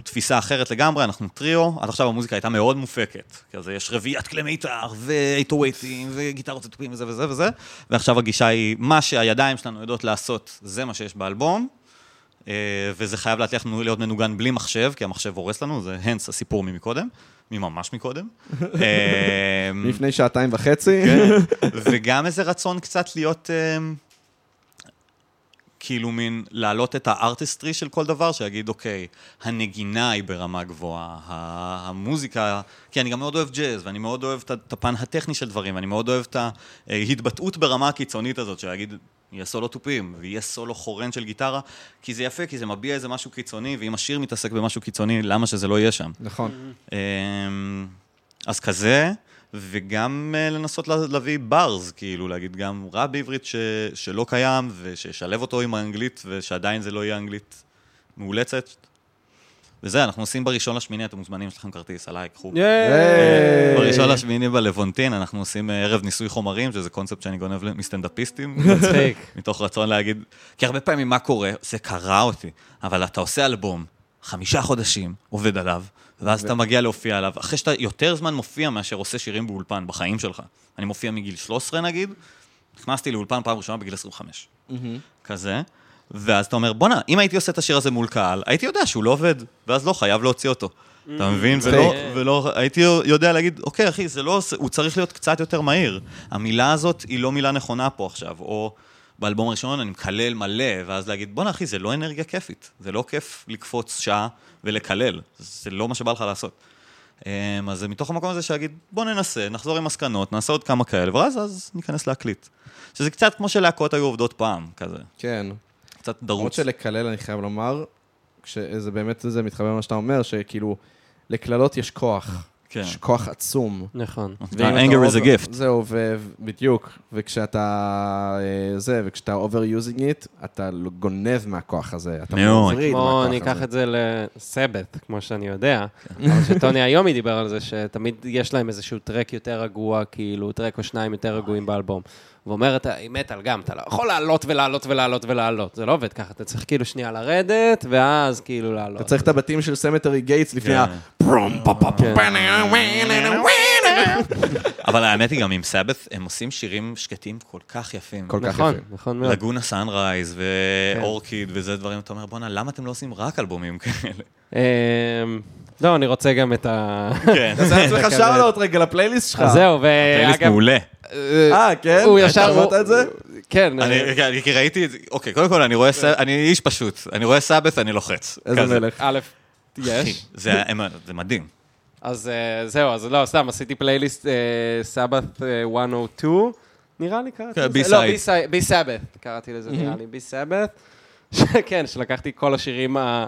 תפיסה אחרת לגמרי, אנחנו טריו, עד עכשיו המוזיקה הייתה מאוד מופקת. כזה יש רביעיית כלי מיתר, ואיטווייטים, וגיטרות ותופים וזה וזה וזה, ועכשיו הגישה היא, מה שהידיים שלנו יודעות לעשות, זה מה שיש באלבום, אה, וזה חייב להצליח לנו להיות מנוגן בלי מחשב, כי המחשב הורס לנו, זה הנס הסיפור ממקודם, מממש מקודם. אה, לפני שעתיים וחצי. כן, וגם איזה רצון קצת להיות, אמ, כאילו מין, להעלות את הארטיסטרי של כל דבר, שיגיד, אוקיי, הנגינה היא ברמה גבוהה, המוזיקה, כי אני גם מאוד אוהב ג'אז, ואני מאוד אוהב את הפן הטכני של דברים, ואני מאוד אוהב את ההתבטאות ברמה הקיצונית הזאת, שיגיד, יהיה סולו תופים, ויהיה סולו חורן של גיטרה, כי זה יפה, כי זה מביע איזה משהו קיצוני, ואם השיר מתעסק במשהו קיצוני, למה שזה לא יהיה שם? נכון. אמ, אז כזה, וגם אה, לנסות לה- להביא ברז, כאילו, להגיד גם רב בעברית ש, שלא קיים, ושישלב אותו עם האנגלית, ושעדיין זה לא יהיה אנגלית מאולצת. וזה, אנחנו עושים בראשון לשמיני, אתם מוזמנים, יש לכם כרטיס, עליי, קחו. היי. בראשון לשמיני בלוונטין, אנחנו עושים אה, ערב ניסוי חומרים, שזה קונספט שאני גונב מסטנדאפיסטים. מצחיק. מתוך רצון להגיד, כי הרבה פעמים מה קורה, זה קרה אותי, אבל אתה עושה אלבום, חמישה חודשים, עובד עליו, ואז אתה מגיע להופיע עליו, אחרי שאתה יותר זמן מופיע מאשר עושה שירים באולפן, בחיים שלך. אני מופיע מגיל 13 נגיד, נכנסתי לאולפן פעם ראשונה בגיל 25, כזה, ואז אתה אומר, בואנה, אם הייתי עושה את השיר הזה מול קהל, הייתי יודע שהוא לא עובד, ואז לא, חייב להוציא אותו. אתה מבין? ולא, ולא, הייתי יודע להגיד, אוקיי, אחי, זה לא, עושה- הוא צריך להיות קצת יותר מהיר. המילה הזאת היא לא מילה נכונה פה עכשיו, או באלבום הראשון אני מקלל מלא, ואז להגיד, בואנה, אחי, זה לא אנרגיה כיפית. זה לא כיף לקפוץ שעה ולקלל. זה לא מה שבא לך לעשות. אמ, אז זה מתוך המקום הזה שיגיד, בוא ננסה, נחזור עם מסקנות, נעשה עוד כמה כאלה, ואז אז ניכנס להקליט. שזה קצת כמו שלהקות היו עובדות פעם, כזה. כן. קצת למרות דרוץ. שלקלל, אני חייב לומר, שזה באמת, זה מתחבר למה שאתה אומר, שכאילו, לקללות יש כוח. כן. יש כוח עצום. נכון. ואם אתה anger is a gift. זהו, ו- בדיוק. וכשאתה... אה, זה, וכשאתה over using it, אתה גונב מהכוח הזה. אתה מאוד. מזריד כמו, מהכוח אני אקח הזה. את זה לסבת, כמו שאני יודע. אבל שטוני היום היא דיבר על זה, שתמיד יש להם איזשהו טרק יותר רגוע, כאילו, טרק או שניים יותר רגועים באלבום. ואומרת, היא מטאל גם, אתה לא יכול לעלות ולעלות ולעלות ולעלות. זה לא עובד ככה, אתה צריך כאילו שנייה לרדת, ואז כאילו לעלות. אתה צריך את הבתים של סמטרי גייטס לפני ה... אבל האמת היא גם עם סבת, הם עושים שירים שקטים כל כך יפים. כל כך נכון, יפים. נכון מאוד. לגונה סאנרייז ואורקיד וזה דברים, אתה אומר, בואנה, למה אתם לא עושים רק אלבומים כאלה? אמ, לא, אני רוצה גם את ה... כן. תעשה לעצמך שאוט רגע לפלייליסט שלך. זהו, פלייליסט ואגב... מעולה. אה, כן? הוא ישר... אתה שמעת את זה? כן. אני אה, ראיתי את זה, אוקיי, קודם כל אני רואה, אני איש פשוט, אני רואה סבת, אני לוחץ. איזה. מלך. א', יש. זה מדהים. אז אה, זהו, אז לא, סתם, עשיתי פלייליסט סבת 102, נראה לי קראתי כן, לזה. לא, B Sabbath, קראתי לזה נראה לי, B Sabbath. כן, שלקחתי כל השירים ה...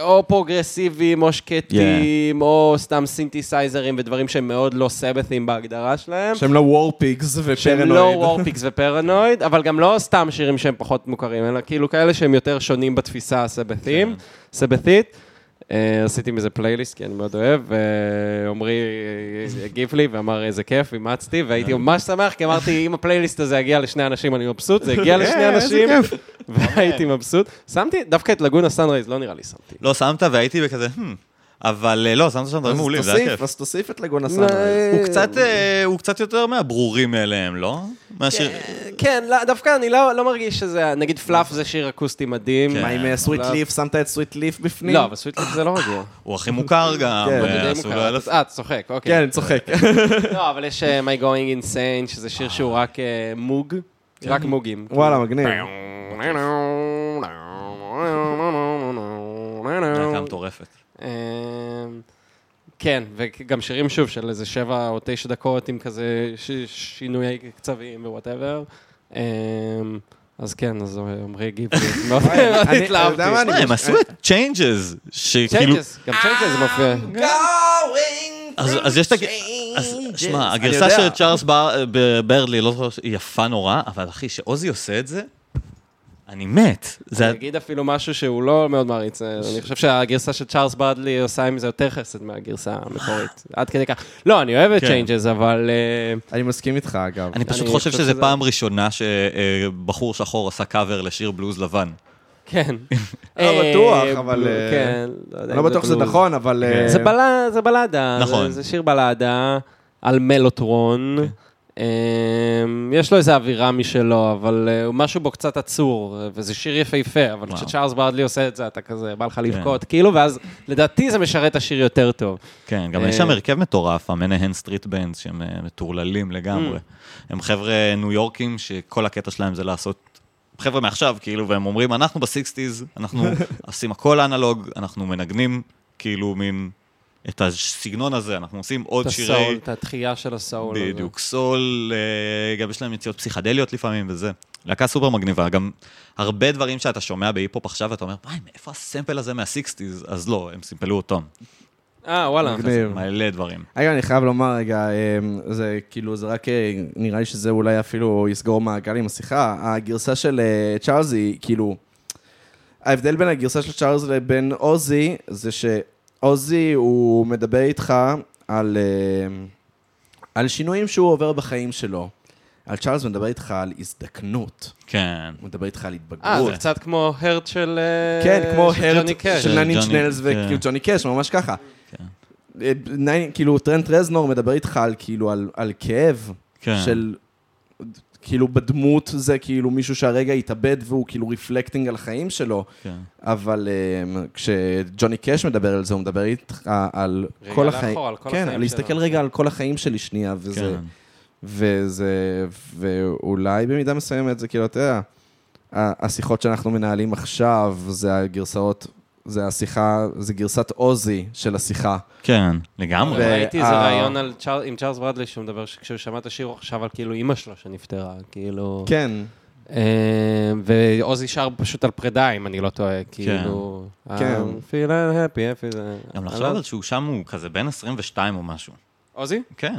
או פרוגרסיביים, או שקטים, או סתם סינתסייזרים ודברים שהם מאוד לא סבתים בהגדרה שלהם. שהם לא War Pigs ו Paranoid. שהם לא War Pigs ו Paranoid, אבל גם לא סתם שירים שהם פחות מוכרים, אלא כאילו כאלה שהם יותר שונים בתפיסה הסבתים, סבתית. אה, עשיתי מזה פלייליסט, כי אני מאוד אוהב, ועמרי אה, הגיב לי ואמר איזה כיף, אימצתי, והייתי ממש שמח, כי אמרתי, אם הפלייליסט הזה יגיע לשני אנשים, אני מבסוט, זה הגיע לשני אה, איזה אנשים, והייתי מבסוט. שמתי, דווקא את Laguna Sunrise, לא נראה לי שמתי. לא שמת והייתי בכזה, "Hmm." אבל אה, לא, שמת שם דברים מעולים, זה היה כיף. אז תוסיף את Laguna אה, Sunrise. הוא קצת, אה, הוא קצת יותר מהברורים מאליהם, לא? מהשיר... כן, לא, דווקא אני לא לא מרגיש שזה, נגיד Fluff זה שיר אקוסטי מדהים. כן. מה עם Sweet Leaf? שמת את Sweet Leaf בפנים? לא, אבל Sweet Leaf זה לא רגוע. הוא הכי מוכר גם, כן. הוא אה. אה, אתה צוחק, אוקיי. כן, אני צוחק. לא, אבל יש אה, Am I Going Insane, שזה שיר שהוא רק אה, מוג, רק מוגים. וואלה, מגניב. להקה מטורפת. אמ, כן, וגם שירים שוב של איזה שבע או תשע דקות עם כזה ש- שינויי קצבים ו whatever. אז כן, אז עמרי הגיב לי, מאוד התלהבתי. הם עשו את Changes, שכאילו... Changes, גם Changes מופיע. אז יש את. אז שמע, הגרסה. של צ'ארלס בר- ב- ברלי, לא זוכר, היא יפה נורא, אבל אחי, שאוזי עושה את זה, אני מת. זה... אני אגיד אפילו משהו שהוא לא מאוד מעריץ, אה, אני חושב שהגרסה של צ'ארלס ברדלי עושה עם זה יותר חסד מהגרסה המקורית, עד כדי כך. לא, אני אוהב את כן. Changes, אבל... אה, אני מסכים איתך, אגב. אני פשוט אני חושב חושב שזו שזה- פעם ראשונה שבחור שחור עשה קאבר לשיר בלוז לבן. כן. לא בטוח, אה, אבל, אה, כן. יודע אם לא בטוח שזה. נכון, אבל... כן. אה, זה בלדה, נכון. זה- זה שיר בלדה על מלוטרון. אמ, יש לו איזו אווירה משלו, אבל אה, הוא משהו בו קצת עצור, אה, וזה שיר יפהפה, אבל. כשצ'ארלס ברדלי עושה את זה, אתה כזה, בא לך לבכות, כאילו, ואז לדעתי זה משרת את השיר יותר טוב. כן, גם אה, יש שם הרכב מטורף, ה Menahan Street Band, שהם אה, מטורללים לגמרי. הם חבר'ה ניו יורקים שכל הקטע שלהם זה לעשות... חבר'ה מעכשיו, כאילו, והם אומרים, אנחנו ב sixties, אנחנו עושים הכל אנלוג, אנחנו מנגנים, כאילו, מין... את הסגנון הזה, אנחנו עושים עוד את שירי... ה soul, את התחייה של ה soul. הזה. בדיוק, soul, אה, גם יש להם יציאות פסיכדליות לפעמים וזה. להקה סופר מגניבה, גם הרבה דברים שאתה שומע בהיפ-הופ עכשיו, ואתה אומר, וואי, מאיפה ה sample הזה מה sixties? אז לא, הם סימפלו אותו. אה, וואלה. מגניב. מלא דברים. רגע, אני חייב לומר רגע, אמ, זה כאילו, זה רק, אה, נראה לי שזה אולי אפילו יסגור מעגל עם השיחה. הגרסה של אה, צ'ארלס היא, כאילו, ההבדל בין הגרסה של צ'ארלס לבין עוזי, זה שעוזי, הוא מדבר איתך על, אה, על שינויים שהוא עובר בחיים שלו. על צ'ארלס מדבר איתך על הזדקנות, כן. הוא מדבר איתך על אה, התבגרות. זה קצת כמו הרט של אה, כן, כמו הרט. של ג'וני- נלס כן. וכאילו ג'וני קאש, ממש ככה. כן. אה, כאילו טרנט רזנור מדבר איתך על כאילו על, על כאב כן. של כאילו בדמות זה כאילו מישהו שהרגע התאבד והוא כאילו רפלקטינג על החיים שלו, כן. אבל um, כשג'וני קאש מדבר על זה, הוא מדבר איתך על רגע כל לאחור, החיים, על כל כן, החיים על להסתכל שלו. רגע על כל החיים שלי שנייה, וזה, כן. וזה, ואולי במידה מסוימת זה כאילו, אתה יודע, השיחות שאנחנו מנהלים עכשיו, זה הגרסאות, זה השיחה, זה גרסת עוזי של השיחה. כן, לגמרי. ראיתי איזה ראיון עם צ'ארלס ברדלי, שהוא מדבר, שכשהוא שמע את השיר, הוא חשב על כאילו אימא שלו שנפטרה, כאילו... כן, אה, ועוזי שר פשוט על פרידה, אם אני לא טועה, כאילו... כן. Feeling happy, happy, זה... גם לחשוב על שהוא שם, הוא כזה בן 22 או משהו. עוזי? כן.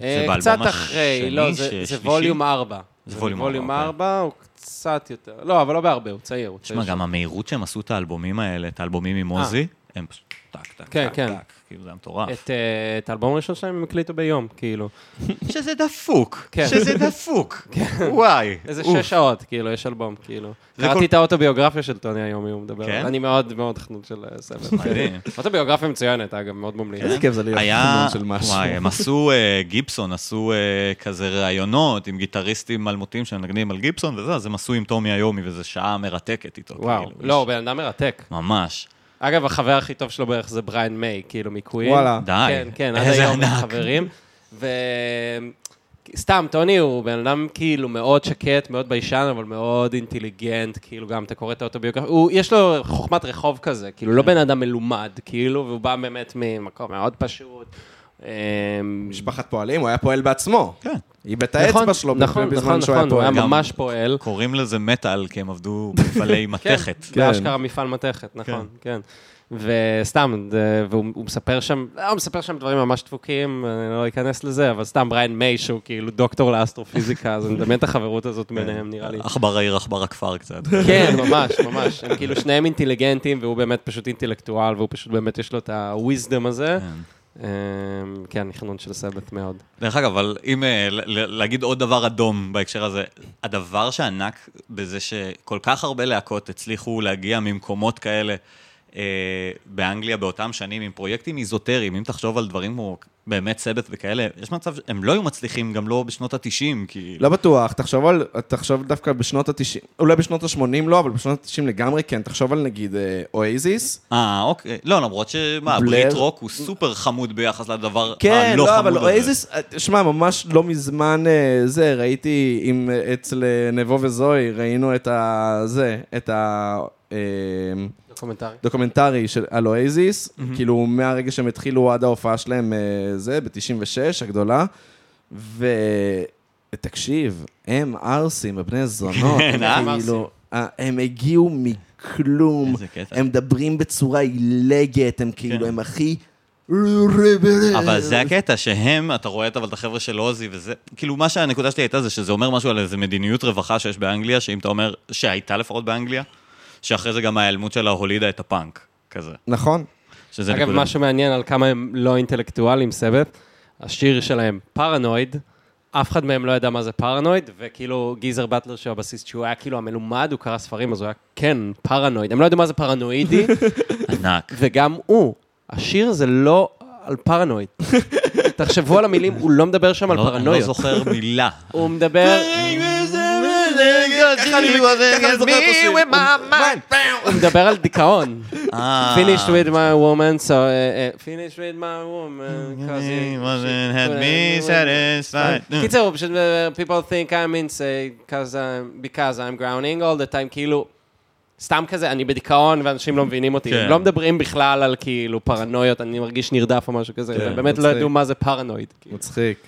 אה, באלבום קצת אחרי, לא, זה-? ווליום 4. זה ווליום ווליום ארבע, 4, הוא קצת יותר... לא, אבל לא בהרבה, הוא צעיר. הוא תשמע, גם. המהירות שהם עשו את האלבומים האלה, את האלבומים עם עוזי, הם פשוט טק, טק, כן, טק, כן. טק. כאילו, זה היה מטורף. את, אה, את האלבום הראשון שלהם הם הקליטו ביום, כאילו. שזה דפוק. כן. שזה דפוק. וואי. איזה. שש שעות, כאילו, יש אלבום, כאילו. קראתי את האוטוביוגרפיה של טוני איומי, הוא מדבר. כן? אני מאוד מאוד חנון של אה. מדהים. אוטוביוגרפיה מצוינת, אגב, מאוד ממליץ. איזה כיף זה להיות חנון של משהו. וואי, הם עשו, אה, גיבסון עשו כזה ראיונות עם גיטריסטים אלמותיים שמנגנים על גיבסון וזה, אז הם עשו עם טוני איומי, וזו שעה מרתקת איתו. וואו, כאילו, לא, בן אדם מרתק. ממש. אגב, החבר הכי טוב שלו בערך זה בריין מיי, כאילו מ Queen. וואלה. די. כן, כן, עד היום הם ענק. חברים. ו... סתם, טוני הוא בן אדם כאילו מאוד שקט, מאוד ביישן, אבל מאוד אינטליגנט, כאילו גם אתה קורא את האוטוביוגרפיה, הוא, יש לו חוכמת רחוב כזה, כאילו לא בן אדם מלומד, כאילו, והוא בא באמת ממקום מאוד פשוט. אמ, משפחת פועלים, הוא היה פועל בעצמו. כן. איבד את האצבע שלו נכון, בזמן נכון, שהוא היה נכון, הוא היה פועל. גם- ממש פועל. קוראים לזה מטאל, כי הם עבדו במפעלי מתכת. כן, כן. באשכרה מפעל מתכת, נכון, כן. וסתם, זה- והוא הוא מספר שם, אה, הוא מספר שם דברים ממש דפוקים, אני לא אכנס לזה, אבל סתם בריין מיי, שהוא כאילו דוקטור לאסטרופיזיקה, אז אני מדמיין את החברות הזאת ביניהם, נראה לי. עכבר העיר, עכבר הכפר קצת. כן, ממש, ממש. הם כאילו שניהם אינטליגנטים, והוא באמת פשוט אינטלקטואל, והוא פשוט באמת יש לו את ה-wisdom הזה. כן. אמ, כן, נכנון של סבת מאוד. דרך אגב, אבל אם אה, להגיד עוד דבר אדום בהקשר הזה, הדבר שענק בזה שכל כך הרבה להקות הצליחו להגיע ממקומות כאלה באנגליה באותם שנים עם פרויקטים איזוטריים, אם תחשוב על דברים כמו באמת סבת וכאלה, יש מצב שהם לא היו מצליחים גם לא בשנות ה-90, כי... לא בטוח, תחשוב על, תחשוב דווקא בשנות ה-90, אולי בשנות ה-80 לא, אבל בשנות ה-90 לגמרי כן, תחשוב על נגיד אה, אוייזיס. אה, אוקיי. לא, למרות שמה. Brit rock הוא סופר חמוד ביחס לדבר כן, הלא לא, חמוד אבל הזה. Oasis, אה, שמע, ממש לא מזמן אה, זה, ראיתי עם, אה, אצל אה, נבו וזוהי, ראינו את ה... זה, את ה... אה, דוקומנטרי. דוקומנטרי של, על Oasis, כאילו מהרגע שהם התחילו עד ההופעה שלהם, אה, זה, ב-96, הגדולה, ותקשיב, הם ערסים, הבני זונות, כן, אה? הם כאילו, אה, הם הגיעו מכלום. הם מדברים בצורה עילגת, הם כאילו, כן. הם הכי... אבל זה הקטע, שהם, אתה רואה את אבל את החבר'ה של עוזי, וזה, כאילו, מה שהנקודה שלי הייתה זה שזה אומר משהו על איזה מדיניות רווחה שיש באנגליה, שאם אתה אומר, שהייתה לפחות באנגליה, שאחרי זה גם ההיעלמות שלה הולידה את הפאנק, כזה. נכון. שזה אגב. מה שמעניין על כמה הם לא אינטלקטואלים, סבת, השיר שלהם, פרנויד, אף אחד מהם לא ידע מה זה פרנויד, וכאילו גיזר באטלר שהוא הבסיסט, שהוא היה כאילו המלומד, הוא קרא ספרים, אז הוא היה, כן, פרנויד. הם לא ידעו מה זה פרנואידי, ענק. וגם הוא, השיר זה לא על פרנויד. תחשבו על המילים, הוא לא מדבר שם על לא- אני לא פרנויות. זוכר מילה. הוא מדבר... הוא מדבר על דיכאון. אה. finished with my woman, so... uh, uh, finished with my woman, cause He it- wasn't had me satisfied. קיצר, הוא פשוט, people think I'm insane cause I'm, because I'm drowning all the time, כאילו, סתם כזה, אני בדיכאון ואנשים לא מבינים אותי. כן. הם לא מדברים בכלל על כאילו פרנויות, אני מרגיש נרדף או משהו כזה, כן, ובאמת לא. ידעו מה זה פרנואיד. כאילו. מצחיק.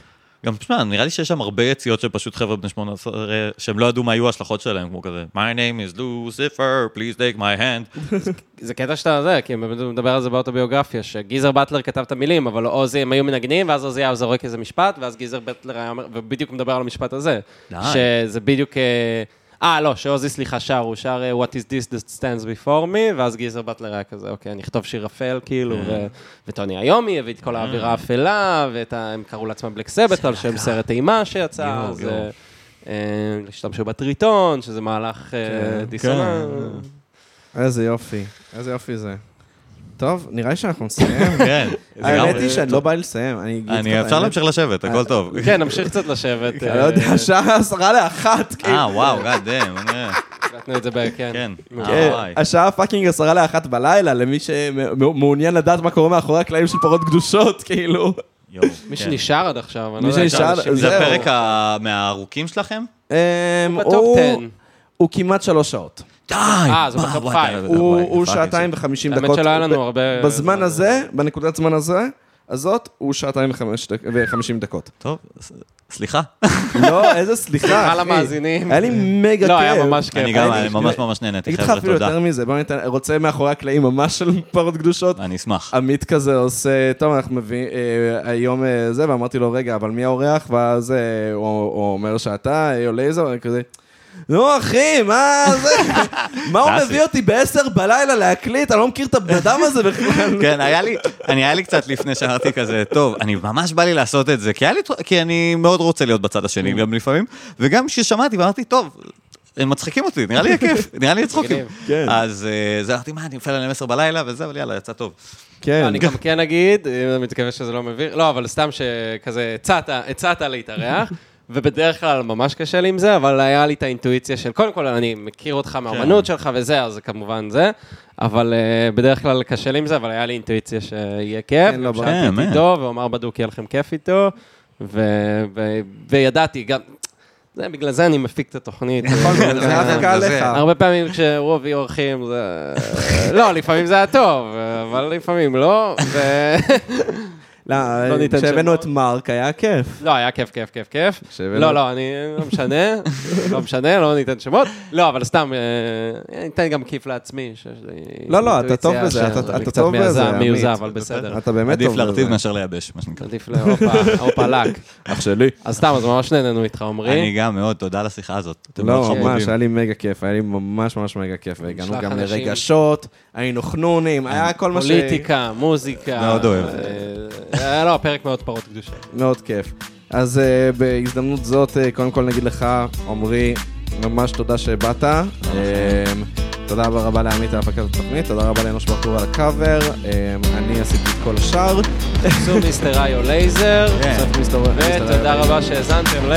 גם, תשמע, נראה לי שיש שם הרבה יציאות של פשוט חבר'ה בני 18, שהם לא ידעו מה היו ההשלכות שלהם, כמו כזה, My name is Lucifer, please take my hand. זה קטע שאתה זה, כי באמת הוא מדבר על זה באוטוביוגרפיה, שגיזר באטלר כתב את המילים, אבל עוזי, הם היו מנגנים, ואז עוזי היה זורק איזה משפט, ואז גיזר באטלר היה אומר, ובדיוק מדבר על המשפט הזה. שזה בדיוק... אה, אה, לא, שעוזי, סליחה, שר, הוא שר אה, What is this that stands before me, ואז גיזר באטלר היה כזה, אוקיי, אני אכתוב שיר אפל, כאילו, ו- וטוני איומי הביא את כל האווירה האפלה, והם קראו לעצמם בלק סבט, על שם סרט אימה שיצא, אז. אה, אה, השתמשו בטריטון, שזה מהלך כן. דיסוננס. איזה יופי, איזה יופי זה. טוב, נראה לי שאנחנו נסיים. כן. האמת. היא שאני לא בא לי לסיים. אני אגיד אפשר. להמשיך לשבת, הכל טוב. כן, נמשיך קצת לשבת. אני לא יודע, השעה עשרה לאחת. כאילו. אה, וואו, God damn, הקלטנו את זה ב... כן. כן. כן, אה. השעה fucking עשרה לאחת בלילה, למי שמעוניין לדעת מה קורה מאחורי הקלעים של פרות קדושות, כאילו. מי כן. שנשאר עד עכשיו, אני לא יודע. זה. הפרק מהארוכים שלכם? אמ, ב top הוא- 10. הוא כמעט שלוש שעות. די! אה, זה ב top five. הוא שעתיים. וחמישים האמת דקות. שלא היה לנו הרבה... בזמן הזה, בנקודת זמן הזה, הזאת, הוא שעתיים וחמישים דקות. טוב, סליחה. לא, איזה סליחה, סליחה אחי. למאזינים. היה לי מגה כיף. לא, היה ממש כיף. אני גם אני- ממש ממש נהניתי, אגיד לך חבר'ה, אפילו תודה. יותר מזה, בוא ניתן, רוצה מאחורי הקלעים ממש של פרות קדושות. אני אשמח. עמית כזה עושה, טוב, אנחנו מביאים, אה, היום אה, זה, ואמרתי לו, רגע, אבל מי האורח? ואז אה, הוא אומר שאתה, אה, לייזר, אני כזה, נו, אחי, מה זה? מה הוא. מביא אותי בעשר בלילה להקליט? אני לא מכיר את הבן אדם הזה בכלל. כן, היה לי, אני היה לי קצת לפני שאמרתי כזה, טוב, אני ממש בא לי לעשות את זה, כי, היה לי, כי אני מאוד רוצה להיות בצד השני גם לפעמים, וגם כששמעתי ואמרתי, טוב, הם מצחיקים אותי, נראה לי יהיה כיף, נראה לי יהיה צחוקים. מגניב. כן. אז אה, זה אמרתי, מה, אני נופל עליהם עשר בלילה וזה, אבל יאללה, יצא טוב. כן. אני גם כן אגיד, אני מתכוון שזה לא מביא, לא, אבל סתם שכזה הצעת להתארח, ובדרך כלל ממש קשה לי עם זה, אבל היה לי את האינטואיציה של, קודם כל, אני מכיר אותך מהאומנות שלך וזה, אז זה כמובן זה, אבל אה, בדרך כלל קשה לי עם זה, אבל היה לי אינטואיציה שיהיה כיף, כן, לא. שאלתי כן, את עידו, והוא אמר בדוק יהיה לכם כיף איתו, ו- ו- וידעתי, גם, זה, בגלל זה אני מפיק את התוכנית. נכון, זה היה דווקא עליך. הרבה פעמים כשהוא הביא אורחים, זה... לא, לפעמים זה היה טוב, אבל לפעמים לא. לא, לא ניתן כשהבאנו. את מרק היה כיף. לא, היה כיף, כיף, כיף, כיף. לא, לא, אני לא משנה, לא משנה, לא ניתן שמות. לא, אבל סתם, אה, ניתן גם כיף לעצמי. לא, לא, אתה טוב בזה, אתה- קצת טוב בזה, מיוזע- מיוזע, עמית. אבל בסדר. אתה באמת עדיף טוב להרטיב בזה. מאשר לייבש, מה שנקרא. עדיף להופה, הופה לק. אח שלי. אז סתם, אז ממש נהנינו איתך, אני עמרי. גם מאוד, תודה על השיחה הזאת. לא. ממש, היה לי מגה כיף, היה לי ממש ממש מגה כיף, והגענו גם. לרגשות, היינו חנונים, היה כל מה ש... פוליטיקה, מוזיקה. מאוד אוהב. אה, אה, לא, פרק מאוד פרות קדושה. מאוד כיף. אז אה, בהזדמנות זאת, אה, קודם כל נגיד לך, עמרי, ממש תודה שבאת. אה, תודה רבה לעמית על הפקת התוכנית, תודה רבה לאנוש ברטור על הקאבר, אה, אני עשיתי את כל השאר. So מיסטר איו לייזר. כן. ותודה היה- רבה שהאזנתם ל...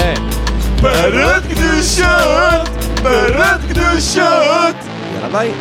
פרות קדושות! פרות קדושות! יאללה ביי.